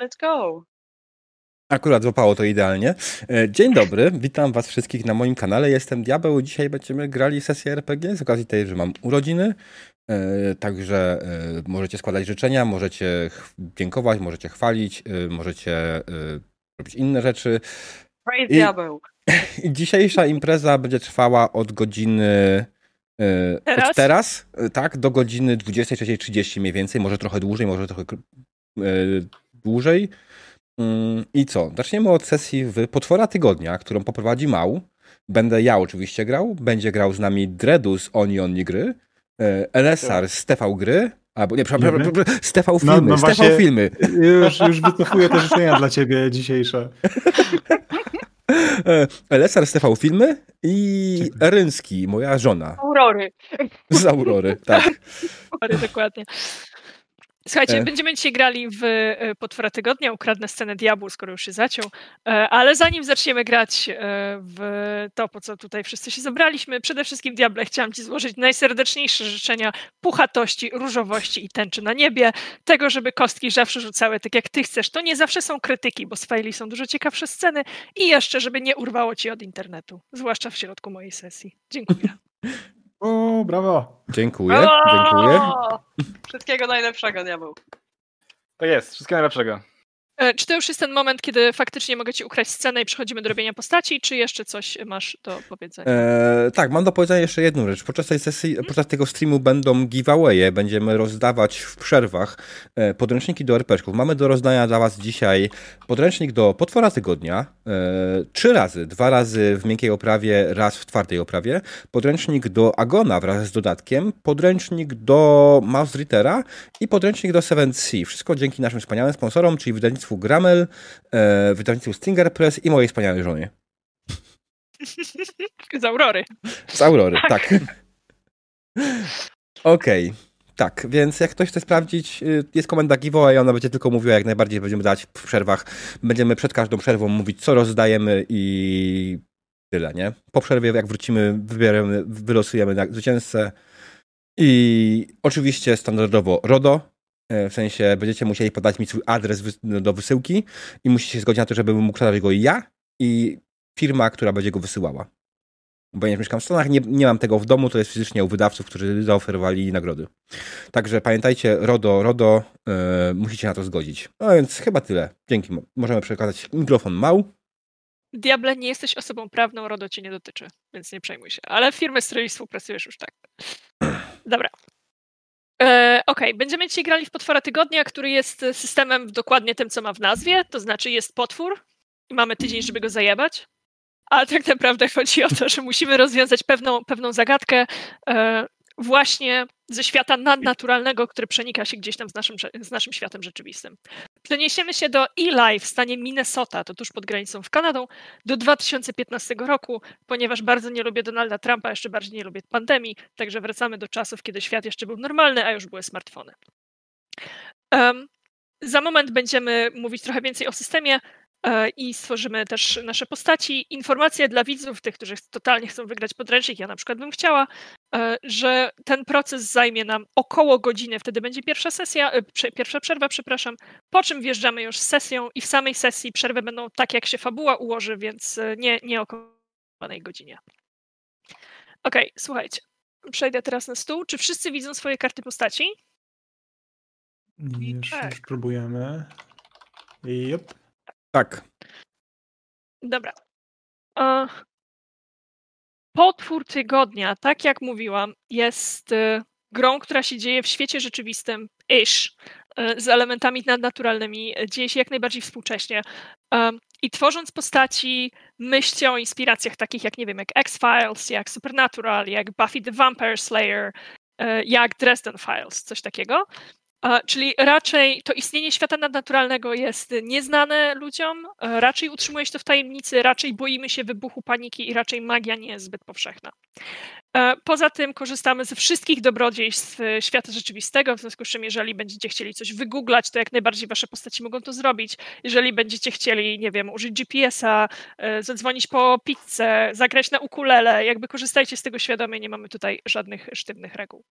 let's go. Akurat złapało to idealnie. E, dzień dobry, witam was wszystkich na moim kanale. Jestem Diabeł. Dzisiaj będziemy grali sesję RPG z okazji tej, że mam urodziny. E, także e, możecie składać życzenia, możecie dziękować, możecie chwalić, możecie robić inne rzeczy. Praise I, Diabeł. Dzisiejsza impreza będzie trwała od godziny teraz? Od teraz, tak, do godziny 23.30 mniej więcej, może trochę dłużej, może trochę dłużej. Mm, I co? Zaczniemy od sesji w Potwora Tygodnia, którą poprowadzi Mał. Będę ja oczywiście grał. Będzie grał z nami Dredus Oni Oni Gry, Elesar z TV Gry, albo nie, przepraszam, z TV Filmy, no, no z TV Filmy. Już, już wycofuję te życzenia dla ciebie dzisiejsze. Elesar z TV Filmy i Eryński, moja żona. Aurory. Z Aurory, tak. Aurory, dokładnie. Słuchajcie, e. będziemy dzisiaj grali w e, Potwora Tygodnia, ukradnę scenę diabłu, skoro już się zaciął, e, ale zanim zaczniemy grać w to, po co tutaj wszyscy się zebraliśmy, przede wszystkim Diable chciałam Ci złożyć najserdeczniejsze życzenia puchatości, różowości i tęczy na niebie, tego, żeby kostki zawsze rzucały tak jak Ty chcesz. To nie zawsze są krytyki, bo z faili są dużo ciekawsze sceny i jeszcze, żeby nie urwało Ci od internetu, zwłaszcza w środku mojej sesji. Dziękuję. O, brawo. Dziękuję, dziękuję. Wszystkiego najlepszego, diabeł. To jest, wszystkiego najlepszego. E, czy to już jest ten moment, kiedy faktycznie mogę ci ukraść scenę i przechodzimy do robienia postaci, czy jeszcze coś masz do powiedzenia? E, tak, mam do powiedzenia jeszcze jedną rzecz. Podczas tej sesji, hmm? podczas tego streamu będą giveawaye, będziemy rozdawać w przerwach e, podręczniki do RPszków. Mamy do rozdania dla was dzisiaj podręcznik do Potwora Tygodnia, trzy razy, dwa razy w miękkiej oprawie, raz w twardej oprawie, podręcznik do Agona wraz z dodatkiem, podręcznik do Mouse Rittera i podręcznik do 7C. Wszystko dzięki naszym wspaniałym sponsorom, czyli wydawnictwu wydawnictwu Gramel, e, wydawnictwu Stinger Press i mojej wspaniałej żonie. Z Aurory. Z Aurory, tak. tak. Okej. Okay. Tak, więc jak ktoś chce sprawdzić, y, jest komenda giveaway, ona będzie tylko mówiła, jak najbardziej będziemy dać w przerwach. Będziemy przed każdą przerwą mówić, co rozdajemy i tyle, nie? Po przerwie, jak wrócimy, wybieramy, wylosujemy zwycięzcę. I oczywiście standardowo RODO, w sensie będziecie musieli podać mi swój adres no, do wysyłki i musicie się zgodzić na to, żebym mógł sprzedać go ja i firma, która będzie go wysyłała. Nie mieszkam w Stanach, nie, nie mam tego w domu, to jest fizycznie u wydawców, którzy zaoferowali nagrody. Także pamiętajcie, RODO, RODO, yy, musicie na to zgodzić. No więc chyba tyle. Dzięki. Możemy przekazać mikrofon Mał. Diable, nie jesteś osobą prawną, RODO cię nie dotyczy, więc nie przejmuj się. Ale firmy, z której współpracujesz już tak. Dobra, E, Okej, okay. będziemy dzisiaj grali w potwora tygodnia, który jest systemem dokładnie tym, co ma w nazwie, to znaczy jest potwór i mamy tydzień, żeby go zajebać. Ale tak naprawdę chodzi o to, że musimy rozwiązać pewną, pewną zagadkę, e, właśnie ze świata nadnaturalnego, który przenika się gdzieś tam z naszym, z naszym światem rzeczywistym. Przeniesiemy się do Eli w stanie Minnesota, to tuż pod granicą w Kanadą, do 2015 roku, ponieważ bardzo nie lubię Donalda Trumpa, jeszcze bardziej nie lubię pandemii, także wracamy do czasów, kiedy świat jeszcze był normalny, a już były smartfony. Um, za moment będziemy mówić trochę więcej o systemie, E, i stworzymy też nasze postaci. Informacje dla widzów, tych, którzy totalnie chcą wygrać podręcznik, ja na przykład bym chciała, że ten proces zajmie nam około godziny, wtedy będzie pierwsza sesja, e, pierwsza przerwa, przepraszam, po czym wjeżdżamy już z sesją i w samej sesji przerwy będą tak, jak się fabuła ułoży, więc nie, nie około godzinie. Okej, okay, słuchajcie. Przejdę teraz na stół. Czy wszyscy widzą swoje karty postaci? Już, tak. już próbujemy. Yep. Tak. Dobra. E, Potwór tygodnia, tak jak mówiłam, jest e, grą, która się dzieje w świecie rzeczywistym, ish, e, z elementami nadnaturalnymi, dzieje się jak najbardziej współcześnie. I tworząc postaci, myślcie o inspiracjach takich jak, nie wiem, jak X-Files, jak Supernatural, jak Buffy the Vampire Slayer, jak Dresden Files, coś takiego. Czyli raczej to istnienie świata nadnaturalnego jest nieznane ludziom, e, raczej utrzymuje się to w tajemnicy, raczej boimy się wybuchu paniki i raczej magia nie jest zbyt powszechna. E, poza tym korzystamy ze wszystkich dobrodziejstw e, świata rzeczywistego, w związku z czym jeżeli będziecie chcieli coś wygooglać, to jak najbardziej wasze postaci mogą to zrobić. Jeżeli będziecie chcieli, nie wiem, użyć GPS-a, zadzwonić po pizzę, zagrać na ukulele, jakby korzystajcie z tego świadomie, nie mamy tutaj żadnych sztywnych reguł.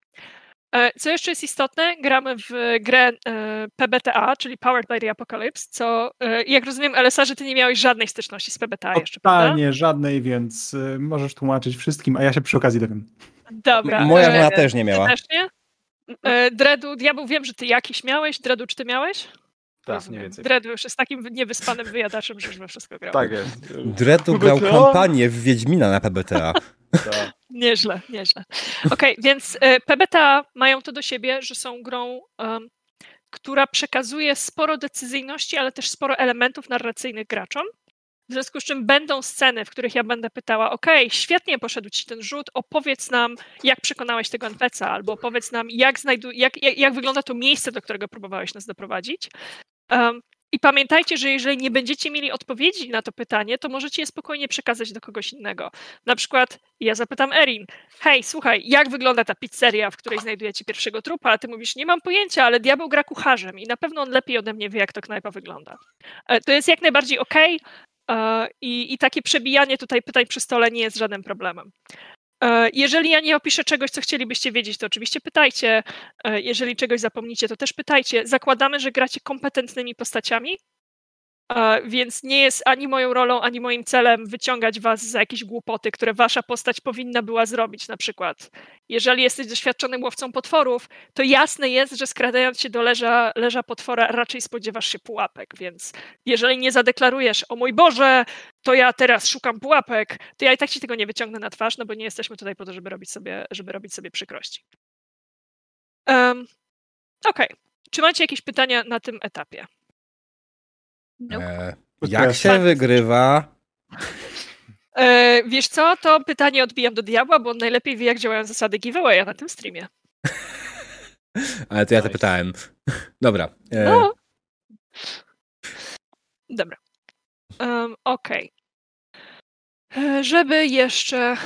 E, co jeszcze jest istotne, gramy w grę e, PBTA, czyli Powered by the Apocalypse, co e, jak rozumiem, LSA, że ty nie miałeś żadnej styczności z PBTA jeszcze, prawda? Totalnie żadnej, więc możesz tłumaczyć wszystkim, a ja się przy okazji dowiem. Dobra. Moja żona też nie ty miała. też nie? Dredu, diabeł, wiem, że ty jakiś miałeś. Dredu, czy ty miałeś? Tak, Rozumiem. mniej więcej. Już jest takim niewyspanym wyjadaczem, że już we wszystko grał. Tak jest. Dredu grał kampanię w Wiedźmina na PBTA. Tak. Nieźle, nieźle. Okej, więc e, PBTA mają to do siebie, że są grą, em, która przekazuje sporo decyzyjności, ale też sporo elementów narracyjnych graczom. W związku z czym będą sceny, w których ja będę pytała, ok, świetnie poszedł ci ten rzut, opowiedz nam, jak przekonałeś tego NPC-a, albo opowiedz nam, jak, znajdu- jak, jak, jak wygląda to miejsce, do którego próbowałeś nas doprowadzić. Um, I pamiętajcie, że jeżeli nie będziecie mieli odpowiedzi na to pytanie, to możecie je spokojnie przekazać do kogoś innego. Na przykład ja zapytam Erin, hej, słuchaj, jak wygląda ta pizzeria, w której znajdujecie pierwszego trupa? A ty mówisz, nie mam pojęcia, ale diabeł gra kucharzem i na pewno on lepiej ode mnie wie, jak to knajpa wygląda. E, To jest jak najbardziej okej e, i, i takie przebijanie tutaj pytań przy stole nie jest żadnym problemem. E, Jeżeli ja nie opiszę czegoś, co chcielibyście wiedzieć, to oczywiście pytajcie. E, Jeżeli czegoś zapomnicie, to też pytajcie. Zakładamy, że gracie kompetentnymi postaciami, e, więc nie jest ani moją rolą, ani moim celem wyciągać was za jakieś głupoty, które wasza postać powinna była zrobić. Na przykład, jeżeli jesteś doświadczonym łowcą potworów, to jasne jest, że skradając się do leża, leża potwora, raczej spodziewasz się pułapek, więc jeżeli nie zadeklarujesz, o mój Boże, to ja teraz szukam pułapek, to ja i tak ci tego nie wyciągnę na twarz, no bo nie jesteśmy tutaj po to, żeby robić sobie, żeby robić sobie przykrości. Um, Okej. Czy macie jakieś pytania na tym etapie? E, To jak się tak. wygrywa? E, wiesz co, to pytanie odbijam do diabła, bo on najlepiej wie, jak działają zasady giveawaya na tym streamie. Ale to ja Nice. zapytałem. Dobra. E, No. Dobra. Um, Okej. E, Żeby jeszcze.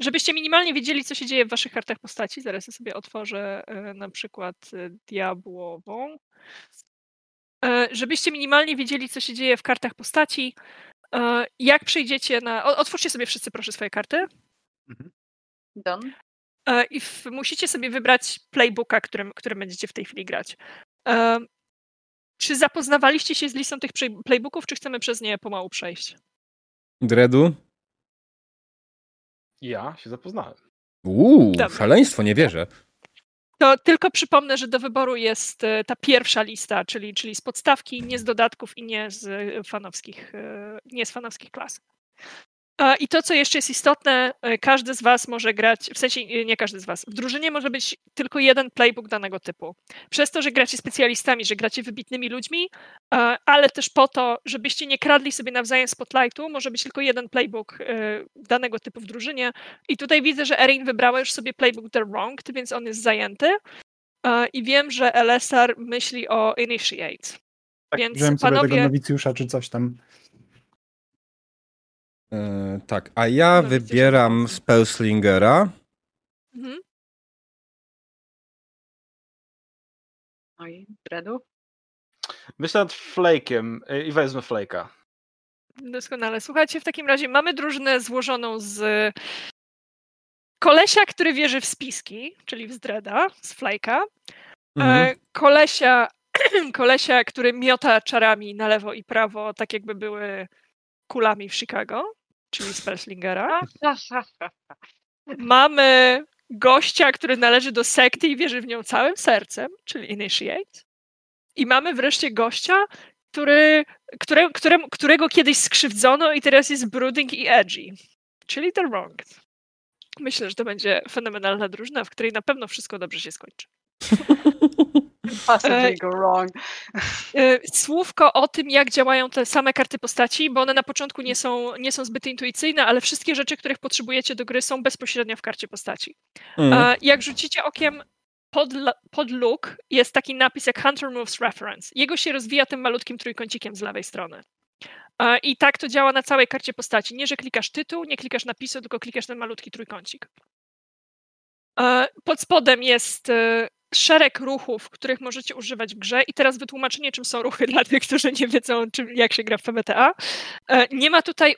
Żebyście minimalnie wiedzieli, co się dzieje w waszych kartach postaci, zaraz ja sobie otworzę e, na przykład e, diabłową. Żebyście minimalnie wiedzieli, co się dzieje w kartach postaci, jak przejdziecie na. Otwórzcie sobie wszyscy, proszę, swoje karty. Don. E, I w, musicie sobie wybrać playbooka, którym, którym będziecie w tej chwili grać. Czy zapoznawaliście się z listą tych play- playbooków, czy chcemy przez nie pomału przejść? Dredu? Ja się zapoznałem. Uuu, Dobra. szaleństwo, nie wierzę. To tylko przypomnę, że do wyboru jest e, ta pierwsza lista, czyli, czyli z podstawki, nie z dodatków i nie z e, fanowskich, e, nie z fanowskich klas. I to, co jeszcze jest istotne, e, każdy z Was może grać, w sensie e, nie każdy z Was, w drużynie może być tylko jeden playbook danego typu. Przez to, że gracie specjalistami, że gracie wybitnymi ludźmi, e, ale też po to, żebyście nie kradli sobie nawzajem spotlightu, może być tylko jeden playbook danego typu w drużynie. I tutaj widzę, że Erin wybrała już sobie playbook The Wronged, więc on jest zajęty. I wiem, że LSR myśli o Initiate. Tak, Więc wziąłem sobie tego panowie- nowicjusza czy coś tam. E, tak, a ja No, wybieram. Spellslingera. Mhm. Oj, Dredu. Myślę nad Flake'iem y, i wezmę Flake'a. Doskonale. Słuchajcie, w takim razie mamy drużynę złożoną z kolesia, który wierzy w spiski, czyli w Zdreda, z Flake'a, Mhm. e, kolesia, kolesia, który miota czarami na lewo i prawo, tak jakby były kulami w Chicago, czyli Spellslingera. Mamy gościa, który należy do sekty i wierzy w nią całym sercem, czyli Initiate. I mamy wreszcie gościa, który, które, któremu, którego kiedyś skrzywdzono i teraz jest brooding i edgy, czyli The Wronged. Myślę, że to będzie fenomenalna drużyna, w której na pewno wszystko dobrze się skończy. Possibly E, go wrong. E, Słówko o tym, jak działają te same karty postaci, bo one na początku nie są, nie są zbyt intuicyjne, ale wszystkie rzeczy, których potrzebujecie do gry są bezpośrednio w karcie postaci. Mhm. E, Jak rzucicie okiem pod, pod look, jest taki napis jak Hunter Moves Reference. Jego się rozwija tym malutkim trójkącikiem z lewej strony. I tak to działa na całej karcie postaci. Nie, że klikasz tytuł, nie klikasz napisu, tylko klikasz ten malutki trójkącik. Pod spodem jest szereg ruchów, których możecie używać w grze. I teraz wytłumaczenie, czym są ruchy dla tych, którzy nie wiedzą, czym, jak się gra w PBTA. E, Nie ma tutaj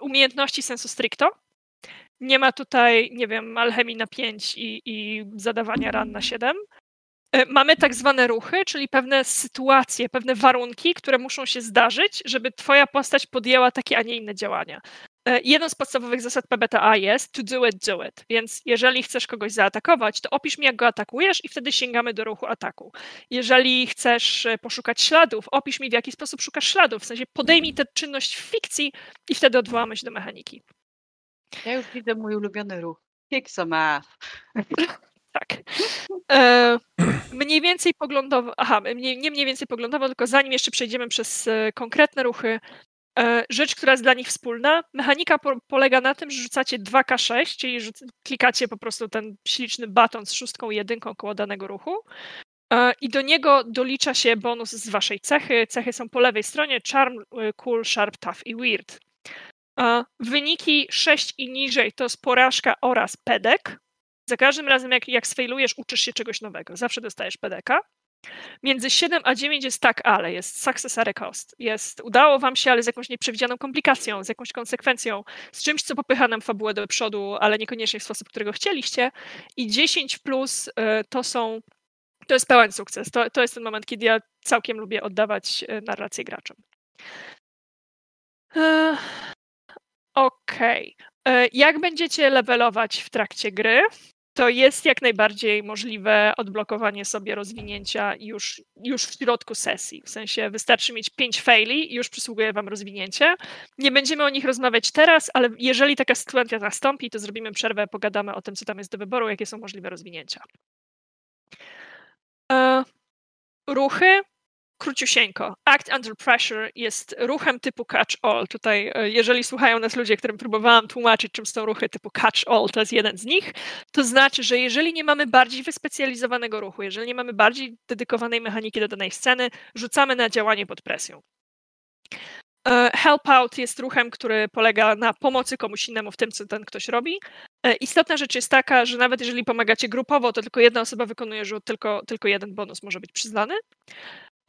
umiejętności sensu stricto. Nie ma tutaj, nie wiem, alchemii na 5 i, i zadawania ran na 7. E, mamy tak zwane ruchy, czyli pewne sytuacje, pewne warunki, które muszą się zdarzyć, żeby twoja postać podjęła takie, a nie inne działania. E, jedną z podstawowych zasad PBTA jest to do it, do it. Więc jeżeli chcesz kogoś zaatakować, to opisz mi, jak go atakujesz i wtedy sięgamy do ruchu ataku. Jeżeli chcesz e, poszukać śladów, opisz mi, w jaki sposób szukasz śladów. W sensie podejmij tę czynność w fikcji i wtedy odwołamy się do mechaniki. Ja już widzę mój ulubiony ruch. Kick some ass. Tak. E, mniej więcej poglądowo, aha, nie, nie mniej więcej poglądowo, tylko zanim jeszcze przejdziemy przez e, konkretne ruchy, rzecz, która jest dla nich wspólna, mechanika po, polega na tym, że rzucacie 2K6, czyli klikacie po prostu ten śliczny baton z szóstką i jedynką koło danego ruchu e, i do niego dolicza się bonus z waszej cechy. Cechy są po lewej stronie, charm, e, cool, sharp, tough i weird. E, wyniki 6 i niżej to jest porażka oraz pedek. Za każdym razem, jak, jak sfailujesz, uczysz się czegoś nowego. Zawsze dostajesz PDK. Między 7 a 9 jest tak, ale jest success at a cost. Jest udało wam się, ale z jakąś nieprzewidzianą komplikacją, z jakąś konsekwencją, z czymś, co popycha nam fabułę do przodu, ale niekoniecznie w sposób, którego chcieliście. I 10 plus y, to są to jest pełen sukces. To, to jest ten moment, kiedy ja całkiem lubię oddawać y, narrację graczom. Okej. Okay. Jak będziecie levelować w trakcie gry? To jest jak najbardziej możliwe odblokowanie sobie rozwinięcia już, już w środku sesji. W sensie wystarczy mieć pięć faili i już przysługuje Wam rozwinięcie. Nie będziemy o nich rozmawiać teraz, ale jeżeli taka sytuacja nastąpi, to zrobimy przerwę, pogadamy o tym, co tam jest do wyboru, jakie są możliwe rozwinięcia. E, ruchy króciusieńko. Act Under Pressure jest ruchem typu Catch All. Tutaj, e, jeżeli słuchają nas ludzie, którym próbowałam tłumaczyć, czym są ruchy typu Catch All, to jest jeden z nich, to znaczy, że jeżeli nie mamy bardziej wyspecjalizowanego ruchu, jeżeli nie mamy bardziej dedykowanej mechaniki do danej sceny, rzucamy na działanie pod presją. E, help out jest ruchem, który polega na pomocy komuś innemu w tym, co ten ktoś robi. E, istotna rzecz jest taka, że nawet jeżeli pomagacie grupowo, to tylko jedna osoba wykonuje rzut, tylko, tylko jeden bonus może być przyznany.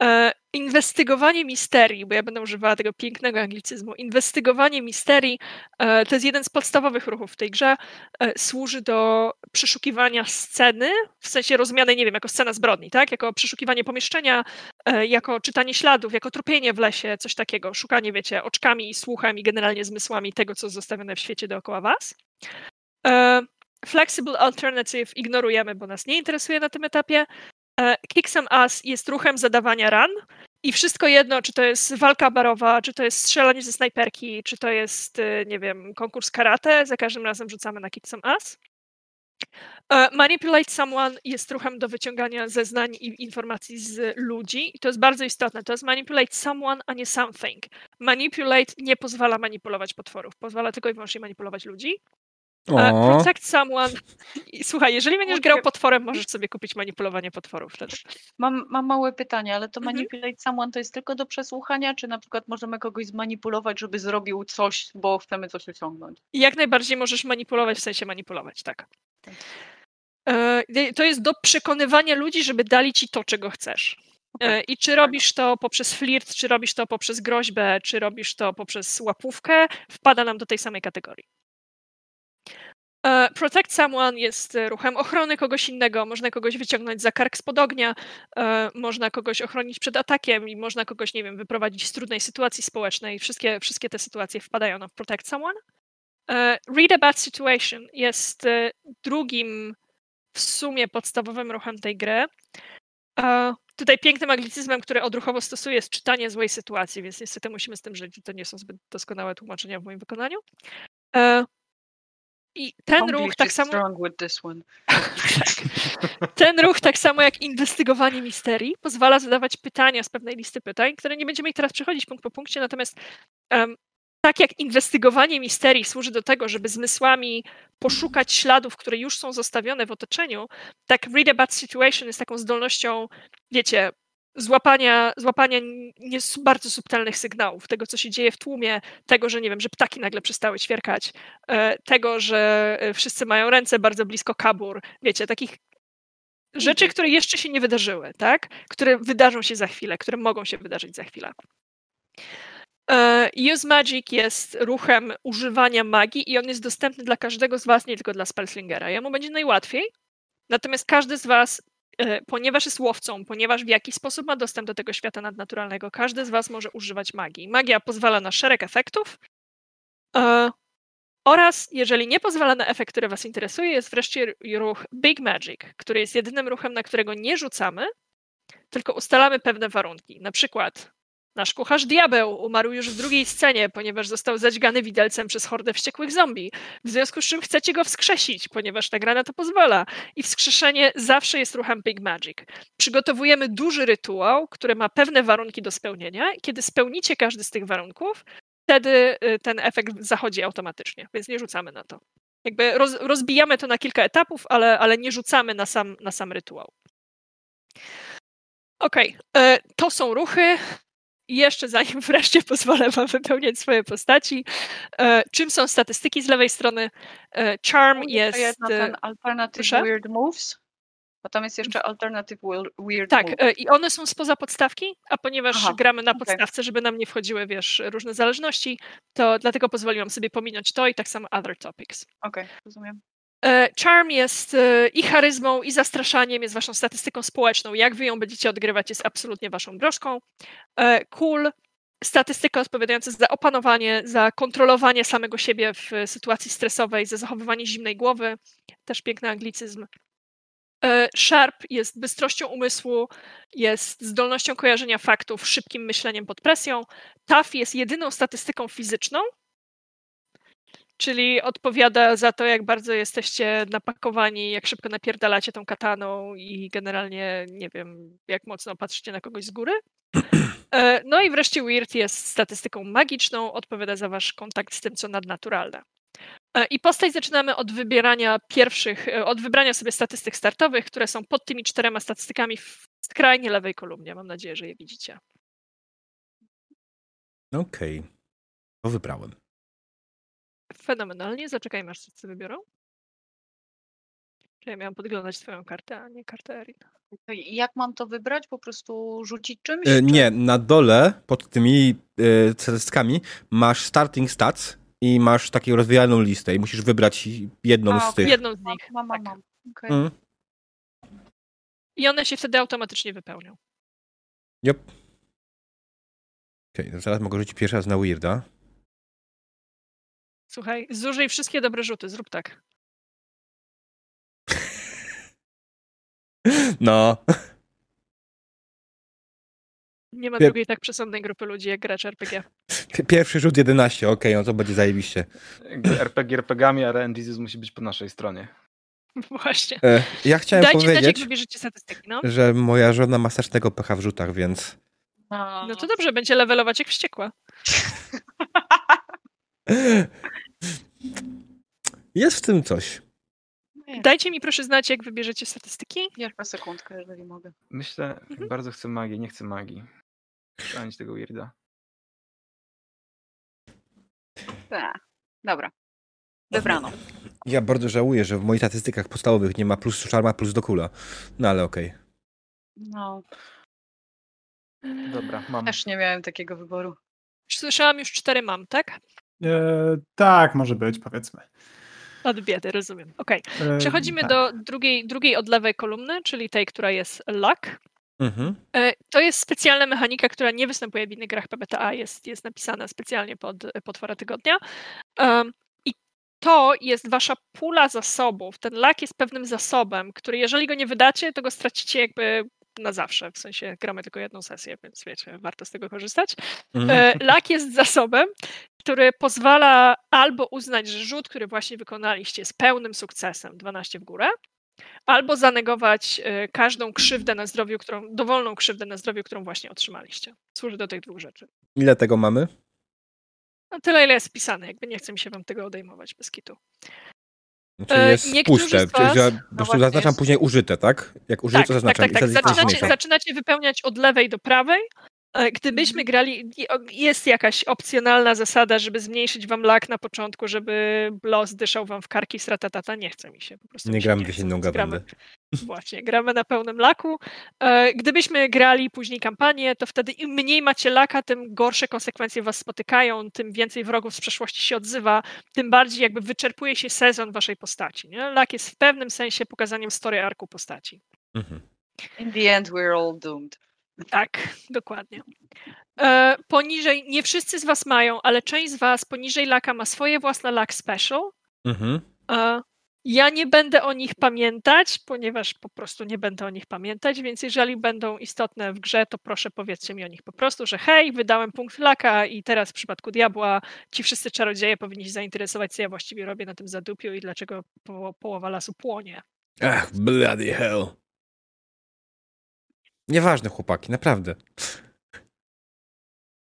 E, inwestygowanie misterii, bo ja będę używała tego pięknego anglicyzmu, inwestygowanie misterii e, to jest jeden z podstawowych ruchów w tej grze. E, służy do przeszukiwania sceny, w sensie rozumianej, nie wiem, jako scena zbrodni, tak? Jako przeszukiwanie pomieszczenia, jako czytanie śladów, jako tropienie w lesie, coś takiego. Szukanie, wiecie, oczkami i słuchem i generalnie zmysłami tego, co zostawione w świecie dookoła was. Flexible Alternative ignorujemy, bo nas nie interesuje na tym etapie. E, Kick Some Ass jest ruchem zadawania ran i wszystko jedno, czy to jest walka barowa, czy to jest strzelanie ze snajperki, czy to jest, y, nie wiem, konkurs karate, za każdym razem rzucamy na Kick Some Ass. E, manipulate Someone jest ruchem do wyciągania zeznań i informacji z ludzi i to jest bardzo istotne. To jest manipulate someone, a nie something. Manipulate nie pozwala manipulować potworów, pozwala tylko i wyłącznie manipulować ludzi. O. Protect someone. Słuchaj, jeżeli będziesz grał potworem, możesz sobie kupić manipulowanie potworów wtedy. Mam, mam małe pytanie, ale to mhm. manipulate someone to jest tylko do przesłuchania, czy na przykład możemy kogoś zmanipulować, żeby zrobił coś, bo chcemy coś osiągnąć? Jak najbardziej możesz manipulować, w sensie manipulować, tak. tak. E, to jest do przekonywania ludzi, żeby dali ci to, czego chcesz. Okay. E, I czy robisz to poprzez flirt, czy robisz to poprzez groźbę, czy robisz to poprzez łapówkę, wpada nam do tej samej kategorii. E, protect Someone jest e, ruchem ochrony kogoś innego. Można kogoś wyciągnąć za kark spod ognia, e, można kogoś ochronić przed atakiem i można kogoś, nie wiem, wyprowadzić z trudnej sytuacji społecznej. Wszystkie, wszystkie te sytuacje wpadają na Protect Someone. Read a bad situation jest drugim w sumie podstawowym ruchem tej gry. Tutaj pięknym anglicyzmem, który odruchowo stosuję, jest czytanie złej sytuacji, więc niestety musimy z tym żyć. To nie są zbyt doskonałe tłumaczenia w moim wykonaniu. I ten ruch tak samo. tak. Ten ruch, tak samo jak inwestygowanie misterii, pozwala zadawać pytania z pewnej listy pytań, które nie będziemy ich teraz przechodzić punkt po punkcie, natomiast um, tak jak inwestygowanie misterii służy do tego, żeby zmysłami poszukać śladów, które już są zostawione w otoczeniu, tak read a bad situation jest taką zdolnością, wiecie, złapania, złapania nie, bardzo subtelnych sygnałów, tego, co się dzieje w tłumie, tego, że nie wiem, że ptaki nagle przestały ćwierkać, e, tego, że e, wszyscy mają ręce bardzo blisko kabur, wiecie, takich rzeczy, mhm. które jeszcze się nie wydarzyły, tak? Które wydarzą się za chwilę, które mogą się wydarzyć za chwilę. E, Use Magic jest ruchem używania magii i on jest dostępny dla każdego z Was, nie tylko dla Spellslingera. Jemu będzie najłatwiej, natomiast każdy z Was, ponieważ jest łowcą, ponieważ w jakiś sposób ma dostęp do tego świata nadnaturalnego, każdy z Was może używać magii. Magia pozwala na szereg efektów e, oraz, jeżeli nie pozwala na efekt, który Was interesuje, jest wreszcie ruch Big Magic, który jest jedynym ruchem, na którego nie rzucamy, tylko ustalamy pewne warunki. Na przykład Nasz kucharz diabeł umarł już w drugiej scenie, ponieważ został zadźgany widelcem przez hordę wściekłych zombie. W związku z czym chcecie go wskrzesić, ponieważ ta gra to pozwala. I wskrzeszenie zawsze jest ruchem Big Magic. Przygotowujemy duży rytuał, który ma pewne warunki do spełnienia. Kiedy spełnicie każdy z tych warunków, wtedy y, ten efekt zachodzi automatycznie, więc nie rzucamy na to. Jakby roz, rozbijamy to na kilka etapów, ale, ale nie rzucamy na sam, na sam rytuał. Okej, okay. to są ruchy. I jeszcze zanim wreszcie pozwolę Wam wypełniać swoje postaci, e, czym są statystyki z lewej strony? E, charm jest. jest na ten alternative proszę? weird moves. Bo tam jest jeszcze alternative weird Tak, moves. i one są spoza podstawki, a ponieważ Aha, gramy na podstawce, okay. żeby nam nie wchodziły, wiesz, różne zależności, to dlatego pozwoliłam sobie pominąć to i tak samo other topics. Okej, okay, rozumiem. E, charm jest e, i charyzmą, i zastraszaniem, jest waszą statystyką społeczną. Jak wy ją będziecie odgrywać, jest absolutnie waszą broszką. E, cool, statystyka odpowiadająca za opanowanie, za kontrolowanie samego siebie w sytuacji stresowej, za zachowywanie zimnej głowy. Też piękny anglicyzm. Sharp jest bystrością umysłu, jest zdolnością kojarzenia faktów, szybkim myśleniem pod presją. Tough jest jedyną statystyką fizyczną, Czyli odpowiada za to, jak bardzo jesteście napakowani, jak szybko napierdalacie tą kataną i generalnie, nie wiem, jak mocno patrzycie na kogoś z góry. E, no i wreszcie Weird jest statystyką magiczną, odpowiada za wasz kontakt z tym, co nadnaturalne. E, I postać zaczynamy od wybierania pierwszych, e, od wybrania sobie statystyk startowych, które są pod tymi czterema statystykami w skrajnie lewej kolumnie. Mam nadzieję, że je widzicie. Okej. Okay. To wybrałem. Fenomenalnie. Zaczekajmy, aż wszyscy wybiorą. Czy ja miałam podglądać twoją kartę, a nie kartę Erin. Jak mam to wybrać? Po prostu rzucić czymś? E, nie, na dole pod tymi e, masz starting stats i masz taką rozwijalną listę i musisz wybrać jedną a, z tych. Jedną z nich. Mam, mam, tak. mam. Okay. Mm. I one się wtedy automatycznie wypełnią. Yep. Okej, okay, zaraz mogę rzucić pierwszy raz na Weirda. Słuchaj, zużyj wszystkie dobre rzuty, zrób tak. No. Nie ma Pier... drugiej tak przesądnej grupy ludzi jak gracz RPG. Pierwszy rzut 11, okej, okay, no to będzie zajebiście. RPG RPGami, a Randises musi być po naszej stronie. Właśnie. E, ja chciałem Dajcie powiedzieć, znać, jak wybierzecie statystyki, no. że moja żona ma strasznego pecha w rzutach, więc... No. no to dobrze, będzie levelować jak wściekła. Jest w tym coś. Dajcie mi proszę znać, jak wybierzecie statystyki. Jeszcze sekundkę, jeżeli mogę. Myślę, mhm. bardzo chcę magii, nie chcę magii. Chcę tego weirda. Tak, dobra. Wybrano. Ja bardzo żałuję, że w moich statystykach podstawowych nie ma plus szarma, plus do kula. No ale okej. Okay. No. Dobra, mam. Też nie miałem takiego wyboru. Słyszałam już cztery mam, tak? E, tak, może być, powiedzmy. Od biedy, rozumiem. Okej. Okay. Przechodzimy tak. do drugiej, drugiej od lewej kolumny, czyli tej, która jest luck. Mhm. E, to jest specjalna mechanika, która nie występuje w innych grach PBTA, jest, jest napisana specjalnie pod potwora tygodnia. Um, I to jest wasza pula zasobów. Ten luck jest pewnym zasobem, który jeżeli go nie wydacie, to go stracicie jakby na zawsze. W sensie gramy tylko jedną sesję, więc wiecie, warto z tego korzystać. Mhm. E, luck jest zasobem, który pozwala albo uznać, że rzut, który właśnie wykonaliście jest pełnym sukcesem, 12 w górę, albo zanegować e, każdą krzywdę na zdrowiu, którą, dowolną krzywdę na zdrowiu, którą właśnie otrzymaliście. Służy do tych dwóch rzeczy. Ile tego mamy? No, tyle, ile jest pisane. Jakby nie chce mi się wam tego odejmować bez kitu. Znaczy e, jest puste, was... ja po prostu no zaznaczam jest... później użyte, tak? Jak użyte, tak, to zaznaczam. Tak, tak, tak. Zaczynacie, zaczynacie wypełniać od lewej do prawej, Gdybyśmy grali, i- o- jest jakaś opcjonalna zasada, żeby zmniejszyć wam lak na początku, żeby los dyszał wam w karki z ratatata. Nie chce mi się. Po prostu Nie gramy jesienną gawędę. Właśnie, gramy na pełnym laku. E, Gdybyśmy grali później kampanię, to wtedy im mniej macie laka, tym gorsze konsekwencje was spotykają, tym więcej wrogów z przeszłości się odzywa, tym bardziej jakby wyczerpuje się sezon waszej postaci. Nie? Lak jest w pewnym sensie pokazaniem story arku postaci. Mhm. In the end we're all doomed. Tak, dokładnie. E, poniżej, nie wszyscy z was mają, ale część z was poniżej laka ma swoje własne lak special. Mhm. E, ja nie będę o nich pamiętać, ponieważ po prostu nie będę o nich pamiętać, więc jeżeli będą istotne w grze, to proszę powiedzcie mi o nich po prostu, że hej, wydałem punkt laka i teraz w przypadku diabła ci wszyscy czarodzieje powinni się zainteresować, co ja właściwie robię na tym zadupiu i dlaczego po, połowa lasu płonie. Ach, bloody hell. Nieważne, chłopaki, naprawdę.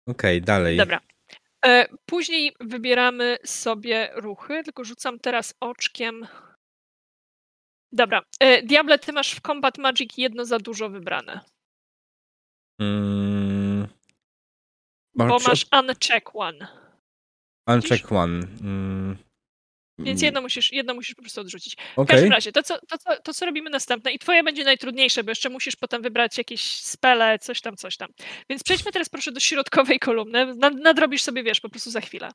Okej, dalej. Dobra. E, Później wybieramy sobie ruchy, tylko rzucam teraz oczkiem. Dobra. E, Diable, ty masz w Combat Magic jedno za dużo wybrane, Mm, bo masz Uncheck One. Uncheck one. Mm, Więc mm, jedno musisz, jedno musisz po prostu odrzucić. W Okej. każdym razie, to co, to, co, to co robimy następne i twoje będzie najtrudniejsze, bo jeszcze musisz potem wybrać jakieś spele, coś tam, coś tam. Więc przejdźmy teraz proszę do środkowej kolumny. Nad, nadrobisz sobie, wiesz, po prostu za chwilę.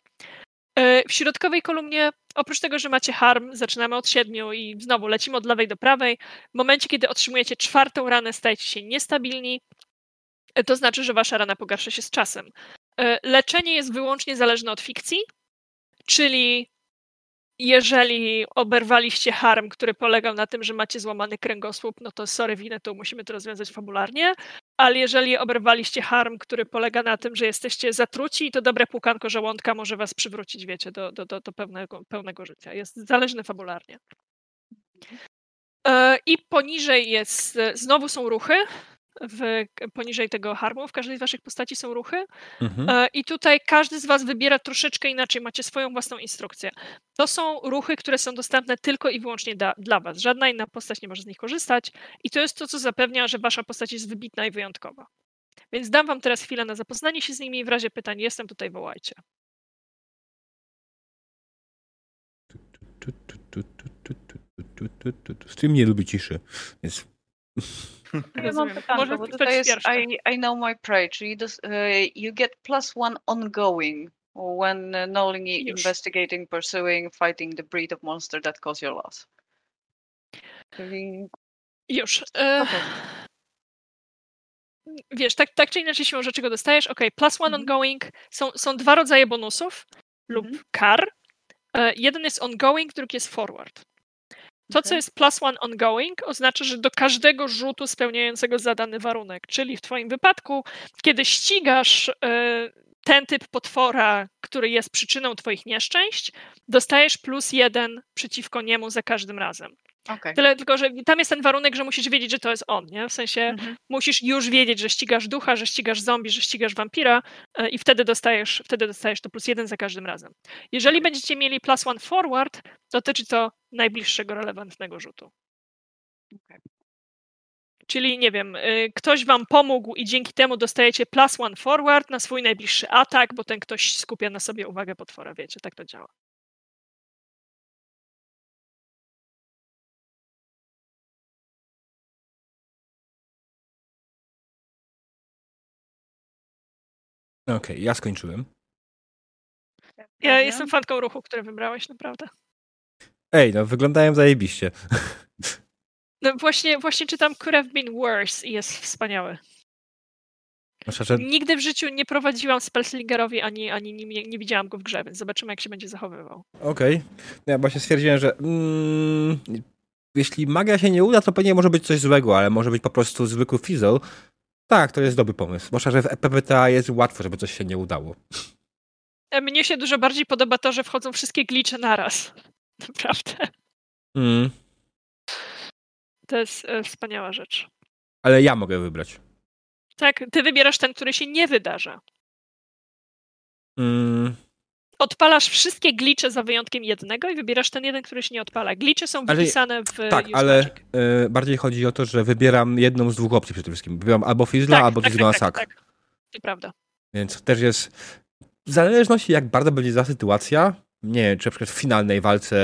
E, W środkowej kolumnie, oprócz tego, że macie harm, zaczynamy od siedmiu i znowu lecimy od lewej do prawej. W momencie, kiedy otrzymujecie czwartą ranę, stajecie się niestabilni. E, To znaczy, że wasza rana pogarsza się z czasem. E, Leczenie jest wyłącznie zależne od fikcji, czyli jeżeli oberwaliście harm, który polegał na tym, że macie złamany kręgosłup, no to sorry, winę, to musimy to rozwiązać fabularnie. Ale jeżeli oberwaliście harm, który polega na tym, że jesteście zatruci, to dobre płukanko żołądka może was przywrócić, wiecie, do, do, do, do pełnego, pełnego życia. Jest zależny fabularnie. E, I poniżej jest, e, znowu są ruchy w, poniżej tego harmu. W każdej z waszych postaci są ruchy. Mhm. I tutaj każdy z was wybiera troszeczkę inaczej. Macie swoją własną instrukcję. To są ruchy, które są dostępne tylko i wyłącznie da, dla was. Żadna inna postać nie może z nich korzystać. I to jest to, co zapewnia, że wasza postać jest wybitna i wyjątkowa. Więc dam wam teraz chwilę na zapoznanie się z nimi i w razie pytań jestem, tutaj wołajcie. Stream nie lubi ciszy, więc ja mam bo ktoś tutaj jest. I, I know my prey, czyli uh, you get plus one ongoing when uh, knowingly Już. investigating, pursuing, fighting the breed of monster that cause your loss. Czyli Już. E. Wiesz, tak, tak czy inaczej siłą rzeczy go dostajesz. Ok, plus one Mhm. ongoing. Są, są dwa rodzaje bonusów lub Mhm. kar. E, Jeden jest ongoing, drugi jest forward. To, co jest plus one ongoing, oznacza, że do każdego rzutu spełniającego zadany warunek, czyli w Twoim wypadku, kiedy ścigasz e, ten typ potwora, który jest przyczyną Twoich nieszczęść, dostajesz plus jeden przeciwko niemu za każdym razem. Okej. Tyle tylko, że tam jest ten warunek, że musisz wiedzieć, że to jest on, nie? W sensie Mhm. musisz już wiedzieć, że ścigasz ducha, że ścigasz zombie, że ścigasz wampira e, i wtedy dostajesz, wtedy dostajesz to plus jeden za każdym razem. Jeżeli będziecie mieli plus one forward, dotyczy to najbliższego relevantnego rzutu. Okej. Czyli nie wiem, y, ktoś wam pomógł i dzięki temu dostajecie plus one forward na swój najbliższy atak, bo ten ktoś skupia na sobie uwagę potwora, wiecie, tak to działa. Okej, ja skończyłem. Ja Dobra. jestem fanką ruchu, który wybrałeś, naprawdę. Ej, no wyglądają zajebiście. No właśnie, właśnie czytam Could Have Been Worse i jest wspaniały. Nigdy w życiu nie prowadziłam Spellslingerowi, ani, ani nie, nie widziałam go w grze, więc zobaczymy, jak się będzie zachowywał. Okej. No Ja właśnie stwierdziłem, że mm, jeśli magia się nie uda, to pewnie może być coś złego, ale może być po prostu zwykły fizzle. Tak, to jest dobry pomysł. Zwłaszcza, że w E PPTA jest łatwo, żeby coś się nie udało. E, Mnie się dużo bardziej podoba to, że wchodzą wszystkie glicze naraz. Naprawdę. Mm, To jest e, wspaniała rzecz. ale ja mogę wybrać. Tak, ty wybierasz ten, który się nie wydarza. Mm, Odpalasz wszystkie glicze za wyjątkiem jednego i wybierasz ten jeden, który się nie odpala. Glicze są Ale- wypisane w tak, ale y, bardziej chodzi o to, że wybieram jedną z dwóch opcji przede wszystkim. Wybieram albo fizzla, albo tak, Zigona tak, tak, tak. To prawda. Więc też jest, w zależności jak bardzo będzie za sytuacja, nie wiem, czy na przykład w finalnej walce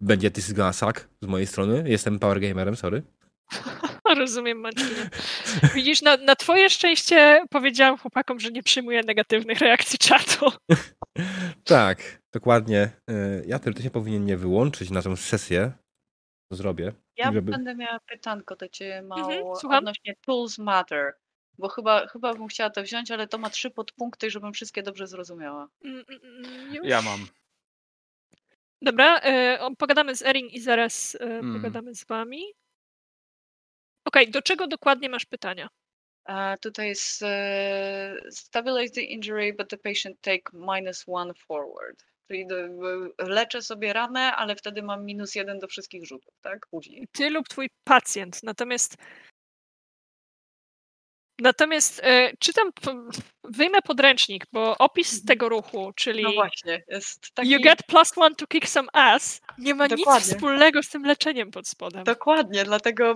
będzie This is gonna suck z mojej strony. Jestem power gamerem, sorry. Rozumiem, Mancinie. Widzisz, na, na twoje szczęście powiedziałam chłopakom, że nie przyjmuję negatywnych reakcji czatu. tak, dokładnie. Y, Ja teoretycznie powinien nie wyłączyć na tę sesję. To zrobię. Ja żeby- będę miała pytanko do ciebie mało Mhm, słucham. odnośnie Tools Matter. Bo chyba, chyba bym chciała to wziąć, ale to ma trzy podpunkty, żebym wszystkie dobrze zrozumiała. Mm, mm, mm, Już? Ja mam. Dobra, o, pogadamy z Erin i zaraz e, Mm. pogadamy z wami. Okej, do czego dokładnie masz pytania? A tutaj jest e, stabilize the injury, but the patient take minus one forward. Czyli do, leczę sobie ranę, ale wtedy mam minus jeden do wszystkich rzutów, tak? Później. Ty lub twój pacjent. Natomiast Natomiast e, czytam, p- wyjmę podręcznik, bo opis tego ruchu, czyli No właśnie, jest taki... you get plus one to kick some ass, nie ma nic Dokładnie. wspólnego z tym leczeniem pod spodem. Dokładnie, dlatego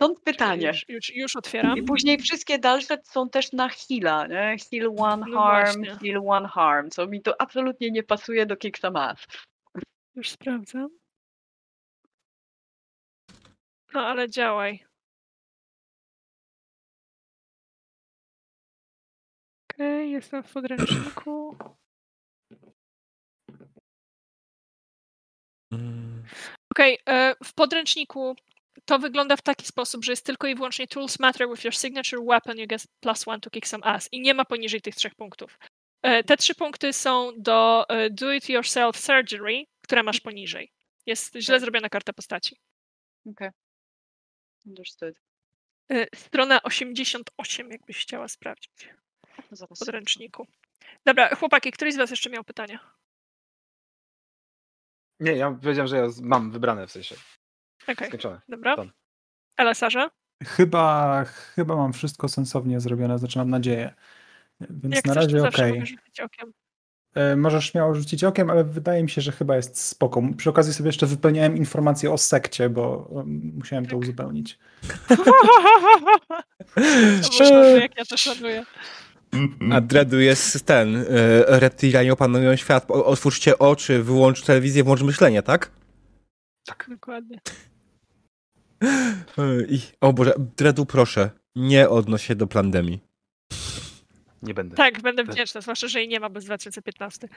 stąd pytanie. Już, już, już otwieram. I później wszystkie dalsze są też na heala, nie? Heal one No harm, właśnie. heal one harm, co mi to absolutnie nie pasuje do Kick Some Ass. Już sprawdzam. No ale działaj. Okej, jestem w podręczniku. Mm, Okej, e, w podręczniku to wygląda w taki sposób, że jest tylko i wyłącznie tools matter with your signature weapon, you get plus one to kick some ass i nie ma poniżej tych trzech punktów. E, Te trzy punkty są do e, do it yourself surgery, które masz poniżej. Jest źle zrobiona karta postaci. Okay. Understood. E, Strona 88, jakbyś chciała sprawdzić No w podręczniku. Dobra, chłopaki, któryś z was jeszcze miał pytania? Nie, ja powiedziałem, że ja mam wybrane w sensie. Okej, Skończone. dobra. Tom. Elasarze? Chyba, chyba mam wszystko sensownie zrobione, znaczy mam nadzieję. Więc Jak na chcesz, razie okej. rzucić okiem. E, Możesz śmiało rzucić okiem, ale wydaje mi się, że chyba jest spoko. Przy okazji sobie jeszcze wypełniałem informacje o sekcie, bo um, musiałem to Tak. uzupełnić. To było, jak ja to szanuję. A Dreadu jest ten, y, reptilianie opanują świat. O, otwórzcie oczy, wyłącz telewizję, włącz myślenie, tak? Tak. Dokładnie. I, o Boże, Dreadu proszę, nie odnoś się do pandemii. Nie będę. Tak, będę Tak. wdzięczna, zwłaszcza, że jej nie ma bez 2015.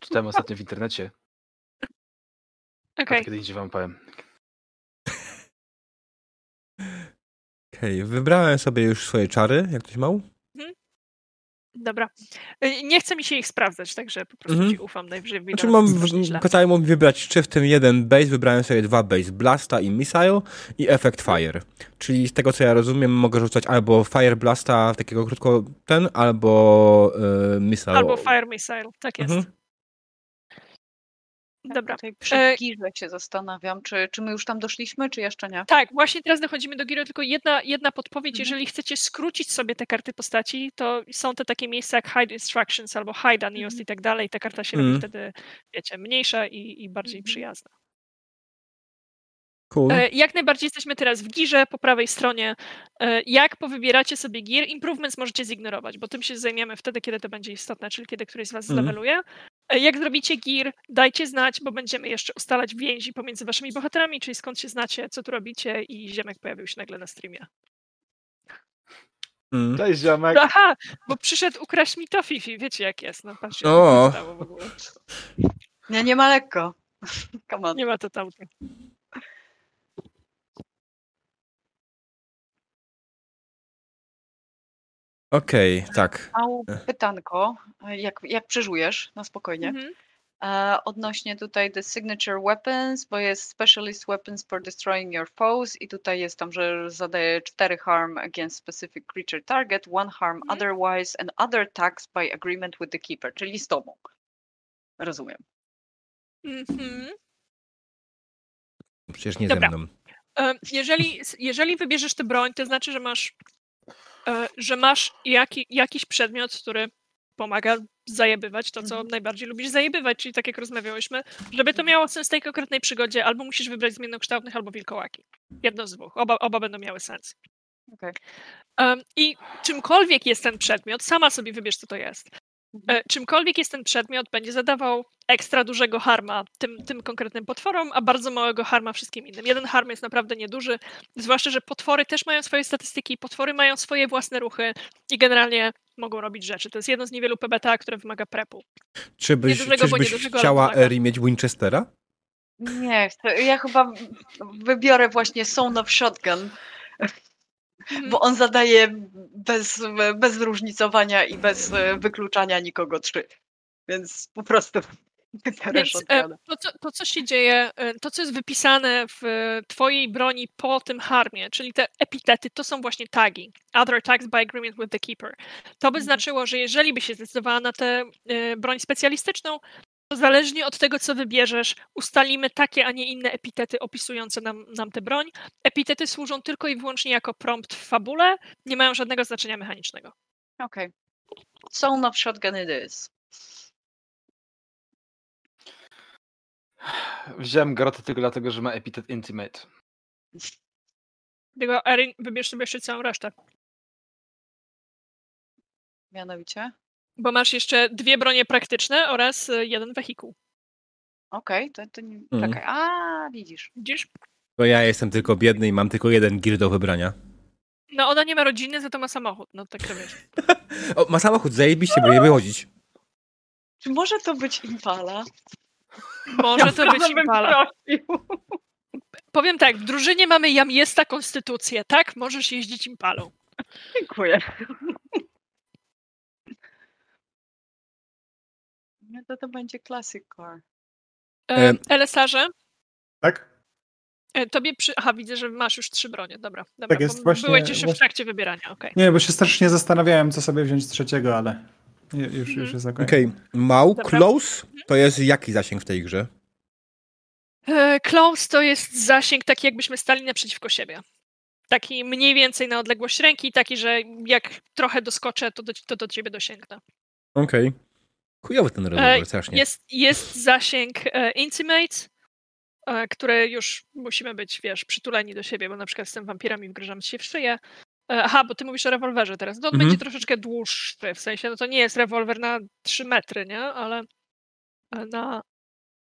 Czytałem ostatnio w internecie. Okej, A kiedy indziej wam powiem. Okej, wybrałem sobie już swoje czary, jak ktoś mał. Dobra. Y, Nie chce mi się ich sprawdzać, także po prostu Mhm. ci ufam najwyżej. Znaczy na mam, kazało mi wybrać czy w tym jeden base, wybrałem sobie dwa base, Blasta i Missile i Effect Fire. Czyli z tego co ja rozumiem mogę rzucać albo Fire Blasta, takiego krótko ten, albo y, Missile. Albo Fire Missile, tak jest. Mhm. Dobra. Tutaj przy E, Girze się zastanawiam, czy, czy my już tam doszliśmy, czy jeszcze nie? Tak, właśnie teraz dochodzimy do Giro, tylko jedna, jedna podpowiedź, Mhm. jeżeli chcecie skrócić sobie te karty postaci, to są te takie miejsca jak Hide Instructions albo Hide Unused Mhm. i tak dalej, ta karta się Mhm. robi wtedy, wiecie, mniejsza i, i bardziej Mhm. przyjazna. Cool. E, Jak najbardziej jesteśmy teraz w girze po prawej stronie. E, Jak powybieracie sobie gear, improvements możecie zignorować, bo tym się zajmiemy wtedy, kiedy to będzie istotne, czyli kiedy któryś z Was Mhm. zleweluje. E, Jak zrobicie gear, dajcie znać, bo będziemy jeszcze ustalać więzi pomiędzy Waszymi bohaterami, czyli skąd się znacie, co tu robicie i Ziemek pojawił się nagle na streamie. Mm. Cześć, ziomek. Aha, bo przyszedł ukraść mi to Fifi, wiecie jak jest, no patrzcie, O. co się stało w ogóle. Nie, nie ma lekko. Come on. Nie ma to tam. Okej, tak. Ech. pytanko, jak, jak przeżujesz, na spokojnie. Mhm. E, odnośnie tutaj the signature weapons, bo jest specialist weapons for destroying your foes i tutaj jest tam, że zadaje 4 harm against specific creature target, 1 harm Mhm. otherwise and other attacks by agreement with the keeper, czyli z tobą. Rozumiem. Mhm. Przecież nie Dobra. ze mną. E, Jeżeli, jeżeli wybierzesz tę broń, to znaczy, że masz, że masz jaki, jakiś przedmiot, który pomaga zajebywać to, co Mhm. najbardziej lubisz zajebywać, czyli tak jak rozmawiałyśmy, żeby to miało sens w tej konkretnej przygodzie, albo musisz wybrać zmiennokształtnych, albo wilkołaki. Jedno z dwóch. Oba, oba będą miały sens. Okej. Um, I czymkolwiek jest ten przedmiot, sama sobie wybierz, co to jest. E, Czymkolwiek jest ten przedmiot, będzie zadawał ekstra dużego harma tym, tym konkretnym potworom, a bardzo małego harma wszystkim innym. Jeden harm jest naprawdę nieduży, zwłaszcza, że potwory też mają swoje statystyki, potwory mają swoje własne ruchy i generalnie mogą robić rzeczy. To jest jedno z niewielu PBTA, które wymaga prepu. Czy byś, Niedużego, bo czyżbyś niedużego, ale chciała. Eri mieć Winchestera? Nie. Ja chyba wybiorę właśnie Sound of Shotgun. Bo on zadaje bez, bez zróżnicowania i bez e, wykluczania nikogo trzy. Więc po prostu Więc e, to co, to, co się dzieje, e, to, co jest wypisane w twojej broni po tym harmie, czyli te epitety, to są właśnie tagi. Other tags by agreement with the keeper. To by Mhm. znaczyło, że jeżeli by się zdecydowała na tę broń specjalistyczną, to zależnie od tego, co wybierzesz, ustalimy takie, a nie inne epitety opisujące nam, nam tę broń. Epitety służą tylko i wyłącznie jako prompt w fabule, nie mają żadnego znaczenia mechanicznego. Okej. Sound of Shotgun it is. Wziąłem Garota tylko dlatego, że ma epitet Intimate. Dlatego, Erin, wybierz sobie jeszcze całą resztę. Mianowicie. Bo masz jeszcze dwie bronie praktyczne oraz e, jeden wehikuł. Okej, to, to nie... Mhm. Czekaj. A, widzisz. Widzisz? Bo ja jestem tylko biedny i mam tylko jeden gear do wybrania. No ona nie ma rodziny, za to ma samochód. No tak to wiesz. O, ma samochód, zajebiście, by nie wychodzić. Czy może to być Impala? Może to być Impala. Powiem tak, w drużynie mamy Jamiesta konstytucję, tak? Możesz jeździć Impalą. Dziękuję. No to to będzie Classic Car. E, Tak? e, tobie przy... Aha, widzę, że masz już trzy bronie. Dobra, dobra. Tak jest, właśnie- Byłeś jeszcze w trakcie wybierania, okej. Nie, bo się strasznie zastanawiałem, co sobie wziąć z trzeciego, ale ju- już, Mhm. już jest okej. Okej, Mał, Dobra. close, to jest jaki zasięg w tej grze? E, Close to jest zasięg taki, jakbyśmy stali naprzeciwko siebie. Taki mniej więcej na odległość ręki, taki, że jak trochę doskoczę, to do, to do ciebie dosięgnę. Okej. Chujowy ten rewolwer, strasznie. Jest, jest zasięg e, Intimate, e, które już musimy być, wiesz, przytuleni do siebie, bo na przykład z tym wampirami wgryzamy się w szyję. E, aha, bo ty mówisz o rewolwerze teraz. To on Mhm. będzie troszeczkę dłuższy, w sensie, no to nie jest rewolwer na 3 metry, nie? Ale e, na,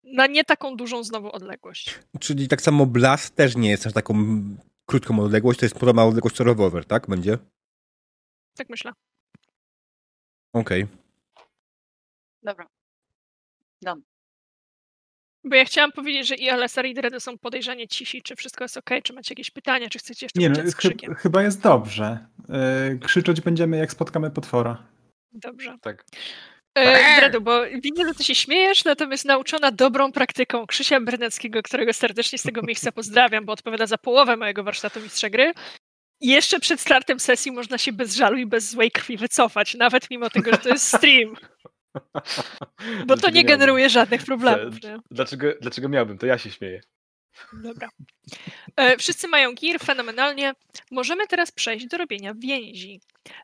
na nie taką dużą znowu odległość. Czyli tak samo Blast też nie jest aż taką krótką odległość, to jest podobna odległość co rewolwer, tak? Będzie? Tak myślę. Okej. Dobra. Dam. Bo ja chciałam powiedzieć, że i LSR i Dredy są podejrzanie cisi, czy wszystko jest ok, czy macie jakieś pytania, czy chcecie jeszcze Nie, no, z krzykiem. chyba jest dobrze. Yy, krzyczeć będziemy, jak spotkamy potwora. Dobrze. Tak. E, Dredu, bo widzę, że ty się śmiejesz, natomiast nauczona dobrą praktyką Krzysia Bryneckiego, którego serdecznie z tego miejsca pozdrawiam, bo odpowiada za połowę mojego warsztatu mistrza gry, jeszcze przed startem sesji można się bez żalu i bez złej krwi wycofać, nawet mimo tego, że to jest stream, bo to nie miałbym? generuje żadnych problemów. Nie? Dlaczego, dlaczego miałbym? To ja się śmieję. Dobra. E, wszyscy mają gear, fenomenalnie. Możemy teraz przejść do robienia więzi.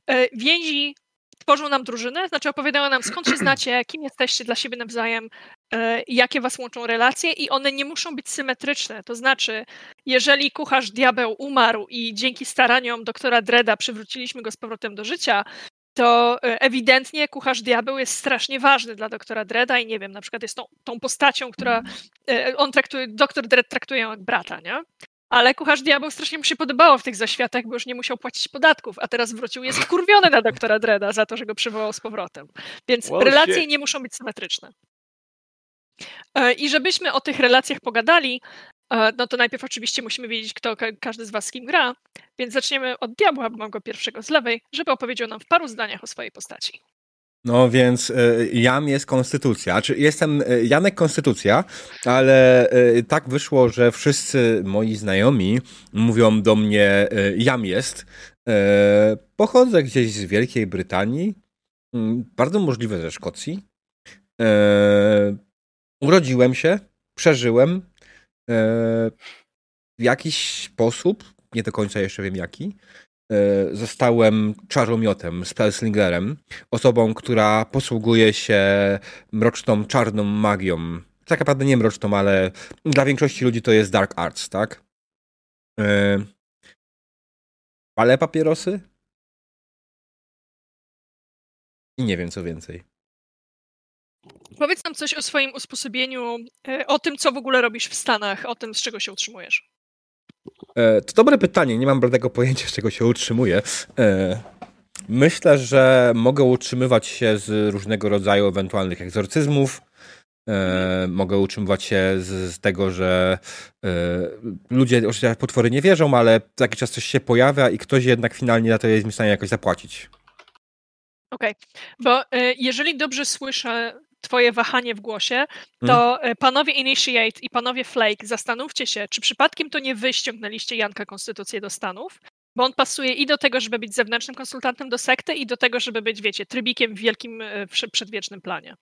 E, więzi tworzą nam drużynę, znaczy opowiadają nam skąd się znacie, kim jesteście dla siebie nawzajem, e, jakie was łączą relacje i one nie muszą być symetryczne. To znaczy, jeżeli kucharz diabeł umarł i dzięki staraniom doktora Dreda przywróciliśmy go z powrotem do życia, to e, ewidentnie kucharz diabeł jest strasznie ważny dla doktora Dreda i nie wiem, na przykład jest tą, tą postacią, która e, on traktuje, doktor Dredd traktuje ją jak brata, nie? Ale kucharz diabeł strasznie mu się podobało w tych zaświatach, bo już nie musiał płacić podatków, a teraz wrócił, jest wkurwiony na doktora Dreda za to, że go przywołał z powrotem. Więc Well, relacje shit. nie muszą być symetryczne. E, I żebyśmy o tych relacjach pogadali, e, no to najpierw oczywiście musimy wiedzieć, kto ka- każdy z was z kim gra, więc zaczniemy od diabła, bo mam go pierwszego z lewej, żeby opowiedział nam w paru zdaniach o swojej postaci. No więc y, Jam jest konstytucja. Znaczy, jestem y, Janek Konstytucja, ale y, tak wyszło, że wszyscy moi znajomi mówią do mnie Jam jest. Pochodzę gdzieś z Wielkiej Brytanii, y, bardzo możliwe ze Szkocji. Urodziłem się, przeżyłem w jakiś sposób, nie do końca jeszcze wiem jaki, y, zostałem czaromiotem, spellslingerem osobą, która posługuje się mroczną, czarną magią. Tak naprawdę nie mroczną, ale dla większości ludzi to jest dark arts, tak? E, palę papierosy i nie wiem co więcej. Powiedz nam coś o swoim usposobieniu, e, o tym, co w ogóle robisz w Stanach, o tym, z czego się utrzymujesz. E, to dobre pytanie, nie mam bladego pojęcia, z czego się utrzymuję. E, myślę, że mogę utrzymywać się z różnego rodzaju ewentualnych egzorcyzmów. E, mogę utrzymywać się z, z tego, że e, ludzie oczywiście potwory nie wierzą, ale za jakiś czas coś się pojawia i ktoś jednak finalnie na to jest w stanie jakoś zapłacić. Okej, bo e, jeżeli dobrze słyszę twoje wahanie w głosie, to e, panowie Initiate i panowie Flake, zastanówcie się, czy przypadkiem to nie wy ściągnęliście Janka Konstytucję do Stanów, bo on pasuje i do tego, żeby być zewnętrznym konsultantem do sekty i do tego, żeby być, wiecie, trybikiem w wielkim e, prze- przedwiecznym planie.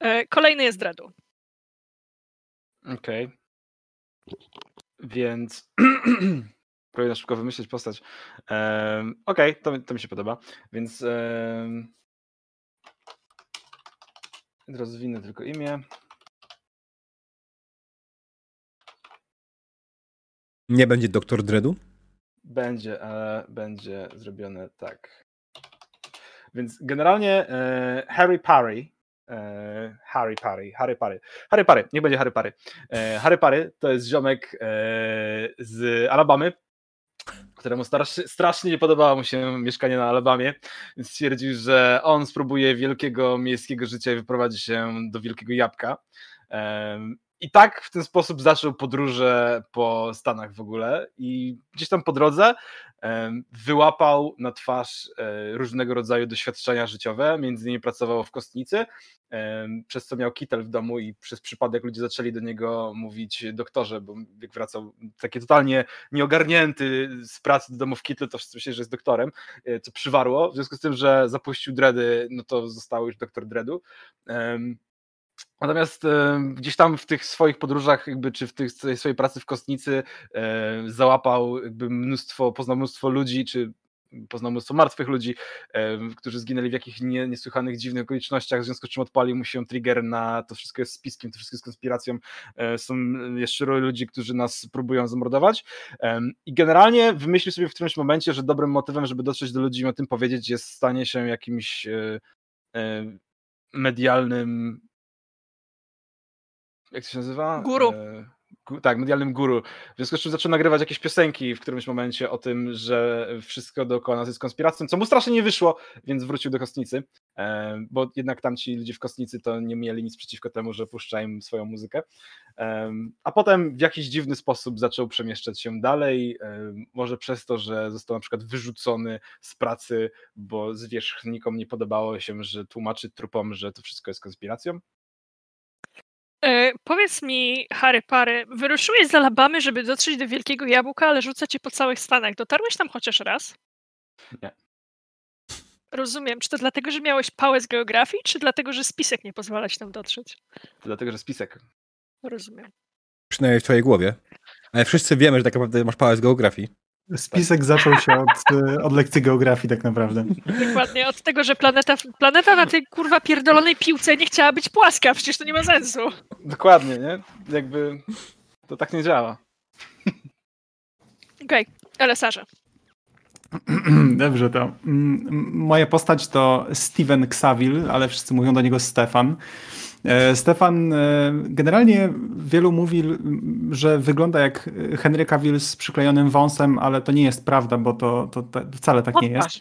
E, Kolejny jest Dredu. Okej. Więc próbuję na szybko wymyślić postać. Um, Okej, to, mi- to mi się podoba. Więc um, rozwinę tylko imię. Nie będzie doktor Dredu? Będzie, ale będzie zrobione tak. Więc generalnie e, Harry Parry, e, Harry Parry, Harry Parry, Harry Parry, niech będzie Harry Parry. E, Harry Parry to jest ziomek e, z Alabamy, któremu strasznie, nie podobało mu się mieszkanie na Alabamie, więc stwierdził, że on spróbuje wielkiego miejskiego życia i wyprowadzi się do Wielkiego Jabłka. I tak w ten sposób zaczął podróże po Stanach w ogóle i gdzieś tam po drodze wyłapał na twarz e, różnego rodzaju doświadczenia życiowe, między innymi pracował w kostnicy, przez co miał kitel w domu i przez przypadek ludzie zaczęli do niego mówić doktorze, bo jak wracał taki totalnie nieogarnięty z pracy do domu w kitle, to wszyscy myśleli, że jest doktorem, e, co przywarło, w związku z tym, że zapuścił dready, no to został już doktor dreadu. Natomiast e, gdzieś tam w tych swoich podróżach, jakby, czy w tych, tej swojej pracy w kostnicy e, załapał jakby mnóstwo, poznał mnóstwo ludzi, czy poznał mnóstwo martwych ludzi, e, którzy zginęli w jakichś nie, niesłychanych, dziwnych okolicznościach, w związku z czym odpalił mu się trigger na to wszystko jest spiskiem, to wszystko jest konspiracją, e, są jeszcze ludzi, którzy nas próbują zamordować. Em, i generalnie wymyślił sobie w którymś momencie, że dobrym motywem, żeby dotrzeć do ludzi i o tym powiedzieć jest stanie się jakimś e, e, medialnym jak to się nazywa? Guru. E, gu- tak, medialnym guru. W związku z czym zaczął nagrywać jakieś piosenki w którymś momencie o tym, że wszystko dookoła nas jest konspiracją, co mu strasznie nie wyszło, więc wrócił do kostnicy, e, bo jednak tam ci ludzie w kostnicy to nie mieli nic przeciwko temu, że puszcza im swoją muzykę. E, A potem w jakiś dziwny sposób zaczął przemieszczać się dalej, e, może przez to, że został na przykład wyrzucony z pracy, bo zwierzchnikom nie podobało się, że tłumaczy trupom, że to wszystko jest konspiracją. E, Powiedz mi, Harry Pary, wyruszyłeś z Alabamy, żeby dotrzeć do Wielkiego Jabłka, ale rzuca cię po całych Stanach. Dotarłeś tam chociaż raz? Nie. Rozumiem. Czy to dlatego, że miałeś pałę z geografii, czy dlatego, że spisek nie pozwala ci tam dotrzeć? To dlatego, że spisek Rozumiem. Przynajmniej w twojej głowie. Ale wszyscy wiemy, że tak naprawdę masz pałę z geografii. Spisek zaczął się od, y, od lekcji geografii tak naprawdę. Dokładnie, od tego, że planeta, planeta na tej kurwa pierdolonej piłce nie chciała być płaska, przecież to nie ma sensu. Dokładnie, nie? Jakby to tak nie działa. Okej, okay. Sarze. Dobrze, to mm, moja postać to Steven Xavil, ale wszyscy mówią do niego Stefan. E, Stefan, e, generalnie wielu mówi, że wygląda jak Henry Cavill z przyklejonym wąsem, ale to nie jest prawda, bo to, to, to wcale tak nie jest.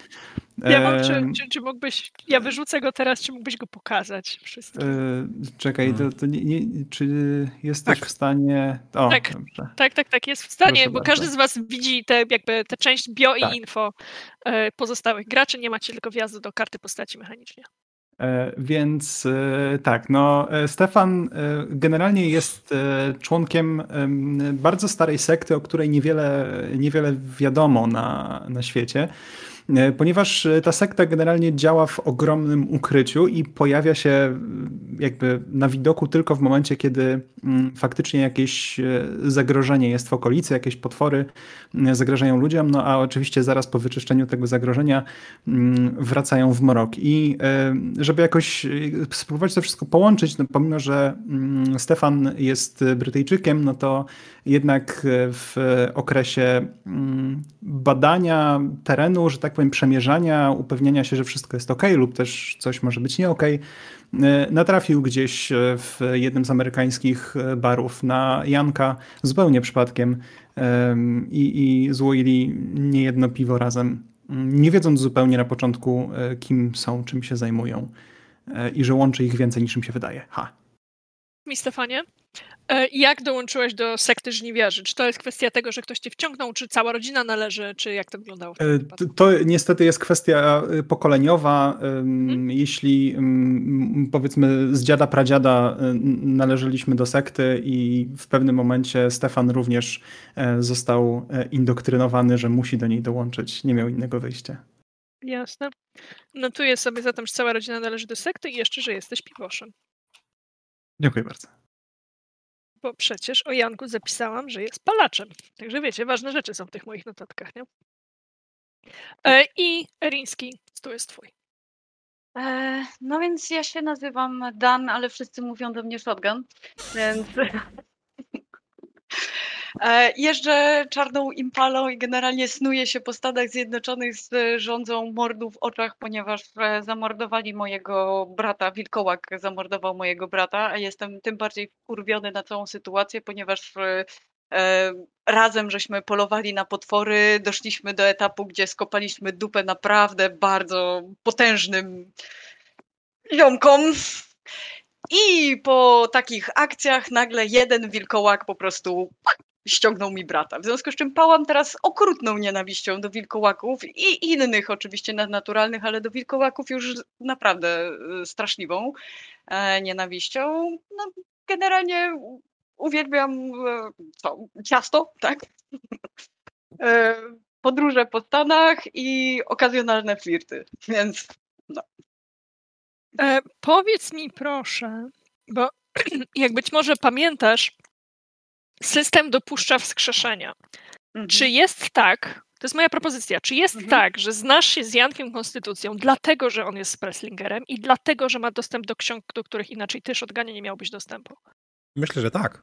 Ja mam, czy, czy, czy mógłbyś, ja wyrzucę go teraz, czy mógłbyś go pokazać wszystkim? e, Czekaj, to, to nie, nie, czy jesteś Tak. w stanie... O, Tak. dobrze. Tak, tak, tak, jest w stanie, Proszę bo bardzo. każdy z was widzi te, jakby tę część bio Tak. i info pozostałych graczy, nie macie tylko wjazdu do karty postaci mechanicznie. E, Więc e, tak, no e, Stefan generalnie jest członkiem em, bardzo starej sekty, o której niewiele, niewiele wiadomo na, na świecie. E, ponieważ e, ta sekta generalnie działa w ogromnym ukryciu i pojawia się e, jakby na widoku tylko w momencie, kiedy mm, faktycznie jakieś zagrożenie jest w okolicy, jakieś potwory zagrażają ludziom, no a oczywiście zaraz po wyczyszczeniu tego zagrożenia wracają w mrok. I żeby jakoś spróbować to wszystko połączyć, no pomimo, że Stefan jest Brytyjczykiem, no to jednak w okresie badania terenu, że tak powiem, przemierzania, upewniania się, że wszystko jest ok, lub też coś może być nie ok, e, natrafił gdzieś e, w jednym z amerykańskich e, barów na Janka zupełnie przypadkiem i, i złoili niejedno piwo razem, nie wiedząc zupełnie na początku, kim są, czym się zajmują i że łączy ich więcej niż im się wydaje. Ha. Mi Stefanie, E, jak dołączyłeś do sekty żniwiarzy? Czy to jest kwestia tego, że ktoś cię wciągnął, czy cała rodzina należy, czy jak to wyglądało? E, to niestety jest kwestia e, pokoleniowa. Hmm? Jeśli powiedzmy z dziada pradziada należeliśmy do sekty i w pewnym momencie Stefan również został indoktrynowany, że musi do niej dołączyć. Nie miał innego wyjścia. Jasne. Notuję sobie zatem, że cała rodzina należy do sekty i jeszcze, że jesteś piwoszem. Dziękuję bardzo bo przecież o Janku zapisałam, że jest palaczem. Także wiecie, ważne rzeczy są w tych moich notatkach, nie? E, I Eriński, tu jest twój. E, no więc ja się nazywam Dan, ale wszyscy mówią do mnie shotgun, więc jeżdżę czarną impalą i generalnie snuję się po Stanach Zjednoczonych z rządzą mordu w oczach, ponieważ e, zamordowali mojego brata, wilkołak zamordował mojego brata, a jestem tym bardziej wkurwiony na całą sytuację, ponieważ e, razem żeśmy polowali na potwory, doszliśmy do etapu, gdzie skopaliśmy dupę naprawdę bardzo potężnym ziomkom. I po takich akcjach nagle jeden wilkołak po prostu ściągnął mi brata. W związku z czym pałam teraz okrutną nienawiścią do wilkołaków i innych oczywiście nadnaturalnych, ale do wilkołaków już naprawdę y, straszliwą e, nienawiścią. No, generalnie uwielbiam e, co, ciasto, tak? E, podróże po Stanach i okazjonalne flirty, więc no. E, powiedz mi proszę, bo jak być może pamiętasz, system dopuszcza wskrzeszenia. Mhm. Czy jest tak, to jest moja propozycja, czy jest mhm. tak, że znasz się z Jankiem Konstytucją dlatego, że on jest Spresslingerem i dlatego, że ma dostęp do ksiąg, do których inaczej ty, Shotgunie, nie miałbyś dostępu? Myślę, że tak.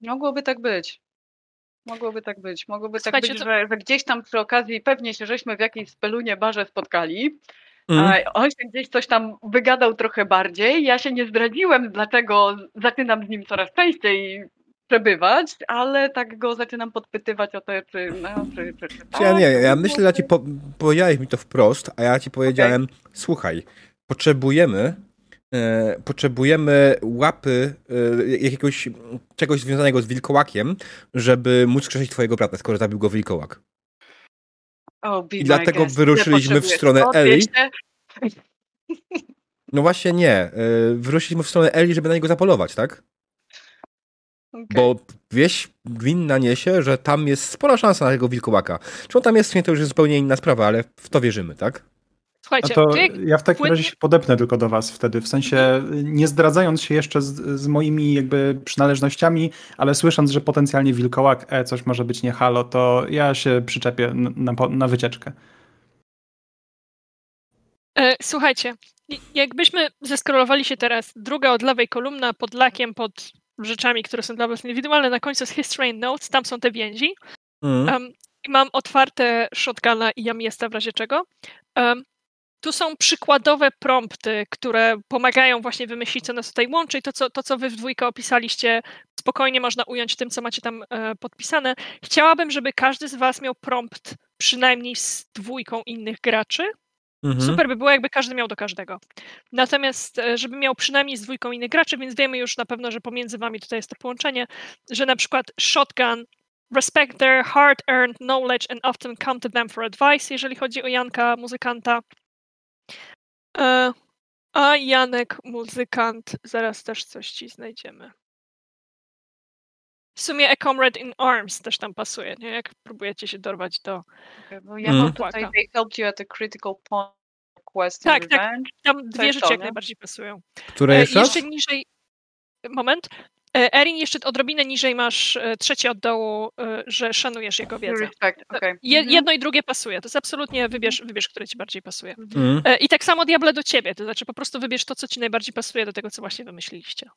Mogłoby tak być. Mogłoby tak być. Mogłoby tak być, to... że, że, gdzieś tam przy okazji pewnie się żeśmy w jakiejś spelunie barze spotkali. Mm. On się gdzieś coś tam wygadał trochę bardziej. Ja się nie zdradziłem, dlaczego zaczynam z nim coraz częściej przebywać, ale tak go zaczynam podpytywać o to, czy, no, czy, czy, czy tak, Ja nie, ja myślę, że ci po, powiedziałeś mi to wprost, a ja ci powiedziałem, okay. słuchaj, potrzebujemy e, potrzebujemy łapy e, jakiegoś czegoś związanego z wilkołakiem, żeby móc skrzesić twojego brata, skoro zabił go wilkołak. Oh, I dlatego guest. wyruszyliśmy w stronę Eli. No właśnie nie. E, wyruszyliśmy w stronę Eli, żeby na niego zapolować, tak? Okay. Bo wieś gminna niesie, że tam jest spora szansa na tego wilkołaka. Czy on tam jest, to już jest zupełnie inna sprawa, ale w to wierzymy, tak? Słuchajcie, to ja w takim razie się podepnę tylko do was wtedy, w sensie nie zdradzając się jeszcze z, z moimi jakby przynależnościami, ale słysząc, że potencjalnie wilkołak, e, coś może być nie halo, to ja się przyczepię na, na, na wycieczkę. E, słuchajcie, jakbyśmy zeskrolowali się teraz, druga od lewej kolumna pod lakiem, pod rzeczami, które są dla Was indywidualne. Na końcu jest History and Notes, tam są te więzi. Mm. Um, mam otwarte shotguna i jamiesta w razie czego. Um, tu są przykładowe prompty, które pomagają właśnie wymyślić, co nas tutaj łączy. I to, co, to, co wy w dwójkę opisaliście, spokojnie można ująć tym, co macie tam e, podpisane. Chciałabym, żeby każdy z was miał prompt przynajmniej z dwójką innych graczy, Mhm. Super by było, jakby każdy miał do każdego. Natomiast, e, żeby miał przynajmniej z dwójką innych graczy, więc wiemy już na pewno, że pomiędzy wami tutaj jest to połączenie, że na przykład shotgun respect their hard-earned knowledge and often come to them for advice, jeżeli chodzi o Janka, muzykanta. E, a Janek, muzykant, zaraz też coś ci znajdziemy. W sumie A Comrade in Arms też tam pasuje, nie? Jak próbujecie się dorwać do... Okay, bo ja Mhm. mam tutaj they helped you at a critical point quest Tak, tak. revenge. Tam dwie rzeczy to, jak nie? najbardziej pasują. Które E, jeszcze? Jeszcze niżej... Moment. E, Erin, jeszcze odrobinę niżej masz e, trzecie od dołu, e, że szanujesz jego wiedzę. respect, okay. Je, Mhm. jedno i drugie pasuje. To jest absolutnie wybierz, wybierz, które ci bardziej pasuje. Mm. E, I tak samo Diable do ciebie, to znaczy po prostu wybierz to, co ci najbardziej pasuje do tego, co właśnie wymyśliliście.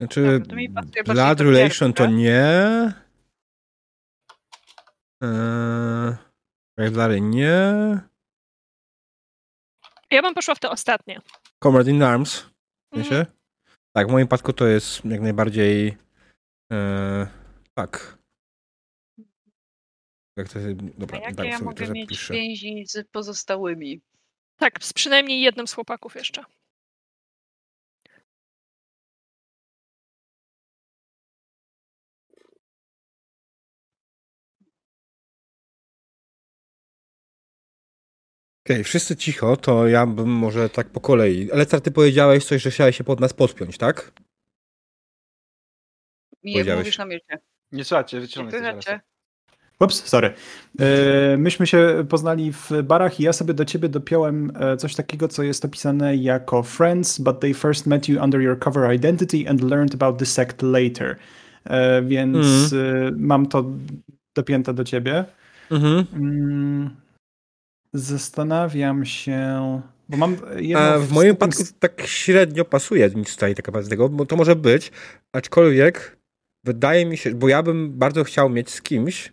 Znaczy, Dobra, pasuje bardziej Blood Relation to pierwsze. nie. Eee, Rivalry nie. Ja bym poszła w te ostatnie. Comrade in Arms. W sensie? Tak, w moim przypadku to jest jak najbardziej. E, tak. Jak to jest, A dobra, jakie tak ja mogę mieć zapiszę. więzi z pozostałymi? Tak, z przynajmniej jednym z chłopaków jeszcze. Okej, wszyscy cicho, to ja bym może tak po kolei. Ale ty powiedziałeś coś, że chciałeś się pod nas podpiąć, tak? Powiedziałeś. mówisz na mieście. Nie słuchajcie, Nie zaraz. Ups, sorry. E, Myśmy się poznali w barach i ja sobie do ciebie dopiąłem e, coś takiego, co jest opisane jako friends, but they first met you under your cover identity and learned about the sect later. E, Więc e, mam to dopięte do ciebie. Mhm. Mm, Zastanawiam się, bo mam A w moim przypadku tak średnio pasuje nic tutaj tak naprawdę z tego, bo to może być, aczkolwiek wydaje mi się, bo ja bym bardzo chciał mieć z kimś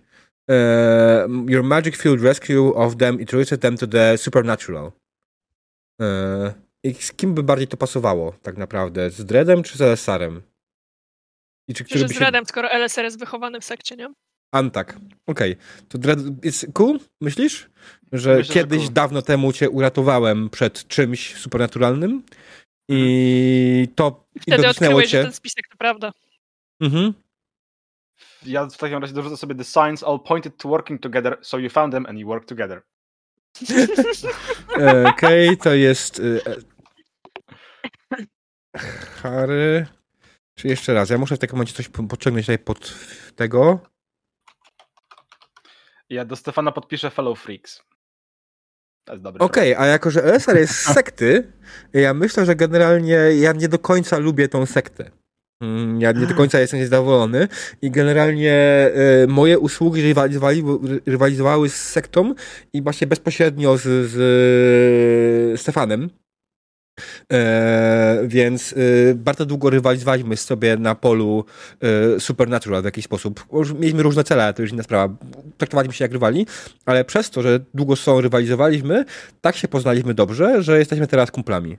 e, Your Magic Field Rescue of them introduced them to the supernatural. E, I z kim by bardziej to pasowało tak naprawdę? Z Dreadem czy z LSR-em? I czy by z się- Redem, skoro LSR jest wychowany w sekcie, nie? Antak. Okej. To Dread jest cool, myślisz? Że Myślę, że kiedyś cool. dawno temu cię uratowałem przed czymś supernaturalnym i to i Wtedy dotknęło odkryłeś, że cię. ten spisek to prawda. Mhm. Ja w takim razie dorzucę sobie the signs all pointed to working together, so you found them and you work together. Okej, to jest y, e, Harry. Czy jeszcze raz? Ja muszę w takim momencie coś po- podciągnąć tutaj pod tego. Ja do Stefana podpiszę fellow freaks. To jest dobry Okej, a jako, że LSR jest z sekty, ja myślę, że generalnie ja nie do końca lubię tą sektę. Mm, Ja nie do końca jestem niezadowolony i generalnie e, moje usługi rywalizowali, rywalizowały z sektą i właśnie bezpośrednio z, z Stefanem. E, więc e, bardzo długo rywalizowaliśmy sobie na polu e, Supernatural w jakiś sposób. Już Mieliśmy różne cele, to już inna sprawa. Traktowaliśmy się jak rywali, ale przez to, że długo z sobą rywalizowaliśmy, tak się poznaliśmy dobrze, że jesteśmy teraz kumplami.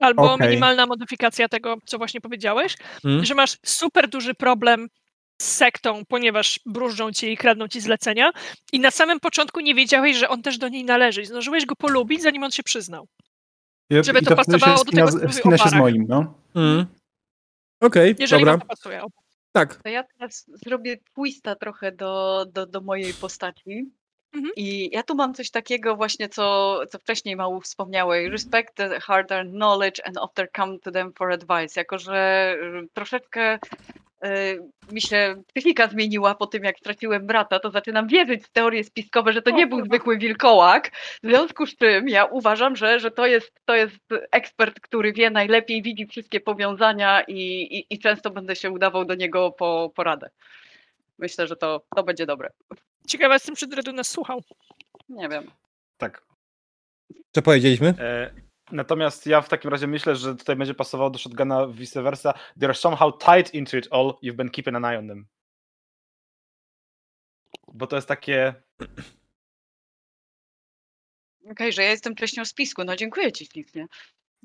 Albo Okej. minimalna modyfikacja tego, co właśnie powiedziałeś, Mm. że masz super duży problem z sektą, ponieważ bróżdżą ci i kradną ci zlecenia i na samym początku nie wiedziałeś, że on też do niej należy. Zdążyłeś go polubić, zanim on się przyznał. I- żeby i to się pasowało do tego, co Spina się z moim, no. Mm. Okej, Jeżeli dobra. to pasuje. Tak. To ja teraz zrobię twista trochę do, do, do mojej postaci. Mhm. I ja tu mam coś takiego właśnie, co, co wcześniej Mału wspomniałeś. Respect the hard-earned knowledge and often come to them for advice. Jako, że troszeczkę mi się psychika zmieniła po tym, jak straciłem brata, to zaczynam wierzyć w teorie spiskowe, że to nie był zwykły wilkołak. W związku z czym ja uważam, że, że to, jest, to jest ekspert, który wie najlepiej, widzi wszystkie powiązania i, i, i często będę się udawał do niego po poradę. Myślę, że to, to będzie dobre. Ciekawa jestem, czy Dredu nas słuchał. Nie wiem. Tak. Co powiedzieliśmy? E, natomiast ja w takim razie myślę, że tutaj będzie pasowało do shotguna vice versa. They're somehow tied into it all. You've been keeping an eye on them. Bo to jest takie. Okej, że ja jestem częścią spisku. No dziękuję ci ślicznie.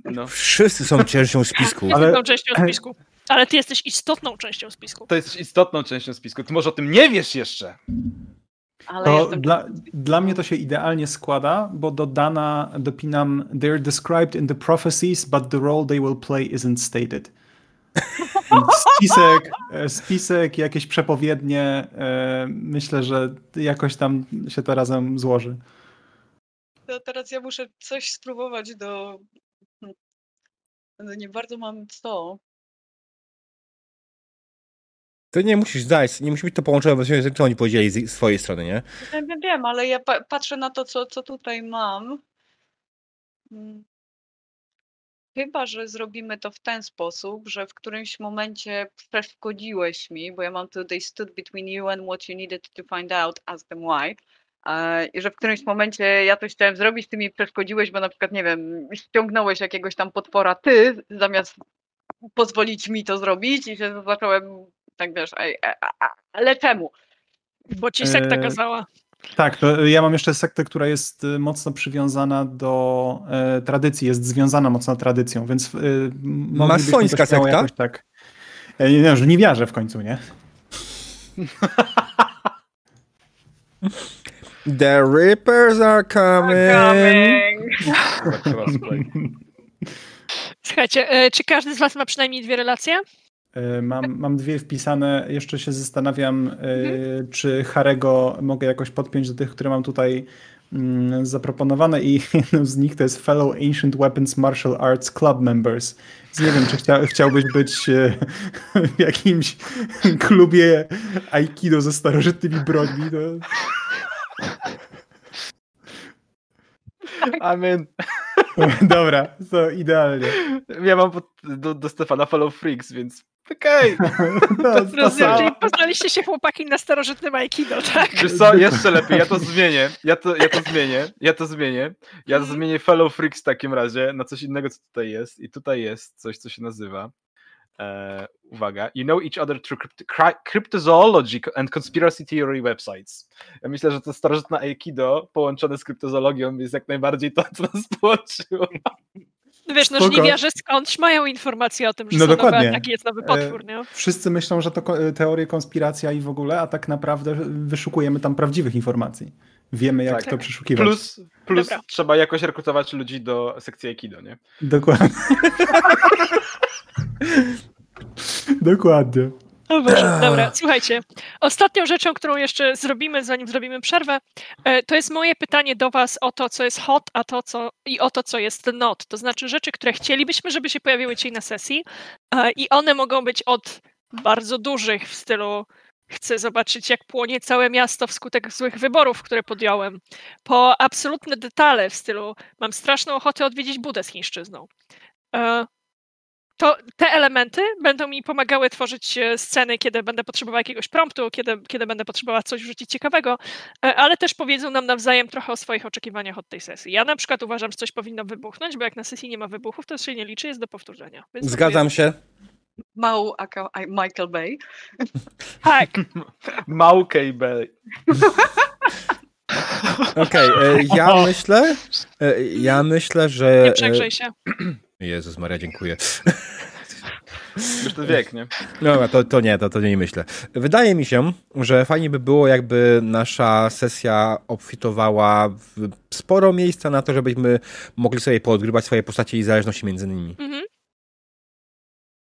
No, Wszyscy są częścią spisku. Jesteś Ale- tą częścią spisku. Ale ty jesteś istotną częścią spisku. to jest istotną częścią spisku. Ty może o tym nie wiesz jeszcze. Ale To jestem dla, dla mnie to się idealnie składa, bo do Dana dopinam They're described in the prophecies, but the role they will play isn't stated. Spisek, e, spisek, jakieś przepowiednie, e, myślę, że jakoś tam się to razem złoży. To teraz ja muszę coś spróbować do... Nie bardzo mam co. To nie musisz zdać, nie musi być to połączone, bo co oni powiedzieli z swojej strony, nie? Wiem, wiem, ale ja pa patrzę na to, co, co tutaj mam. Mm. Chyba, że zrobimy to w ten sposób, że w którymś momencie przeszkodziłeś mi, bo ja mam tutaj stood between you and what you needed to find out, ask them why. E, I że w którymś momencie ja coś chciałem zrobić, ty mi przeszkodziłeś, bo na przykład, nie wiem, ściągnąłeś jakiegoś tam potwora ty, zamiast pozwolić mi to zrobić i się zacząłem, tak wiesz, a, ale czemu? Bo ci sekta E, kazała. Tak, to ja mam jeszcze sektę, która jest y, mocno przywiązana do e, tradycji, jest związana mocno tradycją, więc y, moglibyśmy Masońska sekta? Jakoś tak. Ja nie wiem, że nie wiarzę w końcu, nie? The Rippers are coming. Crossplay. Słuchajcie, e, czy każdy z was ma przynajmniej dwie relacje? E, Mam, mam dwie wpisane. Jeszcze się zastanawiam, e, Mhm. czy Harego mogę jakoś podpiąć do tych, które mam tutaj mm, zaproponowane i jedną z nich to jest Fellow Ancient Weapons Martial Arts Club Members. Więc nie wiem, czy chcia, chciałbyś być e, w jakimś klubie Aikido ze starożytnymi brońmi. To... I mean, Dobra, to idealnie. ja mam pod, do, do Stefana Follow Freaks, więc okej. No, Rozumiem, czyli poznaliście się chłopaki na starożytnym Aikido, tak? Wiesz co, jeszcze lepiej, ja to zmienię, ja to, ja to zmienię, ja to zmienię. Ja Mhm. zmienię Fellow Freaks w takim razie na coś innego, co tutaj jest. I tutaj jest coś, co się nazywa. E, uwaga. You know each other through crypt cry- cryptozoology and conspiracy theory websites. Ja myślę, że to starożytna Aikido połączone z kryptozoologią jest jak najbardziej to, co nas połączyło. No wiesz, no Spoko. żniwiarze skądś mają informacje o tym, że No są nowe ataki, jest nowy potwór, nie? Wszyscy myślą, że to ko- teorie konspiracja i w ogóle, a tak naprawdę wyszukujemy tam prawdziwych informacji. Wiemy, jak Tak. to przeszukiwać. Plus, plus Dobra. trzeba jakoś rekrutować ludzi do sekcji Aikido, nie? Dokładnie. Dokładnie. O Boże, dobra, słuchajcie. Ostatnią rzeczą, którą jeszcze zrobimy, zanim zrobimy przerwę, e, to jest moje pytanie do Was o to, co jest hot, a to, co i o to, co jest not. To znaczy rzeczy, które chcielibyśmy, żeby się pojawiły dzisiaj na sesji e, i one mogą być od bardzo dużych w stylu chcę zobaczyć, jak płonie całe miasto wskutek złych wyborów, które podjąłem, po absolutne detale w stylu mam straszną ochotę odwiedzić budę z chińszczyzną. To te elementy będą mi pomagały tworzyć e, sceny, kiedy będę potrzebowała jakiegoś promptu, kiedy, kiedy będę potrzebowała coś wrzucić ciekawego, e, ale też powiedzą nam nawzajem trochę o swoich oczekiwaniach od tej sesji. Ja na przykład uważam, że coś powinno wybuchnąć, bo jak na sesji nie ma wybuchów, to się nie liczy, jest do powtórzenia. Więc Zgadzam się. Mał Michael Bay. Tak, Małkej Bay. Okej, e, ja myślę, ja myślę, że... nie przegrzej się. Jezus Maria, dziękuję. Już ten wiek, nie? Dobra, to, to nie, to, to nie myślę. Wydaje mi się, że fajnie by było, jakby nasza sesja obfitowała w sporo miejsca na to, żebyśmy mogli sobie poodgrywać swoje postacie i zależności między nimi. Mhm.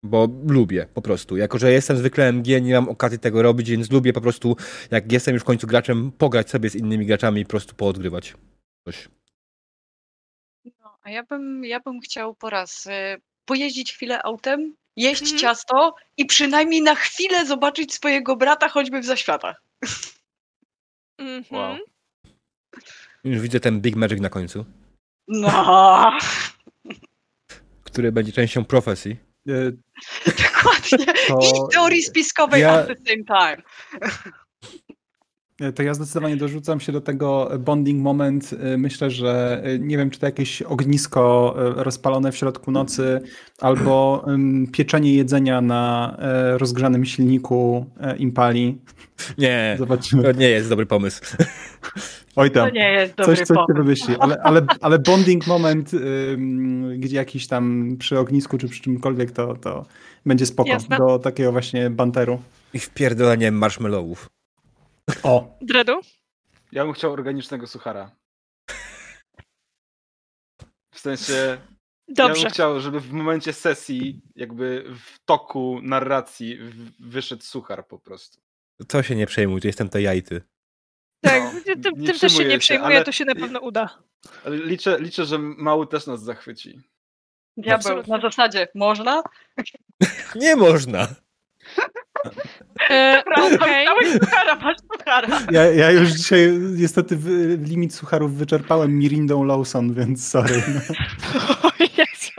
Bo lubię po prostu. Jako, że jestem zwykle MG, nie mam okazji tego robić, więc lubię po prostu, jak jestem już w końcu graczem, pograć sobie z innymi graczami i po prostu poodgrywać coś. A ja bym, ja bym chciał po raz y, pojeździć chwilę autem, jeść Mhm. ciasto i przynajmniej na chwilę zobaczyć swojego brata choćby w zaświatach. Mhm. Wow. Już widzę ten Big Magic na końcu, No, który będzie częścią profesji. Dokładnie. To, I teorii spiskowej ja- at the same time. To ja zdecydowanie dorzucam się do tego bonding moment. E, Myślę, że e, nie wiem, czy to jakieś ognisko e, rozpalone w środku nocy, albo pieczenie jedzenia na e, rozgrzanym silniku e, Impali. Nie, Zobaczymy. to nie jest dobry pomysł. Oj To tam. nie jest dobry Coś, coś pomysł. wymyśli, ale, ale, ale bonding moment, gdzie jakiś tam przy ognisku czy przy czymkolwiek, to, to będzie spoko. Jasne. Do takiego właśnie banteru. I wpierdolenie marshmallowów. O, Dredu? Ja bym chciał organicznego suchara. W sensie, ja Dobrze. bym chciał, żeby w momencie sesji, jakby w toku narracji w- wyszedł suchar po prostu. To się nie przejmuj, to jestem to jajty. Tak, No, tym, tym, nie tym też się przejmuję nie się, przejmuję, ale- to się na pewno uda. Liczę, liczę, że mały też nas zachwyci. Diabeł, Absolutnie. na zasadzie można? Nie można! E, dałeś suchara, masz suchara. Ja, ja już dzisiaj niestety limit sucharów wyczerpałem Mirindą Lawson, więc sorry. No. O Jezu.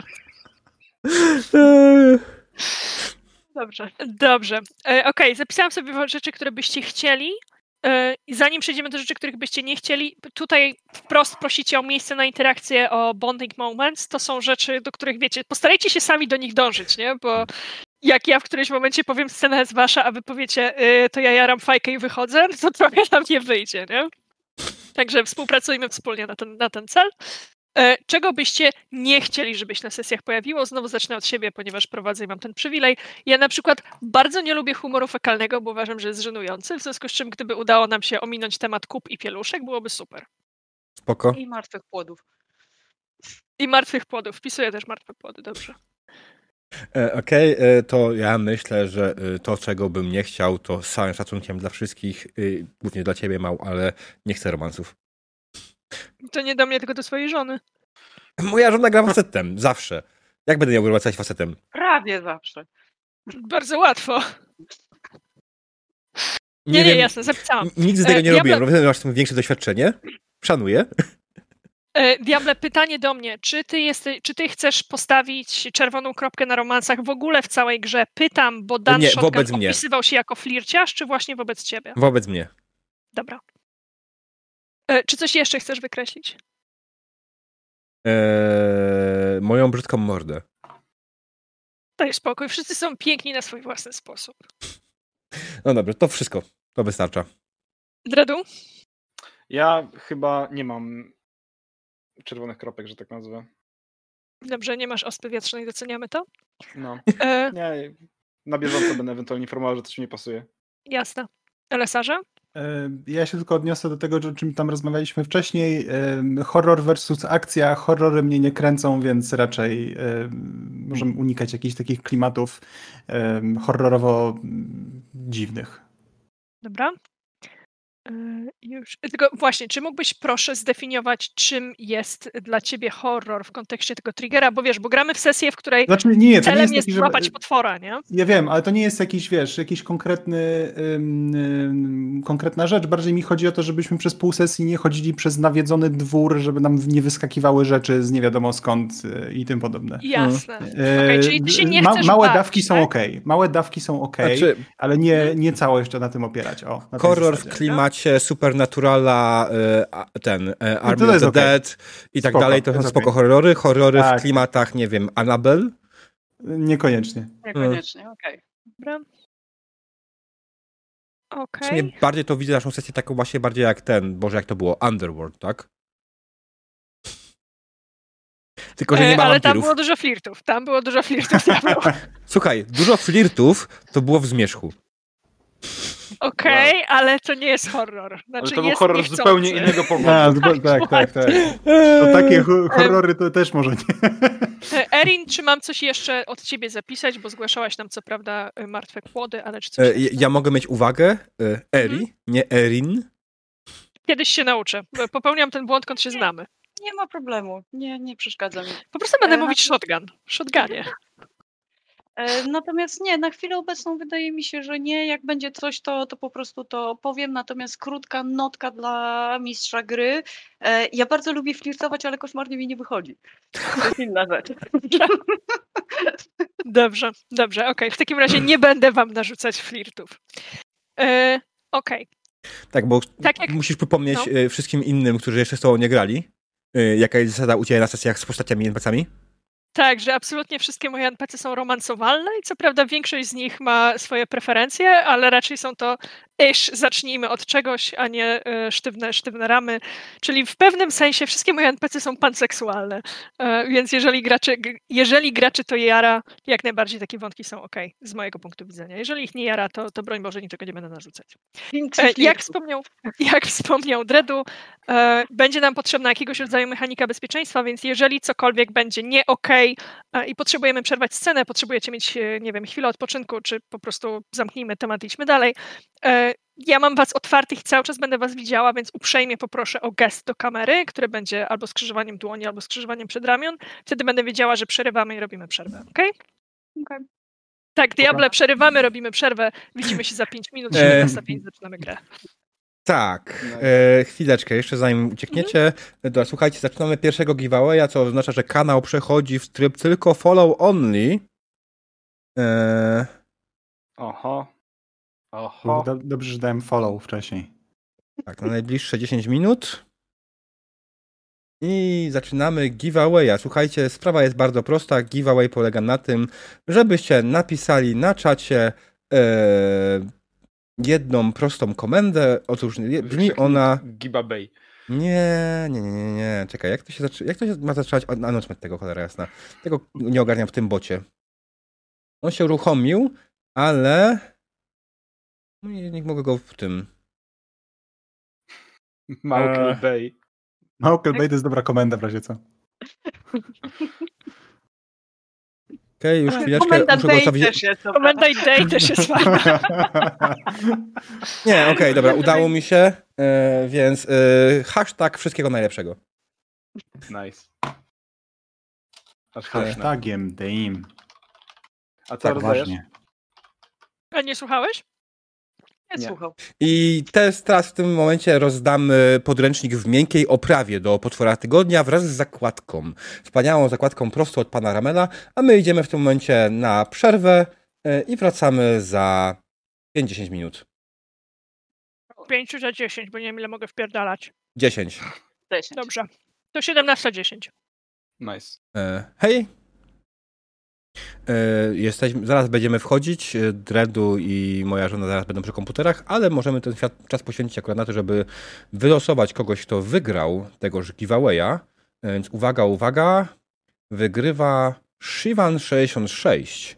Eee, Dobrze. Dobrze. E, Okej, zapisałam sobie rzeczy, które byście chcieli. E, i zanim przejdziemy do rzeczy, których byście nie chcieli, tutaj wprost prosicie o miejsce na interakcję, o bonding moments. To są rzeczy, do których wiecie, postarajcie się sami do nich dążyć, nie? Bo jak ja w którymś momencie powiem, scena jest wasza, a wy powiecie, y, to ja jaram fajkę i wychodzę, to trochę nam nie wyjdzie, nie? Także współpracujmy wspólnie na ten, na ten cel. E, Czego byście nie chcieli, żeby się na sesjach pojawiło? Znowu zacznę od siebie, ponieważ prowadzę i mam ten przywilej. Ja na przykład bardzo nie lubię humoru fekalnego, bo uważam, że jest żenujący, w związku z czym gdyby udało nam się ominąć temat kup i pieluszek, byłoby super. Spoko. I martwych płodów. I martwych płodów. Wpisuję też martwe płody, dobrze. E, Okej, e, to ja myślę, że e, to, czego bym nie chciał, to z całym szacunkiem dla wszystkich, głównie dla ciebie, Mał, ale nie chcę romansów. To nie do mnie, tylko do swojej żony. Moja żona gra facetem, zawsze. Jak będę miał wracać facetem? Prawie zawsze. Bardzo łatwo. Nie, nie, jasne, zapisałam. Nigdy tego nie ja robiłem. Rozumiem, że masz tym większe doświadczenie. Szanuję. E, Diable, pytanie do mnie. Czy ty, jesteś, czy ty chcesz postawić czerwoną kropkę na romansach w ogóle w całej grze? Pytam, bo Dan Nie, Shotgun wobec mnie. opisywał się jako flirciarz, czy właśnie wobec ciebie? Wobec mnie. Dobra. E, Czy coś jeszcze chcesz wykreślić? Eee, moją brzydką mordę. Daj spokój, wszyscy są piękni na swój własny sposób. No dobrze, to wszystko. To wystarcza. Dredu? Ja chyba nie mam czerwonych kropek, że tak nazwę. Dobrze, nie masz ospy wietrznej, doceniamy to. No, E, nie, na bieżąco będę ewentualnie informował, że coś mi nie pasuje. jasne. Lesarze? E, Ja się tylko odniosę do tego, o czym tam rozmawialiśmy wcześniej. E, Horror versus akcja. Horrory mnie nie kręcą, więc raczej e, możemy unikać jakichś takich klimatów horrorowo mm, dziwnych. Dobra. E, Już. Tylko właśnie, czy mógłbyś proszę zdefiniować, czym jest dla ciebie horror w kontekście tego triggera? Bo wiesz, bo gramy w sesję, w której Znaczy, nie, to nie celem jest, jest taki, że, złapać potwora, nie? Ja wiem, ale to nie jest jakiś, wiesz, jakiś konkretny, konkretna rzecz. Bardziej mi chodzi o to, żebyśmy przez pół sesji nie chodzili przez nawiedzony dwór, żeby nam nie wyskakiwały rzeczy z nie wiadomo skąd y, i tym podobne. Jasne. E, Okej, czyli ty się nie ma- chcesz Małe bawić, dawki są tak? ok. Małe dawki są ok, Znaczy, ale nie, nie całe jeszcze na tym opierać. O, horror w zasadzie. Klimacie Supernaturala, e, ten e, Army to of the okej. Dead i tak Spoko, dalej, to są jest spoko horrory. Horrory w Tak. klimatach, nie wiem, Annabelle. Niekoniecznie. Niekoniecznie, okej. Dobra. W Okej. sumie bardziej to widzę naszą sesję taką właśnie bardziej jak ten, Boże, jak to było, Underworld, tak? Tylko, że nie E, ma Ale tam było dużo flirtów. Tam było dużo flirtów. diabeł. Słuchaj, dużo flirtów to było w zmierzchu. Okej, ale to nie jest horror. Znaczy Ale to był jest horror z niechcący. zupełnie innego powodu. A, zupełnie- tak, tak, tak. To takie ho- horrory to też może nie. E, Erin, czy mam coś jeszcze od ciebie zapisać, bo zgłaszałaś nam co prawda e, martwe kłody, ale czy coś E, ja- Ja mogę mieć uwagę, e, Eri, Mhm. nie Erin. kiedyś się nauczę. Popełniam ten błąd, kąd się znamy. Nie ma problemu. Nie, nie przeszkadza mi. Po prostu będę E, mówić shotgun. Shotgunie. E, Natomiast nie, na chwilę obecną wydaje mi się, że nie. Jak będzie coś, to, to po prostu to powiem. Natomiast krótka notka dla mistrza gry. E, Ja bardzo lubię flirtować, ale koszmarnie mi nie wychodzi. To jest inna rzecz. Dobrze, dobrze, okej. W takim razie nie będę wam narzucać flirtów. E, okej. Tak, bo Tak jak- musisz przypomnieć no. wszystkim innym, którzy jeszcze z tobą nie grali, jaka jest zasada u ciebie na sesjach z postaciami i NPC-ami? Tak, że absolutnie wszystkie moje NPC są romansowalne i co prawda większość z nich ma swoje preferencje, ale raczej są to iż zacznijmy od czegoś, a nie e, sztywne, sztywne ramy. Czyli w pewnym sensie wszystkie moje NPC są panseksualne. E, więc jeżeli graczy, jeżeli graczy to jara, jak najbardziej takie wątki są ok z mojego punktu widzenia. Jeżeli ich nie jara, to, to broń Boże niczego nie będę narzucać. E, Jak wspomniał, jak wspomniał Dredu, będzie nam potrzebna jakiegoś rodzaju mechanika bezpieczeństwa, więc jeżeli cokolwiek będzie nie e, i potrzebujemy przerwać scenę, potrzebujecie mieć, nie wiem, chwilę odpoczynku, czy po prostu zamknijmy temat i idźmy dalej. Ja mam was otwartych i cały czas będę was widziała, więc uprzejmie poproszę o gest do kamery, które będzie albo skrzyżowaniem dłoni, albo skrzyżowaniem przedramion. Wtedy będę wiedziała, że przerywamy i robimy przerwę, okej? Okej. Tak, Diable, przerywamy, robimy przerwę. Widzimy się za 5 minut, E. 17.05 zaczynamy grę. Tak, No. e, chwileczkę, jeszcze zanim uciekniecie. Dobra, słuchajcie, zaczynamy pierwszego giveawaya, co oznacza, że kanał przechodzi w tryb tylko follow only. E, Oho. Oho. Do, dobrze, że dałem follow wcześniej. tak, na najbliższe 10 minut. I zaczynamy giveawaya. Słuchajcie, sprawa jest bardzo prosta. Giveaway polega na tym, żebyście napisali na czacie e, jedną prostą komendę. Otóż brzmi ona. Giba Bay. Nie, nie, nie, nie, nie. Czekaj, jak to się, zaczy... jak to się ma zaczynać announcement tego, cholera jasna. Tego nie ogarniam w tym bocie. On się uruchomił, ale... No i nie mogę go w tym... Małki Eee. Bay. Małkel Bay to jest dobra komenda w razie co. Okej, już chwileczkę, Komenda muszę go Day ustawić... też jest, dobra. Komenda i day też jest fajna. Nie, okej, dobra, udało mi się, e, więc e, hashtag wszystkiego najlepszego. Nice. Aż Tak. Hashtagiem Dame. A co Tak rozdajesz? A nie słuchałeś? Nie Nie. słuchał. I też teraz w tym momencie rozdamy podręcznik w miękkiej oprawie do potwora tygodnia wraz z zakładką. Wspaniałą zakładką prosto od pana Ramela, a my idziemy w tym momencie na przerwę e, i wracamy za 5-10 minut. 5 za 10, bo nie wiem ile mogę wpierdalać. 10. Cześć. Dobrze. To 17.10. Nice. E, hej! E, jesteśmy, zaraz będziemy wchodzić. e, Dredu i moja żona zaraz będą przy komputerach, ale możemy ten czas poświęcić akurat na to, żeby wylosować kogoś, kto wygrał tegoż giveawaya. E, Więc uwaga, uwaga. Wygrywa Shivan66.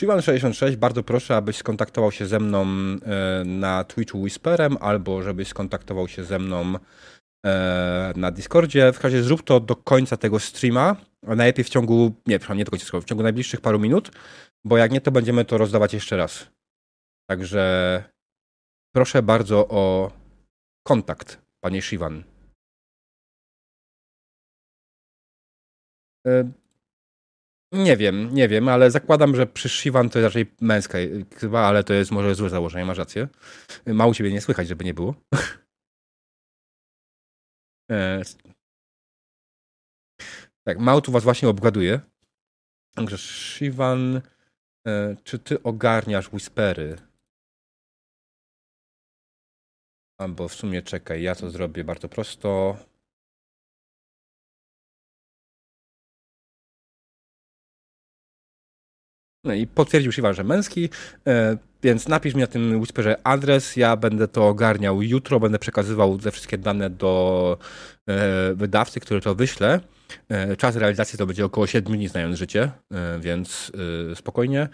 Shivan66, bardzo proszę, abyś skontaktował się ze mną na Twitchu Whisperem, albo żebyś skontaktował się ze mną na Discordzie. W razie zrób to do końca tego streama, a najlepiej w ciągu, nie, nie do końca w ciągu najbliższych paru minut, bo jak nie, to będziemy to rozdawać jeszcze raz. Także proszę bardzo o kontakt, panie Shivan. E, Nie wiem, nie wiem, ale zakładam, że przy Shivan to jest raczej męska chyba, ale to jest może złe założenie, masz rację. Mało ciebie nie słychać, żeby nie było. E, Tak, Małtu was właśnie obgaduje. Także Shivan, e, czy ty ogarniasz whispery? Albo w sumie czekaj, ja to zrobię bardzo prosto. No i potwierdził Shivan, że męski, e, więc napisz mi na tym whisperze adres, ja będę to ogarniał jutro, będę przekazywał te wszystkie dane do e, wydawcy, który to wyśle. E, Czas realizacji to będzie około 7 dni, znając życie, e, więc e, spokojnie.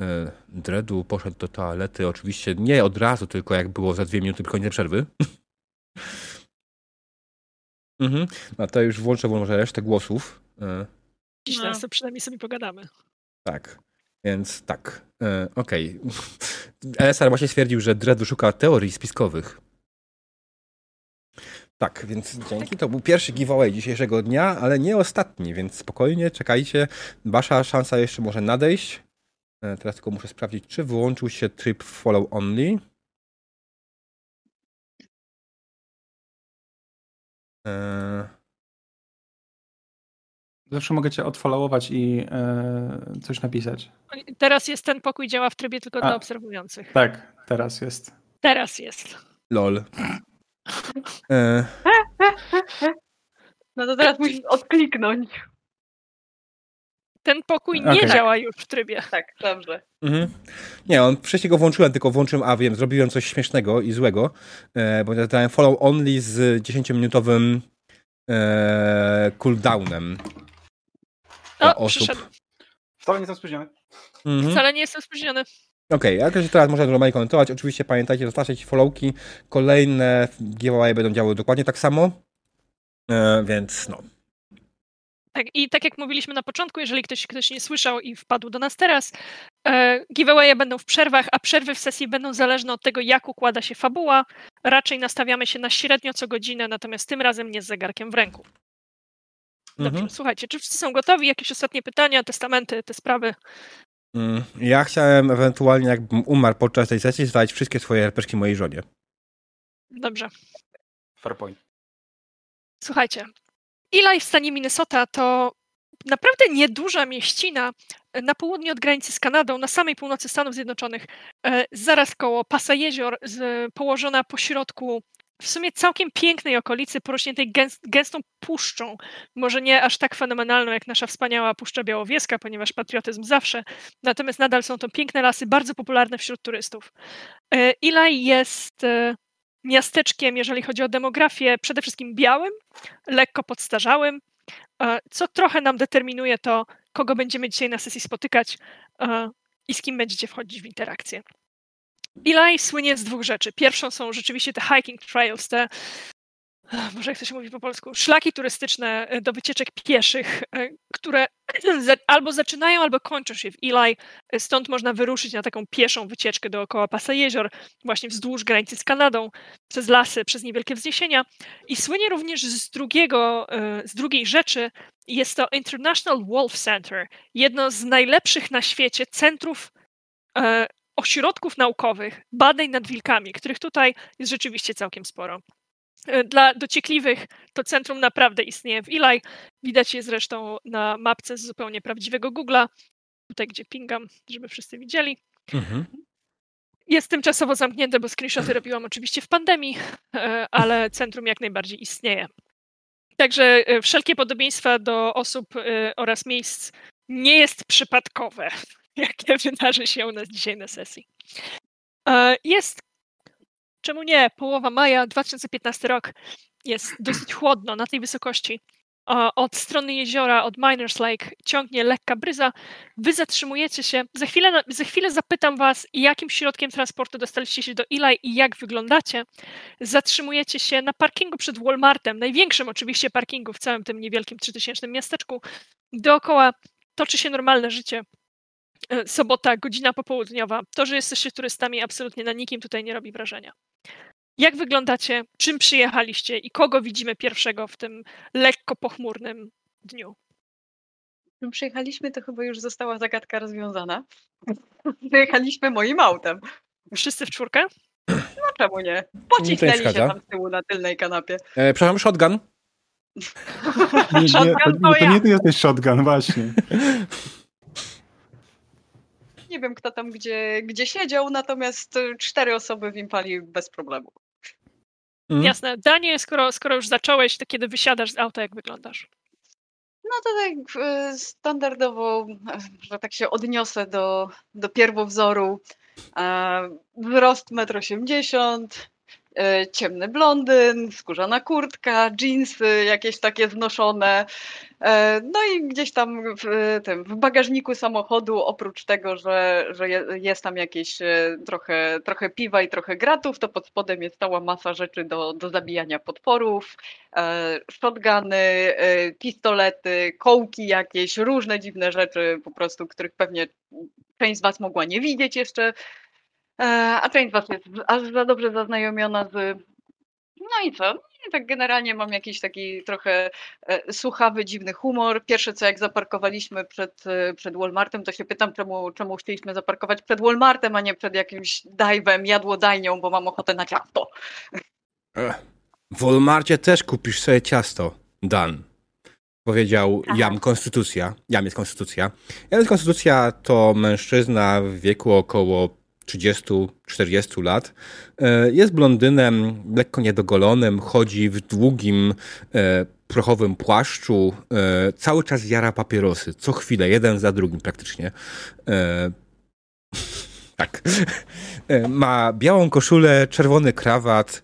E, Dredu poszedł do toalety, oczywiście nie od razu, tylko jak było za dwie minuty koniec przerwy. mhm. No to już włączę może resztę głosów. E, Dziś No. to przynajmniej sobie pogadamy. Tak, więc tak. E, Okej. LSR właśnie stwierdził, że Dredu szuka teorii spiskowych. Tak, więc dzięki. To był pierwszy giveaway dzisiejszego dnia, ale nie ostatni, więc spokojnie, czekajcie. Wasza szansa jeszcze może nadejść. E, Teraz tylko muszę sprawdzić, czy wyłączył się tryb follow only. E, Zawsze mogę cię odfollowować i e, coś napisać. Teraz jest ten pokój, działa w trybie tylko A. dla obserwujących. Tak, teraz jest. Teraz jest. lol. E, No to teraz musisz odkliknąć. Ten pokój nie działa już w trybie. Tak, dobrze. Mhm. Nie, on wcześniej go włączyłem, tylko włączyłem, a wiem, zrobiłem coś śmiesznego i złego, e, bo dałem follow only z 10-minutowym e, cooldownem O, osób. przyszedł. Wcale nie jestem spóźniony. Mhm. Wcale nie jestem spóźniony. Okej, jak się teraz można normalnie komentować, oczywiście pamiętajcie, zostawiać followki, kolejne giveaway będą działały dokładnie tak samo, e, więc no. Tak, I tak jak mówiliśmy na początku, jeżeli ktoś, ktoś nie słyszał i wpadł do nas teraz, e, giveawaye będą w przerwach, a przerwy w sesji będą zależne od tego, jak układa się fabuła. Raczej nastawiamy się na średnio co godzinę, natomiast tym razem nie z zegarkiem w ręku. Dobrze, Mhm. słuchajcie, czy wszyscy są gotowi? Jakieś ostatnie pytania, testamenty, te sprawy? Mm, Ja chciałem ewentualnie, jakbym umarł podczas tej sesji, zdać wszystkie swoje herpeszki mojej żonie. Dobrze. Fair point. Słuchajcie, Eli w stanie Minnesota to naprawdę nieduża mieścina e, na południe od granicy z Kanadą, na samej północy Stanów Zjednoczonych, e, zaraz koło pasa jezior, położona pośrodku w sumie całkiem pięknej okolicy, porośniętej gęs- gęstą puszczą. Może nie aż tak fenomenalną jak nasza wspaniała Puszcza Białowieska, ponieważ patriotyzm zawsze, natomiast nadal są to piękne lasy, bardzo popularne wśród turystów. E, Eli jest e, miasteczkiem, jeżeli chodzi o demografię, przede wszystkim białym, lekko podstarzałym, e, co trochę nam determinuje to, kogo będziemy dzisiaj na sesji spotykać i z kim będziecie wchodzić w interakcję. Eli słynie z dwóch rzeczy. Pierwszą są rzeczywiście te hiking trails, te może jak to się mówi po polsku, szlaki turystyczne e, do wycieczek pieszych, e, które albo zaczynają, albo kończą się w Eli. Stąd można wyruszyć na taką pieszą wycieczkę dookoła pasa jezior, właśnie wzdłuż granicy z Kanadą, przez lasy, przez niewielkie wzniesienia. I słynie również z, drugiego, e, z drugiej rzeczy, jest to International Wolf Center, jedno z najlepszych na świecie centrów ośrodków naukowych, badań nad wilkami, których tutaj jest rzeczywiście całkiem sporo. E, Dla dociekliwych to centrum naprawdę istnieje w Eli. Widać je zresztą na mapce z zupełnie prawdziwego Google'a, tutaj gdzie pingam, żeby wszyscy widzieli. Mhm. Jest tymczasowo zamknięte, bo screenshoty robiłam oczywiście w pandemii, e, ale centrum jak najbardziej istnieje. Także e, wszelkie podobieństwa do osób oraz miejsc nie jest przypadkowe, jakie wydarzy się u nas dzisiaj na sesji. E, Jest, czemu nie, połowa maja 2015 rok. Jest dosyć chłodno na tej wysokości. Od strony jeziora, od Miners Lake ciągnie lekka bryza. Wy zatrzymujecie się. Za chwilę, za chwilę zapytam was, jakim środkiem transportu dostaliście się do Eli i jak wyglądacie. Zatrzymujecie się na parkingu przed Walmartem, największym oczywiście parkingu w całym tym niewielkim 3000 miasteczku. Dookoła toczy się normalne życie. Sobota, godzina popołudniowa. To, że jesteście turystami, absolutnie na nikim tutaj nie robi wrażenia. Jak wyglądacie? Czym przyjechaliście i kogo widzimy pierwszego w tym lekko pochmurnym dniu? Gdy przyjechaliśmy, to chyba już została zagadka rozwiązana. Przyjechaliśmy moim autem. Wszyscy w czwórkę? No czemu nie? To nie Pocisnęli się tam z tyłu na tylnej kanapie. E, przepraszam, shotgun. Nie, nie, to, Shotgun to to ja. nie ty jesteś shotgun, właśnie. Nie wiem, kto tam gdzie, gdzie siedział, natomiast y, cztery osoby w Impali bez problemu. Mhm. Jasne. Danie, skoro, skoro już zacząłeś, to kiedy wysiadasz z auta, jak wyglądasz? No to tak standardowo, e, że tak się odniosę do, do pierwowzoru. E, Wzrost 1,80 m, ciemny blondyn, skórzana kurtka, dżinsy jakieś takie znoszone. E, No i gdzieś tam w, e, tym, w bagażniku samochodu, oprócz tego, że, że je- jest tam jakieś e, trochę, trochę piwa i trochę gratów, to pod spodem jest cała masa rzeczy do, do zabijania potworów, e, shotguny, e, pistolety, kołki jakieś, różne dziwne rzeczy po prostu, których pewnie część z Was mogła nie widzieć jeszcze, e, a część z Was jest aż za dobrze zaznajomiona z... No i co? I tak generalnie mam jakiś taki trochę e, słuchawy, dziwny humor. Pierwsze co jak zaparkowaliśmy przed, e, przed Walmartem, to się pytam, czemu, czemu chcieliśmy zaparkować przed Walmartem, a nie przed jakimś dajwem, jadłodajnią, bo mam ochotę na ciasto. E, W Walmarcie też kupisz sobie ciasto, Dan. Powiedział Aha. Jam Konstytucja. Jam jest Konstytucja. Jam jest Konstytucja to mężczyzna w wieku około 30-40 lat. E, Jest blondynem, lekko niedogolonym, chodzi w długim, e, prochowym płaszczu. e, Cały czas jara papierosy. Co chwilę, jeden za drugim praktycznie. Tak. Ma białą koszulę, czerwony krawat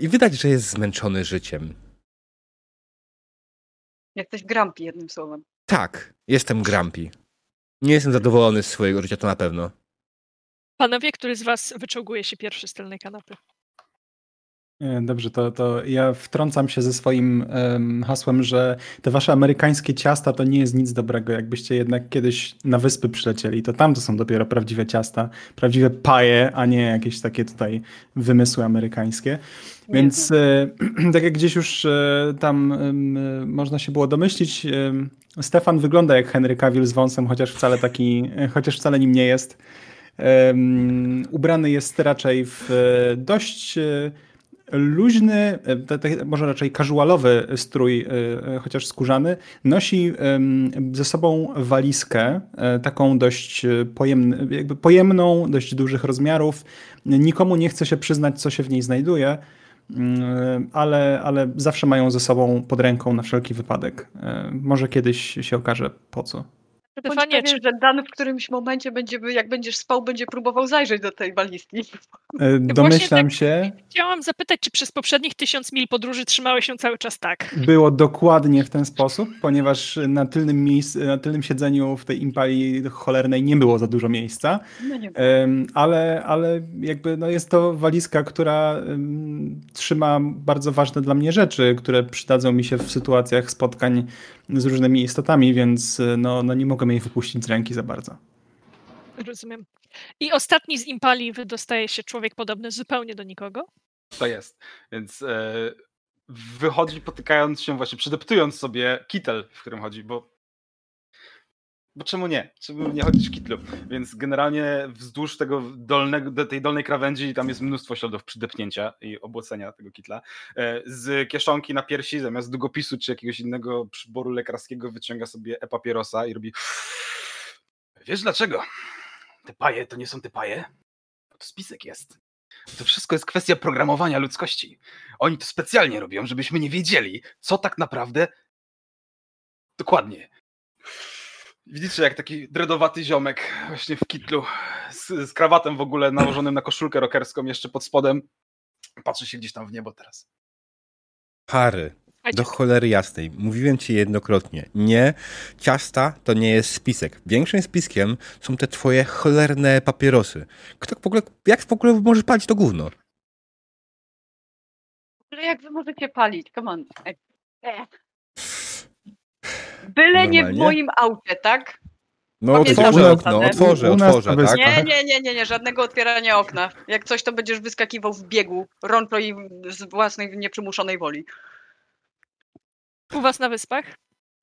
i widać, że jest zmęczony życiem. Jesteś grumpy jednym słowem. Tak, jestem grumpy. Nie jestem zadowolony z swojego życia, to na pewno. Panowie, który z was wyczołguje się pierwszy z tylnej kanapy? E, dobrze, to, to ja wtrącam się ze swoim um, hasłem, że te wasze amerykańskie ciasta to nie jest nic dobrego. Jakbyście jednak kiedyś na wyspy przylecieli, to tam to są dopiero prawdziwe ciasta, prawdziwe paje, a nie jakieś takie tutaj wymysły amerykańskie. Więc e, tak jak gdzieś już e, tam e, można się było domyślić, Stefan wygląda jak Henry Cavill z wąsem, chociaż wcale taki, e, chociaż wcale nim nie jest. Ubrany jest raczej w e, dość e, luźny, może raczej casualowy strój, chociaż skórzany. Nosi ze sobą walizkę, taką dość pojemny, jakby pojemną, dość dużych rozmiarów. Nikomu nie chce się przyznać, co się w niej znajduje. Mm, ale, ale zawsze mają ze sobą pod ręką na wszelki wypadek. E, może kiedyś się okaże po co. Stefanie, czy... że Dan w którymś momencie będzie, jak będziesz spał, będzie próbował zajrzeć do tej balistki. E, domyślam tak się. Chciałam zapytać, czy przez poprzednich tysiąc mil podróży trzymały się cały czas tak? Było dokładnie w ten sposób, ponieważ na tylnym, miejsc, na tylnym siedzeniu w tej impali cholernej nie było za dużo miejsca. No nie ale, ale jakby no jest to walizka, która um, trzyma bardzo ważne dla mnie rzeczy, które przydadzą mi się w sytuacjach spotkań z różnymi istotami, więc no, no nie mogę jej wypuścić z ręki za bardzo. Rozumiem. I ostatni z impali wydostaje się człowiek podobny zupełnie do nikogo? To jest. Więc e, wychodzi potykając się właśnie, przydeptując sobie kitel, w którym chodzi, bo bo czemu nie? Czemu nie chodzić w kitlu? Więc generalnie wzdłuż tego dolnego, tej dolnej krawędzi tam jest mnóstwo śladów przydepnięcia i obłocenia tego kitla. E, z kieszonki na piersi zamiast długopisu czy jakiegoś innego przyboru lekarskiego wyciąga sobie e-papierosa i robi Wiesz dlaczego? Te paje to nie są te paje? To spisek jest. To wszystko jest kwestia programowania ludzkości. Oni to specjalnie robią, żebyśmy nie wiedzieli, co tak naprawdę dokładnie. Widzicie, jak taki dredowaty ziomek właśnie w kitlu z, z krawatem w ogóle nałożonym na koszulkę rockerską jeszcze pod spodem patrzy się gdzieś tam w niebo teraz. Harry, do cholery jasnej. Mówiłem ci jednokrotnie. Nie, ciasta to nie jest spisek. Większym spiskiem są te twoje cholerne papierosy. Kto w ogóle, jak w ogóle możesz palić to gówno? Ale jak wy możecie palić? Come on. E. Byle nie w moim aucie, tak? No otworzę okno, otworzę, otworzę, tak? Nie, nie, nie, nie, nie, żadnego otwierania okna. Jak coś, to będziesz wyskakiwał w biegu, i z własnej nieprzymuszonej woli. U was na wyspach?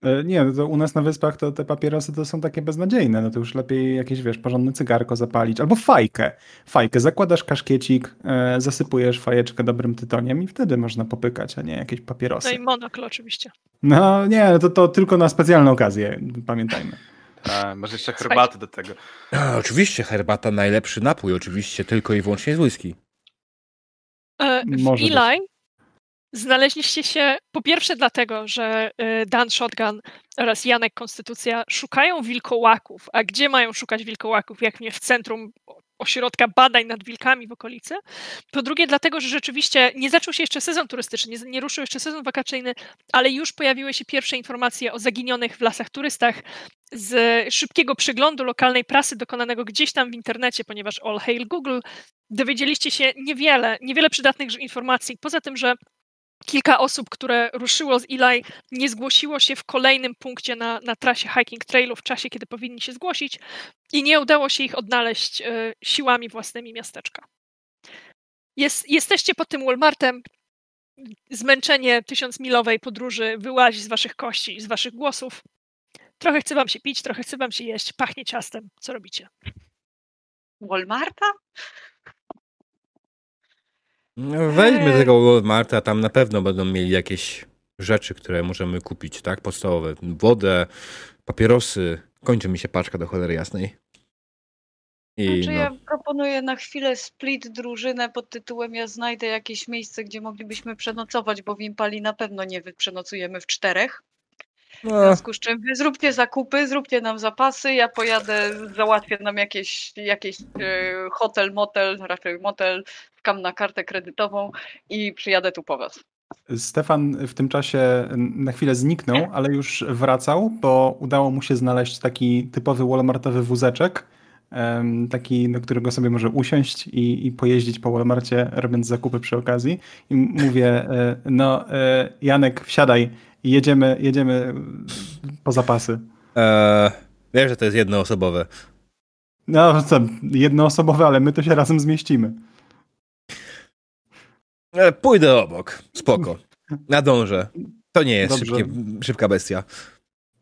E, nie, no to u nas na wyspach to te papierosy to są takie beznadziejne. No to już lepiej jakieś, wiesz, porządne cygarko zapalić. Albo fajkę. Fajkę. Zakładasz kaszkiecik, e, zasypujesz fajeczkę dobrym tytoniem i wtedy można popykać, a nie jakieś papierosy. No i monokl oczywiście. No nie, to, to tylko na specjalne okazje, pamiętajmy. A, może jeszcze herbaty do tego. A, oczywiście, herbata najlepszy napój, oczywiście, tylko i wyłącznie z whisky. E, w Eli Znaleźliście się po pierwsze dlatego, że y, Dan Shotgun oraz Janek Konstytucja szukają wilkołaków. A gdzie mają szukać wilkołaków, jak nie w centrum ośrodka badań nad wilkami w okolicy. Po drugie, dlatego, że rzeczywiście nie zaczął się jeszcze sezon turystyczny, nie, nie ruszył jeszcze sezon wakacyjny, ale już pojawiły się pierwsze informacje o zaginionych w lasach turystach z szybkiego przeglądu lokalnej prasy dokonanego gdzieś tam w internecie, ponieważ all hail Google, dowiedzieliście się niewiele, niewiele przydatnych informacji. Poza tym, że kilka osób, które ruszyło z Eli, nie zgłosiło się w kolejnym punkcie na, na trasie hiking trailu w czasie, kiedy powinni się zgłosić i nie udało się ich odnaleźć e, siłami własnymi miasteczka. Jest, jesteście pod tym Walmartem. Zmęczenie tysiącmilowej podróży wyłazi z waszych kości i z waszych głosów. Trochę chce wam się pić, trochę chce wam się jeść, pachnie ciastem. Co robicie? Walmarta? No, weźmy tego Walmarta, tam na pewno będą mieli jakieś rzeczy, które możemy kupić, tak? Podstawowe. Wodę, papierosy. Kończy mi się paczka do cholery jasnej. I, znaczy, no. ja proponuję na chwilę split drużynę pod tytułem ja znajdę jakieś miejsce, gdzie moglibyśmy przenocować, bo w Impali na pewno nie przenocujemy w czterech. No. W związku z czym wy zróbcie zakupy, zróbcie nam zapasy, ja pojadę, załatwię nam jakieś, jakieś e, hotel, motel, raczej motel, skam na kartę kredytową i przyjadę tu po was. Stefan w tym czasie na chwilę zniknął, ale już wracał, bo udało mu się znaleźć taki typowy Walmartowy wózeczek taki, do którego sobie może usiąść i, i pojeździć po Walmarcie, robiąc zakupy przy okazji. I mówię, e, no e, Janek, wsiadaj i jedziemy, jedziemy po zapasy. Eee, wiesz, że to jest jednoosobowe. No co, jednoosobowe, ale my to się razem zmieścimy. E, pójdę obok. Spoko. Nadążę. To nie jest szybkie, szybka bestia.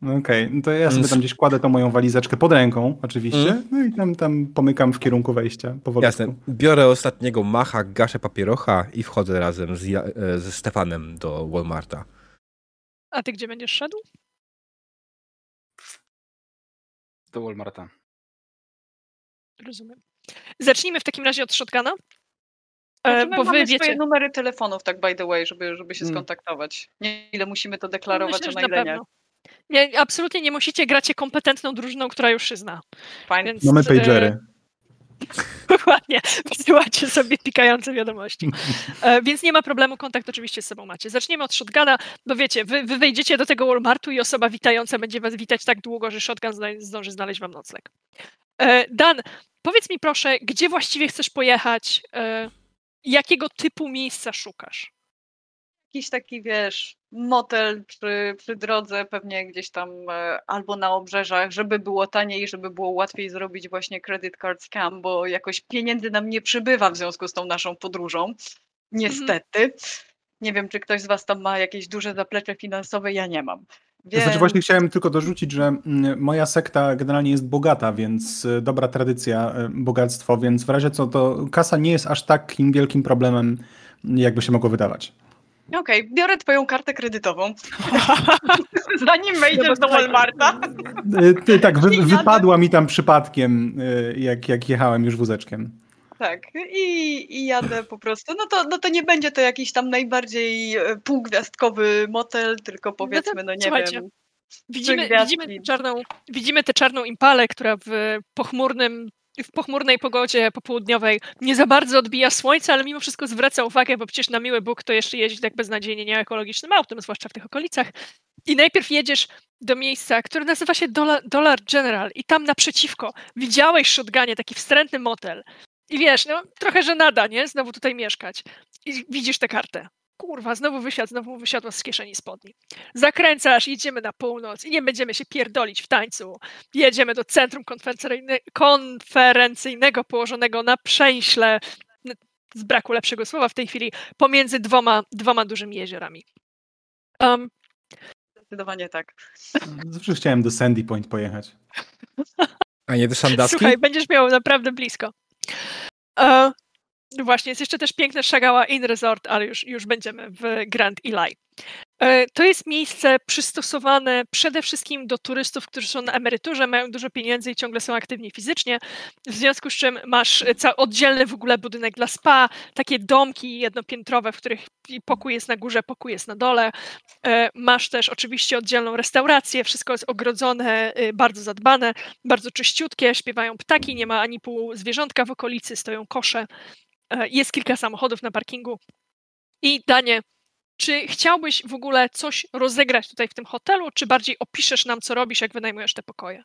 No Okej, no to ja sobie tam gdzieś kładę tą moją walizeczkę pod ręką, oczywiście, Mm. no i tam, tam pomykam w kierunku wejścia powolutku. Jasne. Biorę ostatniego macha, gaszę papierocha i wchodzę razem z, e, ze Stefanem do Walmarta. A ty gdzie będziesz szedł? Do Walmarta. Rozumiem. Zacznijmy w takim razie od shotguna. E, Znaczy, bo mamy wy swoje wiecie. numery telefonów, tak by the way, żeby, żeby się Mm. skontaktować. Nie ile musimy to deklarować, Myślę, a że na ile nie. pewno. Nie, absolutnie nie musicie grać kompetentną drużyną, która już się zna. Fajnie. Więc, Mamy e, pagery. Dokładnie. Wysyłacie sobie pikające wiadomości. E, więc nie ma problemu, kontakt oczywiście z sobą macie. Zaczniemy od shotguna, bo wiecie, wy, wy wejdziecie do tego Walmartu i osoba witająca będzie was witać tak długo, że shotgun zna, zdąży znaleźć wam nocleg. E, Dan, powiedz mi proszę, gdzie właściwie chcesz pojechać? E, jakiego typu miejsca szukasz? Jakiś taki, wiesz, motel przy, przy drodze, pewnie gdzieś tam e, albo na obrzeżach, żeby było taniej, żeby było łatwiej zrobić właśnie credit card scam, bo jakoś pieniędzy nam nie przybywa w związku z tą naszą podróżą. Niestety. Nie wiem, czy ktoś z Was tam ma jakieś duże zaplecze finansowe, ja nie mam. Więc... Znaczy właśnie chciałem tylko dorzucić, że mm, moja sekta generalnie jest bogata, więc y, dobra tradycja, y, bogactwo, więc w razie co to kasa nie jest aż takim wielkim problemem, jakby się mogło wydawać. Okej, biorę Twoją kartę kredytową. Zanim wejdziesz do Walmarta. Y, ty, tak, wy, wypadła mi tam przypadkiem, y, jak, jak jechałem już wózeczkiem. Tak, i, i jadę po prostu. No to, no to nie będzie to jakiś tam najbardziej e, półgwiazdkowy motel, tylko powiedzmy, no nie słuchajcie, wiem. Widzimy, widzimy, czarną, widzimy tę czarną impalę, która w pochmurnym w pochmurnej pogodzie popołudniowej nie za bardzo odbija słońce, ale mimo wszystko zwraca uwagę, bo przecież na miły Bóg to jeszcze jeździ tak beznadziejnie nieekologicznym autem, zwłaszcza w tych okolicach. I najpierw jedziesz do miejsca, które nazywa się Dollar, Dollar General i tam naprzeciwko widziałeś shotgunie taki wstrętny motel. I wiesz, no trochę żenada, nie? Znowu tutaj mieszkać. I widzisz tę kartę. Kurwa, znowu wysiadł, znowu wysiadła z kieszeni spodni. Zakręcasz, jedziemy na północ i nie będziemy się pierdolić w tańcu. Jedziemy do centrum konferencyjne, konferencyjnego położonego na przęśle, n- z braku lepszego słowa w tej chwili, pomiędzy dwoma, dwoma dużymi jeziorami. Um, Zdecydowanie tak. Zawsze chciałem do Sandy Point pojechać. A nie do Sandaski? słuchaj, będziesz miał naprawdę blisko. No właśnie, jest jeszcze też piękne Shagawa Inn Resort, ale już, już będziemy w Grand Eli. E, To jest miejsce przystosowane przede wszystkim do turystów, którzy są na emeryturze, mają dużo pieniędzy i ciągle są aktywni fizycznie, w związku z czym masz ca- oddzielny w ogóle budynek dla spa, takie domki jednopiętrowe, w których pokój jest na górze, pokój jest na dole. E, Masz też oczywiście oddzielną restaurację, wszystko jest ogrodzone, bardzo zadbane, bardzo czyściutkie, śpiewają ptaki, nie ma ani pół zwierzątka w okolicy, stoją kosze, e, jest kilka samochodów na parkingu. I Danie, czy chciałbyś w ogóle coś rozegrać tutaj w tym hotelu, czy bardziej opiszesz nam, co robisz, jak wynajmujesz te pokoje?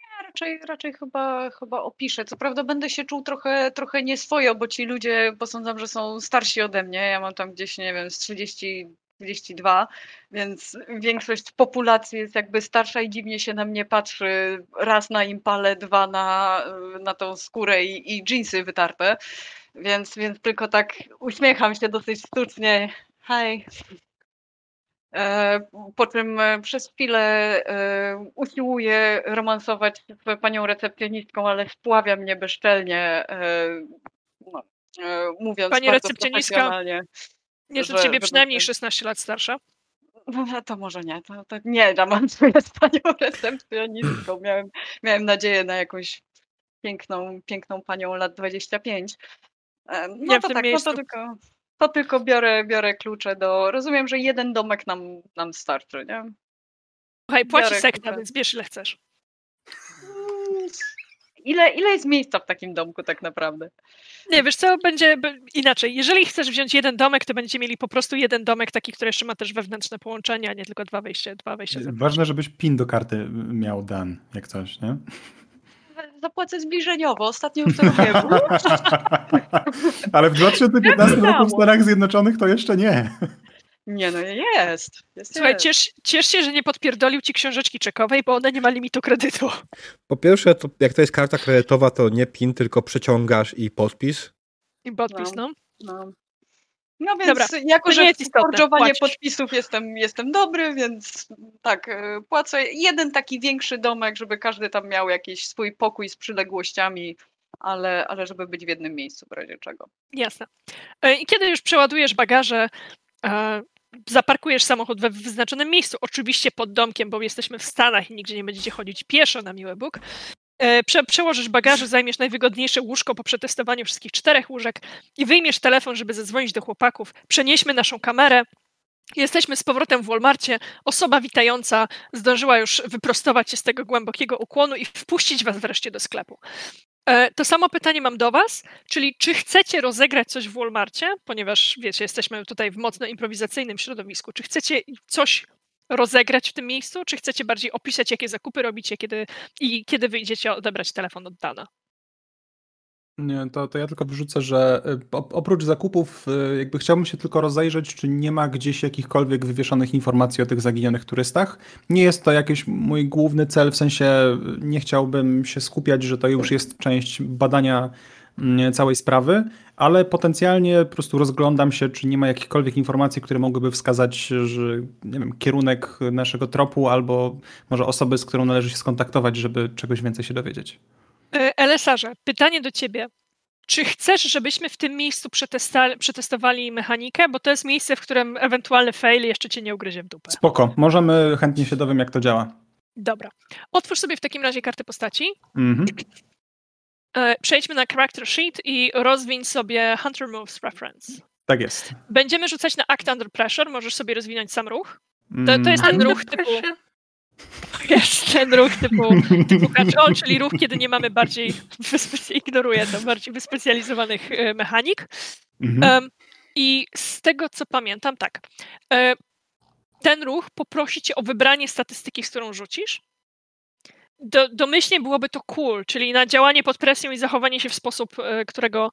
Ja raczej, raczej chyba, chyba opiszę. Co prawda będę się czuł trochę, trochę nieswojo, bo ci ludzie posądzam, że są starsi ode mnie. Ja mam tam gdzieś, nie wiem, z 30, 32, więc większość populacji jest jakby starsza i dziwnie się na mnie patrzy. Raz na impale, dwa na, na tą skórę i, i dżinsy wytarte. Więc, więc tylko tak uśmiecham się dosyć sztucznie. Hej. E, Po czym e, przez chwilę e, usiłuję romansować z panią recepcjonistką, ale spławia mnie bezczelnie, no, mówiąc Pani bardzo recepcjonistka. Jest od Że- ciebie przynajmniej ten- 16 lat starsza. No to może nie, to, to nie romansuję z panią recepcjonistką. Miałem, miałem nadzieję na jakąś piękną, piękną panią lat 25. E, No Nie to tak, no to tylko, to tylko biorę, biorę klucze do... Rozumiem, że jeden domek nam, nam starczy, nie? Słuchaj, płaci Biorę sekta, więc bierz ile chcesz. Ile, ile jest miejsca w takim domku tak naprawdę? Nie, wiesz co, będzie inaczej. Jeżeli chcesz wziąć jeden domek, to będziecie mieli po prostu jeden domek, taki, który jeszcze ma też wewnętrzne połączenia, a nie tylko dwa wejścia, dwa wejścia. Ważne, żebyś PIN do karty miał Dan, jak coś, nie? zapłacę zbliżeniowo. Ostatnio już to robiłem. Ale w 2015 roku w Stanach Zjednoczonych to jeszcze nie. Nie, no jest. jest Słuchaj, jest. ciesz, ciesz się, że nie podpierdolił ci książeczki czekowej, bo ona nie ma limitu kredytu. Po pierwsze, to jak to jest karta kredytowa, to nie PIN, tylko przeciągasz i podpis. I podpis, no. No. No więc Dobra, jako, że nie jest w istotne, forgowanie płacisz. podpisów jestem, jestem dobry, więc tak, e, płacę jeden taki większy domek, żeby każdy tam miał jakiś swój pokój z przyległościami, ale, ale żeby być w jednym miejscu w razie czego. Jasne. E, I kiedy już przeładujesz bagaże, e, zaparkujesz samochód we wyznaczonym miejscu, oczywiście pod domkiem, bo jesteśmy w Stanach i nigdzie nie będziecie chodzić pieszo na miły Bóg. E, Prze przełożysz bagaże, zajmiesz najwygodniejsze łóżko po przetestowaniu wszystkich czterech łóżek i wyjmiesz telefon, żeby zadzwonić do chłopaków. Przenieśmy naszą kamerę. Jesteśmy z powrotem w Walmarcie. Osoba witająca zdążyła już wyprostować się z tego głębokiego ukłonu i wpuścić was wreszcie do sklepu. E, To samo pytanie mam do Was, czyli czy chcecie rozegrać coś w Walmarcie, ponieważ wiecie, jesteśmy tutaj w mocno improwizacyjnym środowisku, czy chcecie coś rozegrać w tym miejscu, czy chcecie bardziej opisać, jakie zakupy robicie kiedy, i kiedy wyjdziecie odebrać telefon od Dana? Nie, to, to ja tylko wrzucę, że y, op- oprócz zakupów, y, jakby chciałbym się tylko rozejrzeć, czy nie ma gdzieś jakichkolwiek wywieszonych informacji o tych zaginionych turystach. Nie jest to jakiś mój główny cel, w sensie y, nie chciałbym się skupiać, że to już jest część badania mm, całej sprawy, ale potencjalnie po prostu rozglądam się, czy nie ma jakichkolwiek informacji, które mogłyby wskazać, że nie wiem, kierunek naszego tropu albo może osoby, z którą należy się skontaktować, żeby czegoś więcej się dowiedzieć. E, Elesarze, pytanie do Ciebie. Czy chcesz, żebyśmy w tym miejscu przetestowali mechanikę, bo to jest miejsce, w którym ewentualny fail jeszcze Cię nie ugryzie w dupę? Spoko, możemy chętnie się dowiem, jak to działa. Dobra. Otwórz sobie w takim razie kartę postaci. Mhm. E, Przejdźmy na character sheet i rozwiń sobie Hunter Moves Reference. Tak jest. Będziemy rzucać na Act Under Pressure, możesz sobie rozwinąć sam ruch. To, to jest ten Mhm. ruch typu... Jest ten ruch typu, typu catch-all, czyli ruch, kiedy nie mamy bardziej, ignoruję to, bardziej wyspecjalizowanych e, mechanik. Mhm. Em, I z tego, co pamiętam, tak. e, Ten ruch poprosi cię o wybranie statystyki, z którą rzucisz. Do, domyślnie byłoby to cool, czyli na działanie pod presją i zachowanie się w sposób, e, którego,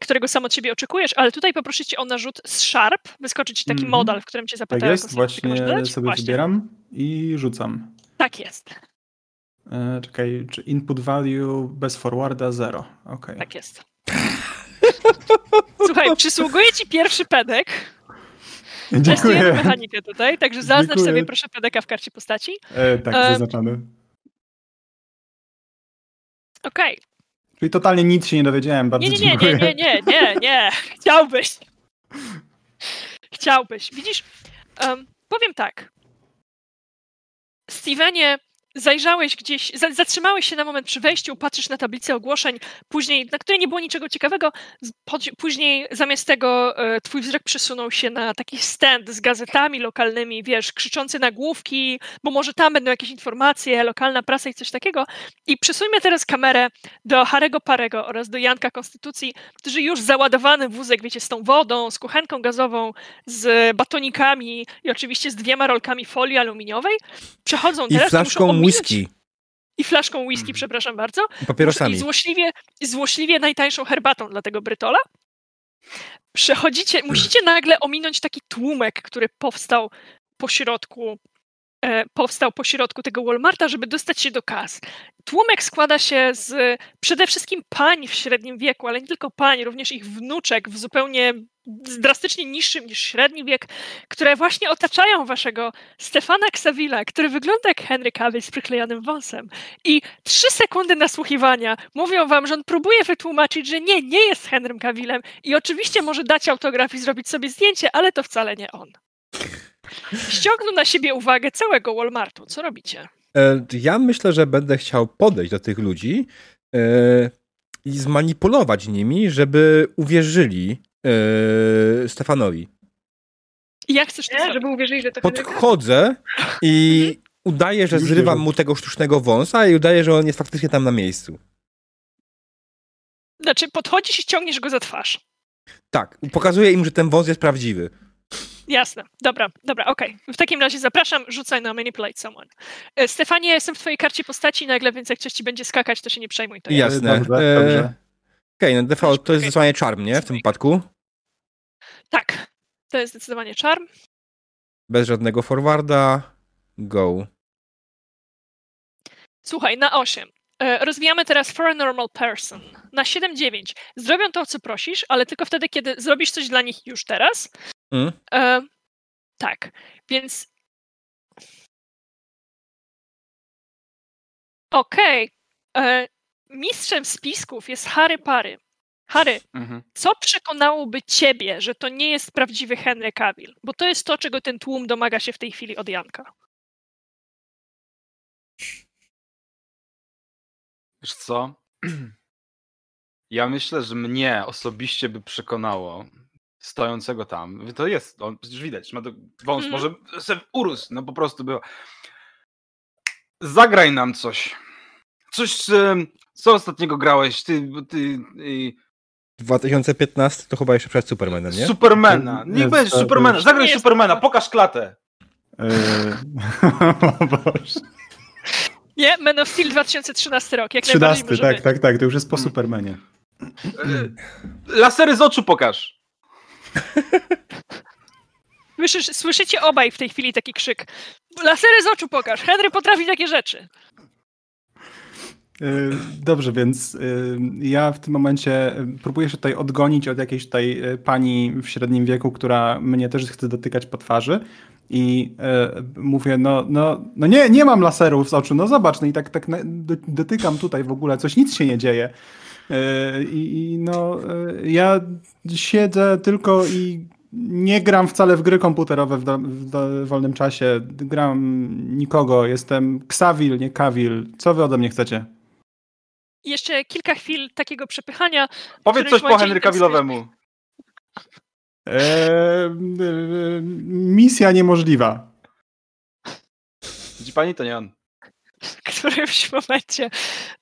którego sam od siebie oczekujesz, ale tutaj poproszę cię o narzut z Sharp, wyskoczy ci taki Mhm. modal, w którym cię Tak zapytają. jest, statystykę masz właśnie sobie Właśnie. wybieram i rzucam. Tak jest, E, czekaj, czy input value bez forwarda 0. Okej. tak jest. Słuchaj, przysługuje ci pierwszy pedek. Dziękuję. mechanikę tutaj, także zaznacz Dziękuję. sobie proszę pedeka w karcie postaci. E, tak, E, zaznaczony. Okej. Czyli totalnie nic się nie dowiedziałem, bardzo Nie, nie, nie, dziękuję. nie, nie, nie, nie, nie. Chciałbyś. Chciałbyś. Widzisz, em, powiem tak. Stevenie, zajrzałeś gdzieś, za, zatrzymałeś się na moment przy wejściu, patrzysz na tablicę ogłoszeń, później, na której nie było niczego ciekawego, później zamiast tego e, twój wzrok przesunął się na taki stand z gazetami lokalnymi, wiesz, krzyczący nagłówki, bo może tam będą jakieś informacje, lokalna prasa i coś takiego. I przesuńmy teraz kamerę do Harego Parego oraz do Janka Konstytucji, którzy już załadowany wózek, wiecie, z tą wodą, z kuchenką gazową, z batonikami i oczywiście z dwiema rolkami folii aluminiowej, przechodzą I teraz muszą flaszką whisky. I flaszką whisky, Mhm. przepraszam bardzo. I I papierosami. złośliwie, złośliwie najtańszą herbatą dla tego Brytola. Przechodzicie, musicie nagle ominąć taki tłumek, który powstał po środku, e, powstał po środku tego Walmarta, żeby dostać się do kas. Tłumek składa się z przede wszystkim pań w średnim wieku, ale nie tylko pań, również ich wnuczek w zupełnie drastycznie niższym niż średni wiek, które właśnie otaczają waszego Stefana Ksawila, który wygląda jak Henry Cavill z przyklejonym wąsem. I trzy sekundy nasłuchiwania mówią wam, że on próbuje wytłumaczyć, że nie, nie jest Henrym Cavillem i oczywiście może dać autograf i zrobić sobie zdjęcie, ale to wcale nie on. Ściągnął na siebie uwagę całego Walmartu. Co robicie? E, Ja myślę, że będę chciał podejść do tych ludzi e, i zmanipulować nimi, żeby uwierzyli e, Stefanowi. I jak chcesz to Nie, żeby uwierzyli, że to Henryka. Podchodzę i udaję, że zrywam mu tego sztucznego wąsa i udaję, że on jest faktycznie tam na miejscu. Znaczy, podchodzisz i ściągniesz go za twarz. Tak, pokazuję im, że ten wąs jest prawdziwy. Jasne, dobra, dobra, okej. W takim razie zapraszam, rzucaj na Manipulate Someone. E, Stefanie, jestem w twojej karcie postaci nagle, więc jak coś ci będzie skakać, to się nie przejmuj. To ja. Jasne. Dobrze, E, dobrze. Okej, no default to jest Okej. zesłanie charm, nie? W tym wypadku. Tak, to jest zdecydowanie czarm. Bez żadnego forwarda. Go. Słuchaj, na 8. E, Rozwijamy teraz for a normal person. Na 7-9. Zrobią to, co prosisz, ale tylko wtedy, kiedy zrobisz coś dla nich już teraz. Mm. E, tak, więc. Okej. E, Mistrzem spisków jest Harry Pary. Harry, Mhm. co przekonałoby ciebie, że to nie jest prawdziwy Henry Cavill? Bo to jest to, czego ten tłum domaga się w tej chwili od Janka. Wiesz co? Ja myślę, że mnie osobiście by przekonało stojącego tam. To jest, on przecież widać, ma to wąs, Mhm. może se urósł, no po prostu było. Zagraj nam coś. Coś, co ostatniego grałeś? Ty, ty y, 2015 to chyba jeszcze przed Supermanem, nie? Supermana. Nie, Niech to- będzie to Supermana. Zagraj Nie jest- Supermana, pokaż klatę. Yy, o Boże. Nie, Man of Steel 2013 rok, jak najbardziej 13, może tak, być. tak, tak, to już jest po Supermanie. Y, Lasery z oczu pokaż. Słyszycie obaj w tej chwili taki krzyk. Lasery z oczu pokaż. Henry potrafi takie rzeczy. Yy, Dobrze, więc yy, ja w tym momencie yy, próbuję się tutaj odgonić od jakiejś tutaj pani w średnim wieku, która mnie też chce dotykać po twarzy i mówię, no, no, no nie, nie mam laserów z oczu, no zobacz, no i tak, tak dotykam tutaj w ogóle, coś, nic się nie dzieje. I no, ja siedzę tylko i nie gram wcale w gry komputerowe w, do, w do, wolnym czasie. Gram nikogo. Jestem Xavil, nie Kawil. Co wy ode mnie chcecie? Jeszcze kilka chwil takiego przepychania. Powiedz coś po momencie Henry Cavillowemu. Eee, e, misja niemożliwa. Widzi pani, to nie on. w którymś momencie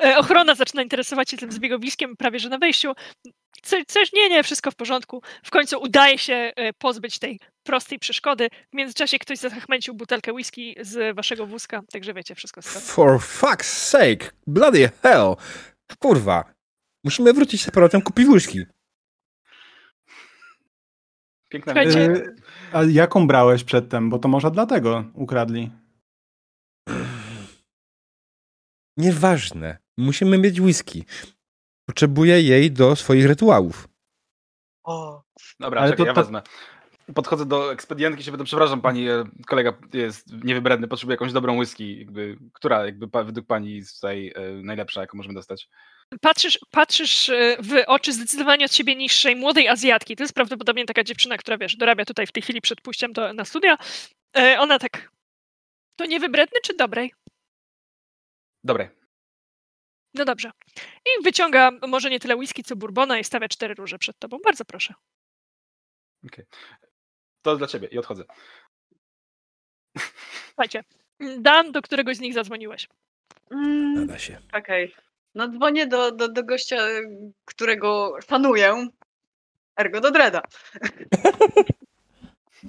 e, ochrona zaczyna interesować się tym zbiegowiskiem prawie że na wejściu. Co, coś, nie, nie, wszystko w porządku. W końcu udaje się e, pozbyć tej prostej przeszkody. W międzyczasie ktoś zachmęcił butelkę whisky z waszego wózka, także wiecie, wszystko jest For fuck's sake! Bloody hell! Kurwa. Musimy wrócić z powrotem kupić wózki. Piękna a jaką brałeś przedtem? Bo to może dlatego ukradli. Nieważne. Musimy mieć whisky. Potrzebuję jej do swoich rytuałów. O, Dobra, Ale czekaj, to- ja to- wezmę. Podchodzę do ekspedientki się pytam, przepraszam pani, e, kolega jest niewybredny, potrzebuje jakąś dobrą whisky, jakby, która jakby według pani jest tutaj e, najlepsza, jaką możemy dostać? Patrzysz, patrzysz e, w oczy zdecydowanie od siebie niższej młodej Azjatki. To jest prawdopodobnie taka dziewczyna, która wiesz, dorabia tutaj w tej chwili przed pójściem do, na studia. Ona tak. To niewybredny czy dobrej? Dobre. No dobrze. I wyciąga może nie tyle whisky, co bourbona i stawia cztery róże przed tobą. Bardzo proszę. To dla ciebie i odchodzę. Słuchajcie. Dan, do któregoś z nich zadzwoniłeś. mm, Nada się. okej. No dzwonię do, do, do gościa, którego szanuję. Ergo do Dreda.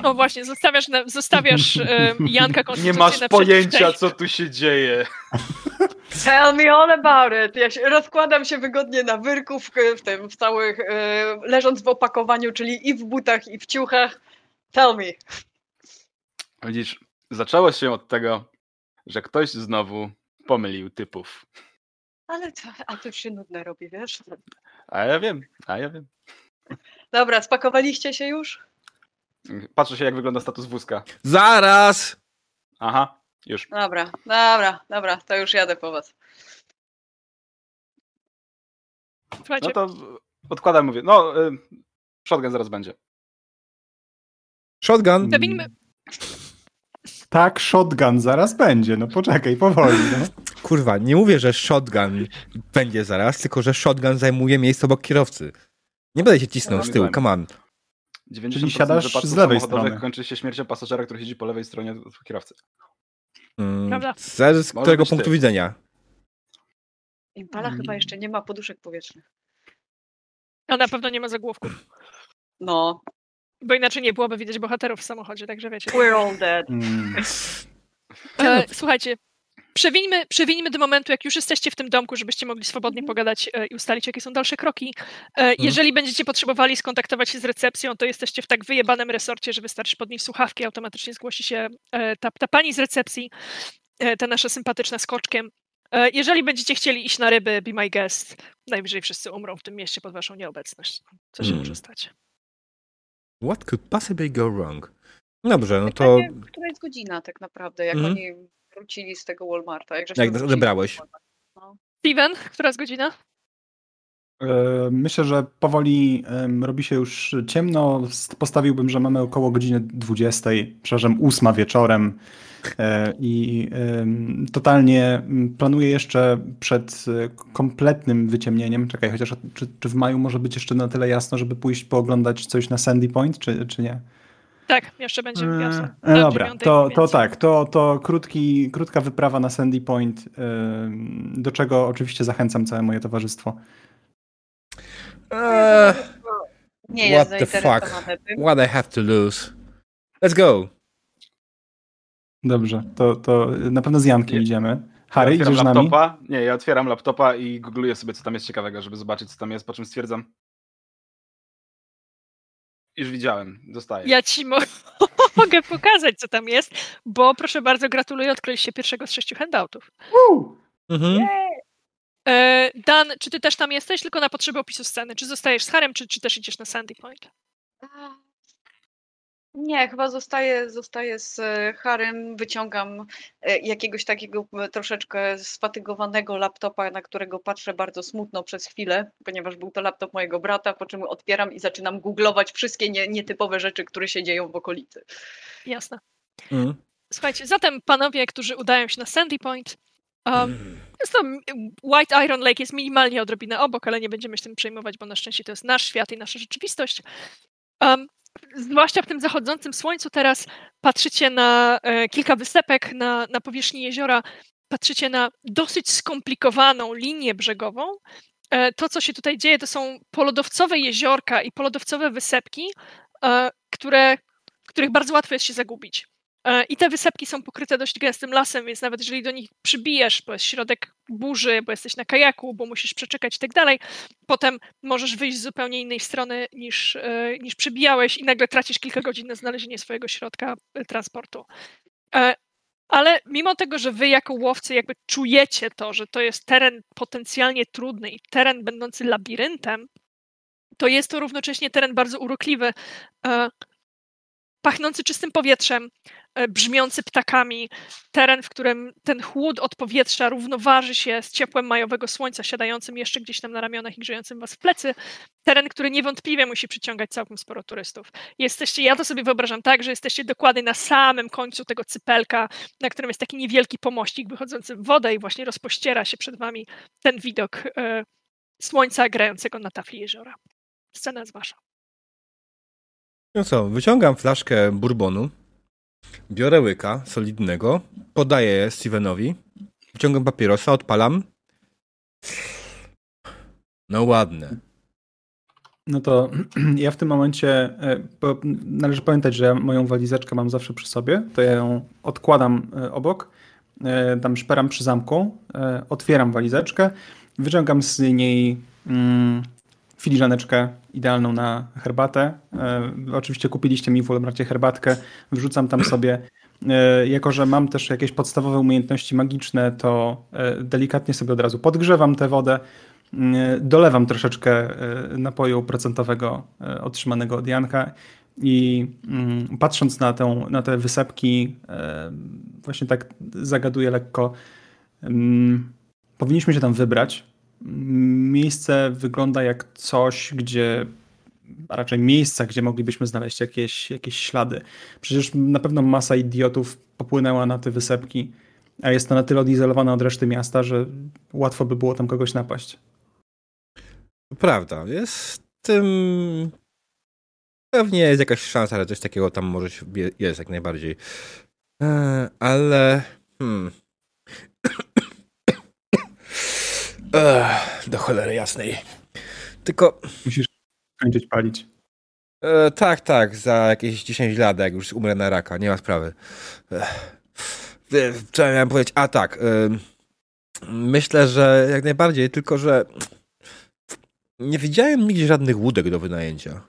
No właśnie, zostawiasz, na, zostawiasz e, Janka Nie masz pojęcia, co tu się dzieje. Tell me all about it. Ja się, rozkładam się wygodnie na wyrku w, w tym, w całych, e, leżąc w opakowaniu, czyli i w butach, i w ciuchach. Tell me. Widzisz, zaczęło się od tego, że ktoś znowu pomylił typów. Ale to, a to już się nudne robi, wiesz? A ja wiem, a ja wiem. Dobra, spakowaliście się już? Patrzę się, jak wygląda status wózka. Zaraz! Aha, już. Dobra, dobra, dobra, to już jadę po was. Słuchajcie, No to odkładam, mówię. No, y, shotgun zaraz będzie. Shotgun. Zawinmy- Tak, shotgun zaraz będzie. No poczekaj, powoli. No. Kurwa, nie mówię, że shotgun będzie zaraz, tylko że shotgun zajmuje miejsce obok kierowcy. Nie będę się cisnął z tyłu, come on. 90% siadasz wypadków z lewej strony. kończy się śmiercią pasażera, który siedzi po lewej stronie od kierowcy. Mm, Prawda. Zależy z Może którego punktu ty. widzenia. Impala Mm. chyba jeszcze nie ma poduszek powietrznych. a na pewno nie ma zagłówków. No, Bo inaczej nie byłoby widać bohaterów w samochodzie, także wiecie. We're all dead. Mm. E, słuchajcie, przewińmy, przewińmy do momentu, jak już jesteście w tym domku, żebyście mogli swobodnie pogadać e, i ustalić, jakie są dalsze kroki. E, jeżeli będziecie potrzebowali skontaktować się z recepcją, to jesteście w tak wyjebanym resorcie, że wystarczy podnieść słuchawki, automatycznie zgłosi się e, ta, ta pani z recepcji, e, ta nasza sympatyczna skoczkiem. E, jeżeli będziecie chcieli iść na ryby, be my guest, najwyżej wszyscy umrą w tym mieście pod waszą nieobecność. Co się Mm. może stać? What could possibly go wrong? Dobrze, no to Pytanie, która jest godzina tak naprawdę, jak Mhm. oni wrócili z tego Walmarta? Jak, jak wrócili odebrałeś? z Walmarta? No. Steven, która jest godzina? E, Myślę, że powoli robi się już ciemno. Postawiłbym, że mamy około godziny 20, przepraszam, 8 wieczorem. E, I totalnie planuję jeszcze przed e, kompletnym wyciemnieniem. Czekaj, chociaż czy, czy w maju może być jeszcze na tyle jasno, żeby pójść pooglądać coś na Sandy Point, czy, czy nie? Tak, jeszcze będzie jasno. E, Do Dobra, to, to tak, to, to krótki, krótka wyprawa na Sandy Point, do czego oczywiście zachęcam całe moje towarzystwo. Nie jest What the fuck? what I have to lose? Let's go. Dobrze, to, to na pewno z Jankiem Nie. idziemy. Harry, ja idziesz z nami? laptopa. Nie, ja otwieram laptopa i googluję sobie, co tam jest ciekawego, żeby zobaczyć, co tam jest, po czym stwierdzam. Już widziałem, dostaję. Ja ci mo- mogę pokazać, co tam jest, bo proszę bardzo, gratuluję, odkryliście pierwszego z sześciu handoutów. Mhm. E, Dan, czy ty też tam jesteś, tylko na potrzeby opisu sceny? Czy zostajesz z Harem, czy, czy też idziesz na Sandy Point? Nie, chyba zostaję, zostaję z e, Harem, wyciągam e, jakiegoś takiego troszeczkę sfatygowanego laptopa, na którego patrzę bardzo smutno przez chwilę, ponieważ był to laptop mojego brata, po czym otwieram i zaczynam googlować wszystkie nie, nietypowe rzeczy, które się dzieją w okolicy. Jasne. Mhm. Słuchajcie, zatem panowie, którzy udają się na Sandy Point, um, jest to m- White Iron Lake jest minimalnie odrobinę obok, ale nie będziemy się tym przejmować, bo na szczęście to jest nasz świat i nasza rzeczywistość. Um, zwłaszcza w tym zachodzącym słońcu teraz patrzycie na e, kilka wysepek na, na powierzchni jeziora, patrzycie na dosyć skomplikowaną linię brzegową. E, to, co się tutaj dzieje, to są polodowcowe jeziorka i polodowcowe wysepki, e, które, w których bardzo łatwo jest się zagubić. E, I te wysepki są pokryte dość gęstym lasem, więc nawet jeżeli do nich przybijesz, bo jest środek burzy, bo jesteś na kajaku, bo musisz przeczekać i tak dalej, potem możesz wyjść z zupełnie innej strony niż, e, niż przybijałeś i nagle tracisz kilka godzin na znalezienie swojego środka e, transportu. Ale mimo tego, że wy jako łowcy jakby czujecie to, że to jest teren potencjalnie trudny i teren będący labiryntem, to jest to równocześnie teren bardzo urokliwy, pachnący czystym powietrzem, e, brzmiący ptakami, teren, w którym ten chłód od powietrza równoważy się z ciepłem majowego słońca siadającym jeszcze gdzieś tam na ramionach i grzejącym was w plecy. Teren, który niewątpliwie musi przyciągać całkiem sporo turystów. Jesteście, ja to sobie wyobrażam tak, że jesteście dokładnie na samym końcu tego cypelka, na którym jest taki niewielki pomościk wychodzący w wodę i właśnie rozpościera się przed wami ten widok e, słońca grającego na tafli jeziora. Scena jest wasza. No co, wyciągam flaszkę bourbonu, biorę łyka solidnego, podaję Stevenowi, wyciągam papierosa, odpalam. No ładne. No to ja w tym momencie, e, należy pamiętać, że ja moją walizeczkę mam zawsze przy sobie, to ja ją odkładam e, obok, e, tam szperam przy zamku, otwieram walizeczkę, wyciągam z niej mm, filiżaneczkę idealną na herbatę. E, Oczywiście kupiliście mi w Walmartie herbatkę, wrzucam tam sobie. E, Jako, że mam też jakieś podstawowe umiejętności magiczne, to e, delikatnie sobie od razu podgrzewam tę wodę, dolewam troszeczkę napoju procentowego otrzymanego od Janka i mm, patrząc na, na te wysepki, właśnie tak zagaduję lekko. mm, Powinniśmy się tam wybrać. Miejsce wygląda jak coś, gdzie a raczej miejsca, gdzie moglibyśmy znaleźć jakieś, jakieś ślady. Przecież na pewno masa idiotów popłynęła na te wysepki, a jest to na tyle odizolowane od reszty miasta, że łatwo by było tam kogoś napaść. Prawda, jest tym... Pewnie jest jakaś szansa, że coś takiego tam może się... jest jak najbardziej. E, ale... Hmm. Ech, do cholery jasnej. Tylko Musisz kończyć palić. E, tak, tak, za jakieś 10 lat, jak już umrę na raka, nie ma sprawy. Co ja miałem powiedzieć? A tak, myślę, że jak najbardziej, tylko że nie widziałem nigdzie żadnych łódek do wynajęcia.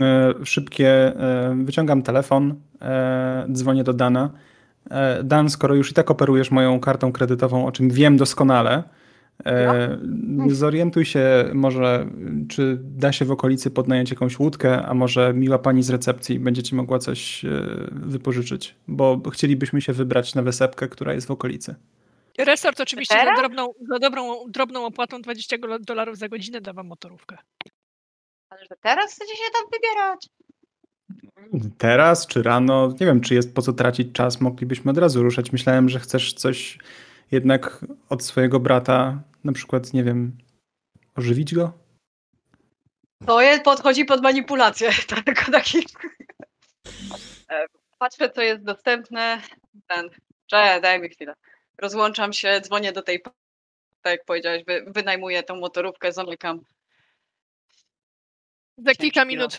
E, szybkie, e, wyciągam telefon, e, dzwonię do Dana. Dan, skoro już i tak operujesz moją kartą kredytową, o czym wiem doskonale, no. zorientuj się może, czy da się w okolicy podnająć jakąś łódkę, a może miła pani z recepcji będzie ci mogła coś wypożyczyć, bo chcielibyśmy się wybrać na wysepkę, która jest w okolicy. Resort oczywiście za, drobną, za dobrą, drobną opłatą 20 dolarów za godzinę da wam motorówkę. Ale że teraz chcecie się tam wybierać? Teraz czy rano? Nie wiem, czy jest po co tracić czas. Moglibyśmy od razu ruszać. Myślałem, że chcesz coś jednak od swojego brata, na przykład, nie wiem, ożywić go? To jest, podchodzi pod manipulację. Tylko taki... Patrzę, co jest dostępne. Ten. Cześć, daj mi chwilę. Rozłączam się, dzwonię do tej, tak jak powiedziałeś, wy, wynajmuję tą motorówkę, zamykam. Za kilka minut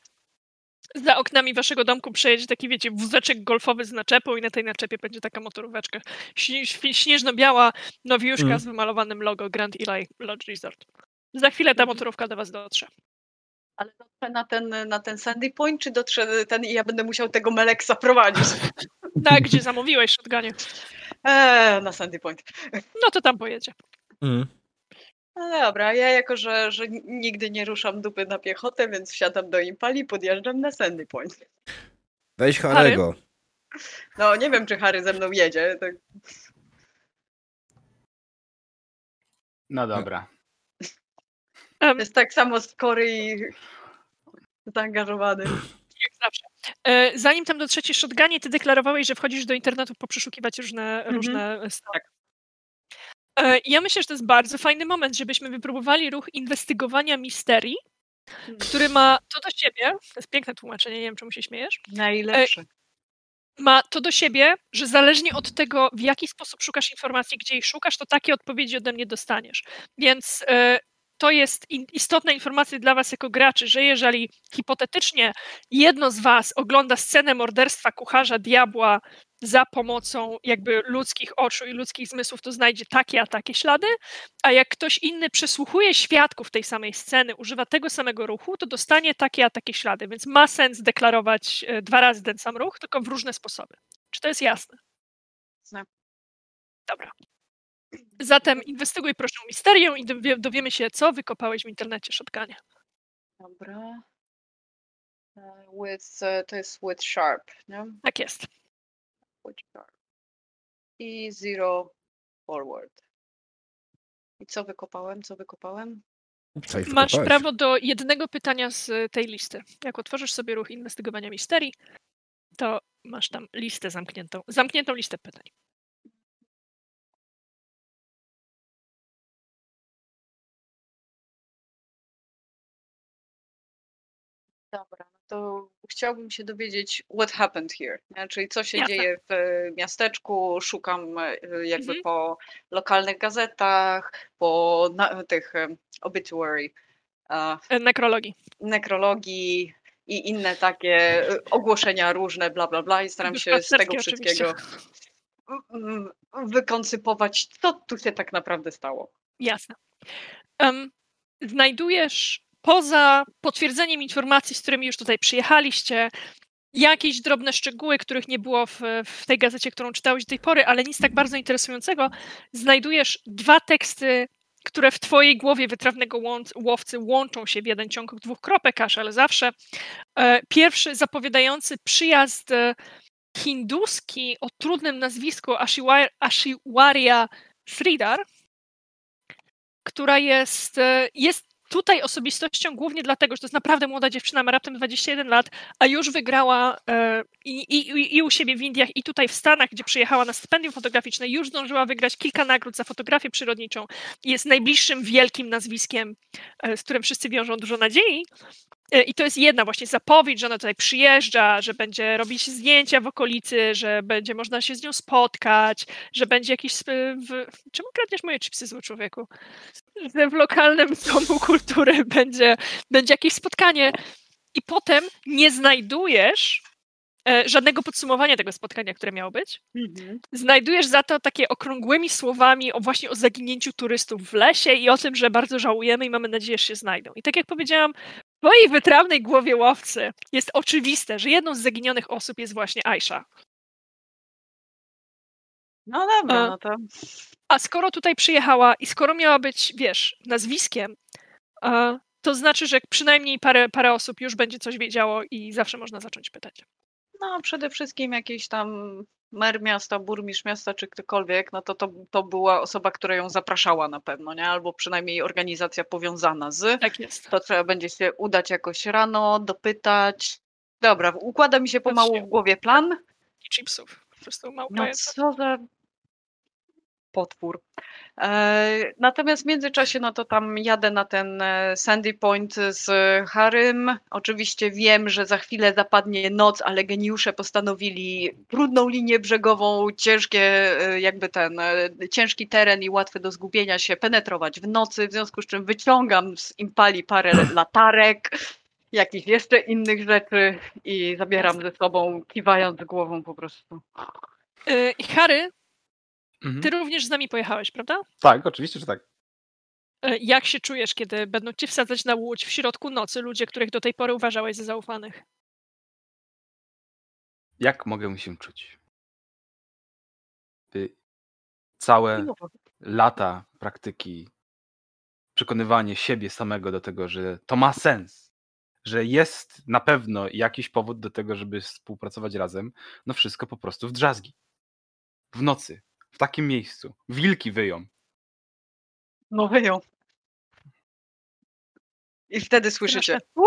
za oknami waszego domku przejedzie taki, wiecie, wózeczek golfowy z naczepą i na tej naczepie będzie taka motoróweczka. Śnieżno-biała nowiuszka mm. z wymalowanym logo Grand Eli Lodge Resort. Za chwilę ta mhm. motorówka do was dotrze. Ale dotrze na ten, na ten Sandy Point, czy dotrze ten i ja będę musiał tego Meleksa prowadzić? tak, gdzie zamówiłeś shotgunie. Eee, na Sandy Point. No to tam pojedzie. Mm. No dobra, ja jako, że, że nigdy nie ruszam dupy na piechotę, więc wsiadam do Impali, podjeżdżam na Sandy Point. Weź Harego. No nie wiem, czy Harry ze mną jedzie. Tak. No dobra. Jest tak samo skory i zaangażowany. Jak zawsze. E, zanim tam do trzeciej shotgunie, ty deklarowałeś, że wchodzisz do internetu poprzeszukiwać różne, mm -hmm. różne tak. E, ja myślę, że to jest bardzo fajny moment, żebyśmy wypróbowali ruch inwestygowania misterii, hmm. który ma to do siebie, to jest piękne tłumaczenie, nie wiem, czemu się śmiejesz. Najlepsze. Ma to do siebie, że zależnie od tego, w jaki sposób szukasz informacji, gdzie ich szukasz, to takie odpowiedzi ode mnie dostaniesz. Więc e, to jest istotna informacja dla Was jako graczy, że jeżeli hipotetycznie jedno z Was ogląda scenę morderstwa kucharza diabła za pomocą jakby ludzkich oczu i ludzkich zmysłów, to znajdzie takie a takie ślady, a jak ktoś inny przesłuchuje świadków tej samej sceny, używa tego samego ruchu, to dostanie takie a takie ślady, więc ma sens deklarować e, dwa razy ten sam ruch, tylko w różne sposoby. Czy to jest jasne? Jasne. Dobra. Zatem inwestyguj proszę misterię i dowiemy się, co wykopałeś w internecie, Shotgunie. Dobra. E, with, uh, to jest with sharp, nie? Tak jest. Sharp. I zero forward. I co wykopałem? Co wykopałem? Masz prawo do jednego pytania z tej listy. Jak otworzysz sobie ruch inwestygowania misterii, to masz tam listę zamkniętą, zamkniętą listę pytań. Dobra, no to chciałbym się dowiedzieć what happened here, nie? czyli co się Jasne. dzieje w e, miasteczku, szukam e, jakby mhm. po lokalnych gazetach, po na, tych e, obituary. Nekrologii. Nekrologii i inne takie ogłoszenia różne, bla, bla, bla i staram się z tego wszystkiego wykoncypować, co tu się tak naprawdę stało. Jasne. Um, znajdujesz poza potwierdzeniem informacji, z którymi już tutaj przyjechaliście, jakieś drobne szczegóły, których nie było w, w, tej gazecie, którą czytałeś do tej pory, ale nic tak bardzo interesującego, znajdujesz dwa teksty, które w twojej głowie wytrawnego łowcy łączą się w jeden ciąg dwóch kropek aż, ale zawsze. E, pierwszy zapowiadający przyjazd e, hinduski o trudnym nazwisku Ashiwarya Sridhar, która jest, e, jest tutaj osobistością głównie dlatego, że to jest naprawdę młoda dziewczyna, ma raptem 21 lat, a już wygrała e, i, i, i u siebie w Indiach, i tutaj w Stanach, gdzie przyjechała na stypendium fotograficzne, już zdążyła wygrać kilka nagród za fotografię przyrodniczą. Jest najbliższym wielkim nazwiskiem, e, z którym wszyscy wiążą dużo nadziei. E, I to jest jedna właśnie zapowiedź, że ona tutaj przyjeżdża, że będzie robić zdjęcia w okolicy, że będzie można się z nią spotkać, że będzie jakiś. W... Czemu kradniesz moje chipsy, zły człowieku? Że w lokalnym domu kultury będzie, będzie jakieś spotkanie. i potem nie znajdujesz e, żadnego podsumowania tego spotkania, które miało być. Mhm. Znajdujesz za to takie okrągłymi słowami o właśnie o zaginięciu turystów w lesie i o tym, że bardzo żałujemy i mamy nadzieję, że się znajdą. I tak jak powiedziałam, w twojej wytrawnej głowie łowcy jest oczywiste, że jedną z zaginionych osób jest właśnie Aisha. No dobra, A- no to A skoro tutaj przyjechała i skoro miała być, wiesz, nazwiskiem, to znaczy, że przynajmniej parę, parę osób już będzie coś wiedziało i zawsze można zacząć pytać. No, przede wszystkim jakiś tam mer miasta, burmistrz miasta czy ktokolwiek, no to, to to była osoba, która ją zapraszała na pewno, nie? Albo przynajmniej organizacja powiązana z. Tak jest. To trzeba będzie się udać jakoś rano, dopytać. Dobra, układa mi się pomału w głowie plan. I chipsów. Po prostu mało No co za potwór. E, natomiast w międzyczasie, no to tam jadę na ten e, Sandy Point z Harrym. Oczywiście wiem, że za chwilę zapadnie noc, ale geniusze postanowili trudną linię brzegową, ciężkie, e, jakby ten ciężki teren i łatwy do zgubienia się penetrować w nocy, w związku z czym wyciągam z impali parę latarek, jakichś jeszcze innych rzeczy i zabieram ze sobą, kiwając głową po prostu. I Harry, Mhm. ty również z nami pojechałeś, prawda? Tak, oczywiście, że tak. E, Jak się czujesz, kiedy będą cię wsadzać na łódź w środku nocy ludzie, których do tej pory uważałeś za zaufanych? Jak mogę się czuć? By całe lata praktyki, przekonywanie siebie samego do tego, że to ma sens, że jest na pewno jakiś powód do tego, żeby współpracować razem, no wszystko po prostu w drzazgi. W nocy, w takim miejscu. Wilki wyją. No wyją. I wtedy słyszycie.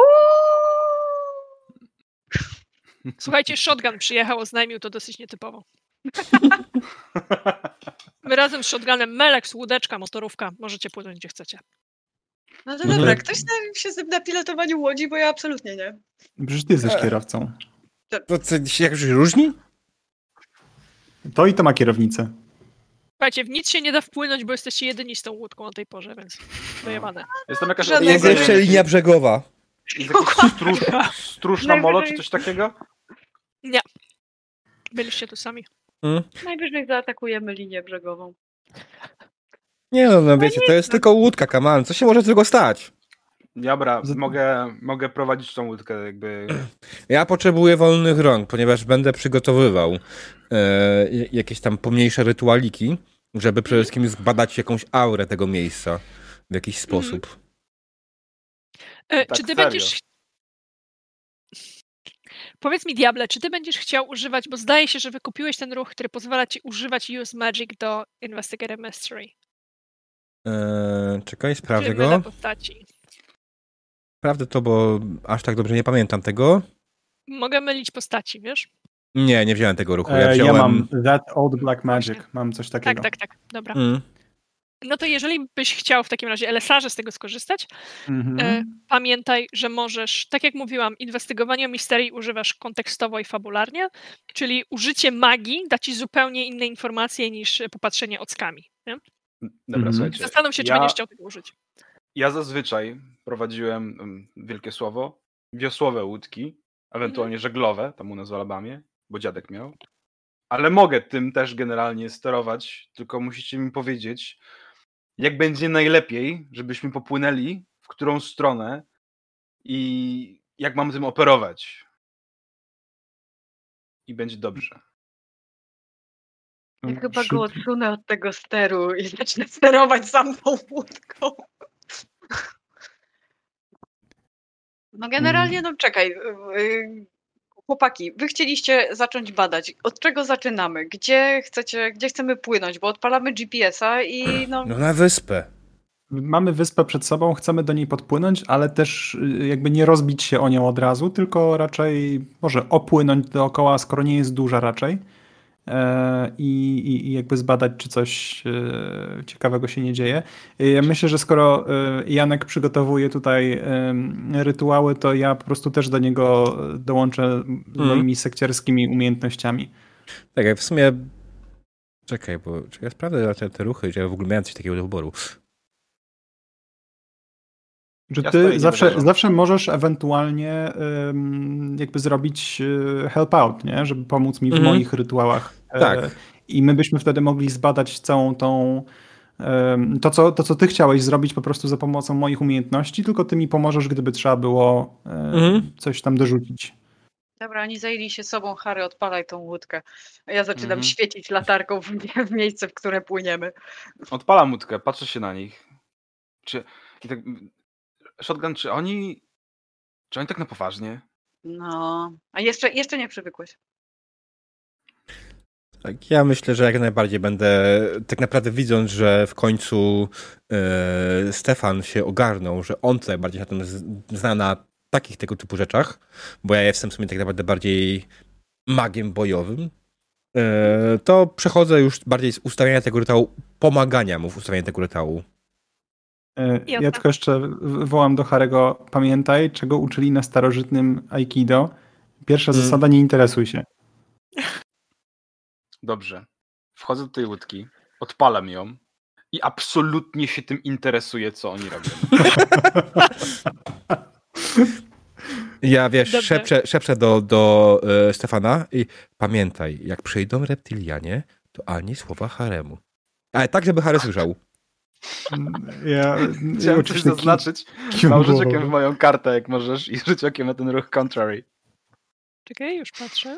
Słuchajcie, shotgun przyjechał, oznajmił to dosyć nietypowo. My razem z shotgunem Melex, łódeczka, motorówka. Możecie płynąć gdzie chcecie. No to dobra, ktoś na, się zna na pilotowaniu łodzi, bo ja absolutnie nie. Przecież ty jesteś E. kierowcą. To co, się jakoś różni? To i to ma kierownicę. Słuchajcie, w nic się nie da wpłynąć, bo jesteście jedyni z tą łódką o tej porze, więc dojebane. Jest tam jakaś Żadnego Jest nie jeszcze linia brzegova. Jest jakiś stróż, stróż na molo, czy coś takiego? Byliście tu sami. Mm? Najwyżej zaatakujemy linię brzegową. Nie no, no wiecie, to jest tylko łódka, kaman. Co się może z tego stać? Dobra, Z- mogę, mogę prowadzić tą łódkę jakby... Ja potrzebuję wolnych rąk, ponieważ będę przygotowywał e, jakieś tam pomniejsze rytualiki, żeby przede wszystkim zbadać jakąś aurę tego miejsca w jakiś sposób. E, Tak czy ty serio. będziesz. Powiedz mi, Diable, czy ty będziesz chciał używać, bo zdaje się, że wykupiłeś ten ruch, który pozwala ci używać Use Magic do Investigate a Mystery. E, czekaj, sprawdzę go. postaci. Sprawdzę to, bo aż tak dobrze nie pamiętam tego. Mogę mylić postaci, wiesz? Nie, nie wziąłem tego ruchu. Ja Ja, wziąłem... ja mam That Old Black Magic. Mam coś Tak, takiego. tak, tak. Dobra. Mm. No to jeżeli byś chciał w takim razie LSR z tego skorzystać, Mhm. e, pamiętaj, że możesz, tak jak mówiłam, inwestygowanie misterii używasz kontekstowo i fabularnie, czyli użycie magii da ci zupełnie inne informacje niż popatrzenie ockami. Nie? Dobra, Mhm. słuchajcie. Zastanów się, czy ja- będziesz chciał tego użyć. Ja zazwyczaj prowadziłem, mm, wielkie słowo, wiosłowe łódki, ewentualnie żeglowe, tam u nas w Alabamie, bo dziadek miał. Ale mogę tym też generalnie sterować, tylko musicie mi powiedzieć, jak będzie najlepiej, żebyśmy popłynęli, w którą stronę i jak mam tym operować. I będzie dobrze. Ja Mm, chyba go odsunę od tego steru i zacznę sterować sam tą łódką. No generalnie, no czekaj. Chłopaki, wy chcieliście zacząć badać. Od czego zaczynamy? Gdzie chcecie, gdzie chcemy płynąć? Bo odpalamy GPS-a i no, No na wyspę. Mamy wyspę przed sobą, chcemy do niej podpłynąć, ale też y, jakby nie rozbić się o nią od razu, tylko raczej może opłynąć dookoła, skoro nie jest duża raczej. E, I, i, jakby zbadać, czy coś e, ciekawego się nie dzieje. E, Ja myślę, że skoro Janek przygotowuje tutaj rytuały, to ja po prostu też do niego dołączę moimi sekciarskimi umiejętnościami. Tak, jak w sumie. Czekaj, bo czy ja sprawdzę te, te ruchy, czy ja w ogóle miałem coś takiego do wyboru. Że Ja ty zawsze, zawsze możesz ewentualnie jakby zrobić y, help out, nie? żeby pomóc mi w Mhm. moich rytuałach. E, Tak. I my byśmy wtedy mogli zbadać całą tą to co, to, co ty chciałeś zrobić po prostu za pomocą moich umiejętności, tylko ty mi pomożesz, gdyby trzeba było y, Mhm. coś tam dorzucić. Dobra, oni zajęli się sobą, Harry, odpalaj tą łódkę. A ja zaczynam Mhm. świecić latarką w, w miejsce, w które płyniemy. Odpalam łódkę, patrzę się na nich. Czy. I tak, shotgun, czy oni. Czy oni tak na poważnie? No, a jeszcze, jeszcze nie przywykłeś. Tak, ja myślę, że jak najbardziej będę, tak naprawdę widząc, że w końcu e, Stefan się ogarnął, że on tutaj bardziej na tym zna na takich tego typu rzeczach, bo ja jestem w sumie tak naprawdę bardziej magiem bojowym, e, to przechodzę już bardziej z ustawiania tego rytuału, pomagania mu w ustawianiu tego rytuału. E, Ja tylko jeszcze wołam do Harego, pamiętaj, czego uczyli na starożytnym Aikido. Pierwsza Mm. zasada, nie interesuj się. Dobrze. Wchodzę do tej łódki, odpalam ją i absolutnie się tym interesuję, co oni robią. Ja wiesz, Dobrze. szepczę, szepczę do, do e, Stefana i pamiętaj, jak przyjdą reptylianie, to ani słowa haremu. Ale tak, żeby Harry słyszał. Ja, Chciałem coś oczywiście ki- zaznaczyć. okiem w moją kartę, jak możesz, i rzuć okiem na ten ruch contrary. Czekaj, już patrzę.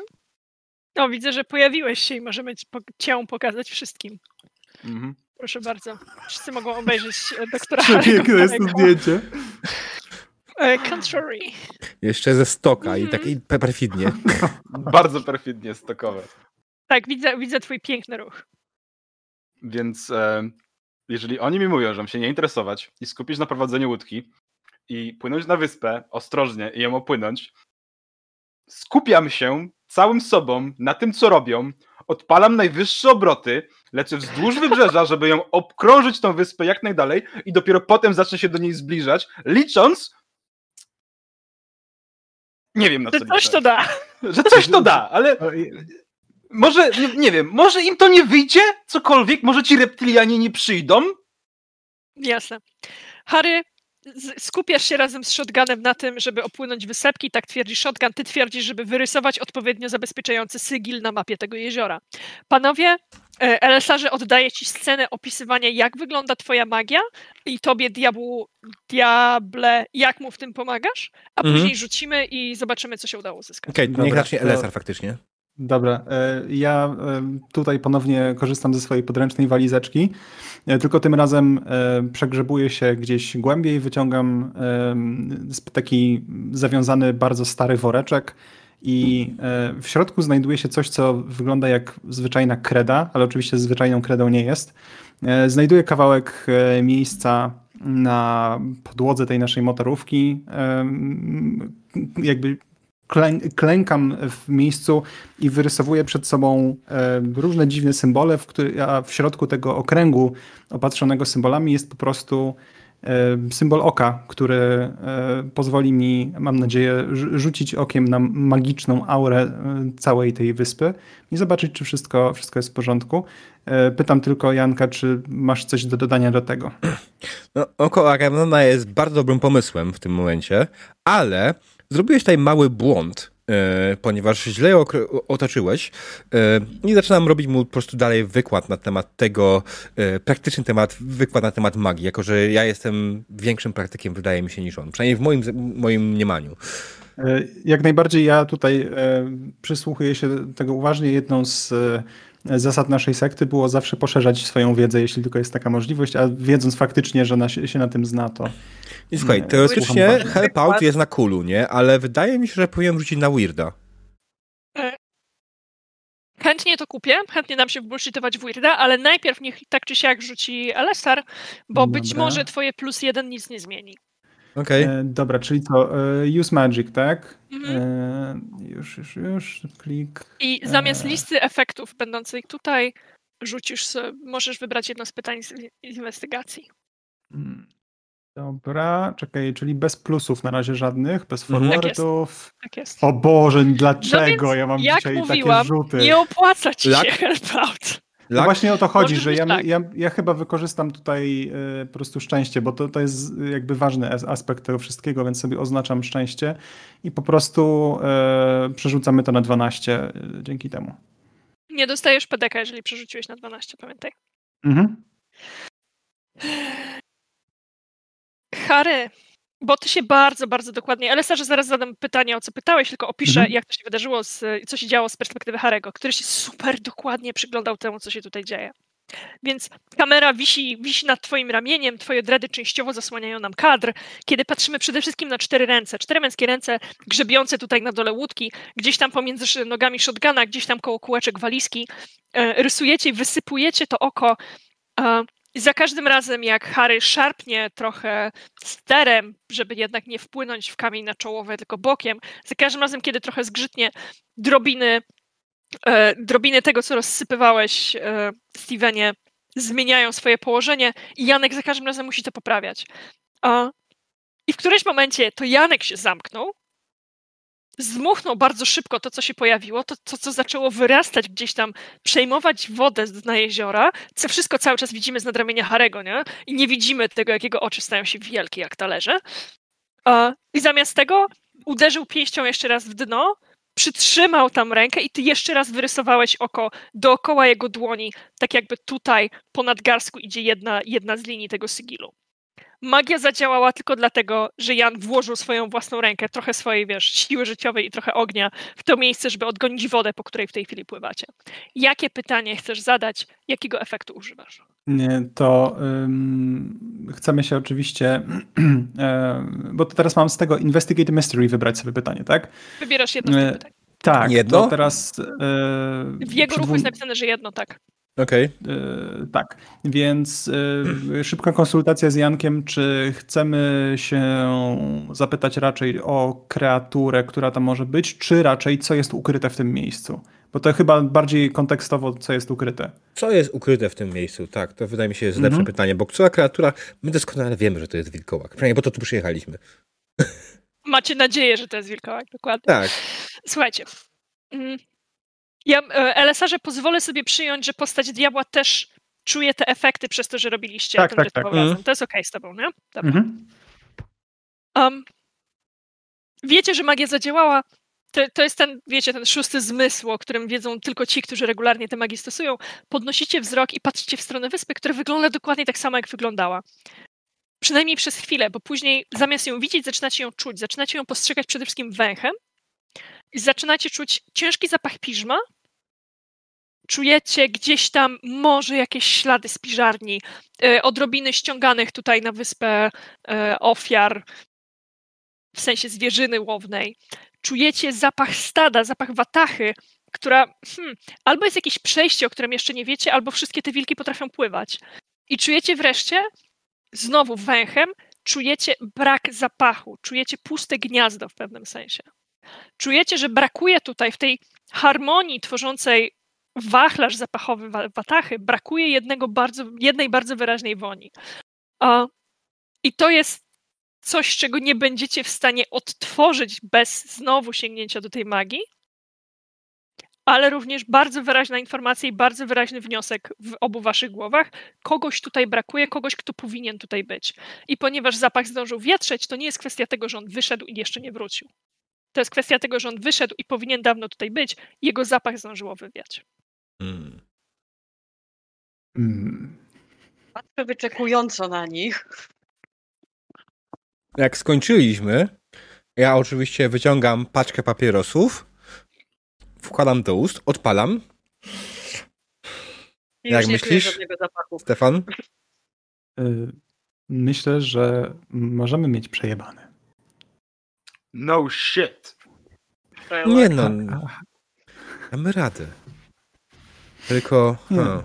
O, widzę, że pojawiłeś się i możemy cię pokazać wszystkim. Mhm. Proszę bardzo. Wszyscy mogą obejrzeć e, doktora Przepiękne jest to zdjęcie. E, Contrary. Jeszcze ze stoka i Mhm. tak i pe- perfidnie. Bardzo perfidnie stokowe. Tak, widzę, widzę twój piękny ruch. Więc e, jeżeli oni mi mówią, że mam się nie interesować i skupić na prowadzeniu łódki i płynąć na wyspę ostrożnie i ją opłynąć, skupiam się całym sobą na tym, co robią, odpalam najwyższe obroty, lecę wzdłuż wybrzeża, żeby ją obkrążyć tą wyspę jak najdalej i dopiero potem zacznę się do niej zbliżać, licząc nie wiem na co Że coś liczę. to da. Że coś to da, ale O, i- może, nie, nie wiem, może im to nie wyjdzie? Cokolwiek? Może ci reptilianie nie przyjdą? Jasne. Harry, skupiasz się razem z shotgunem na tym, żeby opłynąć wysepki, tak twierdzi shotgun, ty twierdzisz, żeby wyrysować odpowiednio zabezpieczający sygil na mapie tego jeziora. Panowie, Elesarze oddaje ci scenę opisywania, jak wygląda twoja magia i tobie, diabłu, diable, jak mu w tym pomagasz, a Mhm. później rzucimy i zobaczymy, co się udało uzyskać. Okej, niech Dobra, zacznie Elesar faktycznie. Dobra, e, ja e, tutaj ponownie korzystam ze swojej podręcznej walizeczki, e, tylko tym razem przegrzebuję się gdzieś głębiej, wyciągam taki zawiązany bardzo stary woreczek i w środku znajduje się coś, co wygląda jak zwyczajna kreda, ale oczywiście zwyczajną kredą nie jest. Znajduję kawałek miejsca na podłodze tej naszej motorówki, jakby klękam w miejscu i wyrysowuję przed sobą e, różne dziwne symbole, w który, a w środku tego okręgu opatrzonego symbolami jest po prostu e, symbol oka, który e, pozwoli mi, mam nadzieję, rzu- rzucić okiem na magiczną aurę całej tej wyspy i zobaczyć, czy wszystko, wszystko jest w porządku. Pytam tylko Janka, czy masz coś do dodania do tego? No, oko Agamemnona jest bardzo dobrym pomysłem w tym momencie, ale zrobiłeś tutaj mały błąd, e, ponieważ źle otoczyłeś e, i zaczynam robić mu po prostu dalej wykład na temat tego, e, praktyczny temat, wykład na temat magii, jako że ja jestem większym praktykiem, wydaje mi się, niż on. Przynajmniej w moim, moim mniemaniu. Jak najbardziej ja tutaj przysłuchuję się tego uważnie. Jedną z zasad naszej sekty było zawsze poszerzać swoją wiedzę, jeśli tylko jest taka możliwość, a wiedząc faktycznie, że na, się na tym zna, to I słuchaj, Nie, teoretycznie help out jest na kulu, nie? Ale wydaje mi się, że powinienem rzucić na weirda. Chętnie to kupię, chętnie dam się wbullshitować w Weirda, ale najpierw niech tak czy siak rzuci Elesar, bo być Dobra. może twoje plus jeden nic nie zmieni. Okej. E, dobra, czyli co? E, use magic, tak? Mhm. E, już, już, już, klik. I zamiast Eee. listy efektów będących tutaj, rzucisz możesz wybrać jedno z pytań z inwestygacji. Mm, Dobra, czekaj, czyli bez plusów na razie żadnych, bez Mhm. Tak jest. forwardów. Tak jest. O Boże, dlaczego No więc, ja mam jak dzisiaj mówiłam, takie rzuty? Nie opłaca ci Lak? się help out. No właśnie o to chodzi, że ja, tak. ja, ja chyba wykorzystam tutaj e, po prostu szczęście, bo to, to jest jakby ważny as- aspekt tego wszystkiego, więc sobie oznaczam szczęście i po prostu e, przerzucamy to na 12 e, dzięki temu. Nie dostajesz PDK, jeżeli przerzuciłeś na 12, pamiętaj. Mhm. Harry, bo ty się bardzo, bardzo dokładnie. Elesarze, zaraz zadam pytanie, o co pytałeś, tylko opiszę, Mhm. jak to się wydarzyło, z, co się działo z perspektywy Harego, który się super dokładnie przyglądał temu, co się tutaj dzieje. Więc kamera wisi, wisi nad twoim ramieniem, twoje dredy częściowo zasłaniają nam kadr, kiedy patrzymy przede wszystkim na cztery ręce, cztery męskie ręce grzebiące tutaj na dole łódki, gdzieś tam pomiędzy nogami shotguna, gdzieś tam koło kółeczek walizki, e, rysujecie i wysypujecie to oko e, i za każdym razem, jak Harry szarpnie trochę sterem, żeby jednak nie wpłynąć w kamień na czołowe, tylko bokiem, za każdym razem, kiedy trochę zgrzytnie drobiny, e, drobiny tego, co rozsypywałeś, e, Stevenie, zmieniają swoje położenie i Janek za każdym razem musi to poprawiać. A, I w którymś momencie to Janek się zamknął, zmuchnął bardzo szybko to, co się pojawiło, to, to co zaczęło wyrastać gdzieś tam, przejmować wodę z dna jeziora, co wszystko cały czas widzimy z nadramienia Harego, nie? I nie widzimy tego, jak jego oczy stają się wielkie jak talerze. I zamiast tego uderzył pięścią jeszcze raz w dno, przytrzymał tam rękę i ty jeszcze raz wyrysowałeś oko dookoła jego dłoni, tak jakby tutaj po nadgarstku idzie jedna, jedna z linii tego sygilu. Magia zadziałała tylko dlatego, że Jan włożył swoją własną rękę, trochę swojej, wiesz, siły życiowej i trochę ognia w to miejsce, żeby odgonić wodę, po której w tej chwili pływacie. Jakie pytanie chcesz zadać? Jakiego efektu używasz? Nie, to ym, chcemy się oczywiście, e, bo to teraz mam z tego Investigate Mystery wybrać sobie pytanie, tak? Wybierasz jedno z tych E, pytań. Tak, Jedno? to teraz... E, W jego ruchu dwóm- jest napisane, że jedno, tak. Okej. E, tak, więc e, szybka konsultacja z Jankiem, czy chcemy się zapytać raczej o kreaturę, która tam może być, czy raczej co jest ukryte w tym miejscu? Bo to chyba bardziej kontekstowo, co jest ukryte. Co jest ukryte w tym miejscu? Tak, to wydaje mi się jest lepsze Mhm. pytanie, bo która kreatura, my doskonale wiemy, że to jest wilkołak. Przynajmniej po to tu przyjechaliśmy. Macie nadzieję, że to jest wilkołak, dokładnie. Tak. Słuchajcie. Ja, Elesarze, pozwolę sobie przyjąć, że postać diabła też czuje te efekty przez to, że robiliście Tak, ten tak, tak. razem. Mhm. To jest okej z tobą, nie? Dobra. Mhm. Um, wiecie, że magia zadziałała. To, to jest ten, wiecie, ten szósty zmysł, o którym wiedzą tylko ci, którzy regularnie tę magię stosują. Podnosicie wzrok i patrzycie w stronę wyspy, która wygląda dokładnie tak samo, jak wyglądała. Przynajmniej przez chwilę, bo później zamiast ją widzieć, zaczynacie ją czuć. Zaczynacie ją postrzegać przede wszystkim węchem i zaczynacie czuć ciężki zapach piżma. Czujecie gdzieś tam może jakieś ślady z piżarni, e, odrobiny ściąganych tutaj na wyspę e, ofiar, w sensie zwierzyny łownej. Czujecie zapach stada, zapach watachy, która hmm, albo jest jakieś przejście, o którym jeszcze nie wiecie, albo wszystkie te wilki potrafią pływać. I czujecie wreszcie, znowu węchem, czujecie brak zapachu, czujecie puste gniazdo w pewnym sensie. Czujecie, że brakuje tutaj w tej harmonii tworzącej wachlarz zapachowy wa- watachy, brakuje jednego bardzo, jednej bardzo wyraźnej woni. I to jest coś, czego nie będziecie w stanie odtworzyć bez znowu sięgnięcia do tej magii, ale również bardzo wyraźna informacja i bardzo wyraźny wniosek w obu waszych głowach. Kogoś tutaj brakuje, kogoś, kto powinien tutaj być. I ponieważ zapach zdążył wietrzeć, to nie jest kwestia tego, że on wyszedł i jeszcze nie wrócił. To jest kwestia tego, że on wyszedł i powinien dawno tutaj być, jego zapach zdążyło wywiać. Mm. Mm. Patrzę wyczekująco na nich. Jak skończyliśmy, ja oczywiście wyciągam paczkę papierosów, wkładam do ust, odpalam. I Jak myślisz? Stefan? Y, Myślę, że możemy mieć przejebane. No shit. Nie no, damy radę. Tylko... Hmm.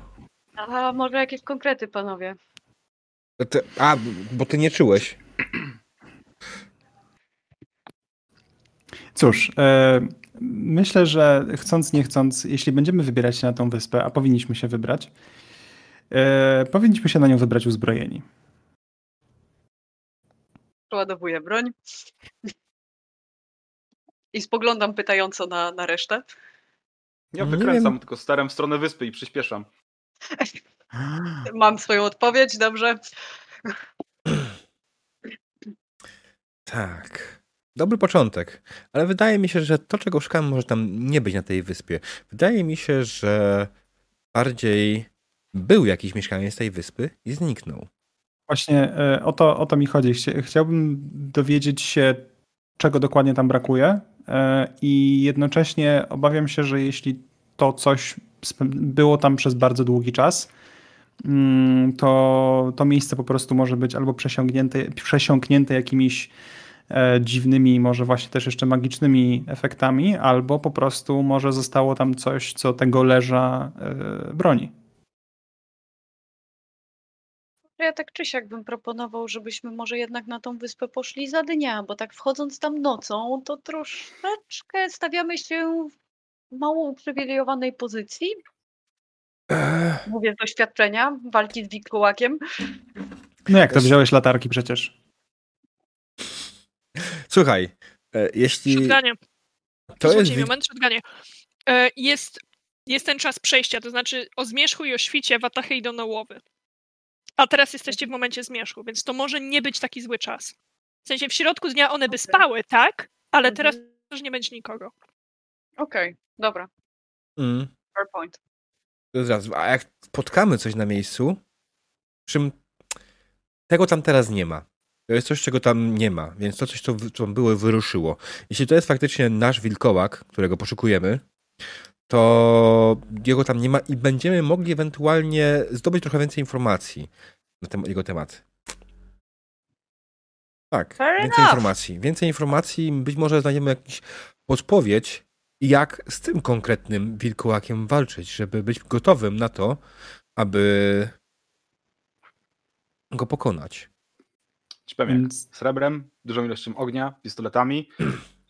A może jakieś konkrety, panowie? Ty, a, bo ty nie czułeś. Cóż, e, myślę, że chcąc, nie chcąc, jeśli będziemy wybierać się na tą wyspę, a powinniśmy się wybrać, e, powinniśmy się na nią wybrać uzbrojeni. Przeładowuję broń. I spoglądam pytająco na, na resztę. Ja Nie wykręcam wiem. tylko starem w stronę wyspy i przyspieszam. Mam swoją odpowiedź, dobrze. Tak. Dobry początek, ale wydaje mi się, że to, czego szukałem, może tam nie być na tej wyspie. Wydaje mi się, że bardziej był jakiś mieszkaniec tej wyspy i zniknął. Właśnie e, o to, o to mi chodzi. Chciałbym dowiedzieć się, czego dokładnie tam brakuje i jednocześnie obawiam się, że jeśli to coś było tam przez bardzo długi czas, mm, to, to miejsce po prostu może być albo przesiąknięte, przesiąknięte jakimiś e, dziwnymi, może właśnie też jeszcze magicznymi efektami, albo po prostu może zostało tam coś, co tego leża broni. Ja tak czy siak bym proponował, żebyśmy może jednak na tą wyspę poszli za dnia, bo tak wchodząc tam nocą, to troszeczkę stawiamy się w mało uprzywilejowanej pozycji. Mówię z doświadczenia walki z wilkołakiem. No jak to wziąłeś latarki przecież? Słuchaj, e, jeśli... Szutganie. To jest... moment, szutganie. E, jest, jest ten czas przejścia, to znaczy o zmierzchu i o świcie watachy idą na łowy. A teraz jesteście w momencie zmierzchu, więc to może nie być taki zły czas. W sensie w środku dnia one by spały, tak? Ale mhm. teraz już nie będzie nikogo. Okej, okay, dobra. Mm. Fair point. Zaraz, a jak spotkamy coś na miejscu, czym tego tam teraz nie ma. To jest coś, czego tam nie ma, więc to coś, co, co było, wyruszyło. Jeśli to jest faktycznie nasz wilkołak, którego poszukujemy, to jego tam nie ma i będziemy mogli ewentualnie zdobyć trochę więcej informacji na ten, jego temat. Tak, Fair więcej enough. informacji. Więcej informacji, być może znajdziemy jakąś podpowiedź, jak z tym konkretnym wilkołakiem walczyć, żeby być gotowym na to, aby go pokonać. Ci powiem, Więc... srebrem, dużą ilością ognia, pistoletami,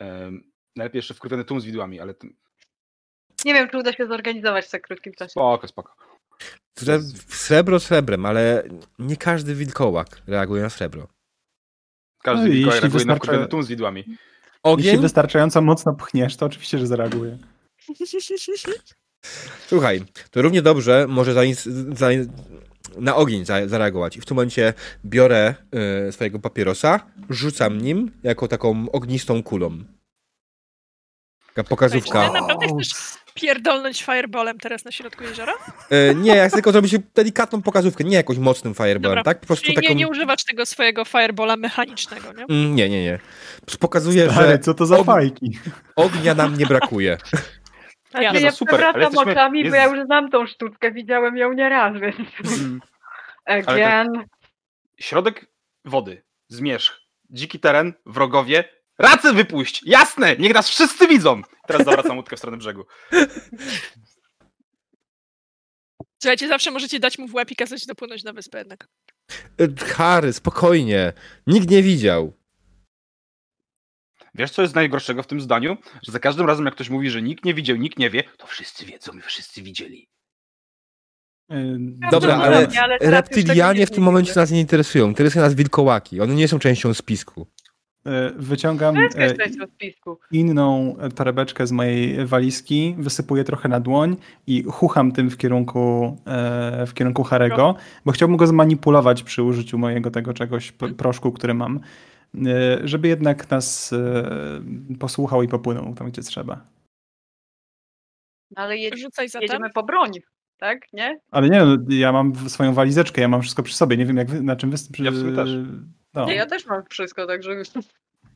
najlepiej jeszcze wkurwiony tłum z widłami, ale nie wiem, czy uda się zorganizować w tak krótkim czasie. Spoko, spoko. Srebro srebrem, ale nie każdy wilkołak reaguje na srebro. Każdy no, wilkołak reaguje wystarczy... na tłum z widłami. Ogień? Jeśli wystarczająco mocno pchniesz, to oczywiście, że zareaguje. Słuchaj, to równie dobrze może za, za, na ogień za, zareagować. I w tym momencie biorę y, swojego papierosa, rzucam nim jako taką ognistą kulą. Taka pokazówka. Czy ty naprawdę chcesz pierdolnąć fireballem teraz na środku jeziora? E, nie, ja chcę tylko zrobić delikatną pokazówkę, nie jakąś mocnym fireballem, Dobra. tak? Po prostu taką... nie, nie używać tego swojego fireballa mechanicznego, nie? Mm, nie, nie, nie. Pokazuję, Stary, że... co to za og... fajki? Ognia nam nie brakuje. Ja, ja, ja super, przewracam jesteśmy... oczami, jest... bo ja już znam tą sztuczkę, widziałem ją nieraz, więc... Mm. Again. Tak... Środek wody, zmierzch, dziki teren, wrogowie, Racę wypuść! Jasne! Niech nas wszyscy widzą! Teraz zawracam łódkę w stronę brzegu. Słuchajcie, zawsze możecie dać mu w łeb i kazać dopłynąć na wyspę jednak. E, Harry, spokojnie. Nikt nie widział. Wiesz, co jest najgorszego w tym zdaniu? Że za każdym razem, jak ktoś mówi, że nikt nie widział, nikt nie wie, to wszyscy wiedzą i wszyscy widzieli. Dobra, ale, ale reptylianie w tym momencie nas nie interesują. Interesują nas wilkołaki. One nie są częścią spisku. E, wyciągam e, inną torebeczkę z mojej walizki, wysypuję trochę na dłoń i chucham tym w kierunku, e, w kierunku Harego, bo chciałbym go zmanipulować przy użyciu mojego tego czegoś, proszku, który mam, żeby jednak nas posłuchał i popłynął tam, gdzie trzeba. Ale jedź, jedziemy po broń, tak? Nie? Ale nie, no, ja mam swoją walizeczkę, ja mam wszystko przy sobie, nie wiem jak na czym wy... Ja też. No. Ja też mam wszystko, także...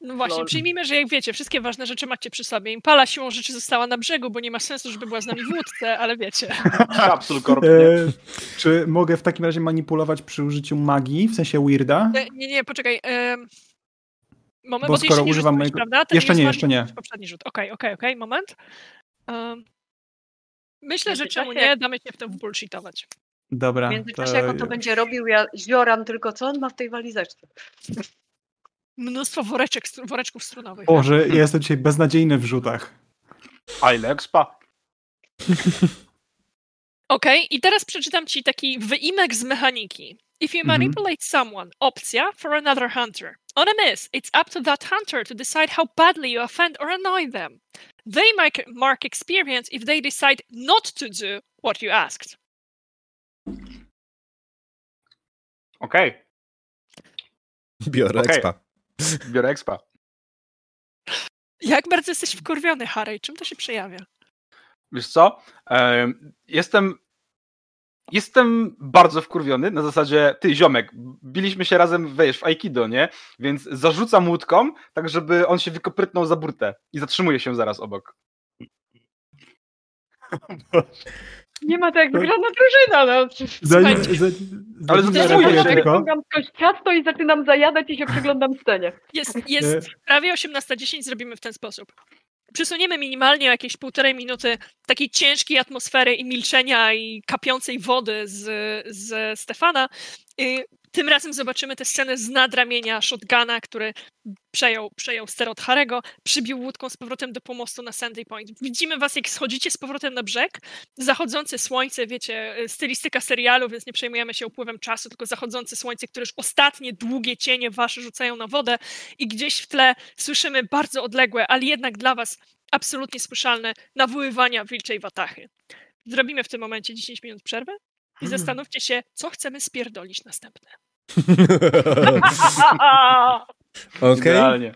No właśnie, Lol. przyjmijmy, że jak wiecie, wszystkie ważne rzeczy macie przy sobie. Impala siłą rzeczy została na brzegu, bo nie ma sensu, żeby była z nami w łódce, ale wiecie. Absolutnie. E, czy mogę w takim razie manipulować przy użyciu magii, w sensie weirda? E, nie, nie, poczekaj. E, moment, bo, bo skoro używam mojego... prawda? Ten jeszcze nie, jeszcze nie. Poprzedni rzut. Okej, okay, okej, okay, okej, okay. moment. Um, myślę, że czemu nie, damy się w to bullshitować. Dobra. W międzyczasie, to... jak on to będzie robił, ja zioram tylko, co on ma w tej walizeczce. Mnóstwo woreczek, woreczków strunowych. Boże, ja jestem dzisiaj beznadziejny w rzutach. A ile expa? Okej, okay, i teraz przeczytam ci taki wyimek z mechaniki. If you mhm. manipulate mm -hmm. someone, opcja for another hunter on a miss, it's up to that hunter to decide how badly you offend or annoy them. They might mark experience if they decide not to do what you asked. Okej. Okay. Biorę okay. expa. Biorę expa. Jak bardzo jesteś wkurwiony, Harry? Czym to się przejawia? Wiesz co? Jestem Jestem bardzo wkurwiony. Na zasadzie, ty, ziomek, biliśmy się razem, wiesz, w Aikido, nie? Więc zarzucam łódką, tak żeby on się wykoprytnął za burtę i zatrzymuje się zaraz obok. Nie ma to jak wygląda drużyna, no. Zanim, za, Ale zareaguję jest- tylko, skądś ciasto i zaczynam zajadać i się przyglądam scenie. Jest, jest prawie 18.10, zrobimy w ten sposób. Przesuniemy minimalnie jakieś półtorej minuty takiej ciężkiej atmosfery i milczenia i kapiącej wody z, z Stefana. Tym razem zobaczymy tę scenę z nadramienia shotguna, który przejął, przejął ster od Harego, przybił łódką z powrotem do pomostu na Sandy Point. Widzimy was, jak schodzicie z powrotem na brzeg. Zachodzące słońce, wiecie, stylistyka serialu, więc nie przejmujemy się upływem czasu, tylko zachodzące słońce, które już ostatnie długie cienie wasze rzucają na wodę i gdzieś w tle słyszymy bardzo odległe, ale jednak dla was absolutnie słyszalne nawoływania wilczej watachy. Zrobimy w tym momencie 10 minut przerwy i zastanówcie się, co chcemy spierdolić następne. Okej. Idealnie.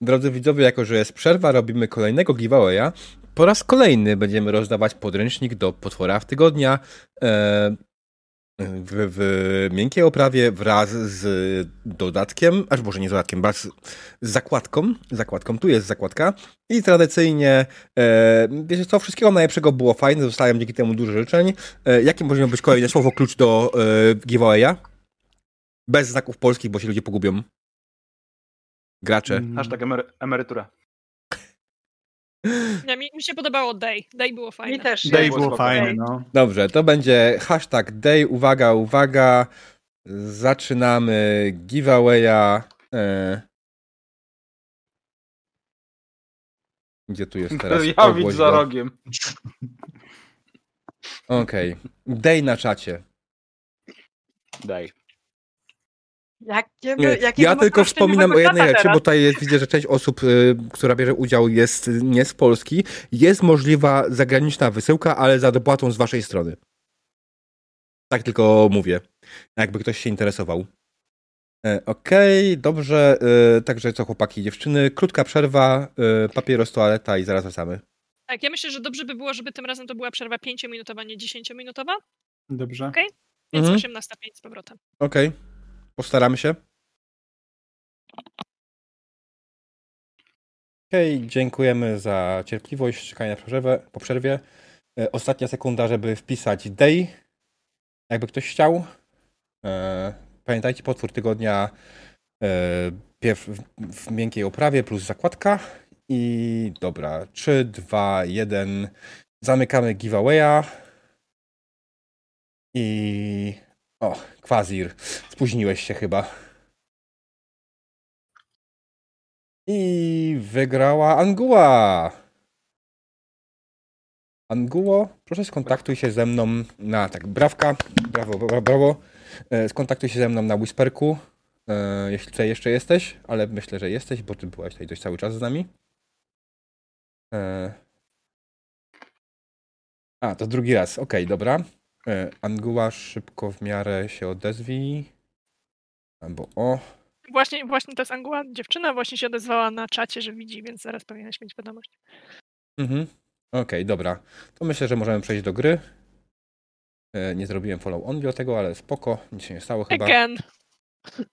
Drodzy widzowie, jako że jest przerwa, robimy kolejnego giveawaya. Po raz kolejny będziemy rozdawać podręcznik do potwora w tygodnia e, w, w miękkiej oprawie wraz z dodatkiem, aż może nie z dodatkiem, wraz z zakładką. zakładką. Tu jest zakładka. I tradycyjnie, e, wiecie co, wszystkiego najlepszego było fajne, zostałem dzięki temu dużo życzeń. E, jakie może być kolejne słowo klucz do e, giveawaya? Bez znaków polskich, bo się ludzie pogubią. Gracze. Mm, Hashtag emery- emerytura. Nie, mi, mi się podobało Day. Day było fajne. Mi też. Day było było fajne, no. Dobrze, to będzie hashtag day, uwaga, uwaga. Zaczynamy giveawaya. E... Gdzie tu jest teraz? Jawić Ogłoś za rogiem. Okej. Day na czacie. Daj. Jakie, Nie, jakie ja tylko wspominam o jednej rzeczy, bo tutaj jest, widzę, że część osób, y, która bierze udział jest nie z Polski. Jest możliwa zagraniczna wysyłka, ale za dopłatą z waszej strony. Tak tylko mówię, jakby ktoś się interesował. E, Okej, dobrze. y, Także co, chłopaki i dziewczyny, krótka przerwa, y, papieros, toaleta i zaraz wracamy. Tak, ja myślę, że dobrze by było, żeby tym razem to była przerwa 5-minutowa, nie 10-minutowa, Dobrze. Okej. więc Mhm. 18.05 z powrotem. Okej, postaramy się. Okej, dziękujemy za cierpliwość, czekanie na przerwę, po przerwie. E, Ostatnia sekunda, żeby wpisać day, jakby ktoś chciał. E, pamiętajcie, potwór tygodnia e, w miękkiej oprawie plus zakładka. I dobra, 3, 2, 1. Zamykamy giveawaya. I o, Kwazir, spóźniłeś się chyba. I wygrała Anguła. Anguło, proszę skontaktuj się ze mną na, tak, brawka, brawo, brawo, brawo. E, Skontaktuj się ze mną na Whisperku, e, jeśli tutaj jeszcze jesteś, ale myślę, że jesteś, bo ty byłaś tutaj dość cały czas z nami. E, A, to drugi raz, okej, dobra. E, Anguła, szybko w miarę się odezwij. Albo o. Właśnie, właśnie to jest Anguła, dziewczyna właśnie się odezwała na czacie, że widzi, więc zaraz powinieneś mieć wiadomość. Mhm. Okej, dobra. To myślę, że możemy przejść do gry. E, Nie zrobiłem follow on do tego, ale spoko. Nic się nie stało chyba. Again.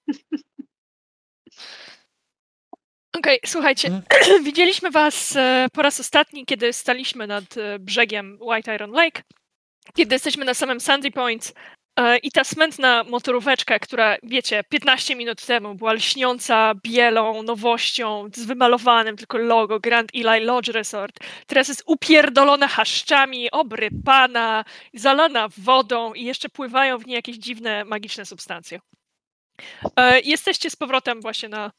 Okej, słuchajcie, Mhm. widzieliśmy was e, po raz ostatni, kiedy staliśmy nad brzegiem White Iron Lake, kiedy jesteśmy na samym Sandy Point e, i ta smętna motoróweczka, która, wiecie, 15 minut temu była lśniąca bielą, nowością, z wymalowanym tylko logo Grand Eli Lodge Resort, teraz jest upierdolona chaszczami, obrypana, zalana wodą i jeszcze pływają w niej jakieś dziwne, magiczne substancje. E, Jesteście z powrotem właśnie na,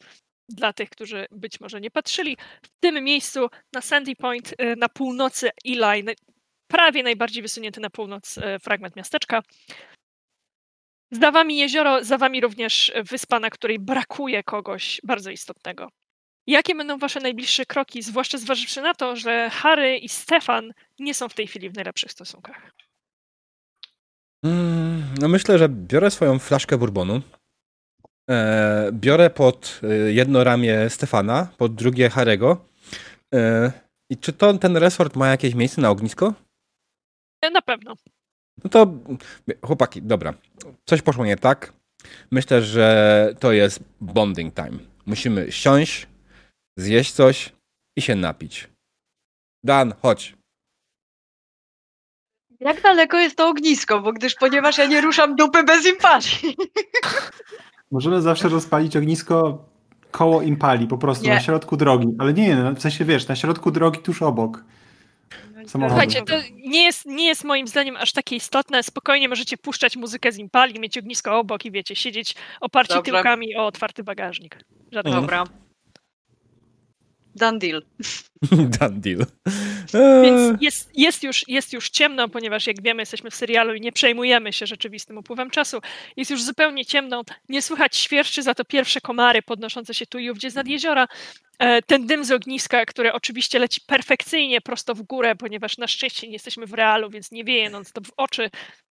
dla tych, którzy być może nie patrzyli, w tym miejscu na Sandy Point e, na północy Eli, prawie najbardziej wysunięty na północ e, fragment miasteczka. Za wami jezioro, za wami również wyspa, na której brakuje kogoś bardzo istotnego. Jakie będą wasze najbliższe kroki, zwłaszcza zważywszy na to, że Harry i Stefan nie są w tej chwili w najlepszych stosunkach? Mm, No myślę, że biorę swoją flaszkę bourbonu. E, biorę pod e, jedno ramię Stefana, pod drugie Harego. I czy to, ten resort ma jakieś miejsce na ognisko? E, Na pewno. No to chłopaki, dobra. Coś poszło nie tak. Myślę, że to jest bonding time. Musimy siąść, zjeść coś i się napić. Dan, chodź. Jak daleko jest to ognisko? Bo gdyż, ponieważ ja nie ruszam dupy bez impali. Możemy zawsze rozpalić ognisko koło impali, po prostu Nie. na środku drogi. Ale nie, no, w sensie wiesz, na środku drogi tuż obok. Samochodu. Słuchajcie, to nie jest, nie jest moim zdaniem aż takie istotne. Spokojnie możecie puszczać muzykę z impali, mieć ognisko obok i wiecie, siedzieć oparci Dobrze. tyłkami o otwarty bagażnik. Mhm. Dobra. Done deal. Dan deal. Eee, Więc jest, jest, już, jest już ciemno, ponieważ jak wiemy, jesteśmy w serialu i nie przejmujemy się rzeczywistym upływem czasu. Jest już zupełnie ciemno, nie słychać świerszczy, za to pierwsze komary podnoszące się tu i ówdzie z nad jeziora. E, Ten dym z ogniska, który oczywiście leci perfekcyjnie prosto w górę, ponieważ na szczęście nie jesteśmy w realu, więc nie wieje non-stop w oczy.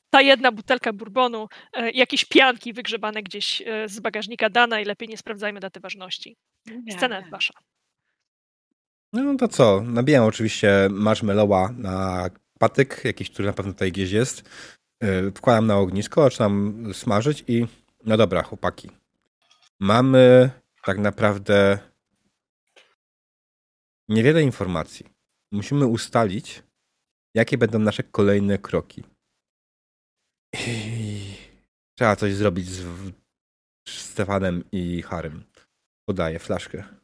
Ta jedna butelka bourbonu, e, jakieś pianki wygrzebane gdzieś z bagażnika Dana i lepiej nie sprawdzajmy daty ważności. Scena jest wasza. No to co? Nabijam oczywiście marshmallowa na patyk, jakiś, który na pewno tutaj gdzieś jest. Yy, Wkładam na ognisko, zaczynam smażyć i no dobra, chłopaki. Mamy tak naprawdę niewiele informacji. Musimy ustalić, jakie będą nasze kolejne kroki. I trzeba coś zrobić z Stefanem i Harym. Podaję flaszkę.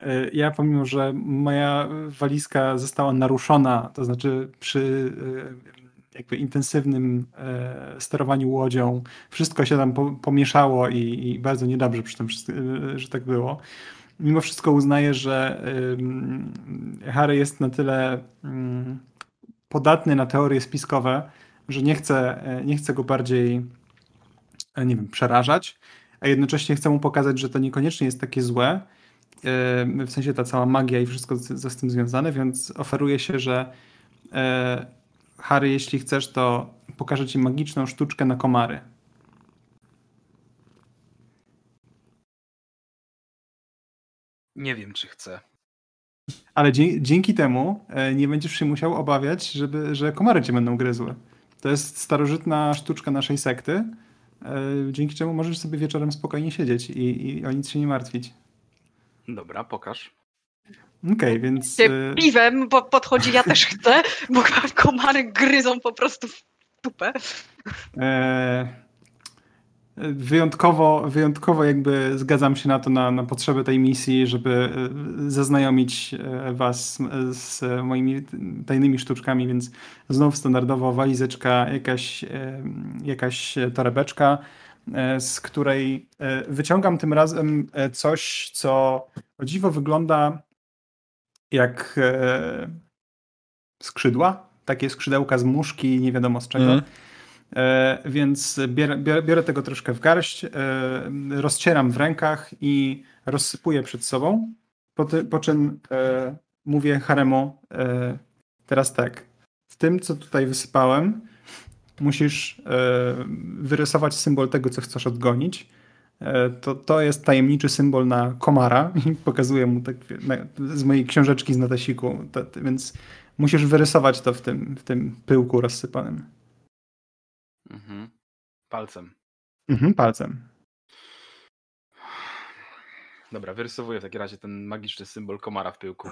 E, Ja pomimo, że moja walizka została naruszona, to znaczy przy e, jakby intensywnym e, sterowaniu łodzią, wszystko się tam po- pomieszało i, bardzo niedobrze przy tym, że tak było. Mimo wszystko uznaję, że Harry jest na tyle ym, podatny na teorie spiskowe, że nie chcę, nie chcę go bardziej, nie wiem, przerażać, a jednocześnie chcę mu pokazać, że to niekoniecznie jest takie złe, w sensie ta cała magia i wszystko, co z tym związane, więc oferuję się, że e, Harry, jeśli chcesz, to pokażę ci magiczną sztuczkę na komary. Nie wiem, czy chcę. Ale dzięki temu e, nie będziesz się musiał obawiać, żeby, że komary cię będą gryzły. To jest starożytna sztuczka naszej sekty, e, dzięki czemu możesz sobie wieczorem spokojnie siedzieć i, i o nic się nie martwić. Dobra, pokaż. Okej, więc... Ty e, piwem po, podchodzi, ja też chcę, bo komary gryzą po prostu w dupę. E, Wyjątkowo, wyjątkowo jakby zgadzam się na to, na, na potrzeby tej misji, żeby e, zaznajomić e, was z, z moimi tajnymi sztuczkami, więc znów standardowo walizeczka, jakaś, e, jakaś torebeczka, z której e, wyciągam tym razem e, coś, co o dziwo wygląda jak e, skrzydła, takie skrzydełka z muszki, nie wiadomo z czego. E, więc biorę, biorę, biorę tego troszkę w garść, e, rozcieram w rękach i rozsypuję przed sobą, po, ty, po czym e, mówię Haremu e, teraz tak, w tym co tutaj wysypałem musisz e, wyrysować symbol tego, co chcesz odgonić. E, to, to jest tajemniczy symbol na komara i pokazuję mu tak na, z mojej książeczki z notesiku, to, więc musisz wyrysować to w tym, w tym pyłku rozsypanym. Mhm. Palcem. Mhm, palcem. Dobra, wyrysowuję w takim razie ten magiczny symbol komara w pyłku.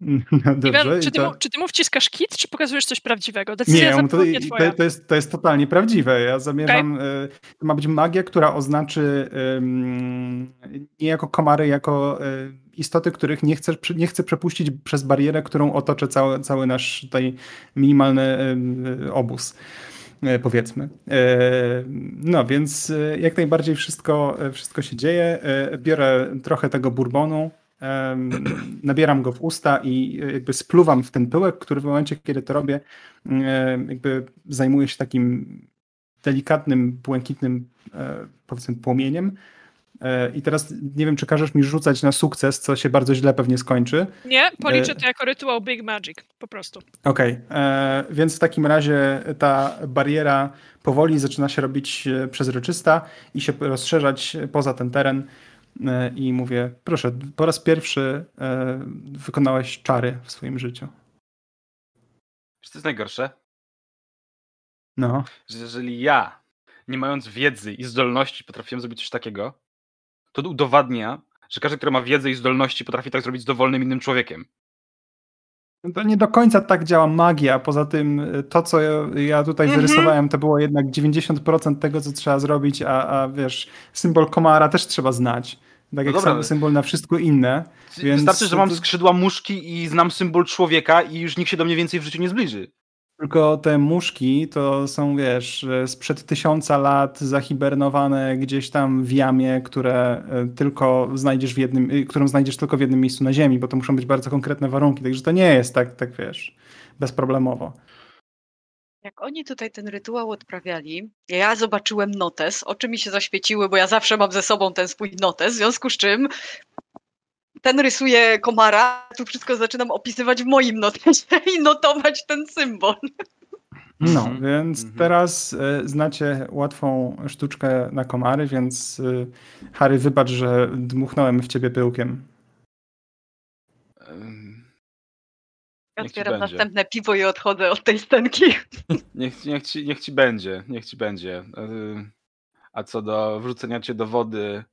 No dobrze. czy, ty to... mu, czy ty mu wciskasz kit, czy pokazujesz coś prawdziwego? Decyzja Nie, to, to, to, jest, to jest totalnie prawdziwe. Ja zamierzam. y, To ma być magia, która oznaczy ym, nie jako komary, jako y, istoty, których nie chcę, nie chcę przepuścić przez barierę, którą otoczy cały, cały nasz tutaj minimalny y, obóz. y, Powiedzmy. Y, No więc y, jak najbardziej wszystko, wszystko się dzieje. Y, Biorę trochę tego bourbonu, nabieram go w usta i jakby spluwam w ten pyłek, który w momencie, kiedy to robię, e, jakby zajmuje się takim delikatnym, błękitnym, e, powiedzmy, płomieniem E, I teraz nie wiem, czy każesz mi rzucać na sukces, co się bardzo źle pewnie skończy. Nie, policzę E, to jako rytuał Big Magic, po prostu. Okej, e, więc w takim razie ta bariera powoli zaczyna się robić e, przezroczysta i się rozszerzać poza ten teren. E, I mówię, proszę, po raz pierwszy e, wykonałeś czary w swoim życiu. Wiesz, co jest najgorsze? No. Że jeżeli ja, nie mając wiedzy i zdolności, potrafiłem zrobić coś takiego, to udowadnia, że każdy, kto ma wiedzę i zdolności, potrafi tak zrobić z dowolnym innym człowiekiem. No To nie do końca tak działa magia. Poza tym e, to, co ja, tutaj Mhm. wyrysowałem, to było jednak 90% tego, co trzeba zrobić, a, a wiesz, symbol komara też trzeba znać. Tak jak dobra, sam symbol na wszystko inne. Więc Wystarczy, że mam skrzydła muszki i znam symbol człowieka i już nikt się do mnie więcej w życiu nie zbliży. Tylko te muszki to są, wiesz, e, sprzed tysiąca lat zahibernowane gdzieś tam w jamie, które e, tylko znajdziesz w jednym, y, którą znajdziesz tylko w jednym miejscu na ziemi, bo to muszą być bardzo konkretne warunki, także to nie jest tak, tak wiesz, bezproblemowo. Jak oni tutaj ten rytuał odprawiali, ja zobaczyłem notes, oczy mi się zaświeciły, bo ja zawsze mam ze sobą ten swój notes, w związku z czym ten rysuje komara, tu wszystko zaczynam opisywać w moim notesie i notować ten symbol. No, Mhm, więc mhm. teraz e, znacie łatwą sztuczkę na komary, więc e, Harry, wybacz, że dmuchnąłem w ciebie pyłkiem. Ja otwieram będzie. następne piwo i odchodzę od tej scenki. Niech, niech, ci, niech ci będzie, niech ci będzie. Ym, A co do wrzucenia cię do wody,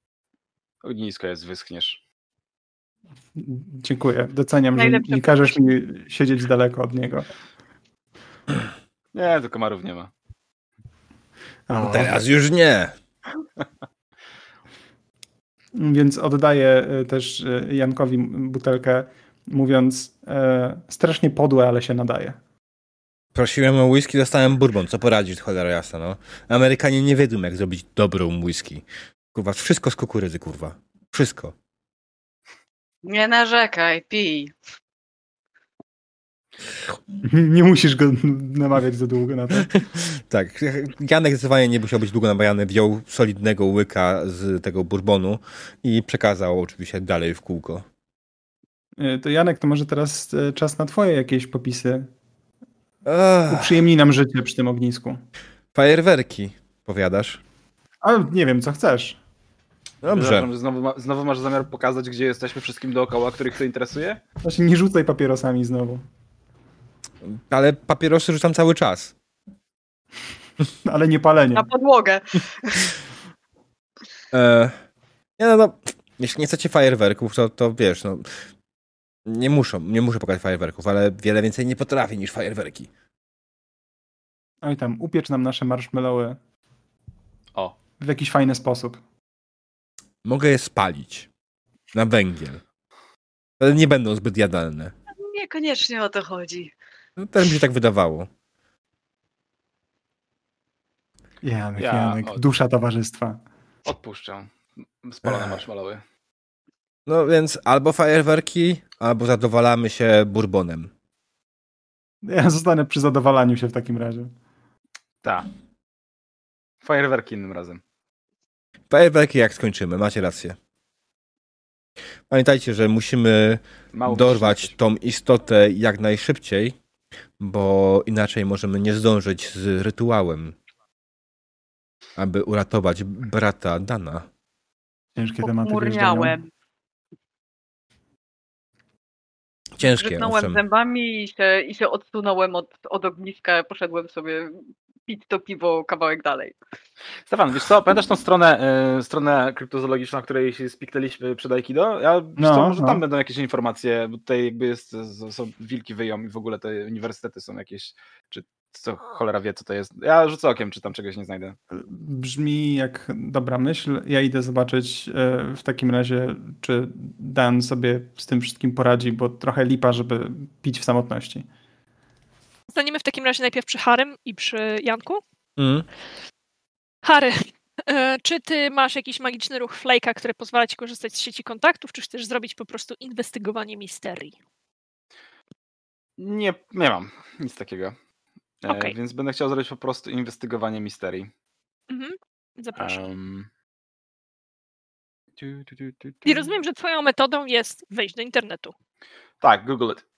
ognisko jest, wyschniesz. Dziękuję, doceniam, że nie każesz mi siedzieć daleko od niego. Nie, to komarów nie ma. O, Teraz już nie. Więc oddaję e, też e, Jankowi butelkę, mówiąc e, strasznie podłe, ale się nadaje. Prosiłem o whisky, dostałem bourbon. Co poradzić, cholera jasna, no. Amerykanie nie wiedzą, jak zrobić dobrą whisky. Kurwa, wszystko z kukurydzy, kurwa. Wszystko. Nie narzekaj, pij. Nie musisz go namawiać za długo na to. Tak, Janek zdecydowanie nie musiał być długo nabajany. Wziął solidnego łyka z tego bourbonu i przekazał oczywiście dalej w kółko. E, To Janek, to może teraz e, czas na twoje jakieś popisy. Ach, Uprzyjemnij nam życie przy tym ognisku. fajerwerki, powiadasz? Ale nie wiem, co chcesz. Dobrze. Że Znowu, ma, znowu masz zamiar pokazać, gdzie jesteśmy wszystkim dookoła, których to interesuje? Właśnie nie rzucaj papierosami znowu. Ale papierosy rzucam cały czas. Ale nie palenie. Na podłogę. E, nie, no, no, jeśli nie chcecie fajerwerków, to, to wiesz, no, nie muszą, nie muszę pokazać fajerwerków, ale wiele więcej nie potrafię niż fajerwerki. Oj tam, upiecz nam nasze marshmallowy O, w jakiś fajny sposób. Mogę je spalić na węgiel. Ale nie będą zbyt jadalne. Niekoniecznie o to chodzi. No, też mi się tak wydawało. Janek, Ja- Janek, o- dusza towarzystwa. odpuszczam. Spalone Ech. marshmallowy. No więc albo fajerwerki, albo zadowalamy się bourbonem. Ja zostanę przy zadowalaniu się w takim razie. Tak. Fajerwerki innym razem. Fajerwerki jak skończymy, macie rację. Pamiętajcie, że musimy Mało dorwać tą istotę jak najszybciej, bo inaczej możemy nie zdążyć z rytuałem, aby uratować brata Dana. Ciężkie tematy. Pochmurniałem. Ciężkie, Gryznąłem owszem. zębami i się, i się odsunąłem od, od ogniska. Poszedłem sobie pić to piwo kawałek dalej. Stefan, wiesz co, pamiętasz tą stronę, e, stronę kryptozoologiczną, na której się spiknęliśmy przed Aikido? Ja wiesz No, co, może no. tam będą jakieś informacje, bo tutaj jakby jest, są wilki wyją i w ogóle te uniwersytety są jakieś, czy co cholera wie, co to jest. Ja rzucę okiem, czy tam czegoś nie znajdę. Brzmi jak dobra myśl. Ja idę zobaczyć e, w takim razie, czy Dan sobie z tym wszystkim poradzi, bo trochę lipa, żeby pić w samotności. Zostaniemy w takim razie najpierw przy Harym i przy Janku. Mm. Harry, e, czy ty masz jakiś magiczny ruch Flake'a, który pozwala ci korzystać z sieci kontaktów, czy chcesz zrobić po prostu inwestygowanie misterii? Nie, nie mam nic takiego. E, Okej. Więc będę chciał zrobić po prostu inwestygowanie misterii. Mhm. Zapraszam. Em, tu, tu, tu, tu, I rozumiem, że twoją metodą jest wejść do internetu. Tak, Google it.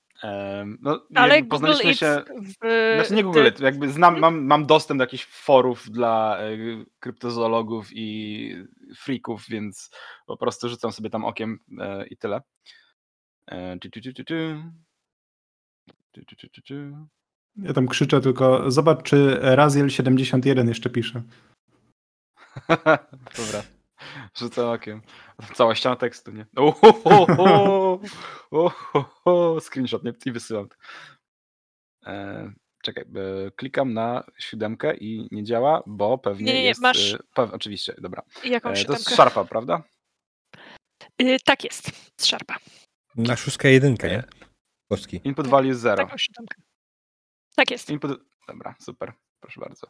No, Ale jakby Google poznaliśmy It's się... w... Znaczy nie Google ty- jakby znam, mam, mam dostęp do jakichś forów dla e, kryptozoologów i freaków, więc po prostu rzucam sobie tam okiem e, i tyle. Ja tam krzyczę tylko, zobacz, czy Raziel71 jeszcze pisze. Dobra. Rzucam okiem. Cała ściana tekstu, nie? Ohoho! Screenshot, nie? I wysyłam. E, czekaj, e, klikam na siódemkę i nie działa, bo pewnie Nie, nie, nie, jest... masz- E, pew, oczywiście, dobra. Jaką E, to jest szarpa, prawda? Y, tak jest, z szarpa. Na szóstkę jedynkę, nie? Kostki. Input value jest 0. Taką siódemkę. Tak jest. Input... Dobra, super. Proszę bardzo.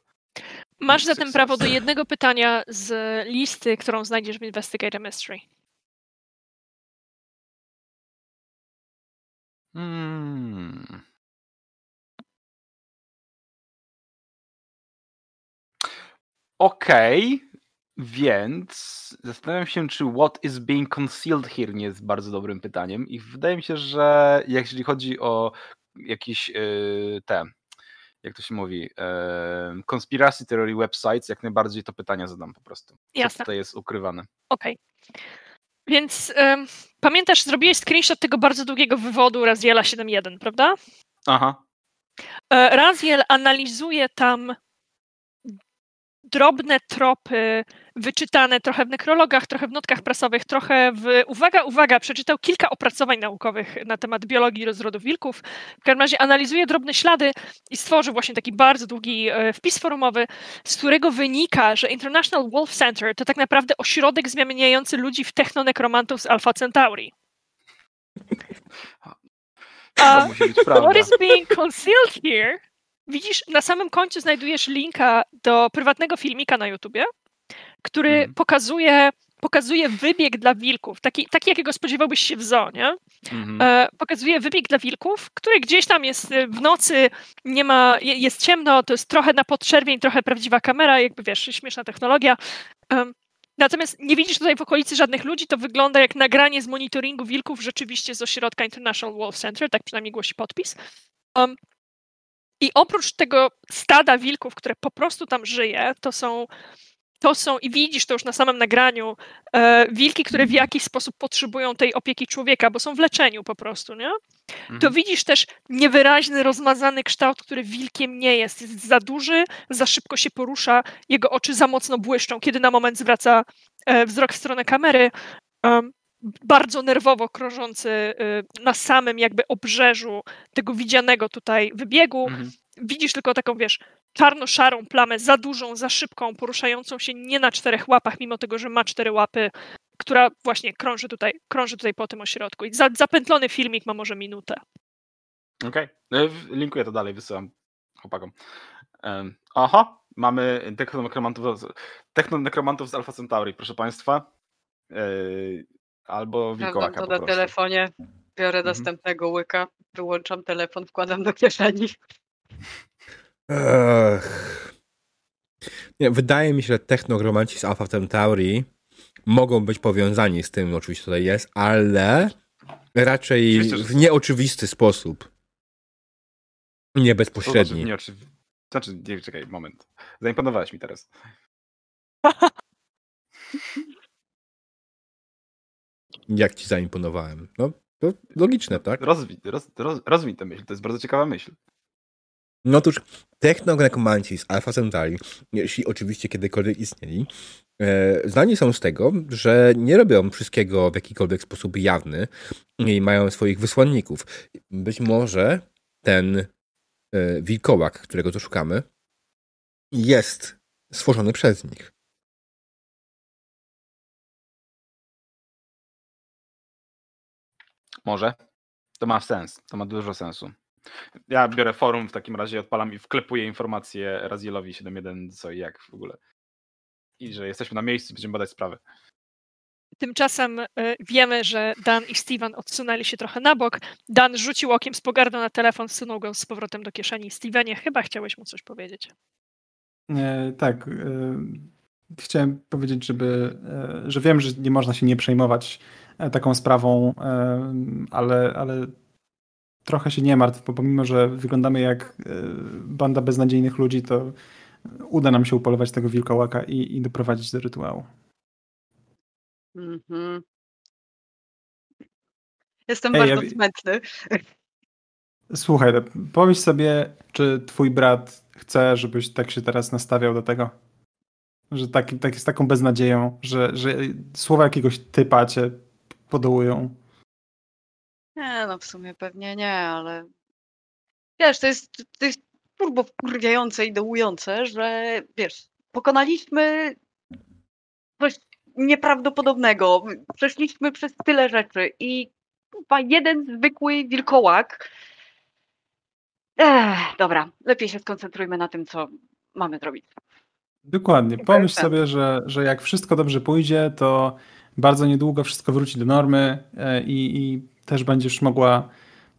Masz zatem prawo do jednego pytania z listy, którą znajdziesz w Investigate Mystery. Hmm. Okej, więc zastanawiam się, czy what is being concealed here nie jest bardzo dobrym pytaniem. I wydaje mi się, że jeżeli chodzi o jakieś yy, te, jak to się mówi, yy, conspiracy theory websites, jak najbardziej to pytania zadam po prostu. Co Jasne. tutaj jest ukrywane? Okej. Więc em, pamiętasz, zrobiłeś screenshot tego bardzo długiego wywodu Raziela 7.1, prawda? Aha. E, Raziel analizuje tam drobne tropy wyczytane trochę w nekrologach, trochę w notkach prasowych, trochę w... Uwaga, uwaga, przeczytał kilka opracowań naukowych na temat biologii rozrodu wilków. W każdym razie analizuje drobne ślady i stworzył właśnie taki bardzo długi e, wpis forumowy, z którego wynika, że International Wolf Center to tak naprawdę ośrodek zmieniający ludzi w technonekromantów z Alpha Centauri. Prawda. What is being concealed here? Widzisz, na samym końcu znajdujesz linka do prywatnego filmika na YouTubie, który Mhm. pokazuje, pokazuje wybieg dla wilków, taki, taki jakiego spodziewałbyś się w zoo, nie? Mhm. E, pokazuje wybieg dla wilków, który gdzieś tam jest e, w nocy, nie ma, je- jest ciemno, to jest trochę na podczerwień, trochę prawdziwa kamera, jakby wiesz, śmieszna technologia. Em, Natomiast nie widzisz tutaj w okolicy żadnych ludzi, to wygląda jak nagranie z monitoringu wilków rzeczywiście z ośrodka International Wolf Center, tak przynajmniej głosi podpis. Um, I oprócz tego stada wilków, które po prostu tam żyje, to są, to są i widzisz to już na samym nagraniu, e, wilki, które w jakiś sposób potrzebują tej opieki człowieka, bo są w leczeniu po prostu, nie? To Mhm. widzisz też niewyraźny, rozmazany kształt, który wilkiem nie jest. Jest za duży, za szybko się porusza, jego oczy za mocno błyszczą, kiedy na moment zwraca e, wzrok w stronę kamery. em, bardzo nerwowo krążący e, na samym jakby obrzeżu tego widzianego tutaj wybiegu. Mhm. Widzisz tylko taką, wiesz, czarno-szarą plamę, za dużą, za szybką, poruszającą się nie na czterech łapach, mimo tego, że ma cztery łapy, która właśnie krąży tutaj, krąży tutaj po tym ośrodku. I za, zapętlony filmik ma może minutę. Okej. E, w- Linkuję to dalej, wysyłam chłopakom. Aha, mamy technonekromantów, technonekromantów z Alpha Centauri, proszę państwa. E, Albo wilkołaka to po na prostu. telefonie, biorę Mhm. następnego łyka, wyłączam telefon, wkładam do kieszeni. Ech. Nie, wydaje mi się, że technogromanci z Alpha Centauri mogą być powiązani z tym, oczywiście tutaj jest, ale raczej w nieoczywisty sposób. Nie To bezpośredni. Znaczy, nie, oczywi- znaczy, nie, czekaj, moment. Zaimponowałeś mi teraz. Jak ci zaimponowałem? No, to logiczne, tak? Rozwij, roz, roz, rozwij tę myśl, to jest bardzo ciekawa myśl. No otóż technogromanci z Alpha Centauri, jeśli oczywiście kiedykolwiek istnieli, e, znani są z tego, że nie robią wszystkiego w jakikolwiek sposób jawny i mają swoich wysłanników. Być może ten e, wilkołak, którego tu szukamy, jest stworzony przez nich. Może. To ma sens, to ma dużo sensu. Ja biorę forum w takim razie, odpalam i wklepuję informację Razielowi 7.1 co i jak w ogóle. I że jesteśmy na miejscu i będziemy badać sprawę. Tymczasem e, wiemy, że Dan i Steven odsunęli się trochę na bok. Dan rzucił okiem z pogardą na telefon, wsunął go z powrotem do kieszeni. Stevenie, chyba chciałeś mu coś powiedzieć. E, tak. E, chciałem powiedzieć, żeby, e, że wiem, że nie można się nie przejmować taką sprawą, e, ale, ale trochę się nie martw, bo pomimo, że wyglądamy jak banda beznadziejnych ludzi, to uda nam się upolować tego wilkołaka i, i doprowadzić do rytuału. Mhm. Jestem Ej, bardzo ja... smętny. Słuchaj, pomyśl sobie, czy twój brat chce, żebyś tak się teraz nastawiał do tego? Że tak, tak z taką beznadzieją, że, że słowa jakiegoś typa cię podołują. Nie, no w sumie pewnie nie, ale wiesz, to jest, to jest turbo wkurwiające i dołujące, że wiesz, pokonaliśmy coś nieprawdopodobnego. Przeszliśmy przez tyle rzeczy i chyba jeden zwykły wilkołak. Ech, dobra, lepiej się skoncentrujmy na tym, co mamy zrobić. Dokładnie. Pomyśl sobie, że, że jak wszystko dobrze pójdzie, to bardzo niedługo wszystko wróci do normy e, i, i też będziesz mogła,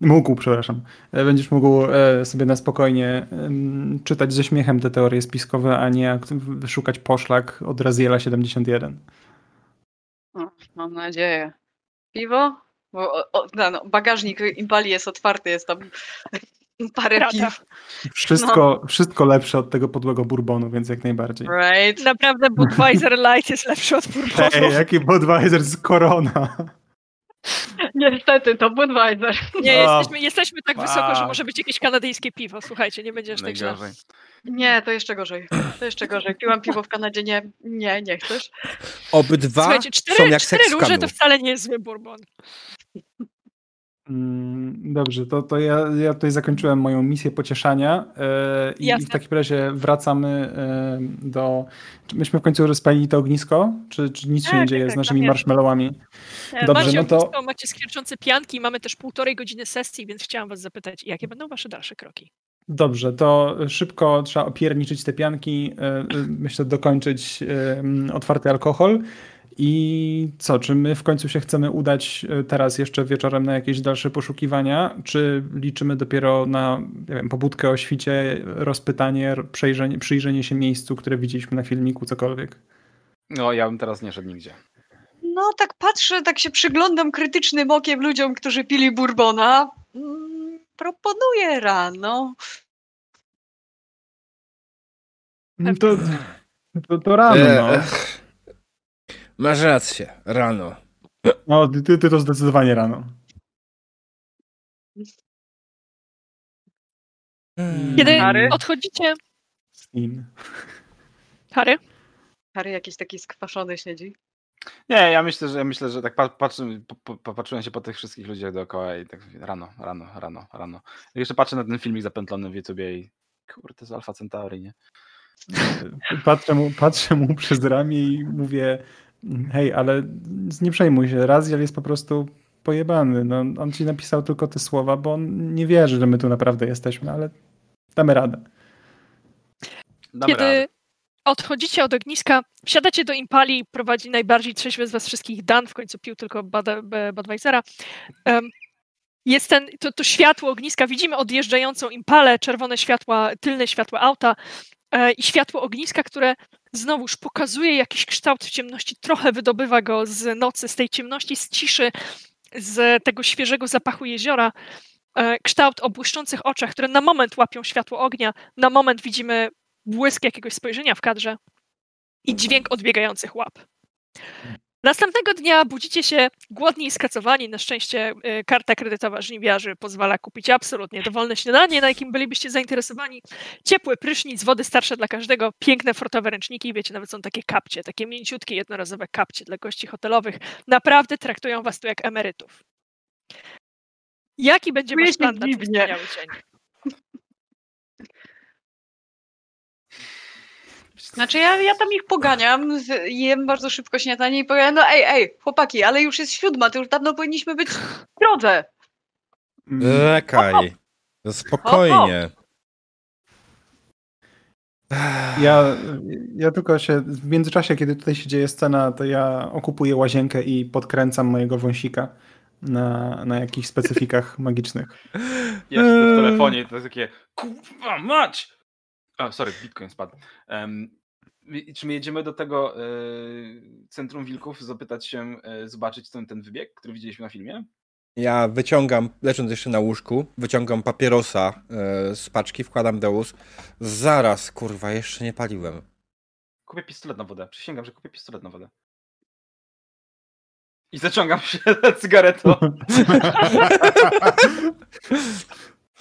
mógł, przepraszam, e, będziesz mógł e, sobie na spokojnie czytać ze śmiechem te teorie spiskowe, a nie szukać poszlak od Raziela 71. No, mam nadzieję. Piwo? Bo o, o, no, bagażnik Impali jest otwarty, jest tam parę Prawda. piw. Wszystko, no. wszystko lepsze od tego podłego bourbonu, więc jak najbardziej. Right. Naprawdę Budweiser Light jest lepszy od bourbonu. Hey, jaki Budweiser z Corona. Niestety, to Budweiser. Nie, jesteśmy, jesteśmy tak wysoko, że może być jakieś kanadyjskie piwo. Słuchajcie, nie będziesz tak źle. Nie, to jeszcze gorzej. To jeszcze gorzej. Piłam piwo w Kanadzie, nie, nie, nie chcesz. Obydwa Słuchajcie, cztery, są jak cztery róże to wcale nie jest zły bourbon. Mm, dobrze, to, to ja, ja tutaj zakończyłem moją misję pocieszania yy, i w takim razie wracamy yy, do... Czy myśmy w końcu rozpalili to ognisko? Czy, czy nic się nie tak, dzieje tak, z naszymi marshmallowami? Dobrze, macie no to... Ognisko, macie skwierczące pianki, mamy też półtorej godziny sesji, więc chciałam was zapytać, jakie będą wasze dalsze kroki? Dobrze, to szybko trzeba opierniczyć te pianki, myślę dokończyć otwarty alkohol i co, czy my w końcu się chcemy udać e, teraz jeszcze wieczorem na jakieś dalsze poszukiwania, czy liczymy dopiero na nie wiem, pobudkę o świcie, rozpytanie, przejrzenie, przyjrzenie się miejscu, które widzieliśmy na filmiku, cokolwiek? No, ja bym teraz nie szedł nigdzie. No, tak patrzę, tak się przyglądam krytycznym okiem ludziom, którzy pili bourbona. Mm, proponuję rano. No to, to, to rano, no. Masz rację, rano. No, ty, ty to zdecydowanie rano. Hmm. Kiedy Harry? odchodzicie... In. Harry? Harry jakiś taki skwaszony siedzi. Nie, ja myślę, że ja myślę, że tak patrzę, popatrzyłem się po tych wszystkich ludziach dookoła i tak rano, rano, rano, rano. I jeszcze patrzę na ten filmik zapętlony w YouTubie i kurde, to jest Alpha Centauri, nie? Patrzę mu, patrzę mu przez ramię i mówię, Hej, ale nie przejmuj się, Raziel jest po prostu pojebany. No, on ci napisał tylko te słowa, bo on nie wierzy, że my tu naprawdę jesteśmy, ale damy radę. Damy Kiedy radę. odchodzicie od ogniska, wsiadacie do Impali, prowadzi najbardziej trzeźwy z was wszystkich Dan, w końcu pił tylko Budweisera. Um, jest ten, to, to światło ogniska, widzimy odjeżdżającą Impalę, czerwone światła, tylne światła auta e, i światło ogniska, które znowuż pokazuje jakiś kształt w ciemności, trochę wydobywa go z nocy, z tej ciemności, z ciszy, z tego świeżego zapachu jeziora. E, kształt o błyszczących oczach, które na moment łapią światło ognia, na moment widzimy błysk jakiegoś spojrzenia w kadrze i dźwięk odbiegających łap. Następnego dnia budzicie się głodni i skacowani. Na szczęście y, karta kredytowa żniwiarzy pozwala kupić absolutnie dowolne śniadanie, na jakim bylibyście zainteresowani. Ciepły prysznic, wody starsze dla każdego, piękne frotowe ręczniki. Wiecie, nawet są takie kapcie, takie mięciutkie, jednorazowe kapcie dla gości hotelowych. Naprawdę traktują was tu jak emerytów. Jaki będzie wasz plan na ten wspaniały dzień? Znaczy ja, ja tam ich poganiam, jem bardzo szybko śniadanie i powiem, no ej, ej, chłopaki, ale już jest siódma, to już dawno powinniśmy być w drodze. Czekaj, spokojnie. Ja, ja tylko się, w międzyczasie, kiedy tutaj się dzieje scena, to ja okupuję łazienkę i podkręcam mojego wąsika na, na jakichś specyfikach magicznych. Ja w telefonie to jest takie, kurwa mać! O, sorry, Bitcoin spadł. Um, Czy my jedziemy do tego y, centrum wilków, zapytać się, y, zobaczyć ten, ten wybieg, który widzieliśmy na filmie? Ja wyciągam, leżąc jeszcze na łóżku, wyciągam papierosa e, z paczki, wkładam do ust. Zaraz, kurwa, jeszcze nie paliłem. Kupię pistolet na wodę. Przysięgam, że kupię pistolet na wodę. I zaciągam się cygaretą.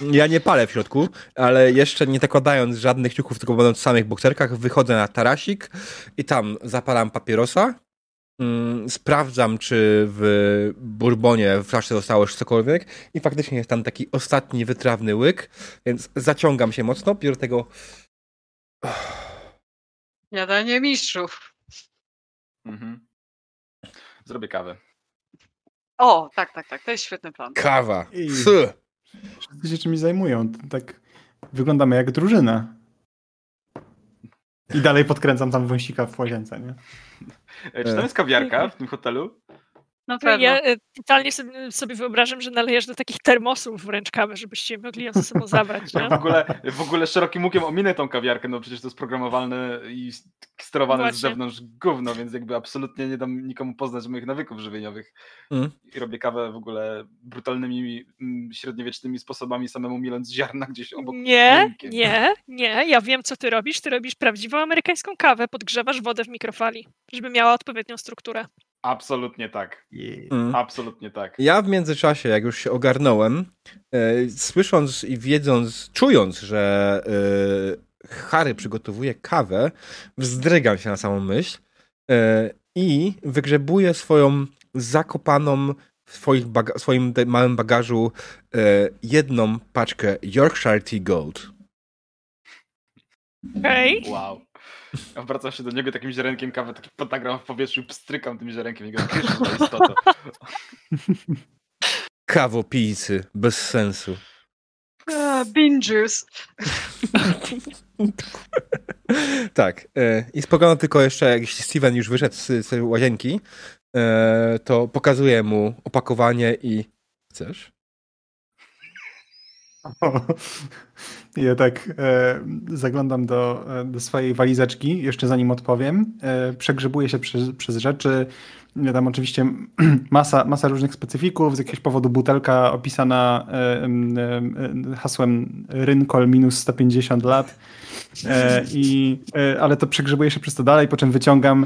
Ja nie palę w środku, ale jeszcze nie zakładając żadnych ciuchów, tylko będąc w samych bokserkach, wychodzę na tarasik i tam zapalam papierosa. Mm, sprawdzam, czy w bourbonie w flaszce zostało już cokolwiek i faktycznie jest tam taki ostatni wytrawny łyk, więc zaciągam się mocno, biorę tego... Jadanie mistrzów. Mhm. Zrobię kawę. O, tak, tak, tak. To jest świetny plan. Kawa. I- Psy. Wszyscy się czymś zajmują. Tak wyglądamy jak drużyna. I dalej podkręcam tam wąsika w łazience, nie? E, Czy tam jest kawiarka w tym hotelu? Na pewno. Ja e, totalnie sobie, sobie wyobrażam, że nalejesz do takich termosów wręcz kawę, żebyście mogli ją ze sobą zabrać. Nie? W ogóle, w ogóle szerokim łukiem ominę tą kawiarkę, no przecież to jest programowalne i sterowane z Właśnie. zewnątrz gówno, więc jakby absolutnie nie dam nikomu poznać moich nawyków żywieniowych. Mm. I robię kawę w ogóle brutalnymi, mm, średniowiecznymi sposobami, samemu miląc ziarna gdzieś obok. Nie, rynkiem. nie, nie. Ja wiem, co ty robisz. Ty robisz prawdziwą amerykańską kawę, podgrzewasz wodę w mikrofali, żeby miała odpowiednią strukturę. Absolutnie tak. Mm. Absolutnie tak. Ja w międzyczasie, jak już się ogarnąłem, e, słysząc i wiedząc, czując, że e, Harry przygotowuje kawę, wzdrygam się na samą myśl e, i wygrzebuję swoją zakopaną w swoich baga- swoim małym bagażu jedną paczkę Yorkshire Tea Gold. Okej. Wow. Ja wracam się do niego takim ziarenkiem kawy, taki potagram w powietrzu i pstrykam tym ziarenkiem i go piszesz na istotę. Kawopijcy, bez sensu. A, Binges. Tak. E, I spoglądam tylko jeszcze, jak jeśli Steven już wyszedł z, z tej łazienki, e, to pokazuję mu opakowanie i... Chcesz? Ja tak e, zaglądam do, e, do swojej walizeczki, jeszcze zanim odpowiem. E, przegrzebuję się przez, przez rzeczy. Ja Tam oczywiście masa, masa różnych specyfików. Z jakiegoś powodu butelka opisana e, em, em, hasłem Rynkol minus 150 lat. E, i, e, ale to przegrzebuję się przez to dalej, po czym wyciągam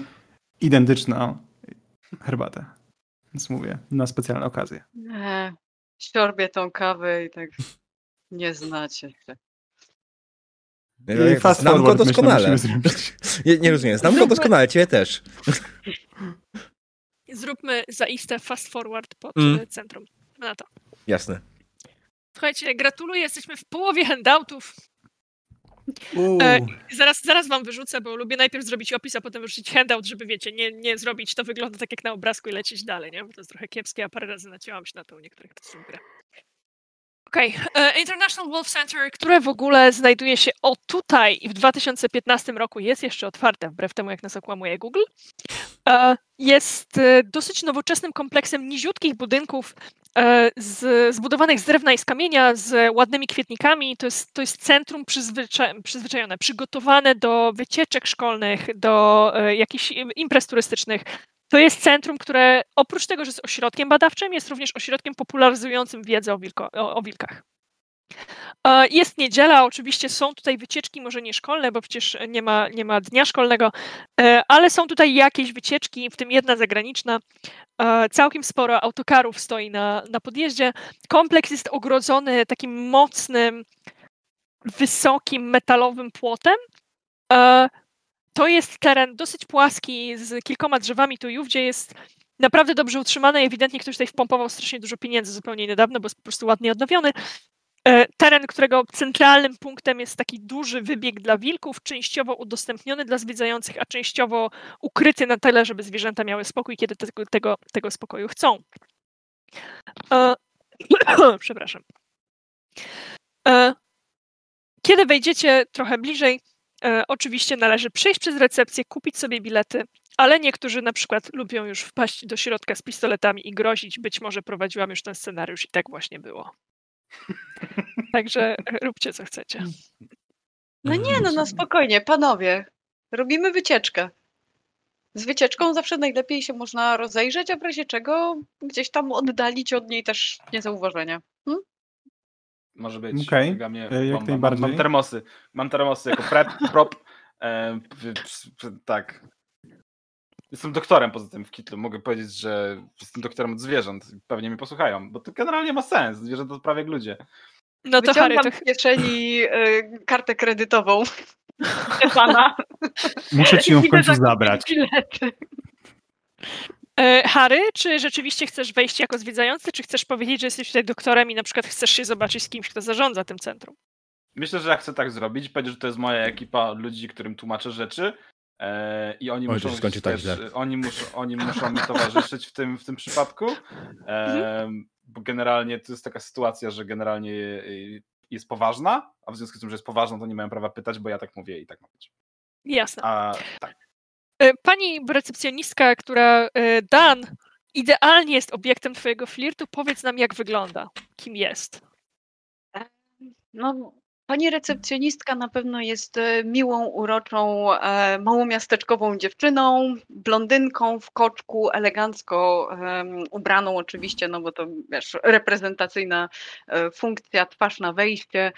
identyczną herbatę. Więc mówię, na specjalne okazje. Nie. Siorbie tą kawę i tak nie znacie. I fast Znam go doskonale. Nie, nie rozumiem, znam go doskonale, ciebie też. Zróbmy zaiste fast forward pod Mm. e, centrum. Na to. Jasne. Słuchajcie, gratuluję, jesteśmy w połowie handoutów. E, Zaraz, zaraz wam wyrzucę, bo lubię najpierw zrobić opis, a potem wyrzucić handout, żeby wiecie, nie, nie zrobić to wygląda tak jak na obrazku i lecieć dalej, nie? Bo to jest trochę kiepskie, a parę razy nacięłam się na to u niektórych testów gry. Okej, e, International Wolf Center, które w ogóle znajduje się o tutaj i w 2015 roku jest jeszcze otwarte, wbrew temu jak nas okłamuje Google, e, jest e, dosyć nowoczesnym kompleksem niziutkich budynków z, zbudowanych z drewna i z kamienia, z ładnymi kwietnikami. To jest, to jest centrum przyzwycza, przyzwyczajone, przygotowane do wycieczek szkolnych, do jakichś im- imprez turystycznych. To jest centrum, które oprócz tego, że jest ośrodkiem badawczym, jest również ośrodkiem popularyzującym wiedzę o, wilko, o, o wilkach. E, Jest niedziela, oczywiście są tutaj wycieczki, może nie szkolne, bo przecież nie ma, nie ma dnia szkolnego, e, ale są tutaj jakieś wycieczki, w tym jedna zagraniczna. E, Całkiem sporo autokarów stoi na, na podjeździe. Kompleks jest ogrodzony takim mocnym, wysokim metalowym płotem. To jest teren dosyć płaski, z kilkoma drzewami tu i ówdzie. Jest naprawdę dobrze utrzymany. Ewidentnie ktoś tutaj wpompował strasznie dużo pieniędzy zupełnie niedawno, bo jest po prostu ładnie odnowiony. E, Teren, którego centralnym punktem jest taki duży wybieg dla wilków, częściowo udostępniony dla zwiedzających, a częściowo ukryty na tyle, żeby zwierzęta miały spokój, kiedy tego, tego, tego spokoju chcą. E, Przepraszam. E, Kiedy wejdziecie trochę bliżej, e, oczywiście należy przejść przez recepcję, kupić sobie bilety, ale niektórzy na przykład lubią już wpaść do środka z pistoletami i grozić. Być może prowadziłam już ten scenariusz i tak właśnie było. Także róbcie co chcecie. No nie, no, no spokojnie, panowie. Robimy wycieczkę. Z wycieczką zawsze najlepiej się można rozejrzeć, a w razie czego gdzieś tam oddalić od niej też niezauważenia. Może być. Mnie- e, jak mam, najbardziej. Mam, mam termosy. Mam termosy jako prep, prop. E, tak. Jestem doktorem poza tym w Kitlu. Mogę powiedzieć, że jestem doktorem od zwierząt. Pewnie mnie posłuchają, bo to generalnie ma sens. Zwierzęta to prawie jak ludzie. No to Harry, Wyciągam to z kieszeni y, kartę kredytową Stefana. Muszę ci ją w końcu zabrać. Bilety. E, Harry, czy rzeczywiście chcesz wejść jako zwiedzający, czy chcesz powiedzieć, że jesteś tutaj doktorem i na przykład chcesz się zobaczyć z kimś, kto zarządza tym centrum? Myślę, że ja chcę tak zrobić. Powiedzieć, że to jest moja ekipa ludzi, którym tłumaczę rzeczy. E, I oni Oj, muszą skończy tak źle. oni, muszą, oni muszą mi towarzyszyć w tym, w tym przypadku. E, bo generalnie to jest taka sytuacja, że generalnie y, jest poważna, a w związku z tym, że jest poważna, to nie mają prawa pytać, bo ja tak mówię i tak ma być. Jasne. A tak. E, Pani recepcjonistka, która e, Dan idealnie jest obiektem twojego flirtu, powiedz nam, jak wygląda, kim jest. No, pani recepcjonistka na pewno jest e, miłą, uroczą, małomiasteczkową dziewczyną, blondynką w koczku, elegancko ubraną oczywiście, no bo to wiesz, reprezentacyjna funkcja, twarz na wejście,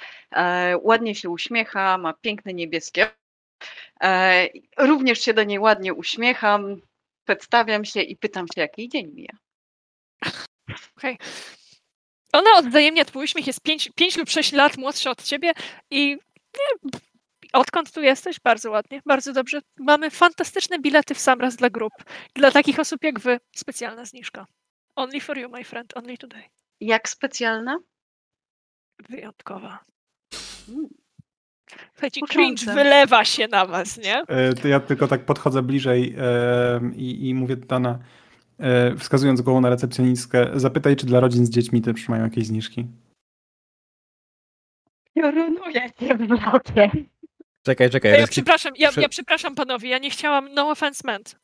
ładnie się uśmiecha, ma piękne niebieskie. E, również się do niej ładnie uśmiecham, przedstawiam się i pytam się, jaki dzień mija. Okej. Ona odwzajemnia twój uśmiech, jest 5 lub 6 lat młodsza od ciebie i nie, odkąd tu jesteś? Bardzo ładnie, bardzo dobrze. Mamy fantastyczne bilety w sam raz dla grup. Dla takich osób jak wy specjalna zniżka. Only for you, my friend, only today. Jak specjalna? Wyjątkowa. Mm. Słuchajcie, Kuszące. cringe wylewa się na was, nie? E, To ja tylko tak podchodzę bliżej e, i, i mówię do Dana, e, wskazując głową na recepcjonistkę, zapytaj, czy dla rodzin z dziećmi też mają jakieś zniżki. Piorunuję cię w blokie. Czekaj, czekaj. Ja Reski... przepraszam, ja, ja przepraszam panowie, ja nie chciałam, no offense meant.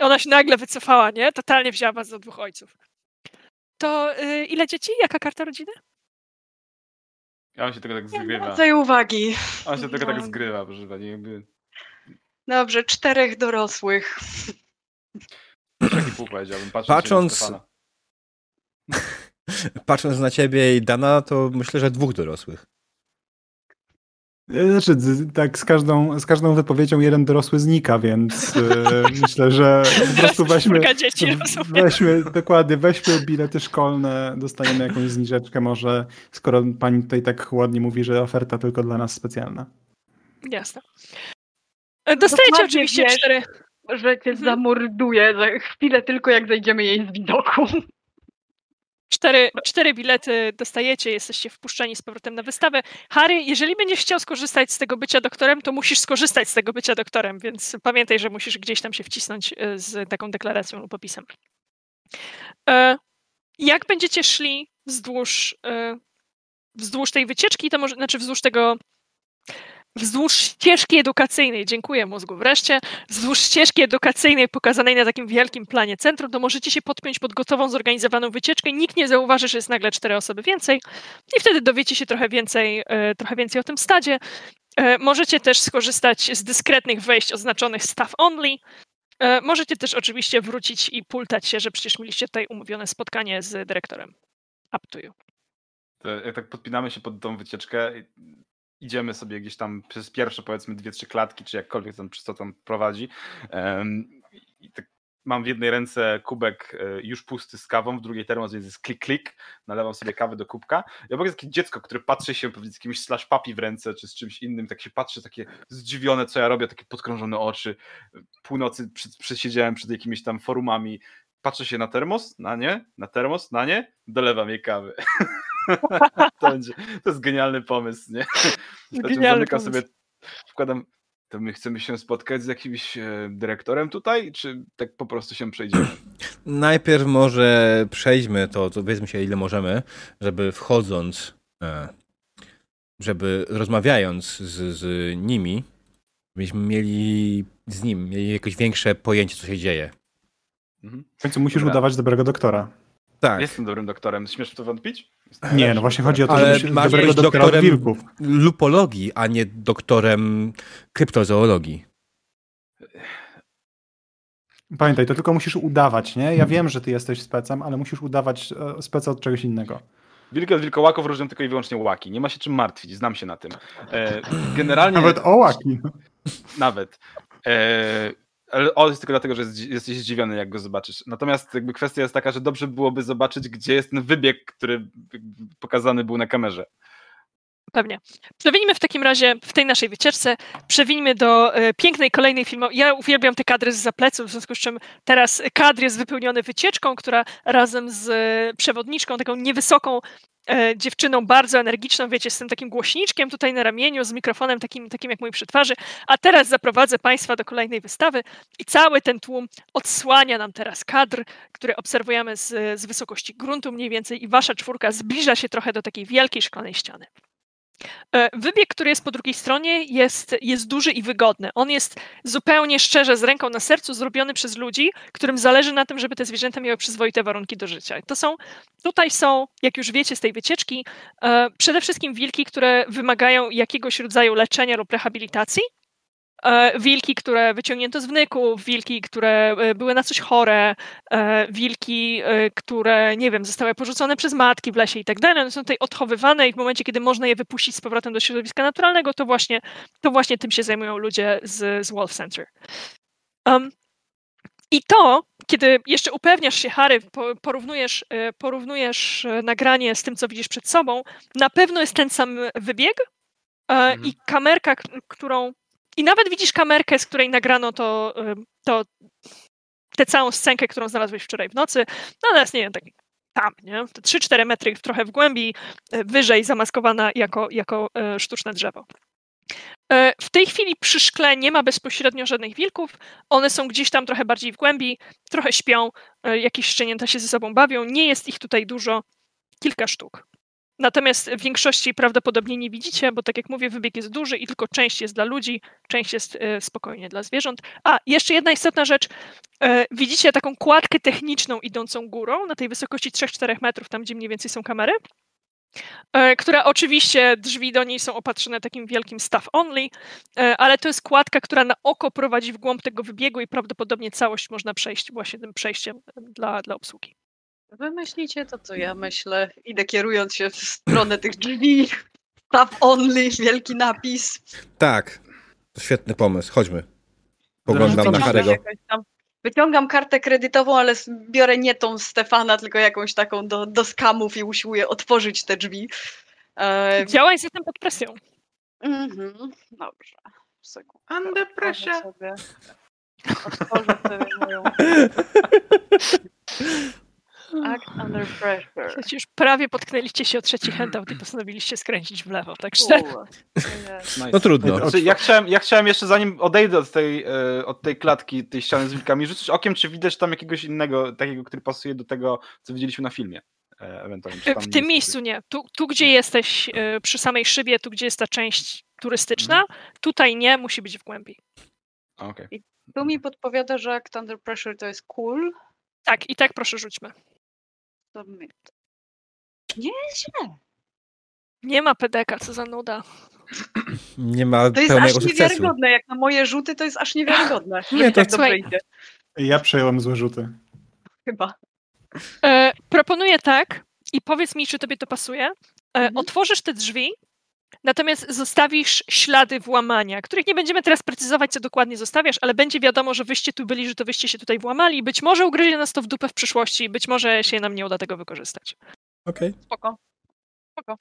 Ona się nagle wycofała, nie? Totalnie wzięła was do dwóch ojców. To y, ile dzieci? Jaka karta rodziny? Ja on się tego tak Nie zgrywa. zwracaj uwagi. On się tego tak zgrywa, proszę pani. Jakby... Dobrze, czterech dorosłych. Pół powiedziałbym, patrząc, Patrząc-. Patrząc na ciebie i Dana, to myślę, że dwóch dorosłych. E, Znaczy, z- tak z każdą, z każdą wypowiedzią jeden dorosły znika, więc e, myślę, że po prostu weźmy, weźmy, dokładnie, weźmy bilety szkolne, dostaniemy jakąś zniżeczkę może, skoro pani tutaj tak ładnie mówi, że oferta tylko dla nas specjalna. Jasne. E, Dostajecie Dokładnie oczywiście wiesz. cztery. Że cię Mhm. zamorduję za chwilę tylko jak zejdziemy jej z widoku. Cztery, cztery bilety dostajecie, jesteście wpuszczeni z powrotem na wystawę. Harry, jeżeli będziesz chciał skorzystać z tego bycia doktorem, to musisz skorzystać z tego bycia doktorem, więc pamiętaj, że musisz gdzieś tam się wcisnąć e, z taką deklaracją lub opisem. E, Jak będziecie szli wzdłuż, e, wzdłuż tej wycieczki, to może, znaczy wzdłuż tego, wzdłuż ścieżki edukacyjnej, dziękuję mózgu wreszcie, wzdłuż ścieżki edukacyjnej pokazanej na takim wielkim planie centrum, to możecie się podpiąć pod gotową, zorganizowaną wycieczkę. Nikt nie zauważy, że jest nagle cztery osoby więcej i wtedy dowiecie się trochę więcej, e, trochę więcej o tym stadzie. E, Możecie też skorzystać z dyskretnych wejść oznaczonych staff only. E, Możecie też oczywiście wrócić i pultać się, że przecież mieliście tutaj umówione spotkanie z dyrektorem. Up to you. To jak tak podpinamy się pod tą wycieczkę, idziemy sobie gdzieś tam przez pierwsze powiedzmy dwie, trzy klatki, czy jakkolwiek tam przez co tam prowadzi. I tak mam w jednej ręce kubek e, już pusty z kawą, w drugiej termos, więc jest klik, klik. Nalewam sobie kawę do kubka. Ja obok jest takie dziecko, które patrzy się pewnie z jakimś slash papi w ręce, czy z czymś innym, tak się patrzy, takie zdziwione, co ja robię, takie podkrążone oczy. Północy przy, przesiedziałem przed jakimiś tam forumami. Patrzę się na termos, na nie, na termos, na nie, dolewam jej kawy. to, będzie, to jest genialny pomysł, nie? Genialny zamykam pomysł. sobie, wkładam, to my chcemy się spotkać z jakimś e, dyrektorem tutaj, czy tak po prostu się przejdziemy? Najpierw może przejdźmy to, to powiedzmy się ile możemy, żeby wchodząc, e, żeby rozmawiając z, z nimi, byśmy mieli z nim mieli jakieś większe pojęcie, co się dzieje. Mhm. W końcu musisz Dobra. udawać dobrego doktora. Tak, Jestem dobrym doktorem, śmiesz w to wątpić? Nie, no właśnie chodzi o to, Ale że masz dobrego doktora doktorem- wilków. lupologii, a nie doktorem kryptozoologii. Pamiętaj, to tylko musisz udawać, nie? Ja wiem, że ty jesteś specem, ale musisz udawać e, speca od czegoś innego. Wilki od wilkołaków różnią tylko i wyłącznie łaki. Nie ma się czym martwić, znam się na tym. E, generalnie... Nawet o łaki. Nawet. E, ale o jest tylko dlatego, że jest, jesteś zdziwiony, jak go zobaczysz. Natomiast jakby kwestia jest taka, że dobrze byłoby zobaczyć, gdzie jest ten wybieg, który pokazany był na kamerze. Pewnie. Przewinimy w takim razie w tej naszej wycieczce, przewinimy do e, pięknej kolejnej filmowej. Ja uwielbiam te kadry z zapleców, w związku z czym teraz kadr jest wypełniony wycieczką, która razem z e, przewodniczką, taką niewysoką e, dziewczyną, bardzo energiczną, wiecie, z tym takim głośniczkiem tutaj na ramieniu, z mikrofonem takim, takim jak mój przy twarzy. A teraz zaprowadzę Państwa do kolejnej wystawy i cały ten tłum odsłania nam teraz kadr, który obserwujemy z, z wysokości gruntu mniej więcej i Wasza czwórka zbliża się trochę do takiej wielkiej szklanej ściany. E, wybieg, który jest po drugiej stronie, jest, jest duży i wygodny. On jest zupełnie szczerze, z ręką na sercu, zrobiony przez ludzi, którym zależy na tym, żeby te zwierzęta miały przyzwoite warunki do życia. To są, tutaj są, jak już wiecie z tej wycieczki, e, przede wszystkim wilki, które wymagają jakiegoś rodzaju leczenia lub rehabilitacji. E, wilki, które wyciągnięto z wnyków, wilki, które e, były na coś chore, e, wilki, które, nie wiem, zostały porzucone przez matki w lesie i tak dalej. One są tutaj odchowywane i w momencie, kiedy można je wypuścić z powrotem do środowiska naturalnego, to właśnie, to właśnie tym się zajmują ludzie z, z Wolf Center. Um, I to, kiedy jeszcze upewniasz się, Harry, porównujesz, porównujesz nagranie z tym, co widzisz przed sobą, na pewno jest ten sam wybieg mhm. i kamerka, którą i nawet widzisz kamerkę, z której nagrano to, to tę całą scenkę, którą znalazłeś wczoraj w nocy. No ale jest, nie wiem, tak tam, nie? 3-4 metry trochę w głębi, e, wyżej zamaskowana jako, jako e, sztuczne drzewo. E, w tej chwili przy szkle nie ma bezpośrednio żadnych wilków. One są gdzieś tam trochę bardziej w głębi, trochę śpią, jakieś szczenięta się ze sobą bawią. Nie jest ich tutaj dużo, kilka sztuk. Natomiast w większości prawdopodobnie nie widzicie, bo tak jak mówię, wybieg jest duży i tylko część jest dla ludzi, część jest e, spokojnie dla zwierząt. A, jeszcze jedna istotna rzecz. E, widzicie taką kładkę techniczną idącą górą na tej wysokości 3-4 metrów, tam gdzie mniej więcej są kamery? E, która oczywiście drzwi do niej są opatrzone takim wielkim staff only, ale to jest kładka, która na oko prowadzi w głąb tego wybiegu i prawdopodobnie całość można przejść właśnie tym przejściem dla, dla obsługi. Wy myślicie to, co ja myślę. Idę kierując się w stronę tych drzwi. Staff only, wielki napis. Tak, to świetny pomysł. Chodźmy. Poglądam na Harego. Wyciągam kartę kredytową, ale biorę nie tą Stefana, tylko jakąś taką do, do skamów i usiłuję otworzyć te drzwi. E... Działaj zatem pod presją. Mhm, dobrze. Sekundę. Under pressure. Otworzę sobie moją... Act under pressure. już prawie potknęliście się o trzeci handout i postanowiliście skręcić w lewo, także... No trudno. Znaczy, ja, chciałem, ja chciałem jeszcze zanim odejdę od tej, e, od tej klatki, tej ściany z wilkami, rzucić okiem, czy widać tam jakiegoś innego, takiego, który pasuje do tego, co widzieliśmy na filmie. E, ewentualnie. w tym miejscu nie. Tu, tu, gdzie jesteś e, przy samej szybie, tu, gdzie jest ta część turystyczna, mhm. tutaj nie, musi być w głębi. Okay. I tu mi podpowiada, że Act Under Pressure to jest cool. Tak, i tak proszę rzućmy. Submit. Nie jest źle. Nie ma PDK, co za nuda. Nie ma To jest aż niewiarygodne. Jak na moje rzuty, to jest aż niewiarygodne. Nie, to tak dobrze idzie. Ja przejąłem złe rzuty. Chyba. E, proponuję tak i powiedz mi, czy tobie to pasuje. E, mhm. Otworzysz te drzwi Natomiast zostawisz ślady włamania, których nie będziemy teraz precyzować, co dokładnie zostawiasz, ale będzie wiadomo, że wyście tu byli, że to wyście się tutaj włamali. Być może ugryzie nas to w dupę w przyszłości, być może się nam nie uda tego wykorzystać. Okej. Okay. Spoko. Spoko.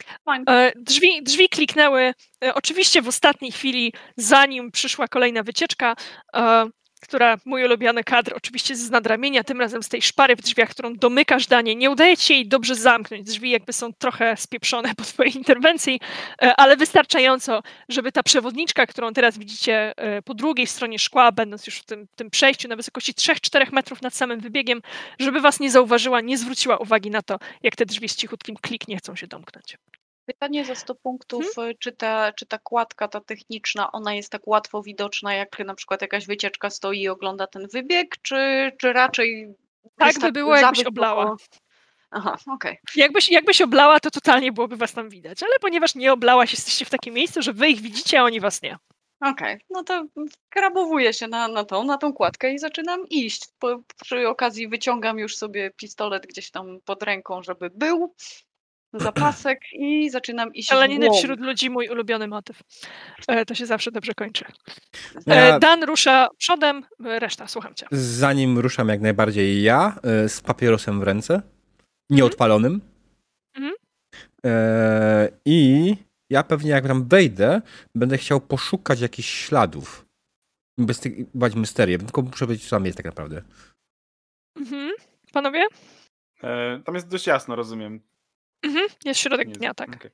E, drzwi, drzwi kliknęły. E, oczywiście w ostatniej chwili, zanim przyszła kolejna wycieczka, e, która, mój ulubiony kadr, oczywiście z nadramienia, tym razem z tej szpary w drzwiach, którą domykasz danie. Nie udaje ci się jej dobrze zamknąć. Drzwi jakby są trochę spieprzone po twojej interwencji, e, ale wystarczająco, żeby ta przewodniczka, którą teraz widzicie e, po drugiej stronie szkła, będąc już w tym, tym przejściu na wysokości 3-4 metrów nad samym wybiegiem, żeby was nie zauważyła, nie zwróciła uwagi na to, jak te drzwi z cichutkim klik nie chcą się domknąć. Pytanie za 100 punktów, hmm? czy, ta, czy ta kładka, ta techniczna, ona jest tak łatwo widoczna, jak na przykład jakaś wycieczka stoi i ogląda ten wybieg, czy, czy raczej... Tak by było, jakbyś oblała. Aha, okej. Okay. Jakbyś, jakbyś oblała, to totalnie byłoby was tam widać, ale ponieważ nie oblałaś, jesteście w takim miejscu, że wy ich widzicie, a oni was nie. Okej, no to krabowuję się na, na tą, na tą kładkę i zaczynam iść. Po, przy okazji wyciągam już sobie pistolet gdzieś tam pod ręką, żeby był zapasek i zaczynam iść w Strzelaniny głąb. wśród ludzi, mój ulubiony motyw. E, To się zawsze dobrze kończy. E, Dan rusza przodem, reszta, słucham cię. Zanim ruszam jak najbardziej ja, e, z papierosem w ręce, nieodpalonym. Mhm. E, I ja pewnie jak tam wejdę, będę chciał poszukać jakichś śladów. Inwestygować mysterię, tylko muszę wiedzieć, co tam jest tak naprawdę. Mhm. Panowie? E, tam jest dość jasno, rozumiem. Mhm. Jest środek Nie dnia, tak. okej.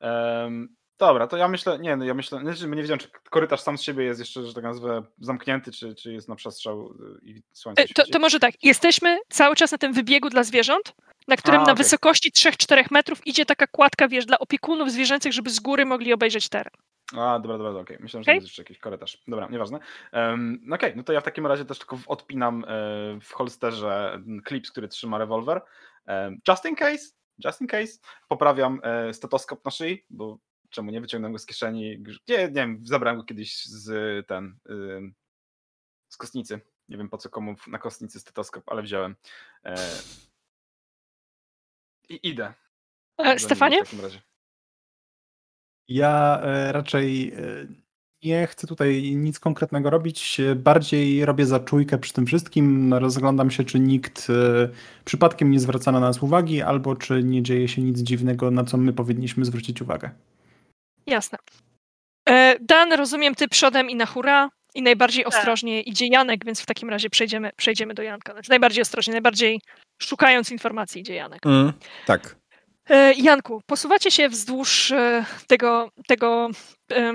Em, dobra, to ja myślę, nie, no ja myślę, znaczy, nie wiedziałem, czy korytarz sam z siebie jest jeszcze, że tak nazwę, zamknięty, czy, czy jest na przestrzał y, i słońce E, To, to może tak, jesteśmy cały czas na tym wybiegu dla zwierząt, na którym A, na wysokości 3-4 metrów idzie taka kładka, wiesz, dla opiekunów zwierzęcych, żeby z góry mogli obejrzeć teren. A, dobra, dobra, okej. Myślałem, że Okej. jest jeszcze jakiś korytarz. Dobra, nieważne. Um, okej, no to ja w takim razie też tylko odpinam e, w holsterze klips, który trzyma rewolwer. Just in case, just in case. Poprawiam e, stetoskop na szyi, bo czemu nie wyciągnę go z kieszeni. Nie, nie wiem, zabrałem go kiedyś z ten, z kostnicy. Nie wiem po co komu na kostnicy stetoskop, ale wziąłem. E, I idę. E, Stefanie? W takim razie. Ja raczej nie chcę tutaj nic konkretnego robić. Bardziej robię zaczujkę przy tym wszystkim. Rozglądam się, czy nikt e, przypadkiem nie zwraca na nas uwagi, albo czy nie dzieje się nic dziwnego, na co my powinniśmy zwrócić uwagę. Jasne. E, Dan, rozumiem, ty przodem i na hura. I najbardziej Tak. ostrożnie idzie Janek, więc w takim razie przejdziemy, przejdziemy do Janka. Znaczy najbardziej ostrożnie, najbardziej szukając informacji idzie Janek. Mm, tak. E, Janku, posuwacie się wzdłuż e, tego, tego e,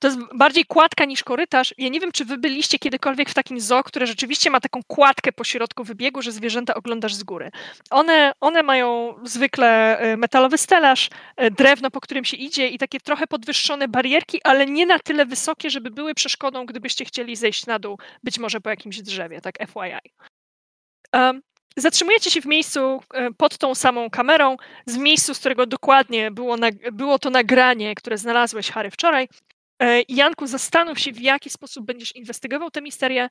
to jest bardziej kładka niż korytarz. Ja nie wiem, czy wy byliście kiedykolwiek w takim zoo, które rzeczywiście ma taką kładkę po środku wybiegu, że zwierzęta oglądasz z góry. One, one mają zwykle e, metalowy stelaż, e, drewno, po którym się idzie i takie trochę podwyższone barierki, ale nie na tyle wysokie, żeby były przeszkodą, gdybyście chcieli zejść na dół, być może po jakimś drzewie, tak FYI. Em, Zatrzymujecie się w miejscu e, pod tą samą kamerą, z miejscu, z którego dokładnie było, nag- było to nagranie, które znalazłeś, Harry, wczoraj. E, Janku, zastanów się, w jaki sposób będziesz inwestygował tę misterię.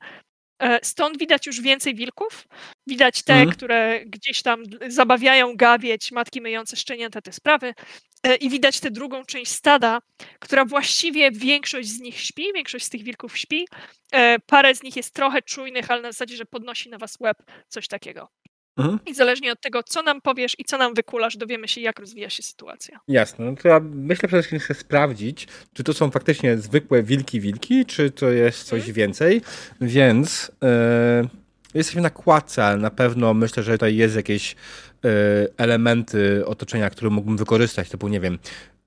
E, Stąd widać już więcej wilków. Widać te, Mhm. które gdzieś tam zabawiają gawieć, matki myjące szczenięta, te sprawy. E, I widać tę drugą część stada, która właściwie większość z nich śpi, większość z tych wilków śpi. E, Parę z nich jest trochę czujnych, ale na zasadzie, że podnosi na was łeb, coś takiego. Mhm. I zależnie od tego, co nam powiesz i co nam wykulasz, dowiemy się, jak rozwija się sytuacja. Jasne, no to ja myślę przede wszystkim chcę sprawdzić, czy to są faktycznie zwykłe wilki-wilki, czy to jest coś więcej, więc e, jesteśmy na kładce, ale na pewno myślę, że tutaj jest jakieś e, elementy otoczenia, które mógłbym wykorzystać, typu, nie wiem,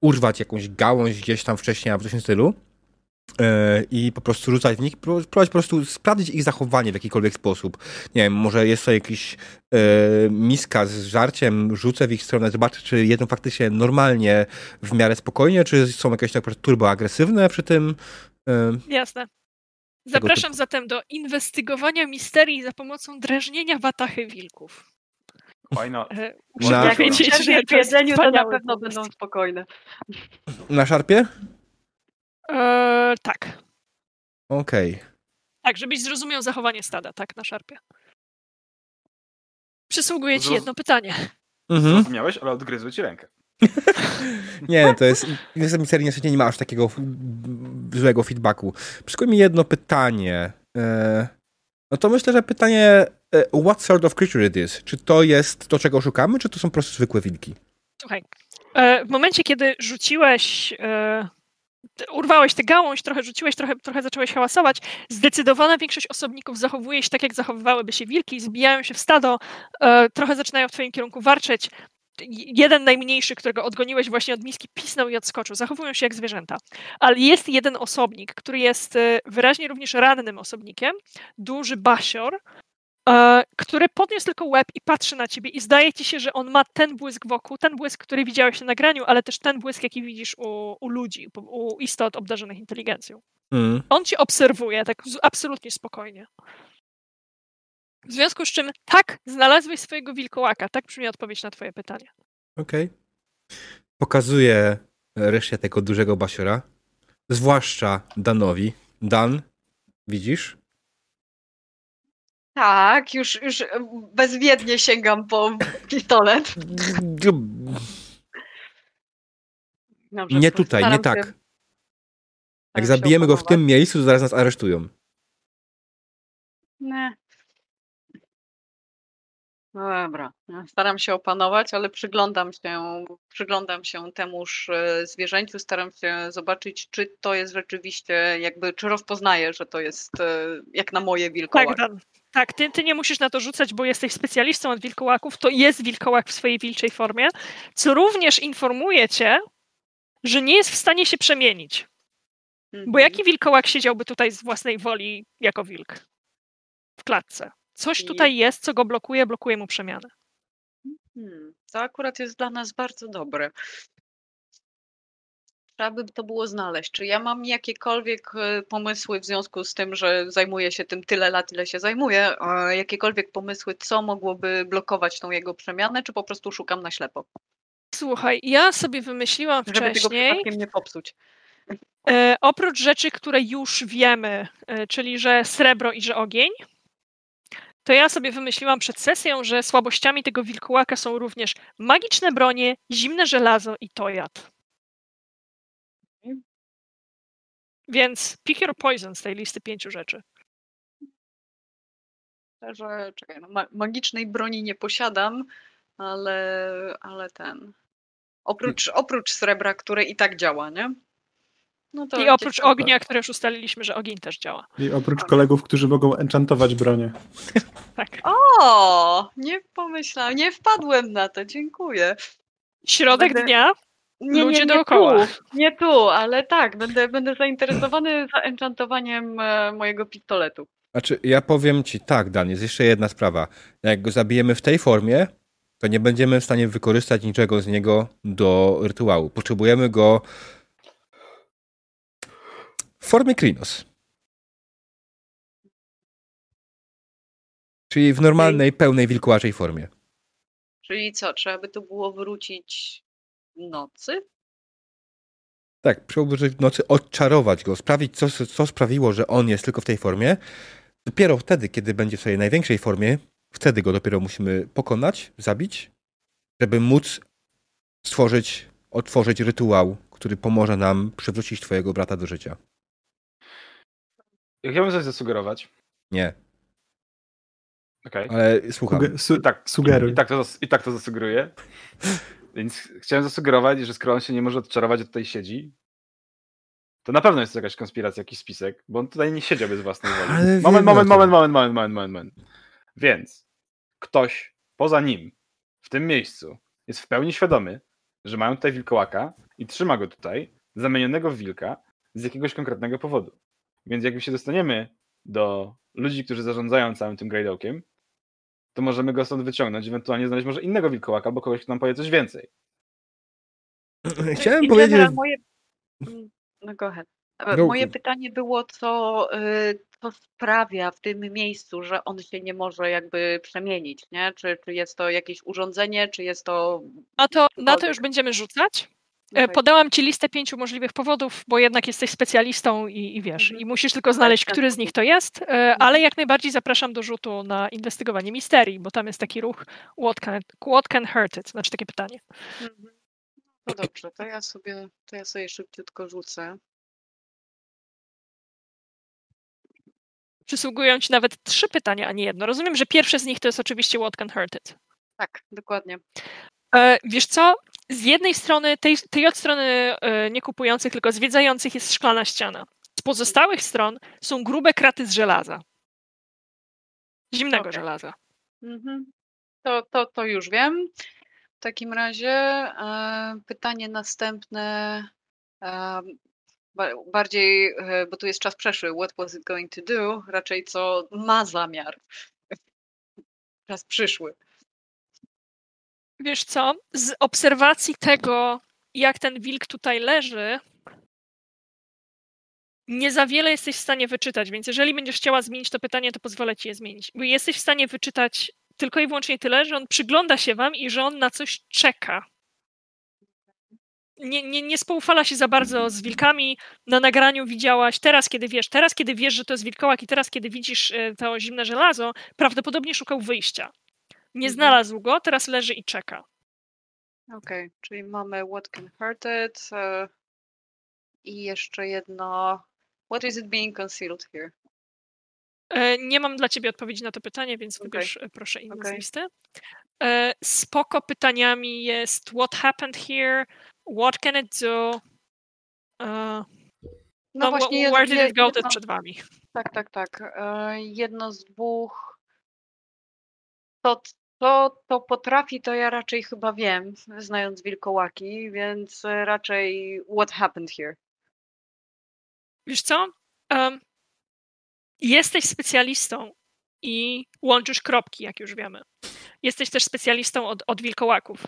urwać jakąś gałąź gdzieś tam wcześniej, coś w tym stylu i po prostu rzucać w nich, pró- próbować po prostu sprawdzić ich zachowanie w jakikolwiek sposób. Nie wiem, może jest to jakiś e, miska z żarciem, rzucę w ich stronę, zobaczę, czy jedzą faktycznie normalnie, w miarę spokojnie, czy są jakieś tak turboagresywne przy tym. E, Jasne. Zapraszam zatem do inwestygowania misterii za pomocą drażnienia watachy wilków. Not? E, Na- Jak powiedzieć, nie że w jedzeniu, to na pewno będą spokojne. na szarpie? E, tak. Okej. Tak, żebyś zrozumiał zachowanie stada, tak, na szarpie. Przysługuje ci Zroz- jedno pytanie. Mhm. Zrozumiałeś, ale odgryzły ci rękę. Nie, to jest. Niestety serii niestety nie ma aż takiego złego feedbacku. Przykład mi jedno pytanie. E, no to myślę, że pytanie. e, What sort of creature it is? Czy to jest to, czego szukamy, czy to są po prostu zwykłe wilki? Słuchaj, e, w momencie, kiedy rzuciłeś, e, urwałeś tę gałąź, trochę rzuciłeś, trochę, trochę zacząłeś hałasować, zdecydowana większość osobników zachowuje się tak, jak zachowywałyby się wilki, zbijają się w stado, e, trochę zaczynają w twoim kierunku warczeć. Jeden najmniejszy, którego odgoniłeś właśnie od miski, pisnął i odskoczył. Zachowują się jak zwierzęta. Ale jest jeden osobnik, który jest e, wyraźnie również rannym osobnikiem, duży basior, który podniósł tylko łeb i patrzy na ciebie i zdaje ci się, że on ma ten błysk wokół, ten błysk, który widziałeś na nagraniu, ale też ten błysk, jaki widzisz u, u ludzi, u istot obdarzonych inteligencją. Mm. On cię obserwuje tak absolutnie spokojnie. W związku z czym, tak, znalazłeś swojego wilkołaka. Tak brzmi odpowiedź na twoje pytanie. Okej. Pokazuję resztę tego dużego basiora. zwłaszcza Danowi. Dan, widzisz? Tak, już, już bezwiednie sięgam po pistolet. Dobrze, Nie tutaj, nie tak. się- Jak zabijemy go w tym miejscu, to zaraz nas aresztują. Nie. No dobra, ja staram się opanować, ale przyglądam się, przyglądam się temuż e, zwierzęciu, staram się zobaczyć, czy to jest rzeczywiście, jakby, czy rozpoznaję, że to jest e, jak na moje wilkołaki. Tak, Dan. Tak, ty, ty nie musisz na to rzucać, bo jesteś specjalistą od wilkołaków. To jest wilkołak w swojej wilczej formie, co również informuje cię, że nie jest w stanie się przemienić. Bo Mhm. jaki wilkołak siedziałby tutaj z własnej woli jako wilk? W klatce. Coś tutaj jest, co go blokuje, blokuje mu przemianę. Hmm, to akurat jest dla nas bardzo dobre. Trzeba by to było znaleźć. Czy ja mam jakiekolwiek e, pomysły w związku z tym, że zajmuję się tym tyle lat, ile się zajmuję, jakiekolwiek pomysły, co mogłoby blokować tą jego przemianę, czy po prostu szukam na ślepo, Słuchaj, ja sobie wymyśliłam żeby tego wcześniej, przypadkiem nie popsuć. e, oprócz rzeczy, które już wiemy, e, czyli że srebro i że ogień, to ja sobie wymyśliłam przed sesją, że słabościami tego wilkołaka są również magiczne bronie, zimne żelazo i tojad. Więc pick your poison z tej listy pięciu rzeczy. Że, czekaj, no, ma magicznej broni nie posiadam, ale, ale ten. Oprócz, oprócz srebra, które i tak działa, nie? No to I oprócz ognia, które już ustaliliśmy, że ogień też działa. I oprócz kolegów, którzy mogą enchantować bronię. Tak. O, nie pomyślałam, nie wpadłem na to, dziękuję. Środek Będę- dnia, Nie, Ludzie nie, nie dookoła. Tu, nie tu, ale tak, będę, będę zainteresowany zaenchantowaniem e, mojego pistoletu. Znaczy, ja powiem ci tak, Dan, jest jeszcze jedna sprawa. Jak go zabijemy w tej formie, to nie będziemy w stanie wykorzystać niczego z niego do rytuału. Potrzebujemy go w formie Krinos. Czyli w normalnej, pełnej wilkołaczej formie. Czyli co, trzeba by tu było wrócić w nocy? Tak, przybyłoby w nocy odczarować go, sprawić, co, co sprawiło, że on jest tylko w tej formie. Dopiero wtedy, kiedy będzie w swojej największej formie, wtedy go dopiero musimy pokonać, zabić, żeby móc stworzyć, otworzyć rytuał, który pomoże nam przywrócić twojego brata do życia. Ja Chciałbym coś zasugerować. Nie, Okej. ale słucham. Suge- su- I tak, Sugeruj. I tak, to, I tak to zasugeruję. Więc chciałem zasugerować, że skoro on się nie może odczarować, a tutaj siedzi, to na pewno jest to jakaś konspiracja, jakiś spisek, bo on tutaj nie siedział bez własnej woli. Ale Moment, moment, moment, moment, moment, moment, moment, moment. Więc ktoś poza nim w tym miejscu jest w pełni świadomy, że mają tutaj wilkołaka i trzyma go tutaj, zamienionego w wilka, z jakiegoś konkretnego powodu. Więc jakby się dostaniemy do ludzi, którzy zarządzają całym tym Great Oakiem, to możemy go stąd wyciągnąć, ewentualnie znaleźć może innego wilkołaka albo kogoś, kto nam powie coś więcej. Chciałem In powiedzieć, Moje... No go ahead. Go- Moje pytanie było, co, y, co sprawia w tym miejscu, że on się nie może jakby przemienić, nie? Czy, czy jest to jakieś urządzenie, czy jest to... na to, na to już będziemy rzucać. E. Podałam ci listę pięciu możliwych powodów, bo jednak jesteś specjalistą i, i wiesz, Mhm. i musisz tylko znaleźć, ten który z sposób. nich to jest, e, ale jak najbardziej zapraszam do rzutu na inwestygowanie misterii, bo tam jest taki ruch what can, what can hurt it, znaczy takie pytanie. Mhm. No dobrze, to ja sobie, to ja sobie szybciutko rzucę. Przysługują ci nawet trzy pytania, a nie jedno. Rozumiem, że pierwsze z nich to jest oczywiście what can hurt it. Tak, dokładnie. E, wiesz co? Z jednej strony, tej, tej od strony e, nie kupujących, tylko zwiedzających jest szklana ściana. Z pozostałych stron są grube kraty z żelaza. Zimnego Okej. żelaza. Mhm. To, to, to już wiem. W takim razie e, pytanie następne, e, ba- bardziej, e, bo tu jest czas przeszły, what was it going to do, raczej co ma zamiar. Czas przyszły. Wiesz co? Z obserwacji tego, jak ten wilk tutaj leży, nie za wiele jesteś w stanie wyczytać, więc jeżeli będziesz chciała zmienić to pytanie, to pozwolę ci je zmienić. Bo jesteś w stanie wyczytać tylko i wyłącznie tyle, że on przygląda się wam i że on na coś czeka. nie, nie, nie spoufala się za bardzo z wilkami. Na nagraniu widziałaś, teraz kiedy wiesz, teraz kiedy wiesz, że to jest wilkołak i teraz kiedy widzisz e, to zimne żelazo, prawdopodobnie szukał wyjścia. Nie Mhm. znalazł go, teraz leży i czeka. Okej, czyli mamy what can hurt it e, i jeszcze jedno what is it being concealed here? E, Nie mam dla ciebie odpowiedzi na to pytanie, więc Okej. wybierz e, proszę inne z Okej. listy. Spoko pytaniami jest what happened here, what can it do, e, No, no, właśnie wh- where did it go, jedno, przed wami. tak, tak, tak. Jedno z dwóch to, to, to potrafi, to ja raczej chyba wiem, znając wilkołaki, więc raczej what happened here. Wiesz co? Em, jesteś specjalistą i łączysz kropki, jak już wiemy. Jesteś też specjalistą od, od wilkołaków.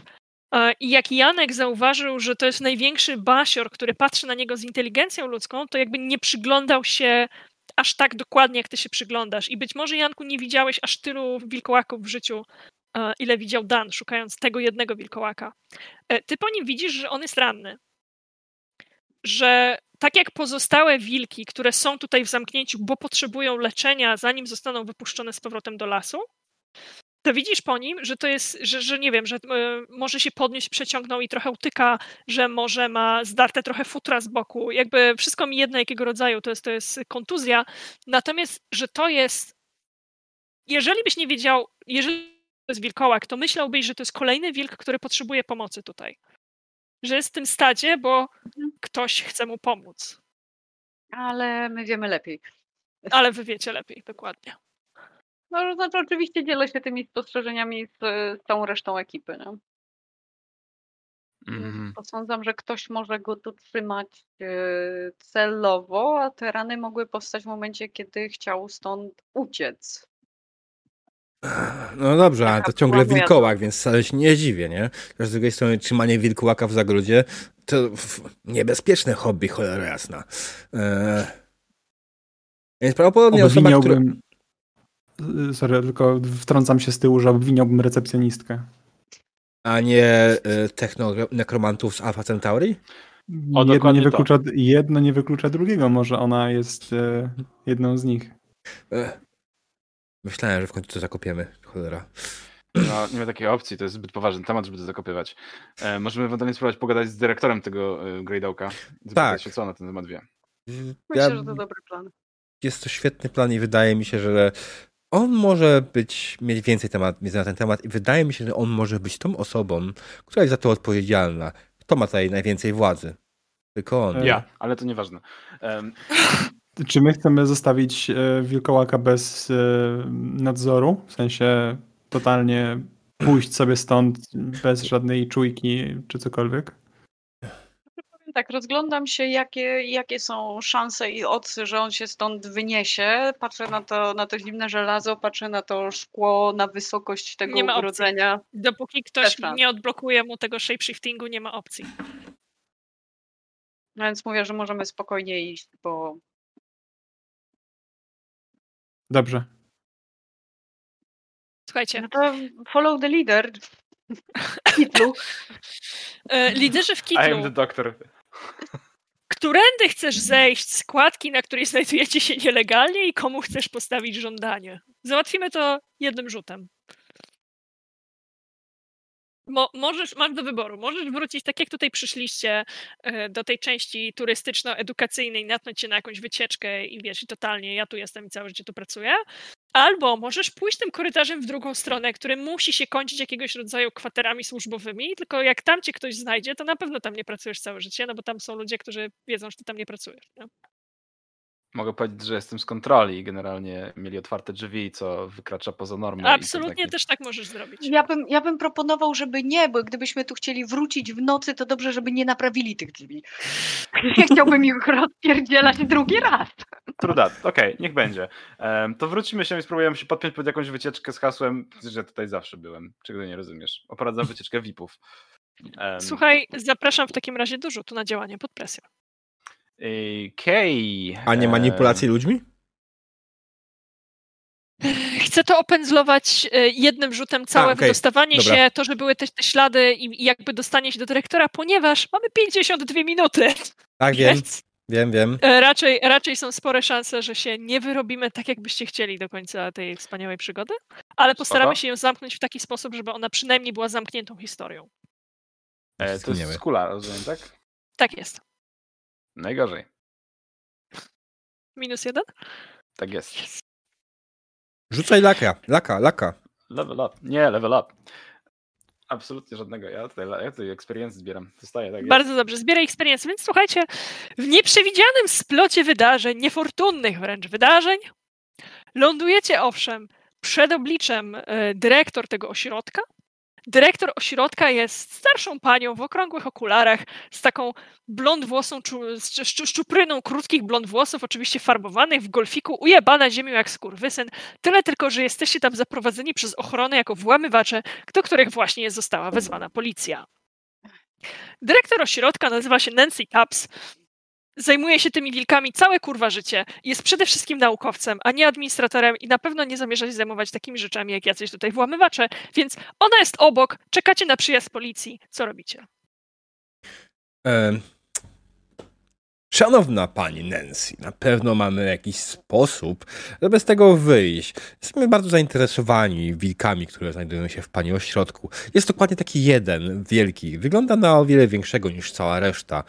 E, I jak Janek zauważył, że to jest największy basior, który patrzy na niego z inteligencją ludzką, to jakby nie przyglądał się aż tak dokładnie, jak ty się przyglądasz. I być może, Janku, nie widziałeś aż tylu wilkołaków w życiu, ile widział Dan, szukając tego jednego wilkołaka. E, Ty po nim widzisz, że on jest ranny. Że tak jak pozostałe wilki, które są tutaj w zamknięciu, bo potrzebują leczenia, zanim zostaną wypuszczone z powrotem do lasu, to widzisz po nim, że to jest, że, że nie wiem, że e, może się podnieść, przeciągnął i trochę utyka, że może ma zdarte trochę futra z boku. Jakby wszystko mi jedno jakiego rodzaju, to jest, to jest kontuzja. Natomiast, że to jest. Jeżeli byś nie wiedział, jeżeli to jest wilkołak, to myślałbyś, że to jest kolejny wilk, który potrzebuje pomocy tutaj. Że jest w tym stadzie, bo ktoś chce mu pomóc. Ale my wiemy lepiej. Ale wy wiecie lepiej, dokładnie. No, to znaczy oczywiście dzielę się tymi spostrzeżeniami z, z całą resztą ekipy. No. Mhm. Posądzam, że ktoś może go tu trzymać e, celowo, a te rany mogły powstać w momencie, kiedy chciał stąd uciec. No dobrze, ale to ciągle wilkołak, więc wcale się nie dziwię, nie? Z drugiej strony trzymanie wilkołaka w zagrodzie to niebezpieczne hobby, cholera jasna. Eee, więc prawdopodobnie osoba, która... Y, Sorry, tylko wtrącam się z tyłu, że obwiniałbym recepcjonistkę. A nie e, techno-nekromantów z Alpha Centauri? O, jedno, nie to. wyklucza, jedno nie wyklucza drugiego. Może ona jest e, jedną z nich. E, myślałem, że w końcu to zakopiemy, cholera. No, nie ma takiej opcji, to jest zbyt poważny temat, żeby to zakopywać. E, możemy ewentualnie spróbować pogadać z dyrektorem tego e, Greydołka. Tak. się, co on na ten temat wie. Myślę, Ja, że to dobry plan. jest to świetny plan i wydaje mi się, że on może być, mieć więcej temat, na ten temat i wydaje mi się, że on może być tą osobą, która jest za to odpowiedzialna. Kto ma tutaj najwięcej władzy? Tylko on. Ja, ale to nieważne. Em, Czy my chcemy zostawić e, wilkołaka bez e, nadzoru? W sensie totalnie pójść sobie stąd bez żadnej czujki czy cokolwiek? Tak, rozglądam się, jakie, jakie są szanse i odsy, że on się stąd wyniesie. Patrzę na to, na to zimne żelazo, patrzę na to szkło, na wysokość tego Nie ma opcji. urodzenia. Dopóki ktoś Też nie odblokuje mu tego shapeshiftingu, nie ma opcji. No Więc mówię, że możemy spokojnie iść, bo Dobrze. Słuchajcie, no to follow the leader. Kitlu. e, liderzy w I am kitlu, the doctor. którędy chcesz zejść z kładki, na której znajdujecie się nielegalnie i komu chcesz postawić żądanie? Załatwimy to jednym rzutem. Mo, możesz, masz do wyboru. Możesz wrócić tak, jak tutaj przyszliście e, do tej części turystyczno-edukacyjnej, natknąć się na jakąś wycieczkę i wiesz, i totalnie ja tu jestem i całe życie tu pracuję. Albo możesz pójść tym korytarzem w drugą stronę, który musi się kończyć jakiegoś rodzaju kwaterami służbowymi, tylko jak tam cię ktoś znajdzie, to na pewno tam nie pracujesz całe życie, no bo tam są ludzie, którzy wiedzą, że ty tam nie pracujesz. Nie? Mogę powiedzieć, że jestem z kontroli i generalnie mieli otwarte drzwi, co wykracza poza normę. Absolutnie taki- też tak możesz zrobić. Ja bym, ja bym proponował, żeby nie, bo gdybyśmy tu chcieli wrócić w nocy, to dobrze, żeby nie naprawili tych drzwi. Nie chciałbym ich rozpierdzielać drugi raz. True that. Okej, niech będzie. Em, to wrócimy się i spróbujemy się podpiąć pod jakąś wycieczkę z hasłem, że tutaj zawsze byłem. Czego nie rozumiesz? Oprowadzam wycieczkę VIP-ów. Em, Słuchaj, zapraszam w takim razie do rzutu na działanie pod presją. Okej. A nie manipulacji ludźmi? Chcę to opędzlować e, jednym rzutem całe A, okej. wydostawanie Dobra. się, to, że były te, te ślady i, i jakby dostanie się do dyrektora, ponieważ mamy 52 minuty. Tak, wiem, Więc wiem, wiem. e, raczej, raczej są spore szanse, że się nie wyrobimy tak, jakbyście chcieli do końca tej wspaniałej przygody, ale postaramy Spoko. się ją zamknąć w taki sposób, żeby ona przynajmniej była zamkniętą historią. E, to jest skula, rozumiem, tak? Tak jest. Najgorzej. Minus jeden? Tak jest. Rzucaj laka, laka, laka. Level up. Nie, level up. Absolutnie żadnego. Ja tutaj, ja tutaj experience zbieram. Zostaję tak. Bardzo dobrze, zbieraj experience. Więc słuchajcie, w nieprzewidzianym splocie wydarzeń, niefortunnych wręcz wydarzeń, lądujecie owszem przed obliczem e, dyrektor tego ośrodka. Dyrektor ośrodka jest starszą panią w okrągłych okularach z taką blond włosą, szczupryną krótkich blond włosów, oczywiście farbowanych w golfiku, ujebana ziemią jak skurwysyn. Tyle tylko, że jesteście tam zaprowadzeni przez ochronę jako włamywacze, do których właśnie została wezwana policja. Dyrektor ośrodka nazywa się Nancy Taps. Zajmuje się tymi wilkami całe kurwa życie. Jest przede wszystkim naukowcem, a nie administratorem i na pewno nie zamierza się zajmować takimi rzeczami jak jacyś tutaj włamywacze, więc ona jest obok, czekacie na przyjazd policji. Co robicie? E, Szanowna pani Nancy, na pewno mamy jakiś sposób, żeby z tego wyjść. Jesteśmy bardzo zainteresowani wilkami, które znajdują się w pani ośrodku. Jest dokładnie taki jeden, wielki. Wygląda na o wiele większego niż cała reszta.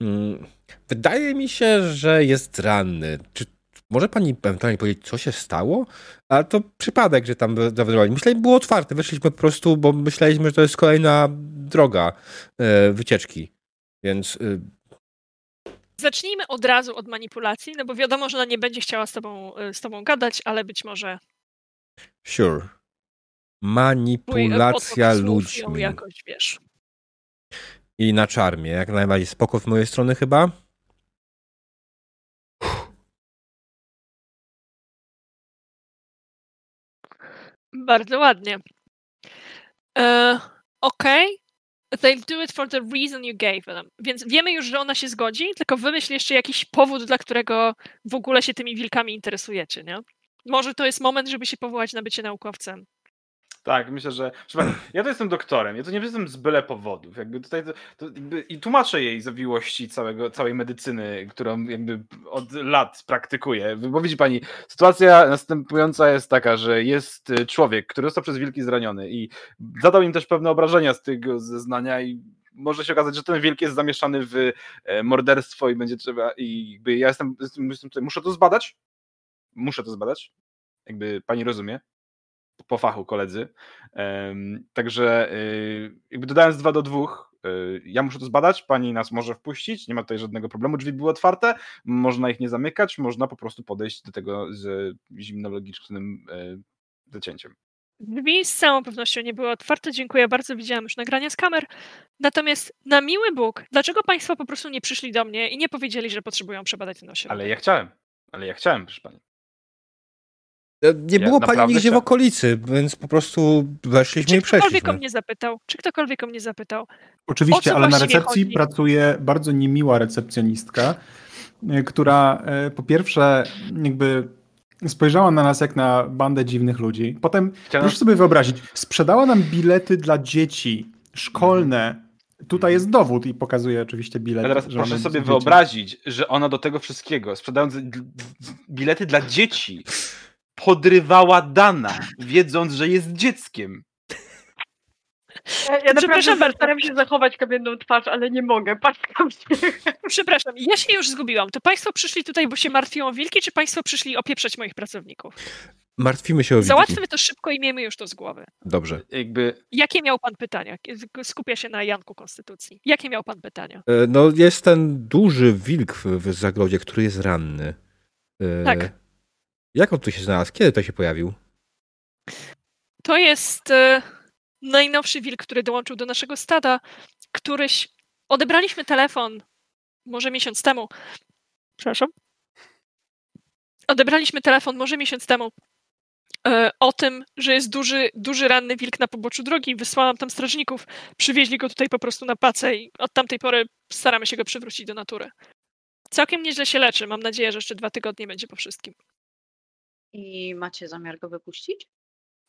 Mm, Wydaje mi się, że jest ranny. Czy może pani ewentualnie powiedzieć, co się stało? Ale to przypadek, że tam zawezwali. Myślałem, było otwarte. Weszliśmy po prostu, bo myśleliśmy, że to jest kolejna droga e, wycieczki. Więc y, Zacznijmy od razu od manipulacji, no bo wiadomo, że ona nie będzie chciała z tobą, y, z tobą gadać, ale być może Sure. Manipulacja ludźmi. jakoś, wiesz. I na czarmie. Jak najbardziej spoko z mojej strony chyba. Bardzo ładnie. E, Okej. They'll do it for the reason you gave them. Więc wiemy już, że ona się zgodzi, tylko wymyśl jeszcze jakiś powód, dla którego w ogóle się tymi wilkami interesujecie, nie? Może to jest moment, żeby się powołać na bycie naukowcem. Tak, myślę, że. Ja to jestem doktorem, ja to nie jestem z byle powodów. Jakby tutaj to, to I tłumaczę jej zawiłości całego, całej medycyny, którą jakby od lat praktykuję. Bo widzi pani, sytuacja następująca jest taka, że jest y, człowiek, który został przez wilki zraniony i zadał im też pewne obrażenia z tego zeznania i może się okazać, że ten wilk jest zamieszany w e, morderstwo i będzie trzeba. I jakby ja jestem, jestem, jestem tutaj, muszę to zbadać. Muszę to zbadać. Jakby pani rozumie po fachu koledzy. Także y, jakby dodając dwa do dwóch, y, ja muszę to zbadać, pani nas może wpuścić, nie ma tutaj żadnego problemu, drzwi były otwarte, można ich nie zamykać, można po prostu podejść do tego z zimnologicznym y, zacięciem. Drzwi z całą pewnością nie były otwarte. Dziękuję bardzo, widziałam już nagrania z kamer. Natomiast na miły Bóg, dlaczego Państwo po prostu nie przyszli do mnie i nie powiedzieli, że potrzebują przebadać ten ośrodek? Ale ja chciałem, ale ja chciałem, proszę pani. E, Nie Ja było pani naprawdę nigdzie w chciałem. okolicy, więc po prostu weszliśmy Czy i ktokolwiek o przeszliśmy. mnie zapytał? Czy ktokolwiek o mnie zapytał? Oczywiście, ale na recepcji chodzi? pracuje bardzo niemiła recepcjonistka, y, która y, po pierwsze jakby spojrzała na nas jak na bandę dziwnych ludzi. Potem, Chciałem- proszę sobie wyobrazić, sprzedała nam bilety dla dzieci szkolne. Tutaj jest dowód i pokazuje oczywiście bilet. A teraz proszę sobie dzieci. wyobrazić, że ona do tego wszystkiego, sprzedając bilety dla dzieci, podrywała Dana, wiedząc, że jest dzieckiem. Ja, ja Przepraszam bardzo. staram się zachować kamienną twarz, ale nie mogę. Patrzam się. Przepraszam, ja się już zgubiłam. To Państwo przyszli tutaj, bo się martwią o wilki, czy Państwo przyszli opieprzeć moich pracowników? Martwimy się o wilki. Załatwmy to szybko i miejmy już to z głowy. Dobrze. Jakby Jakie miał Pan pytania? Skupia się na Janku Konstytucji. Jakie miał Pan pytania? E, No jest ten duży wilk w, w zagrodzie, który jest ranny. E, Tak. Jak on tu się znalazł? Kiedy to się pojawił? To jest e, najnowszy wilk, który dołączył do naszego stada. Któryś. Odebraliśmy telefon może miesiąc temu. Przepraszam. Odebraliśmy telefon może miesiąc temu e, o tym, że jest duży, duży ranny wilk na poboczu drogi. Wysłałam tam strażników. Przywieźli go tutaj po prostu na pacę i od tamtej pory staramy się go przywrócić do natury. Całkiem nieźle się leczy. Mam nadzieję, że jeszcze dwa tygodnie będzie po wszystkim. I macie zamiar go wypuścić?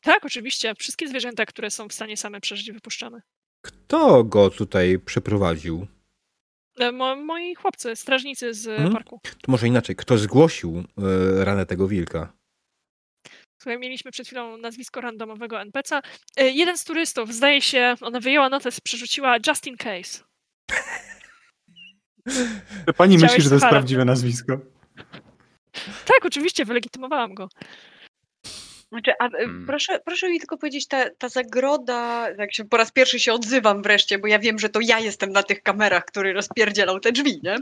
Tak, oczywiście. Wszystkie zwierzęta, które są w stanie same przeżyć, wypuszczamy. Kto go tutaj przeprowadził? E, Mo, moi chłopcy, strażnicy z Mhm. parku. To może inaczej, kto zgłosił e, ranę tego wilka? Słuchaj, mieliśmy przed chwilą nazwisko randomowego NPC-a. E, Jeden z turystów, zdaje się, ona wyjęła notes, przerzuciła just in case. Pani Chciałeś myśli, że to jest prawdziwe nazwisko? Tak, oczywiście, wylegitymowałam go. Znaczy, a, e, Hmm. proszę, proszę mi tylko powiedzieć, ta, ta zagroda, jak się po raz pierwszy się odzywam wreszcie, bo ja wiem, że to ja jestem na tych kamerach, który rozpierdzielał te drzwi, nie?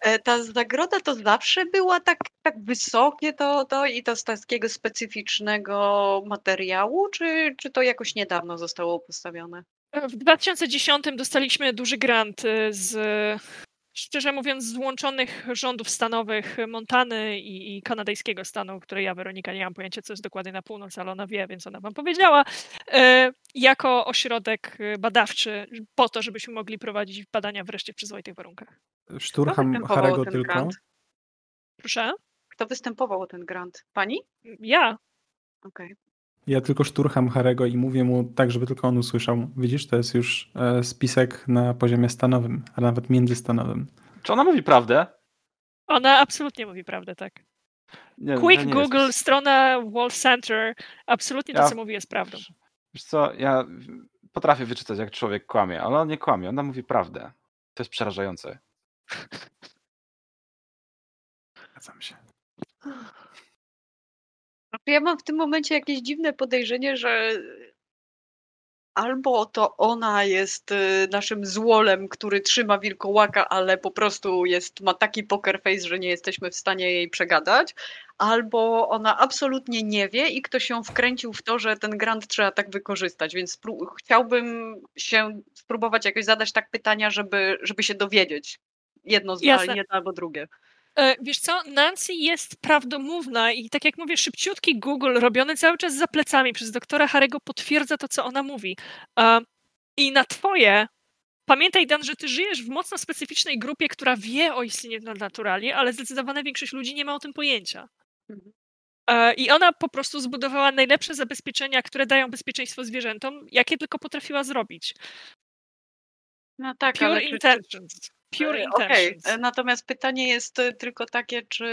E, Ta zagroda to zawsze była tak, tak wysokie to, to i to z takiego specyficznego materiału, czy, czy to jakoś niedawno zostało postawione? E, W 2010 dostaliśmy duży grant z, szczerze mówiąc, złączonych rządów stanowych Montany i, i kanadyjskiego stanu, które ja, Weronika, nie mam pojęcia, co jest dokładnie na północ, ale ona wie, więc ona wam powiedziała, e, jako ośrodek y, badawczy po to, żebyśmy mogli prowadzić badania wreszcie w przyzwoitych warunkach. Szturcham Harego tylko. grant? Proszę? Kto występował o ten grant? Pani? Ja. Okej. Ja tylko szturcham Harego i mówię mu tak, żeby tylko on usłyszał. Widzisz, to jest już e, spisek na poziomie stanowym, a nawet międzystanowym. Czy ona mówi prawdę? Ona absolutnie mówi prawdę, tak. Nie, Quick Google, jestem- strona Wolf Center, absolutnie to, Ja- co mówi, jest prawdą. Wiesz co, ja potrafię wyczytać, jak człowiek kłamie, ale on nie kłamie, ona mówi prawdę. To jest przerażające. Zgadzam się. Znaczy, Ja mam w tym momencie jakieś dziwne podejrzenie, że albo to ona jest y, naszym złolem, który trzyma wilkołaka, ale po prostu jest, ma taki poker face, że nie jesteśmy w stanie jej przegadać, albo ona absolutnie nie wie i ktoś ją wkręcił w to, że ten grant trzeba tak wykorzystać, więc chciałbym się spróbować jakoś zadać tak pytania, żeby, żeby się dowiedzieć. Jedno, z, Jasne. jedno albo drugie. E, Wiesz co, Nancy jest prawdomówna i tak jak mówię, szybciutki Google robiony cały czas za plecami przez doktora Harego potwierdza to, co ona mówi. E, I na twoje, pamiętaj Dan, że ty żyjesz w mocno specyficznej grupie, która wie o istnieniu nadnaturali, ale zdecydowana większość ludzi nie ma o tym pojęcia. Mhm. E, I ona po prostu zbudowała najlepsze zabezpieczenia, które dają bezpieczeństwo zwierzętom, jakie tylko potrafiła zrobić. No tak, Pure ale intentions. Pure E, intentions. e, natomiast pytanie jest e, tylko takie, czy,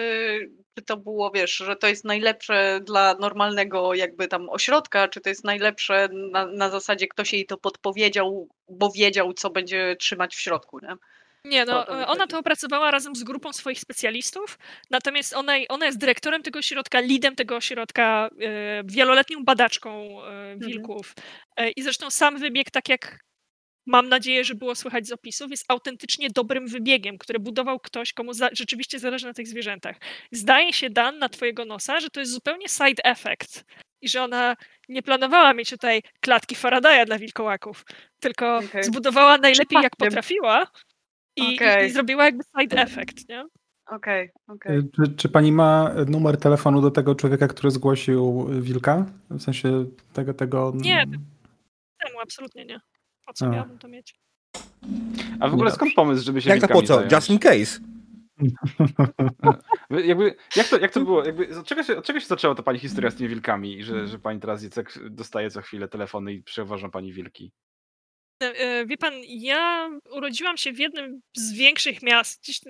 czy to było, wiesz, że to jest najlepsze dla normalnego jakby tam ośrodka, czy to jest najlepsze na, na zasadzie ktoś jej to podpowiedział, bo wiedział, co będzie trzymać w środku, nie? Nie, no, ona to opracowała razem z grupą swoich specjalistów, natomiast ona, ona jest dyrektorem tego ośrodka, lidem tego ośrodka, wieloletnią badaczką e, wilków. E, I zresztą sam wybieg, tak jak mam nadzieję, że było słychać z opisów, jest autentycznie dobrym wybiegiem, który budował ktoś, komu za, rzeczywiście zależy na tych zwierzętach. Zdaje się, Dan, na twojego nosa, że to jest zupełnie side effect i że ona nie planowała mieć tutaj klatki Faradaya dla wilkołaków, tylko Okej. zbudowała najlepiej jak potrafiła i, i, Okej. i zrobiła jakby side effect, nie? Okej, okej. E, Czy, czy pani ma numer telefonu do tego człowieka, który zgłosił wilka? W sensie tego, tego... Nie, Temu absolutnie nie. Po co A. miałabym to mieć? A w ogóle Nie skąd pomysł, żeby się Jak to po wilkami co? zająć? Just in case. Jakby, jak, to, jak to było? Jakby, od, czego się, od czego się zaczęła ta pani historia z tymi wilkami? I że, że pani teraz Jacek dostaje co chwilę telefony i przeważa pani wilki? E, e, Wie pan, ja urodziłam się w jednym z większych miast. Gdzieś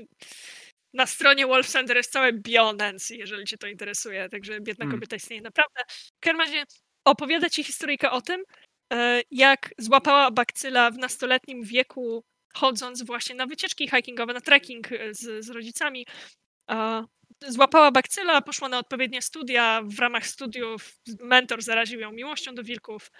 na stronie Wolf Center jest całe bio Nancy, jeżeli cię to interesuje. Także biedna Hmm. kobieta istnieje naprawdę. W każdym razie opowiada ci historyjkę o tym, jak złapała bakcyla w nastoletnim wieku, chodząc właśnie na wycieczki hikingowe, na trekking e, z, z rodzicami. Złapała bakcyla, poszła na odpowiednie studia. W ramach studiów mentor zaraził ją miłością do wilków.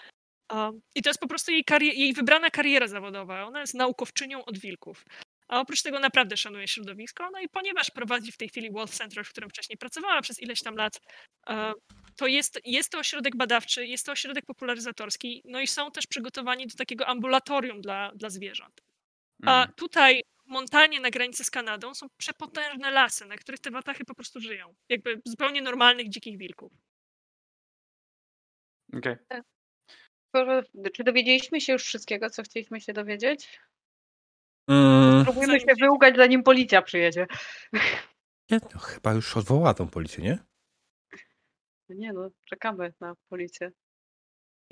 I to jest po prostu jej, jej wybrana kariera zawodowa. Ona jest naukowczynią od wilków. A oprócz tego naprawdę szanuje środowisko. No i ponieważ prowadzi w tej chwili Wolf Center, w którym wcześniej pracowała przez ileś tam lat, e, to jest, jest to ośrodek badawczy, jest to ośrodek popularyzatorski, no i są też przygotowani do takiego ambulatorium dla, dla zwierząt. A Mm. tutaj w Montanie na granicy z Kanadą są przepotężne lasy, na których te watachy po prostu żyją. Jakby zupełnie normalnych dzikich wilków. Okej. Proszę, Czy dowiedzieliśmy się już wszystkiego, co chcieliśmy się dowiedzieć? Mm, Próbujmy się wyłgać, zanim policja przyjedzie. nie, no, chyba już odwołała tą policję, nie? No Nie no, czekamy na policję.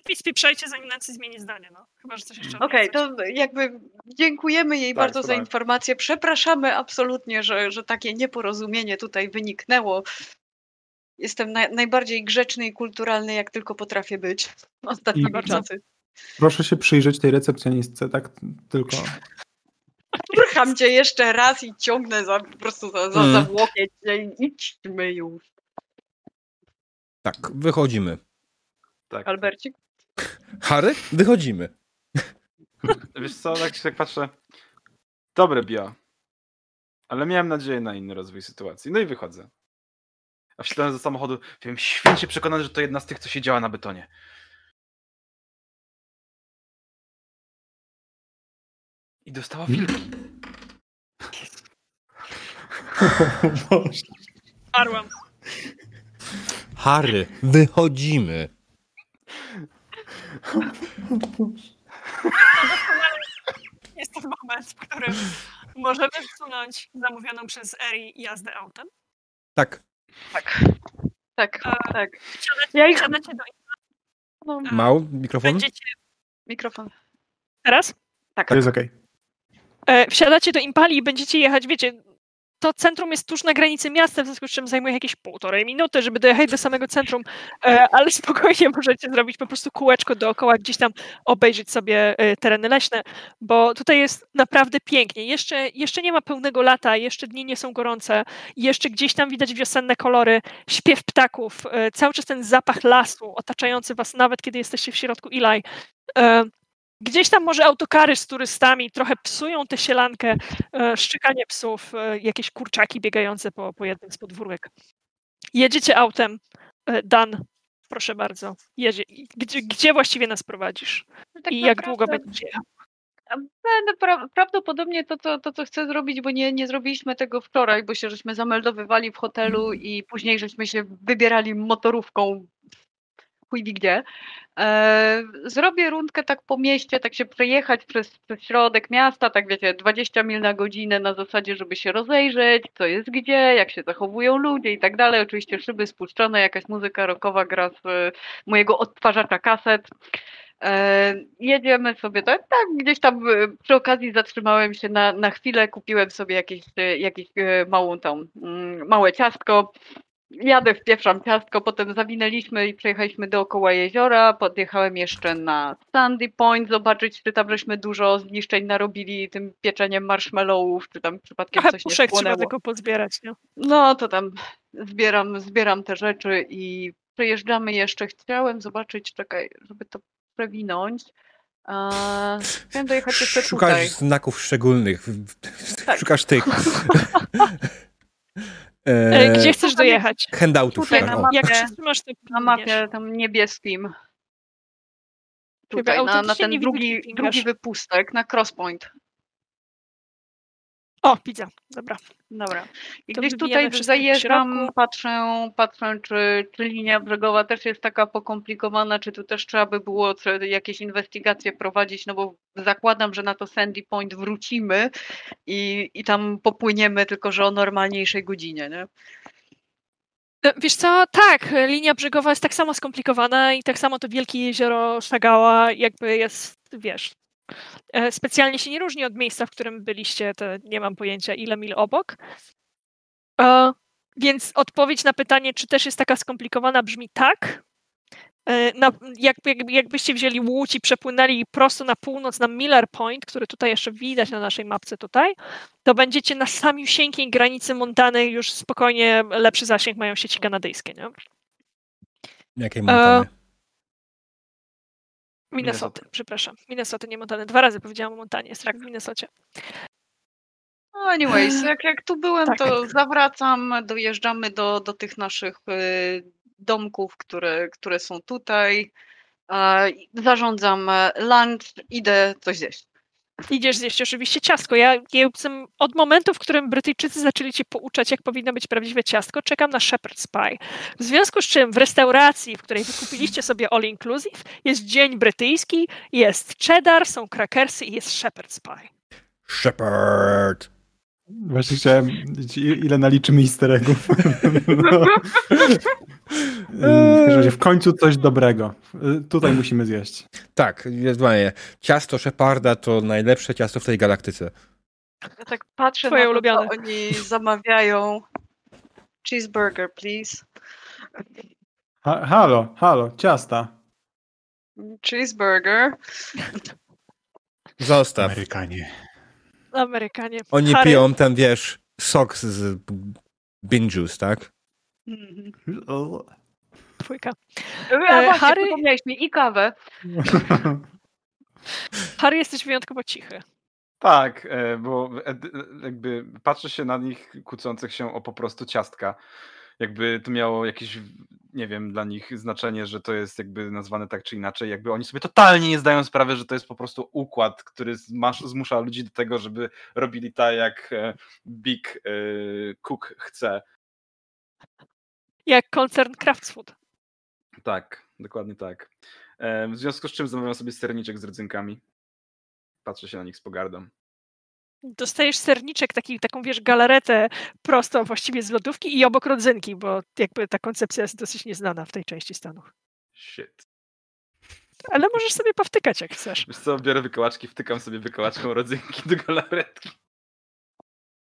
I spieprzajcie, zanim Nancy zmieni zdanie, no. Chyba, że coś jeszcze Okej, odniosłeś. to jakby dziękujemy jej Tak, bardzo za informację. Przepraszamy absolutnie, że, że takie nieporozumienie tutaj wyniknęło. Jestem na, najbardziej grzeczny i kulturalny, jak tylko potrafię być ostatnimi I- czasy. Proszę się przyjrzeć tej recepcjonistce, tak tylko. Rucham cię jeszcze raz i ciągnę za, po prostu za, za, za łokieć. i Idźmy już. Tak, wychodzimy. Tak. Albercik? Harry, wychodzimy. Wiesz co, tak się tak patrzę. Dobre bio. Ale miałem nadzieję na inny rozwój sytuacji. No i wychodzę. A wsiadając do samochodu, byłem święcie przekonany, że to jedna z tych, co siedziała na betonie. I dostała wilki. Parłam. Harry, wychodzimy. Jest to moment, w którym możemy wsunąć zamówioną przez Eri jazdę autem. Tak, Tak. Tak, A- tak. Wsiadacie, Ja ich- wsiadacie do No, mał mikrofon. Będziecie mikrofon. teraz? Tak. To jest okej. E, wsiadacie do Impali i będziecie jechać, wiecie, to centrum jest tuż na granicy miasta, w związku z czym zajmuje jakieś półtorej minuty, żeby dojechać do samego centrum, e, ale spokojnie możecie zrobić po prostu kółeczko dookoła, gdzieś tam obejrzeć sobie e, tereny leśne, bo tutaj jest naprawdę pięknie. Jeszcze, jeszcze nie ma pełnego lata, jeszcze dni nie są gorące, jeszcze gdzieś tam widać wiosenne kolory, śpiew ptaków, e, cały czas ten zapach lasu otaczający was, nawet kiedy jesteście w środku Ilaj. Gdzieś tam może autokary z turystami trochę psują tę sielankę, e, szczekanie psów, e, jakieś kurczaki biegające po, po jednym z podwórek. Jedziecie autem. E, Dan, proszę bardzo. Jedzie. Gdzie, gdzie właściwie nas prowadzisz? Tak I jak długo będziesz jechał? Będę pra- prawdopodobnie to, to, to, co chcę zrobić, bo nie, nie zrobiliśmy tego wczoraj, bo się żeśmy zameldowywali w hotelu i później żeśmy się wybierali motorówką chuj gdzie. E, zrobię rundkę tak po mieście, tak się przejechać przez, przez środek miasta, tak wiecie, 20 mil na godzinę na zasadzie, żeby się rozejrzeć, co jest gdzie, jak się zachowują ludzie i tak dalej. Oczywiście szyby spuszczone, jakaś muzyka rockowa gra z e, mojego odtwarzacza kaset. E, jedziemy sobie, tak, tak, gdzieś tam przy okazji zatrzymałem się na, na chwilę, kupiłem sobie jakieś, jakieś małą tą, mm, małe ciastko, jadę, wpieprzam ciastko, potem zawinęliśmy i przejechaliśmy dookoła jeziora, podjechałem jeszcze na Sandy Point, zobaczyć, czy tam żeśmy dużo zniszczeń narobili tym pieczeniem marshmallowów, czy tam przypadkiem Trochę coś nie puszek trzeba spłonęło. tylko pozbierać. Nie? No to tam zbieram, zbieram te rzeczy i przejeżdżamy jeszcze. Chciałem zobaczyć, czekaj, żeby to przewinąć. Eee, chciałem dojechać jeszcze Szukasz tutaj. znaków szczególnych. Tak. Szukasz tych. E, e, Gdzie chcesz dojechać? Handoutów. Tutaj na mapie. Jak przytrzymasz, to Na mapie tam niebieskim. Tutaj, na, na ten drugi, drugi wypustek, na crosspoint. O, widzę. Dobra. Dobra. I To gdzieś tutaj zajeżdżam, patrzę, patrzę czy, czy linia brzegowa też jest taka pokomplikowana, czy tu też trzeba by było jakieś inwestygacje prowadzić, no bo zakładam, że na to Sandy Point wrócimy i, i tam popłyniemy, tylko że o normalniejszej godzinie, nie? E, Wiesz co, tak, linia brzegowa jest tak samo skomplikowana i tak samo to wielkie jezioro Szagała jakby jest, wiesz, specjalnie się nie różni od miejsca, w którym byliście, to nie mam pojęcia ile mil obok. E, Więc odpowiedź na pytanie, czy też jest taka skomplikowana, brzmi tak. E, Na, jak, jak, jakbyście wzięli łódź i przepłynęli prosto na północ na Miller Point, który tutaj jeszcze widać na naszej mapce tutaj, to będziecie na samiusieńkiej granicy Montany już spokojnie lepszy zasięg mają sieci kanadyjskie, nie? Jakiej Montany? Minnesoty, przepraszam. Minnesoty, nie Montany. Dwa razy powiedziałam o Montanie, jest rak w Minnesocie. No anyways, jak, jak tu byłem, Tak. to zawracam, dojeżdżamy do, do tych naszych y, domków, które, które są tutaj. Zarządzam e, lunch, idę coś zjeść. Idziesz zjeść oczywiście ciastko. Ja jestem od momentu, w którym Brytyjczycy zaczęli cię pouczać, jak powinno być prawdziwe ciastko, czekam na shepherd's pie. W związku z czym w restauracji, w której wykupiliście sobie all inclusive, jest dzień brytyjski, jest cheddar, są krakersy i jest shepherd's pie. Shepard. Właśnie chciałem ile naliczymy easter eggów. W każdym razie w końcu coś dobrego. Y, Tutaj musimy zjeść. Tak, zdecydowanie. Ciasto Sheparda to najlepsze ciasto w tej galaktyce. Ja tak patrzę Twoje na to, ulubione. co oni zamawiają. Cheeseburger, please. Ha, halo, halo, ciasta. Cheeseburger. Zostaw. Amerykanie. Amerykanie. Oni Harry, piją ten, wiesz, sok z bean juice, tak? Mhm. Dwójka. A E, właśnie, Harry? przypomniałeś mi i kawę. Harry, jesteś wyjątkowo cichy. Tak, e, bo e, jakby patrzy się na nich kłócących się o po prostu ciastka. Jakby to miało jakieś, nie wiem, dla nich znaczenie, że to jest jakby nazwane tak czy inaczej. Jakby oni sobie totalnie nie zdają sprawy, że to jest po prostu układ, który zmusza ludzi do tego, żeby robili tak, jak e, Big e, Cook chce. Jak koncern Crafts Food. Tak, dokładnie tak. E, W związku z czym zamawiam sobie serniczek z rodzynkami. Patrzę się na nich z pogardą. Dostajesz serniczek, taki, taką wiesz, galaretę prosto właściwie z lodówki i obok rodzynki, bo jakby ta koncepcja jest dosyć nieznana w tej części Stanów. Shit. Ale możesz sobie powtykać jak chcesz. Wiesz co, biorę wykołaczki, wtykam sobie wykołaczką rodzynki do galaretki.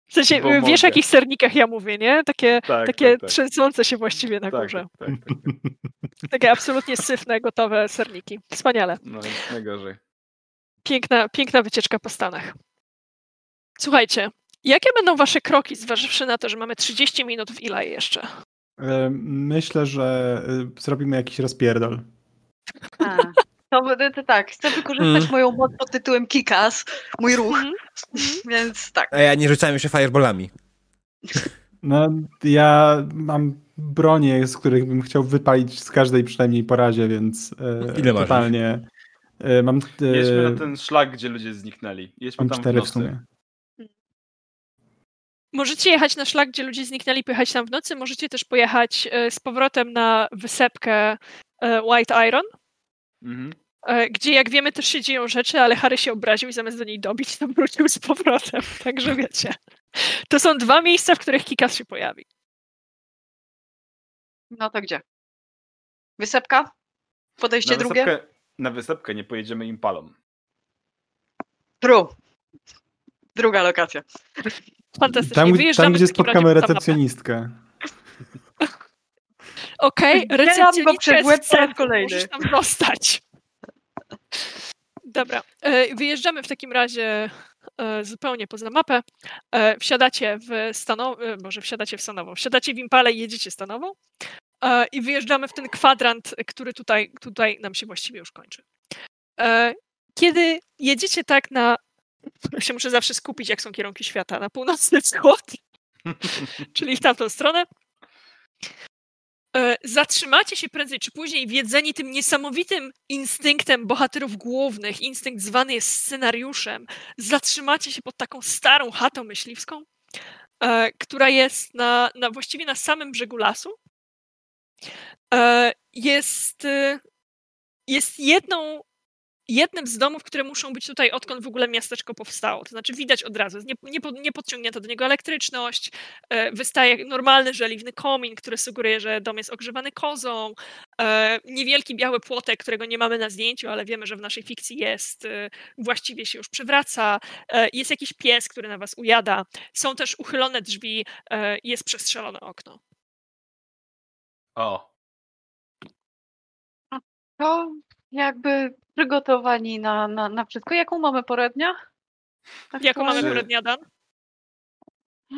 W sensie, Bo wiesz mogę. o jakich sernikach ja mówię, nie? Takie, Tak, takie tak, tak. trzęsące się właściwie na Tak, górze. tak, tak, tak. Takie absolutnie syfne, gotowe serniki. Wspaniale. No najgorzej. Piękna, piękna wycieczka po Stanach. Słuchajcie, jakie będą wasze kroki, zważywszy na to, że mamy 30 minut w Ilaj jeszcze? E, Myślę, że y, zrobimy jakiś rozpierdol. A, To, to tak, chcę wykorzystać Mm. moją moc pod tytułem Kikas, mój ruch, Mhm. więc tak. A ja nie rzucałem jeszcze fireballami. No, ja mam bronie, z których bym chciał wypalić z każdej przynajmniej po razie, więc e, Ile masz ich? totalnie. E, mam e, Jedźmy na ten szlak, gdzie ludzie zniknęli. Jedźmy mam tam w cztery w sumie. Możecie jechać na szlak, gdzie ludzie zniknęli, pojechać tam w nocy. Możecie też pojechać e, z powrotem na wysepkę e, White Iron, Mhm. e, gdzie jak wiemy też się dzieją rzeczy, ale Harry się obraził i zamiast do niej dobić, to wrócił z powrotem. Także wiecie. To są dwa miejsca, w których Kikas się pojawi. No to gdzie? Wysepka? Podejście Na drugie? wysepkę, na wysepkę nie pojedziemy impalą. True. Druga lokacja. Fantastycznie. Tam, Wyjeżdżamy tam gdzie spotkamy recepcjonistkę. Okej, go recepcjonistka jest centrum, kolejny. Możesz tam dostać. Dobra, e, wyjeżdżamy w takim razie e, zupełnie poza mapę. E, Wsiadacie w stanowo, może wsiadacie w stanowo, wsiadacie w Impale i jedziecie stanową i wyjeżdżamy w ten kwadrant, który tutaj, tutaj nam się właściwie już kończy. Kiedy jedziecie tak na, ja się muszę zawsze skupić, jak są kierunki świata, na północny wschód, czyli w tamtą stronę, e, zatrzymacie się prędzej czy później, wiedzeni tym niesamowitym instynktem bohaterów głównych, instynkt zwany jest scenariuszem, zatrzymacie się pod taką starą chatą myśliwską, e, która jest na, na właściwie na samym brzegu lasu. E, jest, jest jedną jednym z domów, które muszą być tutaj, odkąd w ogóle miasteczko powstało. To znaczy widać od razu, jest nie, nie, nie podciągnięta do niego elektryczność, e, wystaje normalny, żeliwny komin, który sugeruje, że dom jest ogrzewany kozą, e, niewielki biały płotek, którego nie mamy na zdjęciu, ale wiemy, że w naszej fikcji jest, e, właściwie się już przewraca, e, jest jakiś pies, który na was ujada, są też uchylone drzwi, e, jest przestrzelone okno. O, To jakby przygotowani na, na, na wszystko. Jaką mamy porę dnia? Jaką mamy porę dnia, Dan?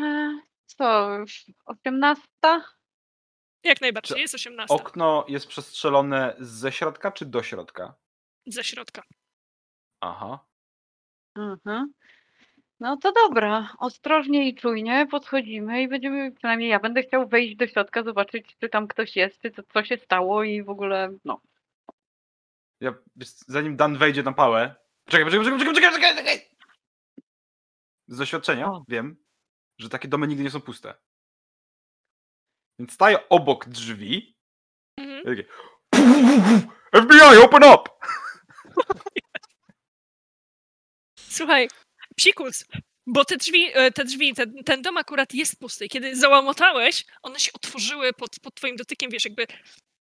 E, Co, 18? Jak najbardziej, Czy jest 18 okno jest przestrzelone ze środka czy do środka? ze środka. Aha. Mhm. No to dobra, ostrożnie i czujnie podchodzimy i będziemy, przynajmniej ja będę chciał wejść do środka, zobaczyć, czy tam ktoś jest, czy co, co się stało i w ogóle, no. Ja, zanim Dan wejdzie na pałę. Czekaj, czekaj, czekaj, czekaj, czekaj, czekaj, czekaj. Z doświadczenia O. wiem, że takie domy nigdy nie są puste. Więc staję obok drzwi. Mhm. i Takie, FBI, open up! Słuchaj, psikus, Bo te drzwi, e, te drzwi ten, ten dom akurat jest pusty. Kiedy załamotałeś, one się otworzyły pod, pod twoim dotykiem, wiesz, jakby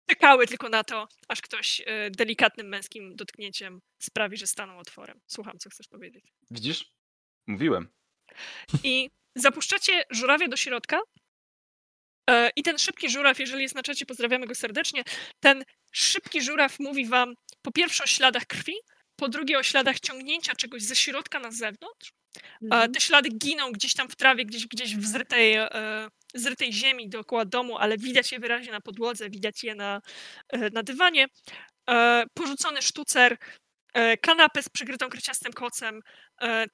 czekały tylko na to, aż ktoś e, delikatnym męskim dotknięciem sprawi, że staną otworem. Słucham, co chcesz powiedzieć. Widzisz? Mówiłem. I zapuszczacie żurawia do środka. e, I ten szybki żuraw, jeżeli jest na czacie, pozdrawiamy go serdecznie. Ten szybki żuraw mówi wam po pierwsze o śladach krwi, po drugie o śladach ciągnięcia czegoś ze środka na zewnątrz. Mhm. Te ślady giną gdzieś tam w trawie, gdzieś, gdzieś w zrytej, e, zrytej ziemi dookoła domu, ale widać je wyraźnie na podłodze, widać je na, e, na dywanie. E, Porzucony sztucer, e, kanapę z przykrytą kryciastym kocem,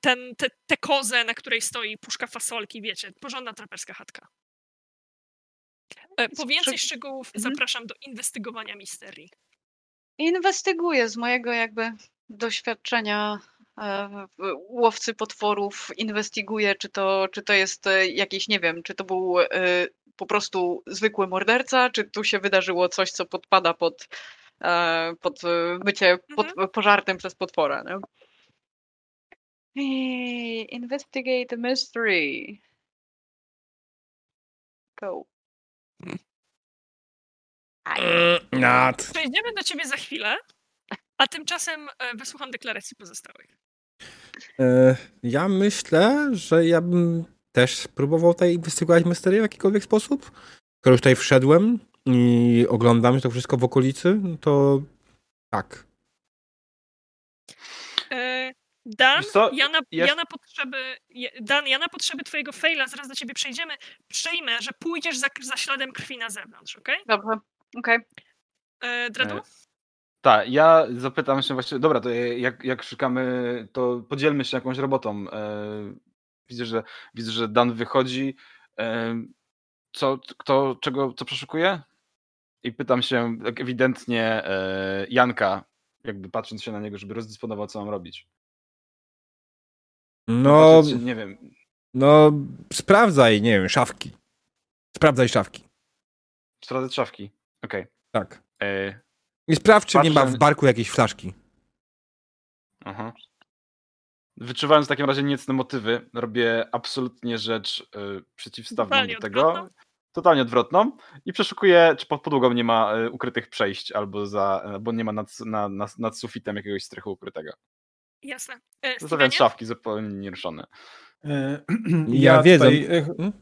ten, te, te kozę, na której stoi puszka fasolki, wiecie, porządna traperska chatka. Po więcej szczegółów Mhm. zapraszam do inwestygowania misterii. Inwestyguję z mojego jakby doświadczenia łowcy potworów, inwestyguję, czy to, czy to jest e, jakiś, nie wiem, czy to był e, po prostu zwykły morderca, czy tu się wydarzyło coś, co podpada pod, e, pod e, bycie pod, pożartym przez potwora. No? I Investigate the mystery. Go. Nat. Przejdziemy do ciebie za chwilę, a tymczasem e, wysłucham deklaracji pozostałych. E, Ja myślę, że ja bym też próbował tutaj inwestygować mysterię w jakikolwiek sposób. Skoro już tutaj wszedłem i oglądam to wszystko w okolicy, no to tak. E, Dan, ja na, jest- ja na potrzeby, Dan, ja na potrzeby twojego faila, zaraz do ciebie przejdziemy, przejmę, że pójdziesz za, za śladem krwi na zewnątrz, okej? Dobrze, okej. Okay? Dredu? Tak, ja zapytam się właśnie, dobra, to jak, jak szukamy, to podzielmy się jakąś robotą. E, widzę, że widzę, że Dan wychodzi. E, co, kto, czego, co przeszukuje? I pytam się tak ewidentnie e, Janka, jakby patrząc się na niego, żeby rozdysponował, co mam robić. No, Patrzeć, czy- nie wiem, no, sprawdzaj, nie wiem, szafki. Sprawdzaj szafki. sprawdzę szafki. Okej. Tak. E, I sprawdź, czy nie ma w barku jakiejś flaszki. Aha. Wyczuwając w takim razie niecne motywy, robię absolutnie rzecz y, przeciwstawną Totalnie do tego. odwrotną? Totalnie odwrotną. I przeszukuję, czy pod podłogą nie ma y, ukrytych przejść, albo za, albo nie ma nad, na, nad, nad sufitem jakiegoś strychu ukrytego. Jasne. E, Zostawiam Stevenie? szafki zupełnie nieruszone. E, Ja wiedzę. tutaj, e, Hmm?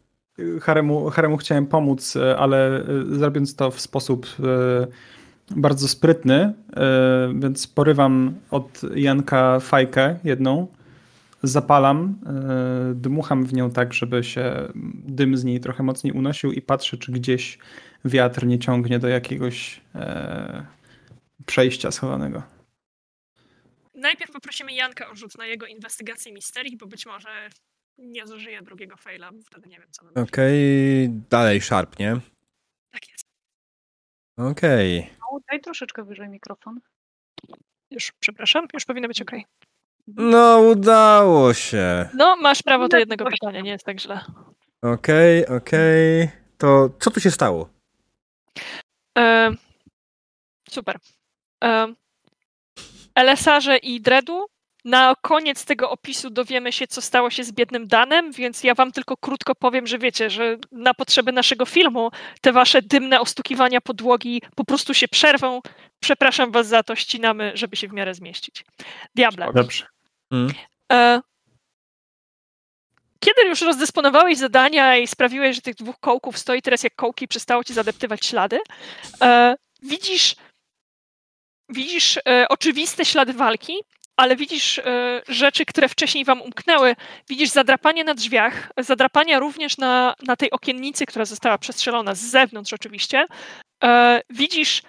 Haremu, Haremu chciałem pomóc, e, ale e, zrobiąc to w sposób e, bardzo sprytny, e, więc porywam od Janka fajkę jedną, zapalam, e, dmucham w nią tak, żeby się dym z niej trochę mocniej unosił i patrzę, czy gdzieś wiatr nie ciągnie do jakiegoś e, przejścia schowanego. Najpierw poprosimy Janka o rzut na jego inwestygację misterii, bo być może nie zużyje drugiego faila, bo wtedy nie wiem, co Okej, dalej szarp, nie? Tak jest. Okej. No, daj troszeczkę wyżej mikrofon. Już, przepraszam, już powinno być ok. No, udało się. No, masz prawo do jednego pytania, nie jest tak źle. Okej, okej. To co tu się stało? E, super. E, Elesarze i Dredu, na koniec tego opisu dowiemy się, co stało się z biednym Danem, więc ja wam tylko krótko powiem, że wiecie, że na potrzeby naszego filmu te wasze dymne ostukiwania podłogi po prostu się przerwą. Przepraszam was za to, ścinamy, żeby się w miarę zmieścić. Diable. Dobrze. Mm. E, Kiedy już rozdysponowałeś zadania i sprawiłeś, że tych dwóch kołków stoi teraz jak kołki i przestało ci zadeptywać ślady, e, widzisz, widzisz e, oczywiste ślady walki, ale widzisz e, rzeczy, które wcześniej wam umknęły. Widzisz zadrapanie na drzwiach, zadrapania również na, na tej okiennicy, która została przestrzelona z zewnątrz oczywiście. E, widzisz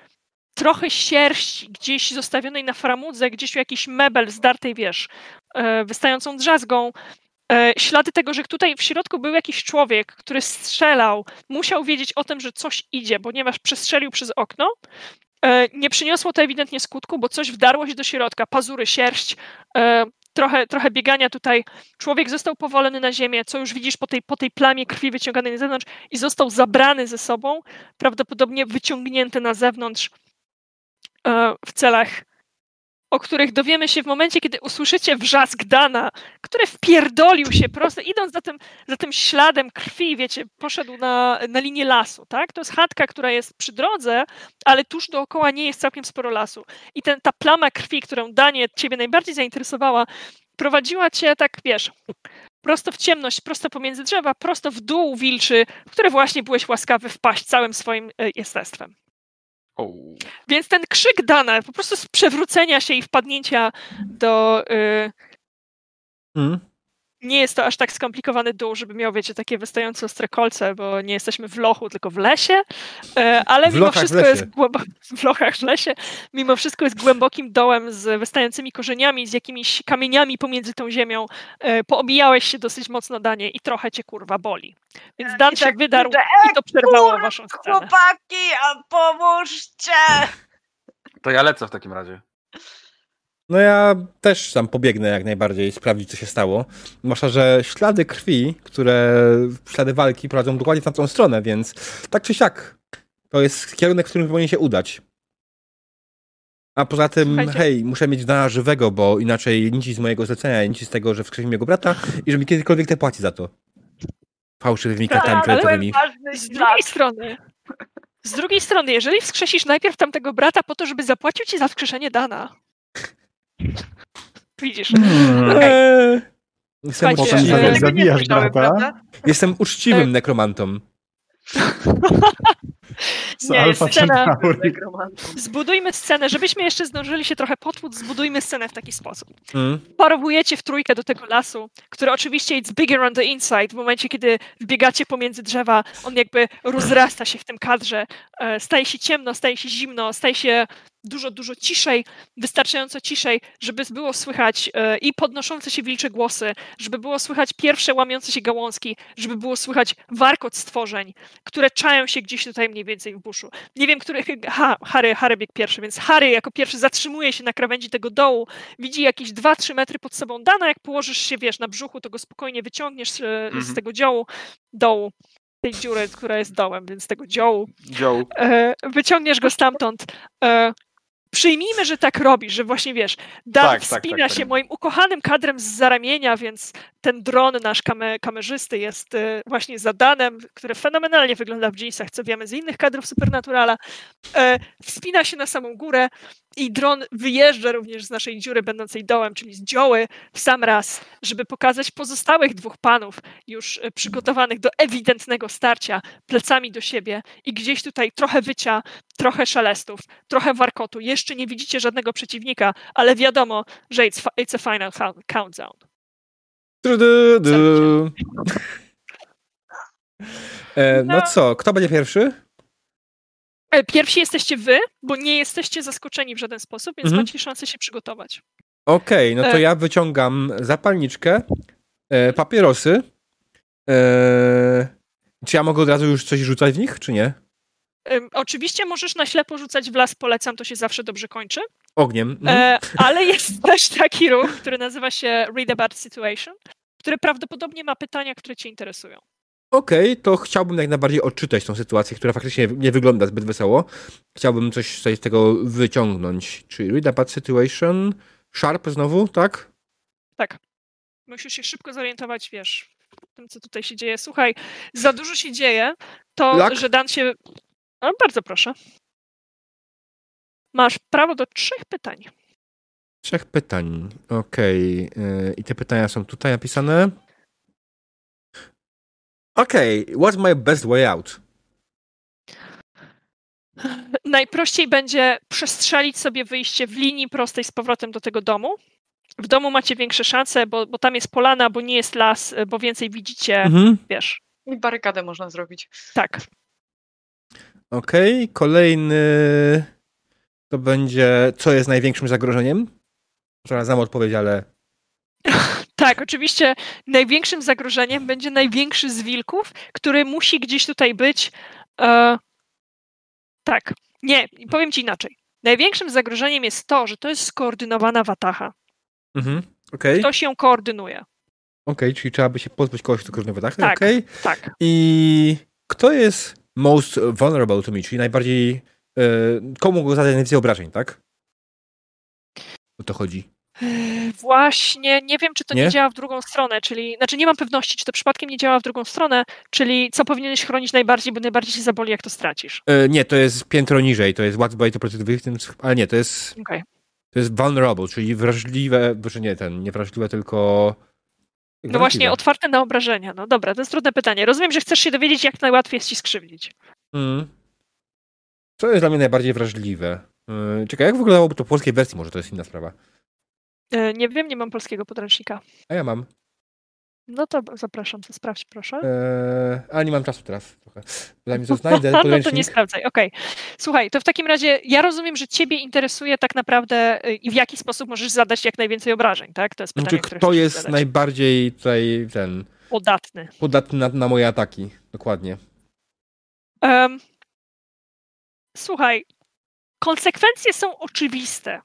trochę sierści gdzieś zostawionej na framudze, gdzieś jakiś mebel zdartej, wiesz, e, wystającą drzazgą. Ślady tego, że tutaj w środku był jakiś człowiek, który strzelał, musiał wiedzieć o tym, że coś idzie, ponieważ przestrzelił przez okno. E, Nie przyniosło to ewidentnie skutku, bo coś wdarło się do środka, pazury, sierść, e, trochę, trochę biegania tutaj. Człowiek został powolony na ziemię, co już widzisz po tej, po tej plamie krwi wyciąganej na zewnątrz i został zabrany ze sobą, prawdopodobnie wyciągnięty na zewnątrz e, w celach o których dowiemy się w momencie, kiedy usłyszycie wrzask Dana, który wpierdolił się prosto, idąc za tym, za tym śladem krwi, wiecie, poszedł na, na linię lasu, tak? To jest chatka, która jest przy drodze, ale tuż dookoła nie jest całkiem sporo lasu. I ten, ta plama krwi, którą Danie ciebie najbardziej zainteresowała, prowadziła cię tak, wiesz, prosto w ciemność, prosto pomiędzy drzewa, prosto w dół wilczy, w który właśnie byłeś łaskawy wpaść całym swoim e, jestestwem. O. Więc ten krzyk Dana, po prostu z przewrócenia się i wpadnięcia do. y, Mm. Nie jest to aż tak skomplikowany dół, żeby miał, wiecie, takie wystające ostre kolce, bo nie jesteśmy w lochu, tylko w lesie. e, Ale W mimo wszystko jest głębo- w lochach w lesie. Mimo wszystko jest głębokim dołem z wystającymi korzeniami, z jakimiś kamieniami pomiędzy tą ziemią. E, Poobijałeś się dosyć mocno, Danie, i trochę cię kurwa boli. Więc Dan I się tak wydarł krzyczę, i to przerwało waszą scenę. Chłopaki, a pomóżcie! To ja lecę w takim razie. No ja też tam pobiegnę jak najbardziej, sprawdzić co się stało. Zwłaszcza, że ślady krwi, które, ślady walki prowadzą dokładnie w tamtą stronę, więc tak czy siak, to jest kierunek, w którym powinien się udać. A poza tym, Słuchajcie. hej, muszę mieć dana żywego, bo inaczej nic z mojego zlecenia, nic z tego, że wskrzesimy jego brata i że mi kiedykolwiek te płaci za to. Fałszywymi kartami ale- kredytowymi. Z drugiej strony, z drugiej strony, jeżeli wskrzesisz najpierw tamtego brata po to, żeby zapłacił ci za wskrzeszenie Dana. Widzisz. Hmm. Eee, jestem, Słuchajcie, zabijasz słyszałem, brata. prawda? jestem uczciwym E- nekromantą. Z Nie, Alpha scena-. Zbudujmy scenę, żebyśmy jeszcze zdążyli się trochę potłuc, zbudujmy scenę w taki sposób. Mm. Parowujecie w trójkę do tego lasu, który oczywiście jest bigger on the inside. W momencie, kiedy wbiegacie pomiędzy drzewa, on jakby rozrasta się w tym kadrze. E, Staje się ciemno, staje się zimno, staje się dużo, dużo ciszej, wystarczająco ciszej, żeby było słychać e, i podnoszące się wilcze głosy, żeby było słychać pierwsze łamiące się gałązki, żeby było słychać warkot stworzeń, które czają się gdzieś tutaj mniej więcej w buszu. Nie wiem, który... Ha, Harry, Harry biegł pierwszy, więc Harry jako pierwszy zatrzymuje się na krawędzi tego dołu, widzi jakieś 2-3 metry pod sobą Dana, jak położysz się, wiesz, na brzuchu, to go spokojnie wyciągniesz e, z Mhm. tego dziołu, dołu, tej dziury, która jest dołem, więc tego dziołu, Joe. e, wyciągniesz go stamtąd. E, przyjmijmy, że tak robisz, że właśnie wiesz, Dan Tak, tak, wspina tak, się tak. moim ukochanym kadrem z zaramienia, więc ten dron nasz kame, kamerzysty jest e, właśnie za Danem, który fenomenalnie wygląda w jeansach, co wiemy z innych kadrów Supernaturala. E, wspina się na samą górę i dron wyjeżdża również z naszej dziury będącej dołem, czyli z dzioły w sam raz, żeby pokazać pozostałych dwóch panów już e, przygotowanych do ewidentnego starcia plecami do siebie i gdzieś tutaj trochę wycia, trochę szelestów, trochę warkotu. Jeszcze nie widzicie żadnego przeciwnika, ale wiadomo, że it's, it's a final count- countdown. Du, du, du. E, no No. co, kto będzie pierwszy? E, Pierwsi jesteście wy, bo nie jesteście zaskoczeni w żaden sposób, więc Mhm. macie szansę się przygotować. Okej, no to E. ja wyciągam zapalniczkę, e, papierosy. Czy ja mogę od razu już coś rzucać w nich, czy nie? Oczywiście możesz na ślepo rzucać w las, polecam, to się zawsze dobrze kończy. Ogniem. Mhm. Ale jest też taki ruch, który nazywa się Read About Situation, który prawdopodobnie ma pytania, które cię interesują. Okej, to chciałbym jak najbardziej odczytać tą sytuację, która faktycznie nie wygląda zbyt wesoło. Chciałbym coś z tego wyciągnąć. Czyli read about situation, sharp znowu, tak? Musisz się szybko zorientować, wiesz, w tym, co tutaj się dzieje. Słuchaj, za dużo się dzieje, to, Lak? że Dan się... O, bardzo proszę. Masz prawo do trzech pytań. Trzech pytań. Okej. e, I te pytania są tutaj napisane. Okej, what's my best way out? Najprościej będzie przestrzelić sobie wyjście w linii prostej z powrotem do tego domu. W domu macie większe szanse, bo, bo tam jest polana, bo nie jest las, bo więcej widzicie, Mhm. wiesz. I barykadę można zrobić. Tak. Okej, kolejny to będzie, co jest największym zagrożeniem? Zaraz znam odpowiedź, ale Tak, oczywiście największym zagrożeniem będzie największy z wilków, który musi gdzieś tutaj być. E, tak, nie, powiem ci inaczej. Największym zagrożeniem jest to, że to jest skoordynowana watacha. mhm. okej, Ktoś ją koordynuje. okej, czyli trzeba by się pozbyć kogoś, kto korzystuje tak? Tak. Okej. Tak. I kto jest most vulnerable to me, czyli najbardziej, e, komu mogło zadać najwięcej obrażeń, tak? o to chodzi. Właśnie, nie wiem, czy to nie? Nie? działa w drugą stronę, czyli, znaczy nie mam pewności, czy to przypadkiem nie działa w drugą stronę, czyli co powinieneś chronić najbardziej, bo najbardziej się zaboli, jak to stracisz. E, nie, to jest piętro niżej, to jest what's by to protect victims, ale nie, to jest, Okej. to jest vulnerable, czyli wrażliwe, boże nie, ten, nie wrażliwe, tylko... No właśnie, otwarte na obrażenia. No dobra, to jest trudne pytanie. Rozumiem, że chcesz się dowiedzieć, jak najłatwiej jest ci skrzywdzić. Mm. Co jest dla mnie najbardziej wrażliwe? E, czekaj, jak wyglądałoby to w polskiej wersji, może to jest inna sprawa. E, Nie wiem, nie mam polskiego podręcznika. A ja mam. No to zapraszam, to sprawdź proszę. Eee, a nie mam czasu teraz trochę. Zanim to znajdę, no to nie sprawdzaj, okej. Słuchaj, to w takim razie ja rozumiem, że ciebie interesuje tak naprawdę y, i w jaki sposób możesz zadać jak najwięcej obrażeń, tak? To jest pytanie, Znaczy, kto jest zadać. najbardziej tutaj ten Podatny. podatny na, na moje ataki? Dokładnie. Em, słuchaj, konsekwencje są oczywiste,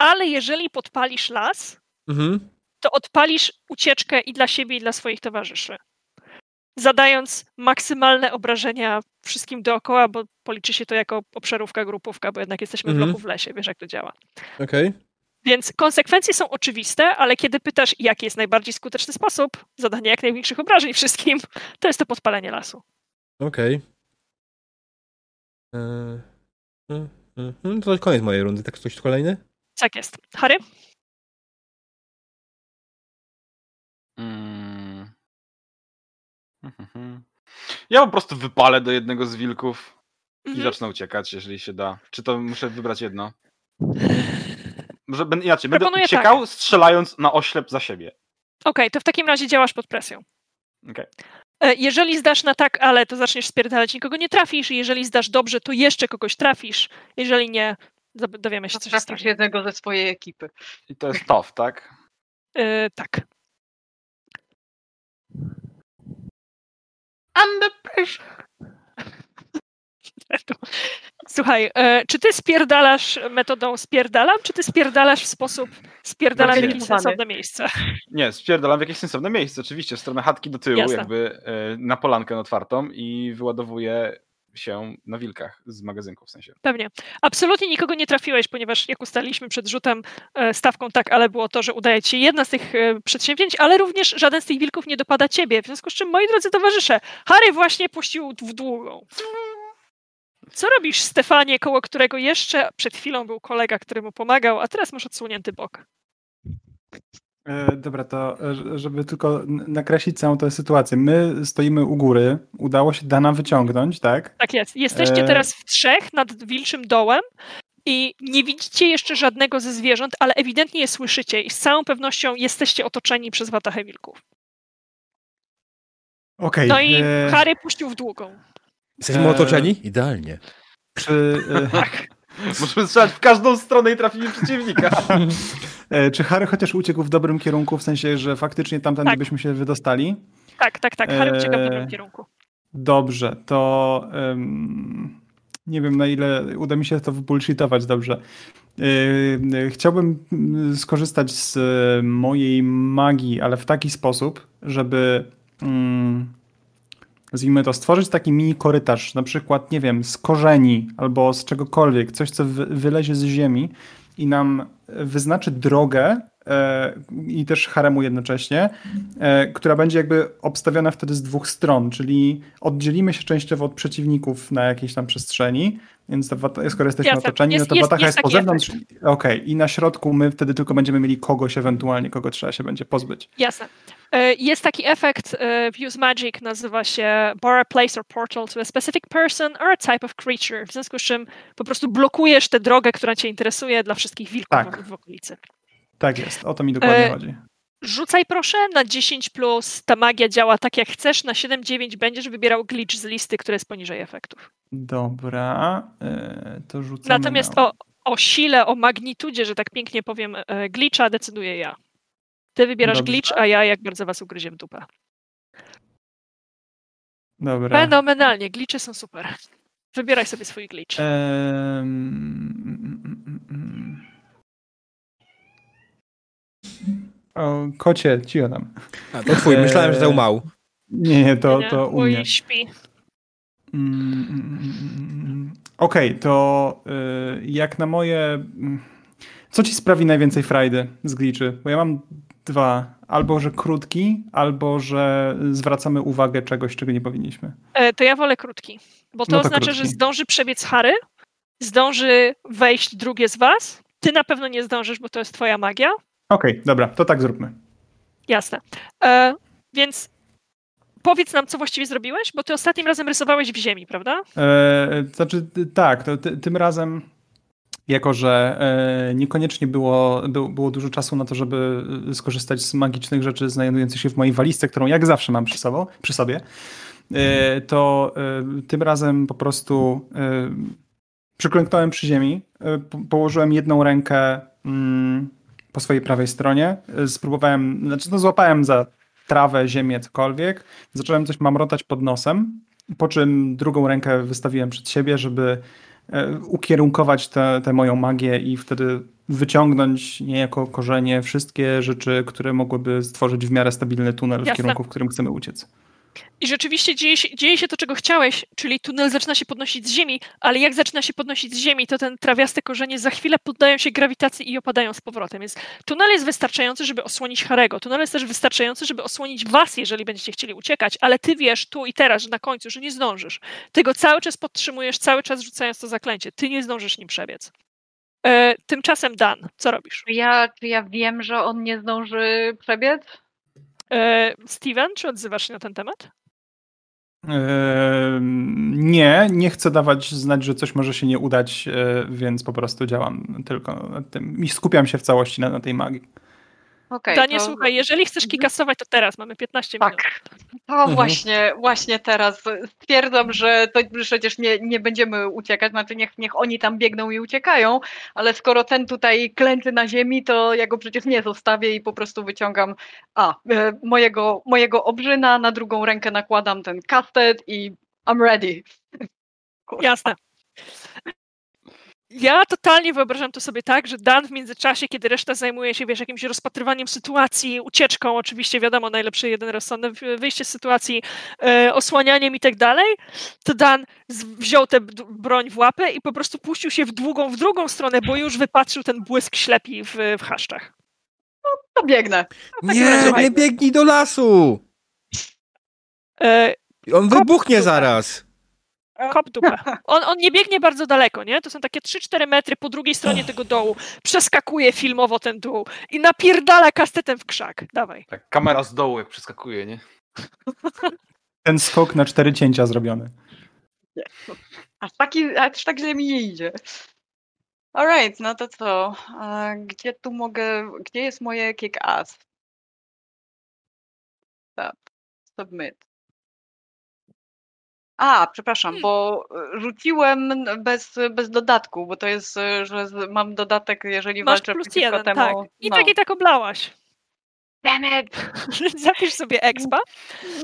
ale jeżeli podpalisz las, Mhm. to odpalisz ucieczkę i dla siebie, i dla swoich towarzyszy. Zadając maksymalne obrażenia wszystkim dookoła, bo policzy się to jako obszarówka, grupówka, bo jednak jesteśmy Mhm. w bloku w lesie, wiesz jak to działa. Okej. Więc konsekwencje są oczywiste, ale kiedy pytasz, jaki jest najbardziej skuteczny sposób zadania jak największych obrażeń wszystkim, to jest to podpalenie lasu. Okej. Eee, mm, mm, mm, To koniec mojej rundy. Tak ktoś kolejny? Tak jest. Harry? Mm. Mhm. Ja po prostu wypalę do jednego z wilków i Mhm. zacznę uciekać, jeżeli się da. Czy to muszę wybrać jedno? Może będę inaczej, będę Proponuję uciekał, strzelając na oślep za siebie. Okej, to w takim razie działasz pod presją. Okej. E, Jeżeli zdasz na tak, ale to zaczniesz spierdalać, nikogo nie trafisz. Jeżeli zdasz dobrze, to jeszcze kogoś trafisz. Jeżeli nie, dowiemy się, co się stanie. jednego ze swojej ekipy. I to jest tough, tak? E, tak. Under pressure. Słuchaj, e, czy ty spierdalasz metodą spierdalam, czy ty spierdalasz w sposób spierdalam w jakieś Zorganizowany. sensowne miejsce? Nie, spierdalam w jakieś sensowne miejsce, oczywiście, w stronę chatki do tyłu, Jasne. jakby e, na polankę otwartą i wyładowuję się na wilkach z magazynku w sensie. Pewnie. Absolutnie nikogo nie trafiłeś, ponieważ jak ustaliliśmy przed rzutem e, stawką tak, ale było to, że udaje ci się jedna z tych e, przedsięwzięć, ale również żaden z tych wilków nie dopada ciebie. W związku z czym, moi drodzy towarzysze, Harry właśnie puścił w długą. Co robisz, Stefanie, koło którego jeszcze przed chwilą był kolega, który mu pomagał, a teraz masz odsłonięty bok? E, Dobra, to e, żeby tylko nakreślić całą tę sytuację. My stoimy u góry, udało się Dana wyciągnąć, tak? Tak jest. Jesteście E- teraz w trzech nad wilczym dołem i nie widzicie jeszcze żadnego ze zwierząt, ale ewidentnie je słyszycie i z całą pewnością jesteście otoczeni przez watachę wilków. Okej. No i e, Harry puścił w długą. Jesteśmy otoczeni? Idealnie. Czy, e, Możemy strzelać w każdą stronę i trafimy przeciwnika. e, czy Harry chociaż uciekł w dobrym kierunku, w sensie, że faktycznie tamtędy Tak. byśmy się wydostali? Tak, tak, tak. Harry ucieka w dobrym Eee, kierunku. Dobrze, to em, nie wiem na ile uda mi się to wybullshitować dobrze. Yy, Chciałbym mm, skorzystać z e, mojej magii, ale w taki sposób, żeby mm, nazwijmy to, stworzyć taki mini korytarz, na przykład, nie wiem, z korzeni albo z czegokolwiek, coś, co wy, wylezie z ziemi i nam wyznaczy drogę i też haremu jednocześnie, e, która będzie jakby obstawiona wtedy z dwóch stron, czyli oddzielimy się częściowo od przeciwników na jakiejś tam przestrzeni, więc ta, wata- skoro jesteśmy Jasne. otoczeni, Jest- no to jest- watacha jest jest, po zewnątrz. Okej, i na środku my wtedy tylko będziemy mieli kogoś ewentualnie, kogo trzeba się będzie pozbyć. Jasne. E, Jest taki efekt e, w Use Magic, nazywa się Bar a place or portal to a specific person or a type of creature. W związku z czym po prostu blokujesz tę drogę, która cię interesuje dla wszystkich wilków Tak. w okolicy. Tak jest, o to mi dokładnie E, chodzi. Rzucaj proszę na 10 plus, ta magia działa tak jak chcesz, na 7-9 będziesz wybierał glitch z listy, który jest poniżej efektów. Dobra, e, to rzucamy Natomiast na... o, o sile, o magnitudzie, że tak pięknie powiem, e, glitcha decyduję ja. Ty wybierasz Dobrze. glitch, a ja jak bardzo was ugryzie w dupę. Dobra. Fenomenalnie, glitche są super. Wybieraj sobie swój glitch. Em, mm, mm, mm. O, kocie, cicho tam. A, to twój, myślałem, że to mał. Nie, nie, to, to u mnie. śpi. Mm, mm, mm. Okej, to y, jak na moje. Co ci sprawi najwięcej frajdy z gliczy? Bo ja mam dwa. Albo, że krótki, albo, że zwracamy uwagę czegoś, czego nie powinniśmy. E, to ja wolę krótki, bo to No to oznacza, krótki. że zdąży przebiec Harry, zdąży wejść drugie z was. Ty na pewno nie zdążysz, bo to jest twoja magia. Okej, dobra, to tak zróbmy. Jasne. E, więc powiedz nam, co właściwie zrobiłeś, bo ty ostatnim razem rysowałeś w ziemi, prawda? E, znaczy, tak, to ty, tym razem, jako że e, niekoniecznie było, było, dużo czasu na to, żeby e, skorzystać z magicznych rzeczy znajdujących się w mojej walizce, którą jak zawsze mam przy, sobą, przy sobie, e, to tym razem po prostu przyklęknąłem przy ziemi, po, położyłem jedną rękę mm, po swojej prawej stronie, e, spróbowałem, znaczy no złapałem za trawę, ziemię, cokolwiek, zacząłem coś mamrotać pod nosem, po czym drugą rękę wystawiłem przed siebie, żeby e, ukierunkować tę moją magię i wtedy wyciągnąć niejako korzenie wszystkie rzeczy, które mogłyby stworzyć w miarę stabilny tunel w Jasne. kierunku, w którym chcemy uciec. I rzeczywiście dzieje się, dzieje się to, czego chciałeś, czyli tunel zaczyna się podnosić z ziemi, ale jak zaczyna się podnosić z ziemi, to ten trawiaste korzenie za chwilę poddają się grawitacji i opadają z powrotem. Więc tunel jest wystarczający, żeby osłonić Harego. Tunel jest też wystarczający, żeby osłonić was, jeżeli będziecie chcieli uciekać, ale ty wiesz tu i teraz, że na końcu, że nie zdążysz. Ty go cały czas podtrzymujesz, cały czas rzucając to zaklęcie. Ty nie zdążysz nim przebiec. E, tymczasem Dan, co robisz? Ja, czy ja wiem, że on nie zdąży przebiec? E, Steven, czy odzywasz się na ten temat? Ehm, Nie, nie chcę dawać znać, że coś może się nie udać, e, więc po prostu działam tylko nad tym i skupiam się w całości na, na tej magii. Okej, Danie, to- słuchaj, jeżeli chcesz Mhm. kikasować, to teraz mamy 15 minut. Tak. To właśnie, właśnie teraz stwierdzam, że to przecież nie, nie będziemy uciekać, znaczy niech, niech oni tam biegną i uciekają, ale skoro ten tutaj klęczy na ziemi, to ja go przecież nie zostawię i po prostu wyciągam a, e, mojego, mojego obrzyna, na drugą rękę nakładam ten kastet i I'm ready. Kurwa. Jasne. Ja totalnie wyobrażam to sobie tak, że Dan w międzyczasie, kiedy reszta zajmuje się, wiesz, jakimś rozpatrywaniem sytuacji, ucieczką, oczywiście wiadomo, najlepszy jeden rozsądny wyjście z sytuacji, e, osłanianiem i tak dalej, to Dan wziął tę broń w łapę i po prostu puścił się w długą, w drugą stronę, bo już wypatrzył ten błysk ślepi w, w chaszczach. To biegnę. Nie, nie biegnij do lasu! E, On wybuchnie tutaj. zaraz. Kop dupę. On, on nie biegnie bardzo daleko, nie? To są takie 3-4 metry po drugiej stronie tego dołu. Przeskakuje filmowo ten dół i napierdala kastetem w krzak. Dawaj. Tak, kamera z dołu jak przeskakuje, nie? Ten skok na cztery cięcia zrobiony. Aż, taki, aż tak źle mi nie idzie. Alright, no to co? A gdzie tu mogę, gdzie jest moje kick ass? Tak, submit. A, przepraszam, Hmm. bo y, rzuciłem bez, bez dodatku, bo to jest, y, że mam dodatek, jeżeli Masz walczę plus przeciwko jeden, temu. tak. I no. tak i tak oblałaś. Damn it! Zapisz sobie expa.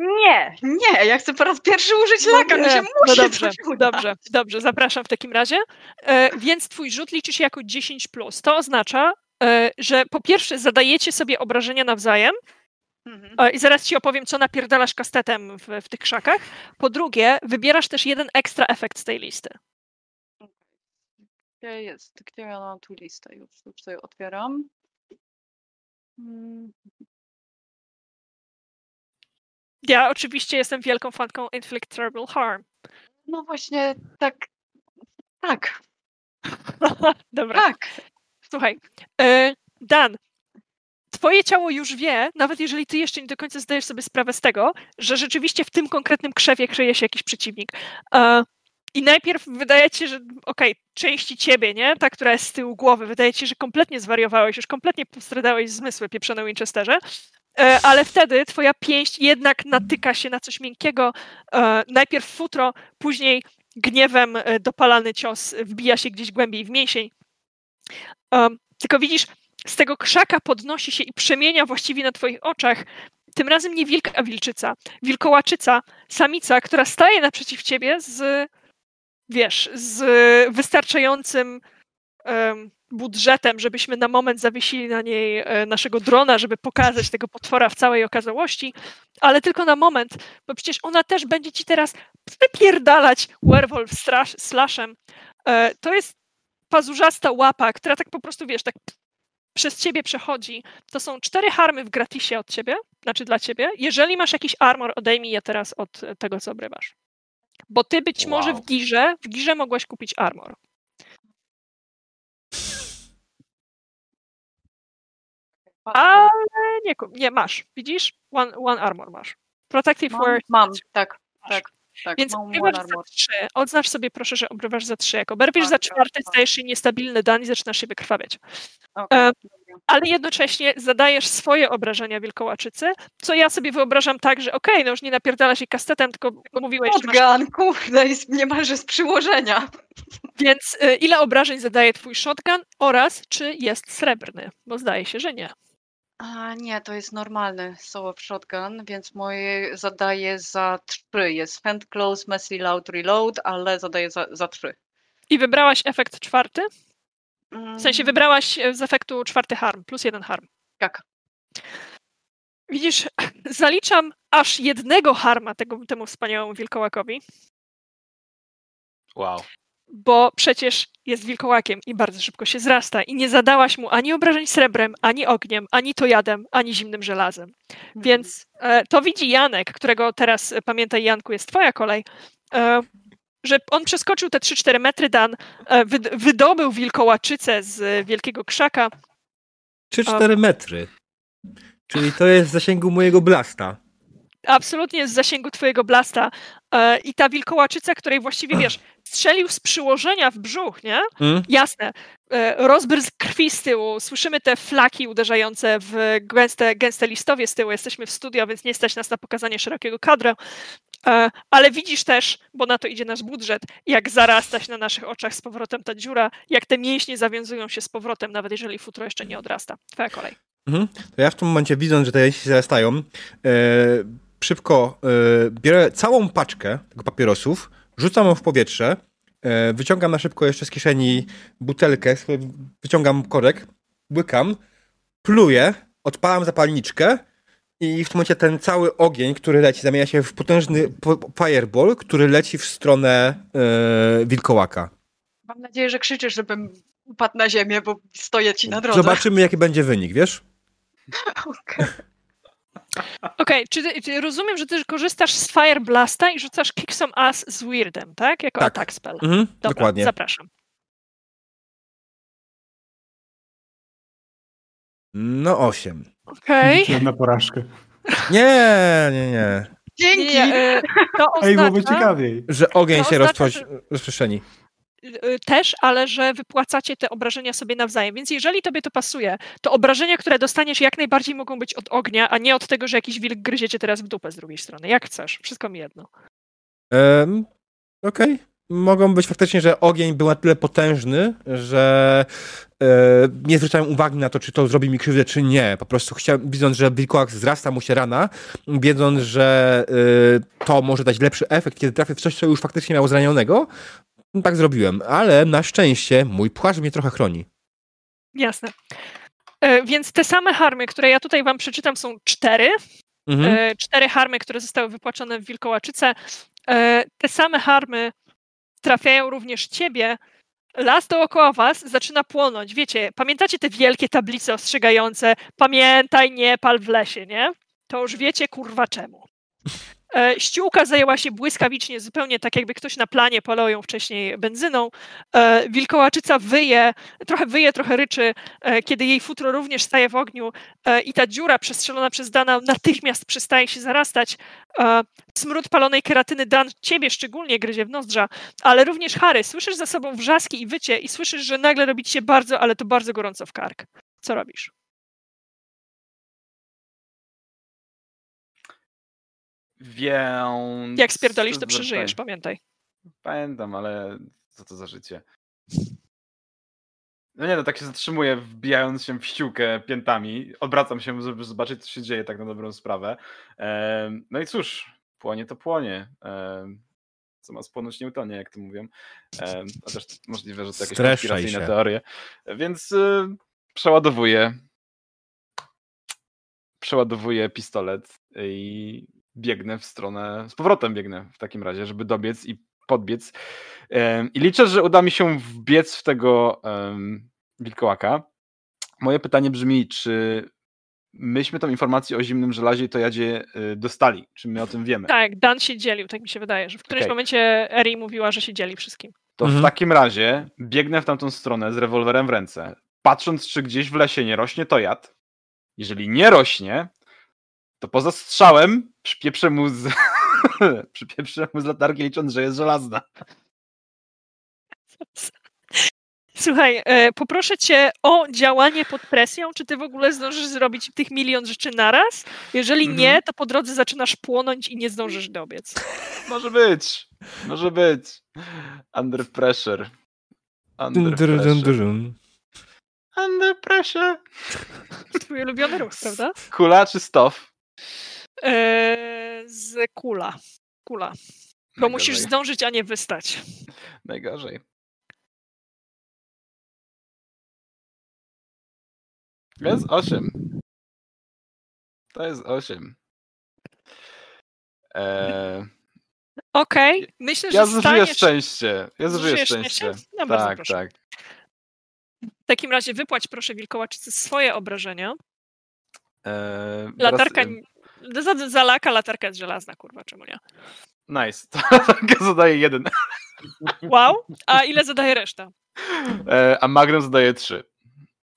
Nie! Nie, ja chcę po raz pierwszy użyć laka, no się Nie, musi no dobrze, dobrze, dobrze, zapraszam w takim razie. E, więc twój rzut liczy się jako 10+. Plus. To oznacza, e, że po pierwsze zadajecie sobie obrażenia nawzajem. E, I zaraz ci opowiem, co napierdalasz kastetem w, w tych krzakach. Po drugie, wybierasz też jeden ekstra efekt z tej listy. Gdzie jest? Gdzie ja mam tu listę? Już, już sobie otwieram. Mm, Ja oczywiście jestem wielką fanką Inflict Terrible Harm. No właśnie, tak. Tak, Dobra, tak. słuchaj. E, Dan, twoje ciało już wie, nawet jeżeli ty jeszcze nie do końca zdajesz sobie sprawę z tego, że rzeczywiście w tym konkretnym krzewie kryje się jakiś przeciwnik. E, I najpierw wydaje ci się, że okej, części ciebie, nie? Ta, która jest z tyłu głowy, wydaje ci się, że kompletnie zwariowałeś, już kompletnie postradałeś zmysły pieprzone Winchesterze. E, ale wtedy twoja pięść jednak natyka się na coś miękkiego. E, najpierw futro, później gniewem dopalany cios wbija się gdzieś głębiej w mięsień. Tylko widzisz, z tego krzaka podnosi się i przemienia właściwie na twoich oczach tym razem nie wilk, a wilczyca. Wilkołaczyca, samica, która staje naprzeciw ciebie z, wiesz, z wystarczającym em, budżetem, żebyśmy na moment zawiesili na niej e, naszego drona, żeby pokazać tego potwora w całej okazałości, ale tylko na moment, bo przecież ona też będzie ci teraz wypierdalać werewolf slashem. E, To jest pazurzasta łapa, która tak po prostu, wiesz, tak przez ciebie przechodzi, to są cztery harmy w gratisie od ciebie, znaczy dla ciebie. Jeżeli masz jakiś armor, odejmij je teraz od tego, co obrywasz. Bo ty być może Wow. w girze, w girze mogłaś kupić armor. Ale nie, nie masz. Widzisz? One, one armor masz. Protective Mam, wear. mam, tak, tak, tak. Więc obrywasz one za trzy. Odznacz sobie proszę, że obrywasz za trzy. Jak oberwiesz za Tak, czwarty, tak. stajesz się niestabilny dan i zaczynasz się wykrwawiać. E, dobra. Ale jednocześnie zadajesz swoje obrażenia wilkołaczycy, co ja sobie wyobrażam tak, że okej, no już nie napierdala się kastetem, tylko mówiłeś, że masz kurde, jest niemalże z przyłożenia. Więc y, ile obrażeń zadaje twój shotgun oraz czy jest srebrny? Bo zdaje się, że nie. A, nie, to jest normalny Soap Shotgun, więc moje zadaje za trzy. Jest hand close, messy, loud, reload, ale zadaje za, za trzy. I wybrałaś efekt czwarty? Mm, W sensie wybrałaś e, z efektu czwarty harm, plus jeden harm. Tak. Widzisz, zaliczam aż jednego harma tego, temu wspaniałemu wilkołakowi, Wow. Bo przecież jest wilkołakiem i bardzo szybko się zrasta i nie zadałaś mu ani obrażeń srebrem, ani ogniem, ani tojadem, ani zimnym żelazem. Więc e, to widzi Janek, którego teraz, e, pamiętaj Janku, jest twoja kolej, e, że on przeskoczył te 3-4 metry, Dan, e, wyd- wydobył wilkołaczycę z e, wielkiego krzaka. 3-4 metry. Czyli to jest w zasięgu mojego blasta. Absolutnie z zasięgu twojego blasta e, i ta wilkołaczyca, której właściwie, wiesz, strzelił z przyłożenia w brzuch, nie? Mm? Jasne. E, rozbrysk krwi z tyłu, słyszymy te flaki uderzające w gęste, gęste listowie z tyłu. Jesteśmy w studio, więc nie stać nas na pokazanie szerokiego kadru. E, ale widzisz też, bo na to idzie nasz budżet, jak zarasta się na naszych oczach z powrotem ta dziura, jak te mięśnie zawiązują się z powrotem, nawet jeżeli futro jeszcze nie odrasta. Twoja kolej. Mhm. To ja w tym momencie, widząc, że te jeźdźcy zarastają, e, szybko e, biorę całą paczkę tego papierosów, rzucam ją w powietrze, e, wyciągam na szybko jeszcze z kieszeni butelkę, z wyciągam korek, łykam, pluję, odpalam zapalniczkę i w tym momencie ten cały ogień, który leci, zamienia się w potężny po- fireball, który leci w stronę e, wilkołaka. Mam nadzieję, że krzyczysz, żebym upadł na ziemię, bo stoję ci na drodze. Zobaczymy, jaki będzie wynik, wiesz? Okej. Okej, czy, ty- czy rozumiem, że ty korzystasz z Fire Blasta i rzucasz Kick Some Ass z Weirdem, tak? Jako Tak. attack spell. Mhm, Dobra, dokładnie. zapraszam. No 8. Okej. Liczyłem na porażkę. Nie, nie, nie. Dzięki! Nie, e, To Ej, byłoby oznacza ciekawiej. Że ogień To się oznacza, rozprzestrzeni- też, ale że wypłacacie te obrażenia sobie nawzajem. Więc jeżeli tobie to pasuje, to obrażenia, które dostaniesz, jak najbardziej mogą być od ognia, a nie od tego, że jakiś wilk gryziecie teraz w dupę z drugiej strony. Jak chcesz. Wszystko mi jedno. Um, Okej. Mogą być faktycznie, że ogień był na tyle potężny, że e, nie zwracałem uwagi na to, czy to zrobi mi krzywdę, czy nie. Po prostu chciałem, widząc, że wilkołak wzrasta mu się rana, wiedząc, że e, to może dać lepszy efekt, kiedy trafię w coś, co już faktycznie miało zranionego, no tak zrobiłem. Ale na szczęście mój płaszcz mnie trochę chroni. Jasne. E, Więc te same harmy, które ja tutaj wam przeczytam, są cztery. Mhm. e, cztery harmy, które zostały wypłaczone w Wilkołaczyce. E, te same harmy trafiają również ciebie. Las dookoła was zaczyna płonąć. Wiecie, pamiętacie te wielkie tablice ostrzegające pamiętaj, nie pal w lesie, nie? To już wiecie, kurwa, czemu. E, Ściółka zajęła się błyskawicznie, zupełnie tak jakby ktoś na planie palał ją wcześniej benzyną. E, Wilkołaczyca wyje, trochę wyje, trochę ryczy, e, kiedy jej futro również staje w ogniu i ta dziura przestrzelona przez Dana natychmiast przestaje się zarastać. Smród palonej keratyny Dan ciebie szczególnie gryzie w nozdrza, ale również Harry. Słyszysz za sobą wrzaski i wycie i słyszysz, że nagle robi ci się bardzo, ale to bardzo gorąco w kark. Co robisz? Więc... Jak spierdolisz, to przeżyjesz, pamiętaj. Pamiętam, ale co to za życie? No nie no, tak się zatrzymuję, wbijając się w ściółkę piętami. Odwracam się, żeby zobaczyć, co się dzieje tak na dobrą sprawę. No i cóż, płonie to płonie. Co ma spłonąć, nie utonie, jak to mówią. Też możliwe, że to jakieś konspiracyjne teorie. Więc y, przeładowuję. Przeładowuję pistolet i biegnę w stronę, z powrotem biegnę w takim razie, żeby dobiec i podbiec. I liczę, że uda mi się wbiec w tego um, wilkołaka. Moje pytanie brzmi, czy myśmy tą informację o zimnym żelazie i to jadzie y, dostali? Czy my o tym wiemy? Tak, Dan się dzielił, tak mi się wydaje, że w którymś Okej. momencie Eri mówiła, że się dzieli wszystkim. To Mhm. w takim razie biegnę w tamtą stronę z rewolwerem w ręce, patrząc, czy gdzieś w lesie nie rośnie to jad. Jeżeli nie rośnie, to poza strzałem przypieprzę mu z, przypieprzę mu z latarki, licząc, że jest żelazna. Słuchaj, e, poproszę cię o działanie pod presją. Czy ty w ogóle zdążysz zrobić tych milion rzeczy naraz? Jeżeli Mhm. nie, to po drodze zaczynasz płonąć i nie zdążysz dobiec. Może być, może być. Under pressure. Under pressure. Under pressure. Twój ulubiony ruch, prawda? Kula czy stow? E, z kula. Kula. Bo musisz zdążyć, a nie wystać. Najgorzej. To jest 8. To jest 8. Eee, Okej, myślę, że ja zużyję staniesz... szczęście. Ja zużyję szczęście. No tak, tak. W takim razie wypłać proszę wilkołaczycy swoje obrażenia. Eee, Latarka... Teraz, Za, za laka latarka jest żelazna, kurwa, czemu nie? nice. To zadaje 1. Wow, a ile zadaje reszta? Eee, a Magnum zadaje 3.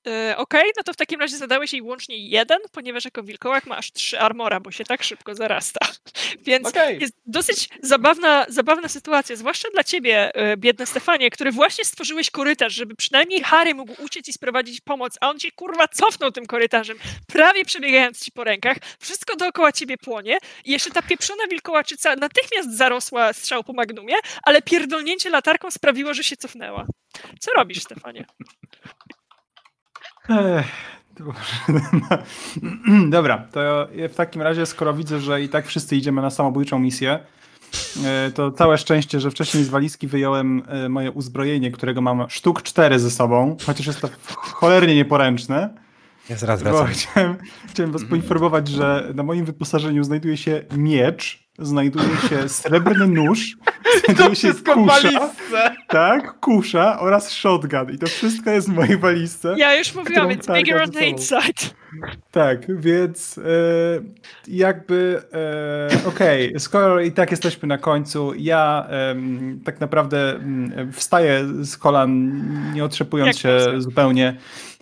Yy, Okej, no to w takim razie zadałeś jej łącznie jeden, ponieważ jako wilkołak ma aż trzy armora, bo się tak szybko zarasta. Więc Okej. jest dosyć zabawna, zabawna sytuacja, zwłaszcza dla ciebie, yy, biedny Stefanie, który właśnie stworzyłeś korytarz, żeby przynajmniej Harry mógł uciec i sprowadzić pomoc, a on cię kurwa cofnął tym korytarzem, prawie przebiegając ci po rękach, wszystko dookoła ciebie płonie i jeszcze ta pieprzona wilkołaczyca natychmiast zarosła strzał po magnumie, ale pierdolnięcie latarką sprawiło, że się cofnęła. Co robisz, Stefanie? Ech, Boże. Dobra, to w takim razie, skoro widzę, że i tak wszyscy idziemy na samobójczą misję, e, to całe szczęście, że wcześniej z walizki wyjąłem e, moje uzbrojenie, którego mam sztuk cztery ze sobą, chociaż jest to cholernie nieporęczne. Ja zaraz Bo wracam. chciałem, chciałem was poinformować, że na moim wyposażeniu znajduje się miecz, znajduje się srebrny nóż, znajduje się kusza, tak, kusza oraz shotgun. I to wszystko jest w mojej walizce. Ja już mówiłam, którą it's bigger on the inside. Tak, więc e, jakby e, okej, skoro i tak jesteśmy na końcu, ja em, tak naprawdę mm, wstaję z kolan, nie otrzepując Jak się zupełnie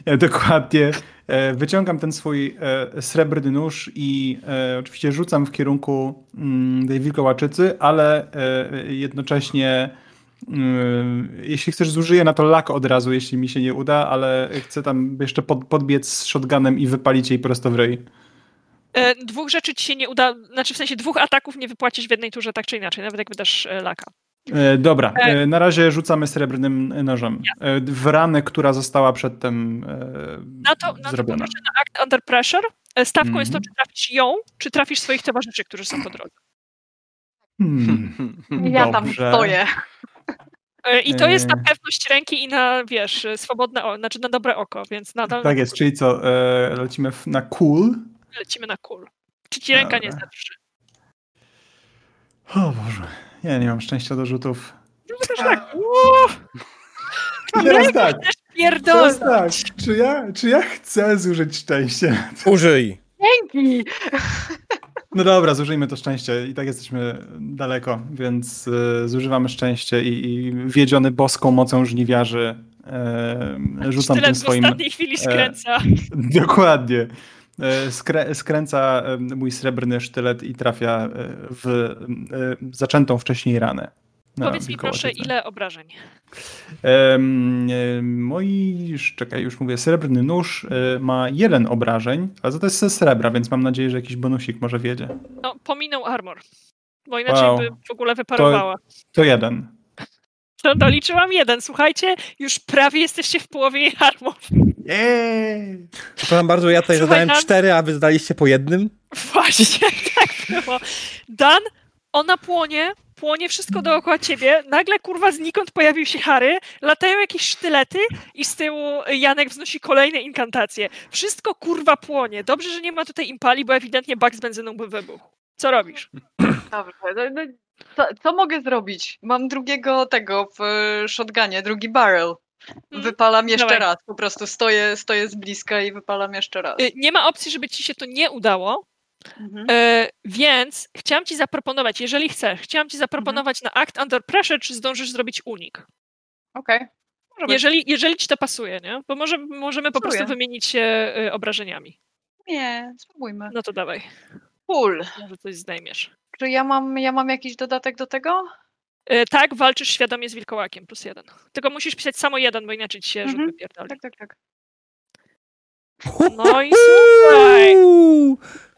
e, dokładnie. E, wyciągam ten swój e, srebrny nóż i e, oczywiście rzucam w kierunku mm, tej wilkołaczycy, ale jednocześnie mm, jeśli chcesz, zużyję na to lak od razu, jeśli mi się nie uda, ale chcę tam jeszcze pod, podbiec z shotgunem i wypalić jej prosto w ryj. Dwóch rzeczy ci się nie uda, znaczy w sensie dwóch ataków nie wypłacisz w jednej turze, tak czy inaczej, nawet jak wydasz laka. E, dobra, E. e, na razie rzucamy srebrnym nożem. W ranę, która została przedtem Na to, na to zrobiona. poproszę na Act Under Pressure. Stawką jest to, Mhm. czy trafisz ją, czy trafisz swoich towarzyszy, którzy są po drodze. Hmm, Ja tam dobrze. stoję. I to jest na pewność ręki i na, wiesz, swobodne, o, znaczy na dobre oko, więc nadal Tak jest, czyli co, lecimy na cool. lecimy na cool. Czy ci ręka nie Dobra. zadrży? O Boże, ja nie mam szczęścia do rzutów. No to też tak, I teraz tak, teraz tak, czy ja, czy ja chcę zużyć szczęście? Użyj! Dzięki! No dobra, zużyjmy to szczęście i tak jesteśmy daleko, więc e, zużywamy szczęście i, i wiedziony boską mocą żniwiarzy e, rzucam Sztylet tym w swoim... ostatniej chwili skręca. Dokładnie. E, Skrę, skręca mój srebrny sztylet i trafia e, w e, zaczętą wcześniej ranę. Powiedz mi proszę, ile obrażeń? Moi, czekaj, już mówię, srebrny nóż ma jeden obrażeń, ale to jest ze srebra, więc mam nadzieję, że jakiś bonusik może wiedzie. No, pominął armor. Bo inaczej Wow. by w ogóle wyparowała. To jeden. To doliczyłam jeden. Słuchajcie, już prawie jesteście w połowie jej armor. Jej! Przepraszam bardzo, ja tutaj Słuchaj, zadałem nam- cztery, a wy zadaliście po jednym? Właśnie, tak było. Dan, ona płonie, płonie wszystko dookoła ciebie. Nagle, kurwa, znikąd pojawił się Harry, latają jakieś sztylety i z tyłu Janek wznosi kolejne inkantacje. Wszystko, kurwa, płonie. Dobrze, że nie ma tutaj impali, bo ewidentnie bak z benzyną by wybuchł. Co robisz? Dobrze, no, no, co, co mogę zrobić? Mam drugiego tego w e, shotgunie, drugi barrel. Mhm. Wypalam jeszcze Dawaj. raz. Po prostu stoję, stoję z bliska i wypalam jeszcze raz. Y, Nie ma opcji, żeby ci się to nie udało, Mhm. e, więc chciałam ci zaproponować, jeżeli chcesz, chciałam ci zaproponować na Act Under Pressure, czy zdążysz zrobić unik. Okej. Być. Jeżeli, jeżeli ci to pasuje, nie? Bo może, możemy po prostu wymienić się y, obrażeniami. Nie, spróbujmy. No to dawaj, Cool. może coś zdejmiesz. Czy ja mam, ja mam jakiś dodatek do tego? E, Tak, walczysz świadomie z wilkołakiem, plus jeden. Tylko musisz pisać samo jeden, bo inaczej ci się rzut Mhm. wypierdoli. Tak, tak, tak. No i słuchaj.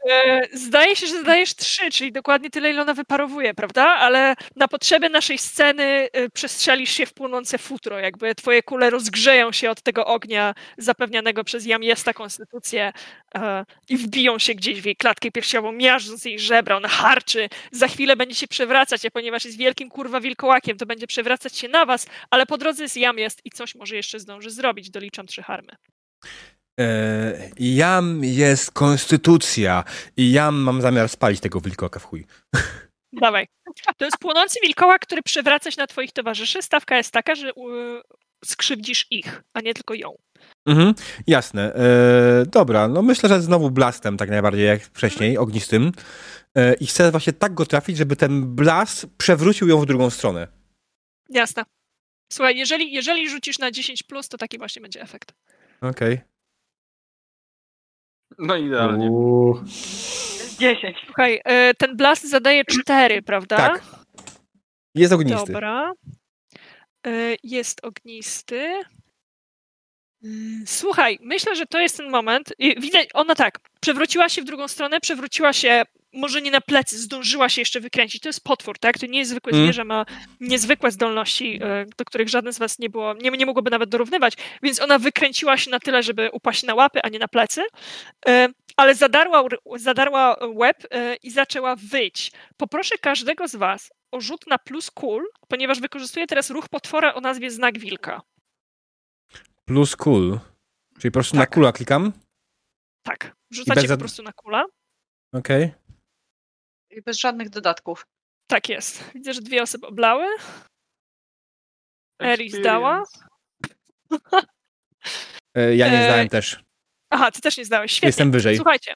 E, Zdaje się, że zadajesz trzy, czyli dokładnie tyle, ile ona wyparowuje, prawda? Ale na potrzeby naszej sceny e, przestrzelisz się w płonące futro, jakby twoje kule rozgrzeją się od tego ognia zapewnianego przez Jamiesta konstytucję e, i wbiją się gdzieś w jej klatkę piersiową, miażdżąc jej żebra, ona harczy, za chwilę będzie się przewracać, a ponieważ jest wielkim kurwa wilkołakiem, to będzie przewracać się na was, ale po drodze jest Jamiest i coś może jeszcze zdąży zrobić, doliczam trzy harmy. E, jam jest konstytucja i jam mam zamiar spalić tego wilkołaka w chuj. Dawaj. To jest płonący wilkołak, który przewraca się na twoich towarzyszy. Stawka jest taka, że skrzywdzisz ich, a nie tylko ją. Mhm, jasne. E, dobra, no myślę, że znowu blastem tak najbardziej jak wcześniej, ognistym. E, I chcę właśnie tak go trafić, żeby ten blast przewrócił ją w drugą stronę. Jasne. Słuchaj, jeżeli, jeżeli rzucisz na 10, to taki właśnie będzie efekt. Okej. No idealnie. Uuu. 10. Słuchaj, e, ten blast zadaje 4, prawda? Tak. Jest ognisty. Dobra. E, Jest ognisty. Mm, Słuchaj, myślę, że to jest ten moment. Widać, ona tak, przewróciła się w drugą stronę, przewróciła się może nie na plecy, zdążyła się jeszcze wykręcić. To jest potwór, tak? To nie jest zwykłe Mm. zwierzę, ma niezwykłe zdolności, e, do których żaden z was nie było, nie, nie mogłoby nawet dorównywać, więc ona wykręciła się na tyle, żeby upaść na łapy, a nie na plecy, e, ale zadarła, zadarła łeb e, i zaczęła wyć. Poproszę każdego z was o rzut na plus cool, ponieważ wykorzystuję teraz ruch potwora o nazwie znak wilka. Plus cool. Czyli po prostu na Tak. kula klikam. Tak, rzucacie bez po prostu na kula. Okej. I bez żadnych dodatków. Tak jest. Widzę, że dwie osoby oblały. Eri zdała. E, Ja nie E, zdałem też. Aha, ty też nie zdałeś. Świetnie. Jestem wyżej. Słuchajcie,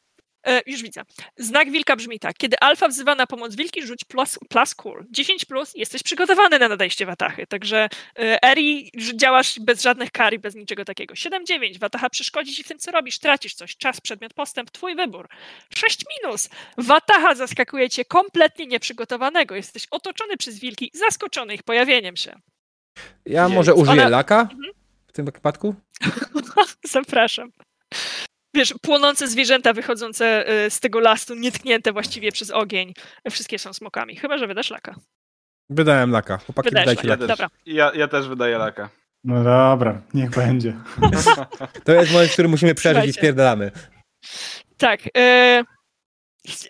e, już widzę. Znak wilka brzmi tak. Kiedy alfa wzywa na pomoc wilki, rzuć plus, plus cool. 10 plus, jesteś przygotowany na nadejście watachy. Także e, Eri, że działasz bez żadnych kar i bez niczego takiego. 7-9, wataha przeszkodzi ci w tym, co robisz. Tracisz coś. Czas, przedmiot, postęp, twój wybór. 6 minus. Wataha zaskakuje cię kompletnie nieprzygotowanego. Jesteś otoczony przez wilki, zaskoczony ich pojawieniem się. Ja może użyję Ona- laka Mhm. w tym przypadku? Zapraszam. Wiesz, płonące zwierzęta wychodzące y, z tego lasu, nietknięte właściwie przez ogień. Wszystkie są smokami. Chyba, że wydasz laka. Wydałem laka. Chłopaki, Wydajesz wydajcie Ja laka. laka. też, Dobra. ja, ja też wydaję laka. No dobra, niech będzie. To jest moment, w którym musimy przeżyć i Słuchajcie. spierdalamy. Tak. y,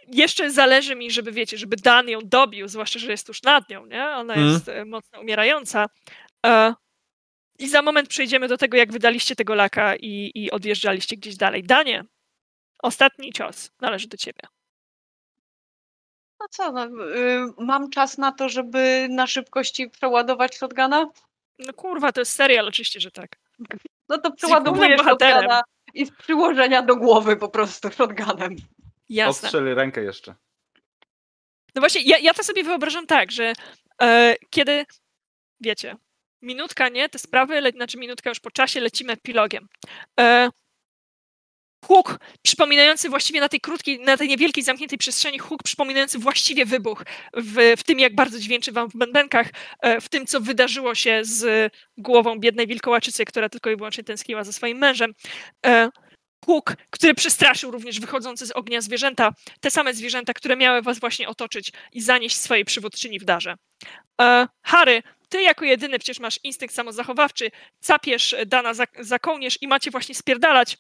jeszcze zależy mi, żeby, wiecie, żeby Dan ją dobił, zwłaszcza, że jest tuż nad nią, nie? Ona Mm. jest y, mocno umierająca. E, I za moment przejdziemy do tego, jak wydaliście tego laka i, i odjeżdżaliście gdzieś dalej. Danie, ostatni cios należy do ciebie. No co, no, y, mam czas na to, żeby na szybkości przeładować shotguna? No kurwa, to jest serial, oczywiście, że tak. No to przeładowuję shotguna i z przyłożenia do głowy po prostu shotgunem. Jasne. Ostrzeli rękę jeszcze. No właśnie, ja, ja to sobie wyobrażam tak, że e, kiedy, wiecie, minutka nie, te sprawy, le, znaczy minutka już po czasie, lecimy epilogiem. E, huk przypominający właściwie na tej krótkiej, na tej niewielkiej zamkniętej przestrzeni, huk przypominający właściwie wybuch w, w tym, jak bardzo dźwięczy wam w bębenkach, e, w tym, co wydarzyło się z głową biednej wilkołaczycy, która tylko i wyłącznie tęskniła za swoim mężem. E, huk, który przestraszył również wychodzące z ognia zwierzęta, te same zwierzęta, które miały was właśnie otoczyć i zanieść swojej przywódczyni w darze. E, Harry, ty jako jedyny przecież masz instynkt samozachowawczy, capiesz Dana za, za kołnierz i macie właśnie spierdalać.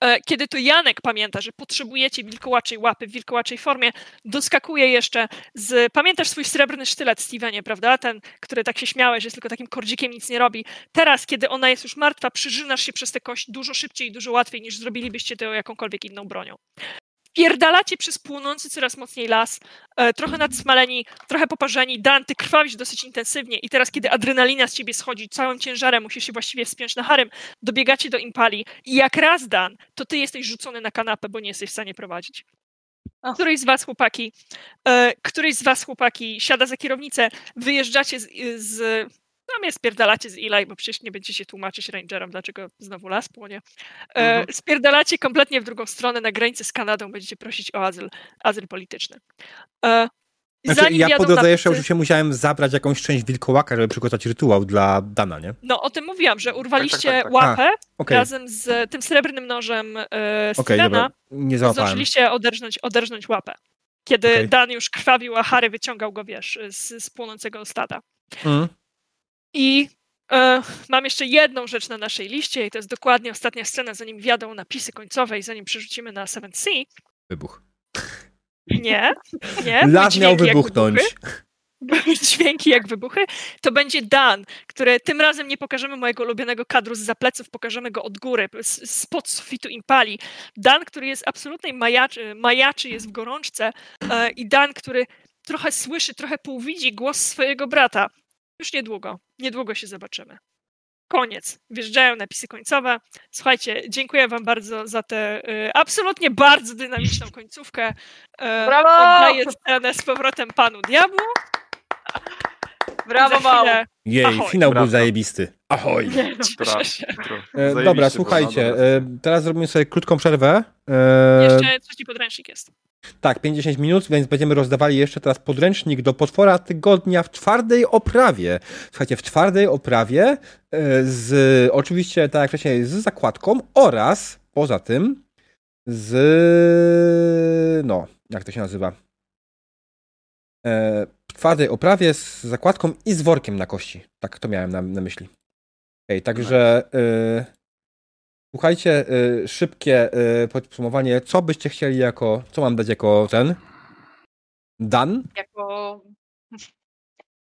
E, Kiedy to Janek pamięta, że potrzebujecie wilkołaczej łapy w wilkołaczej formie, doskakuje jeszcze z... Pamiętasz swój srebrny sztylet, Stevenie, prawda? Ten, który tak się śmiałeś, że jest tylko takim kordzikiem, nic nie robi. Teraz, kiedy ona jest już martwa, przyżynasz się przez tę kość dużo szybciej i dużo łatwiej, niż zrobilibyście to jakąkolwiek inną bronią. Pierdalacie przez płonący coraz mocniej las, e, trochę nadsmaleni, trochę poparzeni, Dan, ty krwawisz dosyć intensywnie i teraz, kiedy adrenalina z ciebie schodzi, całym ciężarem musisz się właściwie wspiąć na harem, dobiegacie do impali i jak raz, Dan, to ty jesteś rzucony na kanapę, bo nie jesteś w stanie prowadzić. Któryś z was, chłopaki, e, któryś z was, chłopaki, siada za kierownicę, wyjeżdżacie z, z no mnie spierdalacie z Eli, bo przecież nie będziecie tłumaczyć rangerom, dlaczego znowu las płonie. E, Mhm. Spierdalacie kompletnie w drugą stronę na granicy z Kanadą, będziecie prosić o azyl, azyl polityczny. E, Znaczy, ja po drodze jeszcze oczywiście musiałem zabrać jakąś część wilkołaka, żeby przygotować rytuał dla Dana, nie? No, o tym mówiłam, że urwaliście tak, tak. łapę Okej, razem z tym srebrnym nożem e, Stevena. załapałem. Zdążyliście oderżnąć, oderżnąć łapę. Kiedy Okej. Dan już krwawił, a Harry wyciągał go, wiesz, z, z płonącego stada. Mm. I e, mam jeszcze jedną rzecz na naszej liście i to jest dokładnie ostatnia scena, zanim wjadą napisy końcowe i zanim przerzucimy na Seven Sea. Wybuch. Nie, nie. Las miał wybuchnąć. dźwięki jak wybuchy. To będzie Dan, który tym razem nie pokażemy mojego ulubionego kadru z zapleców, pokażemy go od góry, z- spod sufitu impali. Dan, który jest absolutnej majaczy, majaczy jest w gorączce e, i Dan, który trochę słyszy, trochę półwidzi głos swojego brata. Już niedługo, niedługo się zobaczymy. Koniec. Wjeżdżają napisy końcowe. Słuchajcie, dziękuję Wam bardzo za tę y, absolutnie bardzo dynamiczną końcówkę. E, Brawo! Oddaję scenę z powrotem Panu Diabłu. Brawo, mało. Jej, Ahoj. finał był Prawda. zajebisty. Ahoj. Nie, się. dobra. E, dobra, słuchajcie, no, e, teraz zrobimy sobie krótką przerwę. E, Jeszcze trzeci podręcznik jest. Tak, 50 minut, więc będziemy rozdawali jeszcze teraz podręcznik do potwora tygodnia w twardej oprawie. Słuchajcie, w twardej oprawie e, z oczywiście, tak jak wcześniej, z zakładką oraz poza tym z no, jak to się nazywa? E, w twardej oprawie z zakładką i z workiem na kości. Tak to miałem na, na myśli. Okej, także e, słuchajcie, e, szybkie e, podsumowanie, co byście chcieli jako, co mam dać jako ten? Dan? Jako,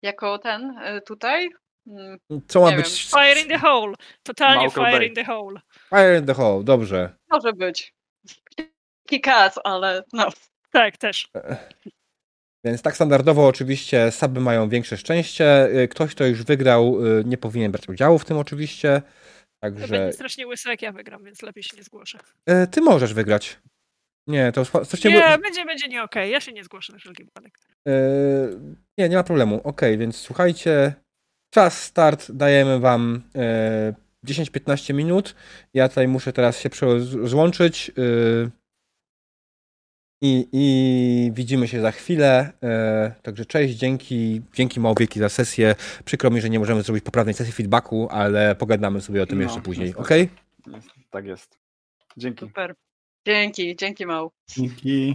jako ten y, tutaj. Mm, Co ma Nie być Fire in the hole. Totalnie Malcolm fire Bay. in the hole. Fire in the Hole, dobrze. Może być. Kikas, ale no. Tak, też. Więc tak standardowo oczywiście saby mają większe szczęście. Y, Ktoś, kto już wygrał, y, nie powinien brać udziału w tym oczywiście. To Także będzie strasznie łysy, jak ja wygram, więc lepiej się nie zgłoszę. y, ty możesz wygrać. Nie, to strasznie... Nie, będzie, będzie nie okej. Ja się nie zgłoszę na wszelki wypadek. y, nie, nie ma problemu. Okej, więc słuchajcie. Czas start dajemy wam y, 10-15 minut. Ja tutaj muszę teraz się prze- z- złączyć. y, I, I widzimy się za chwilę. E, także cześć, dzięki, dzięki Małwieki za sesję. Przykro mi, że nie możemy zrobić poprawnej sesji feedbacku, ale pogadamy sobie o tym No, jeszcze później, niestety. okej? Jest- Tak jest. Dzięki. Super. Dzięki, dzięki mał. Dzięki.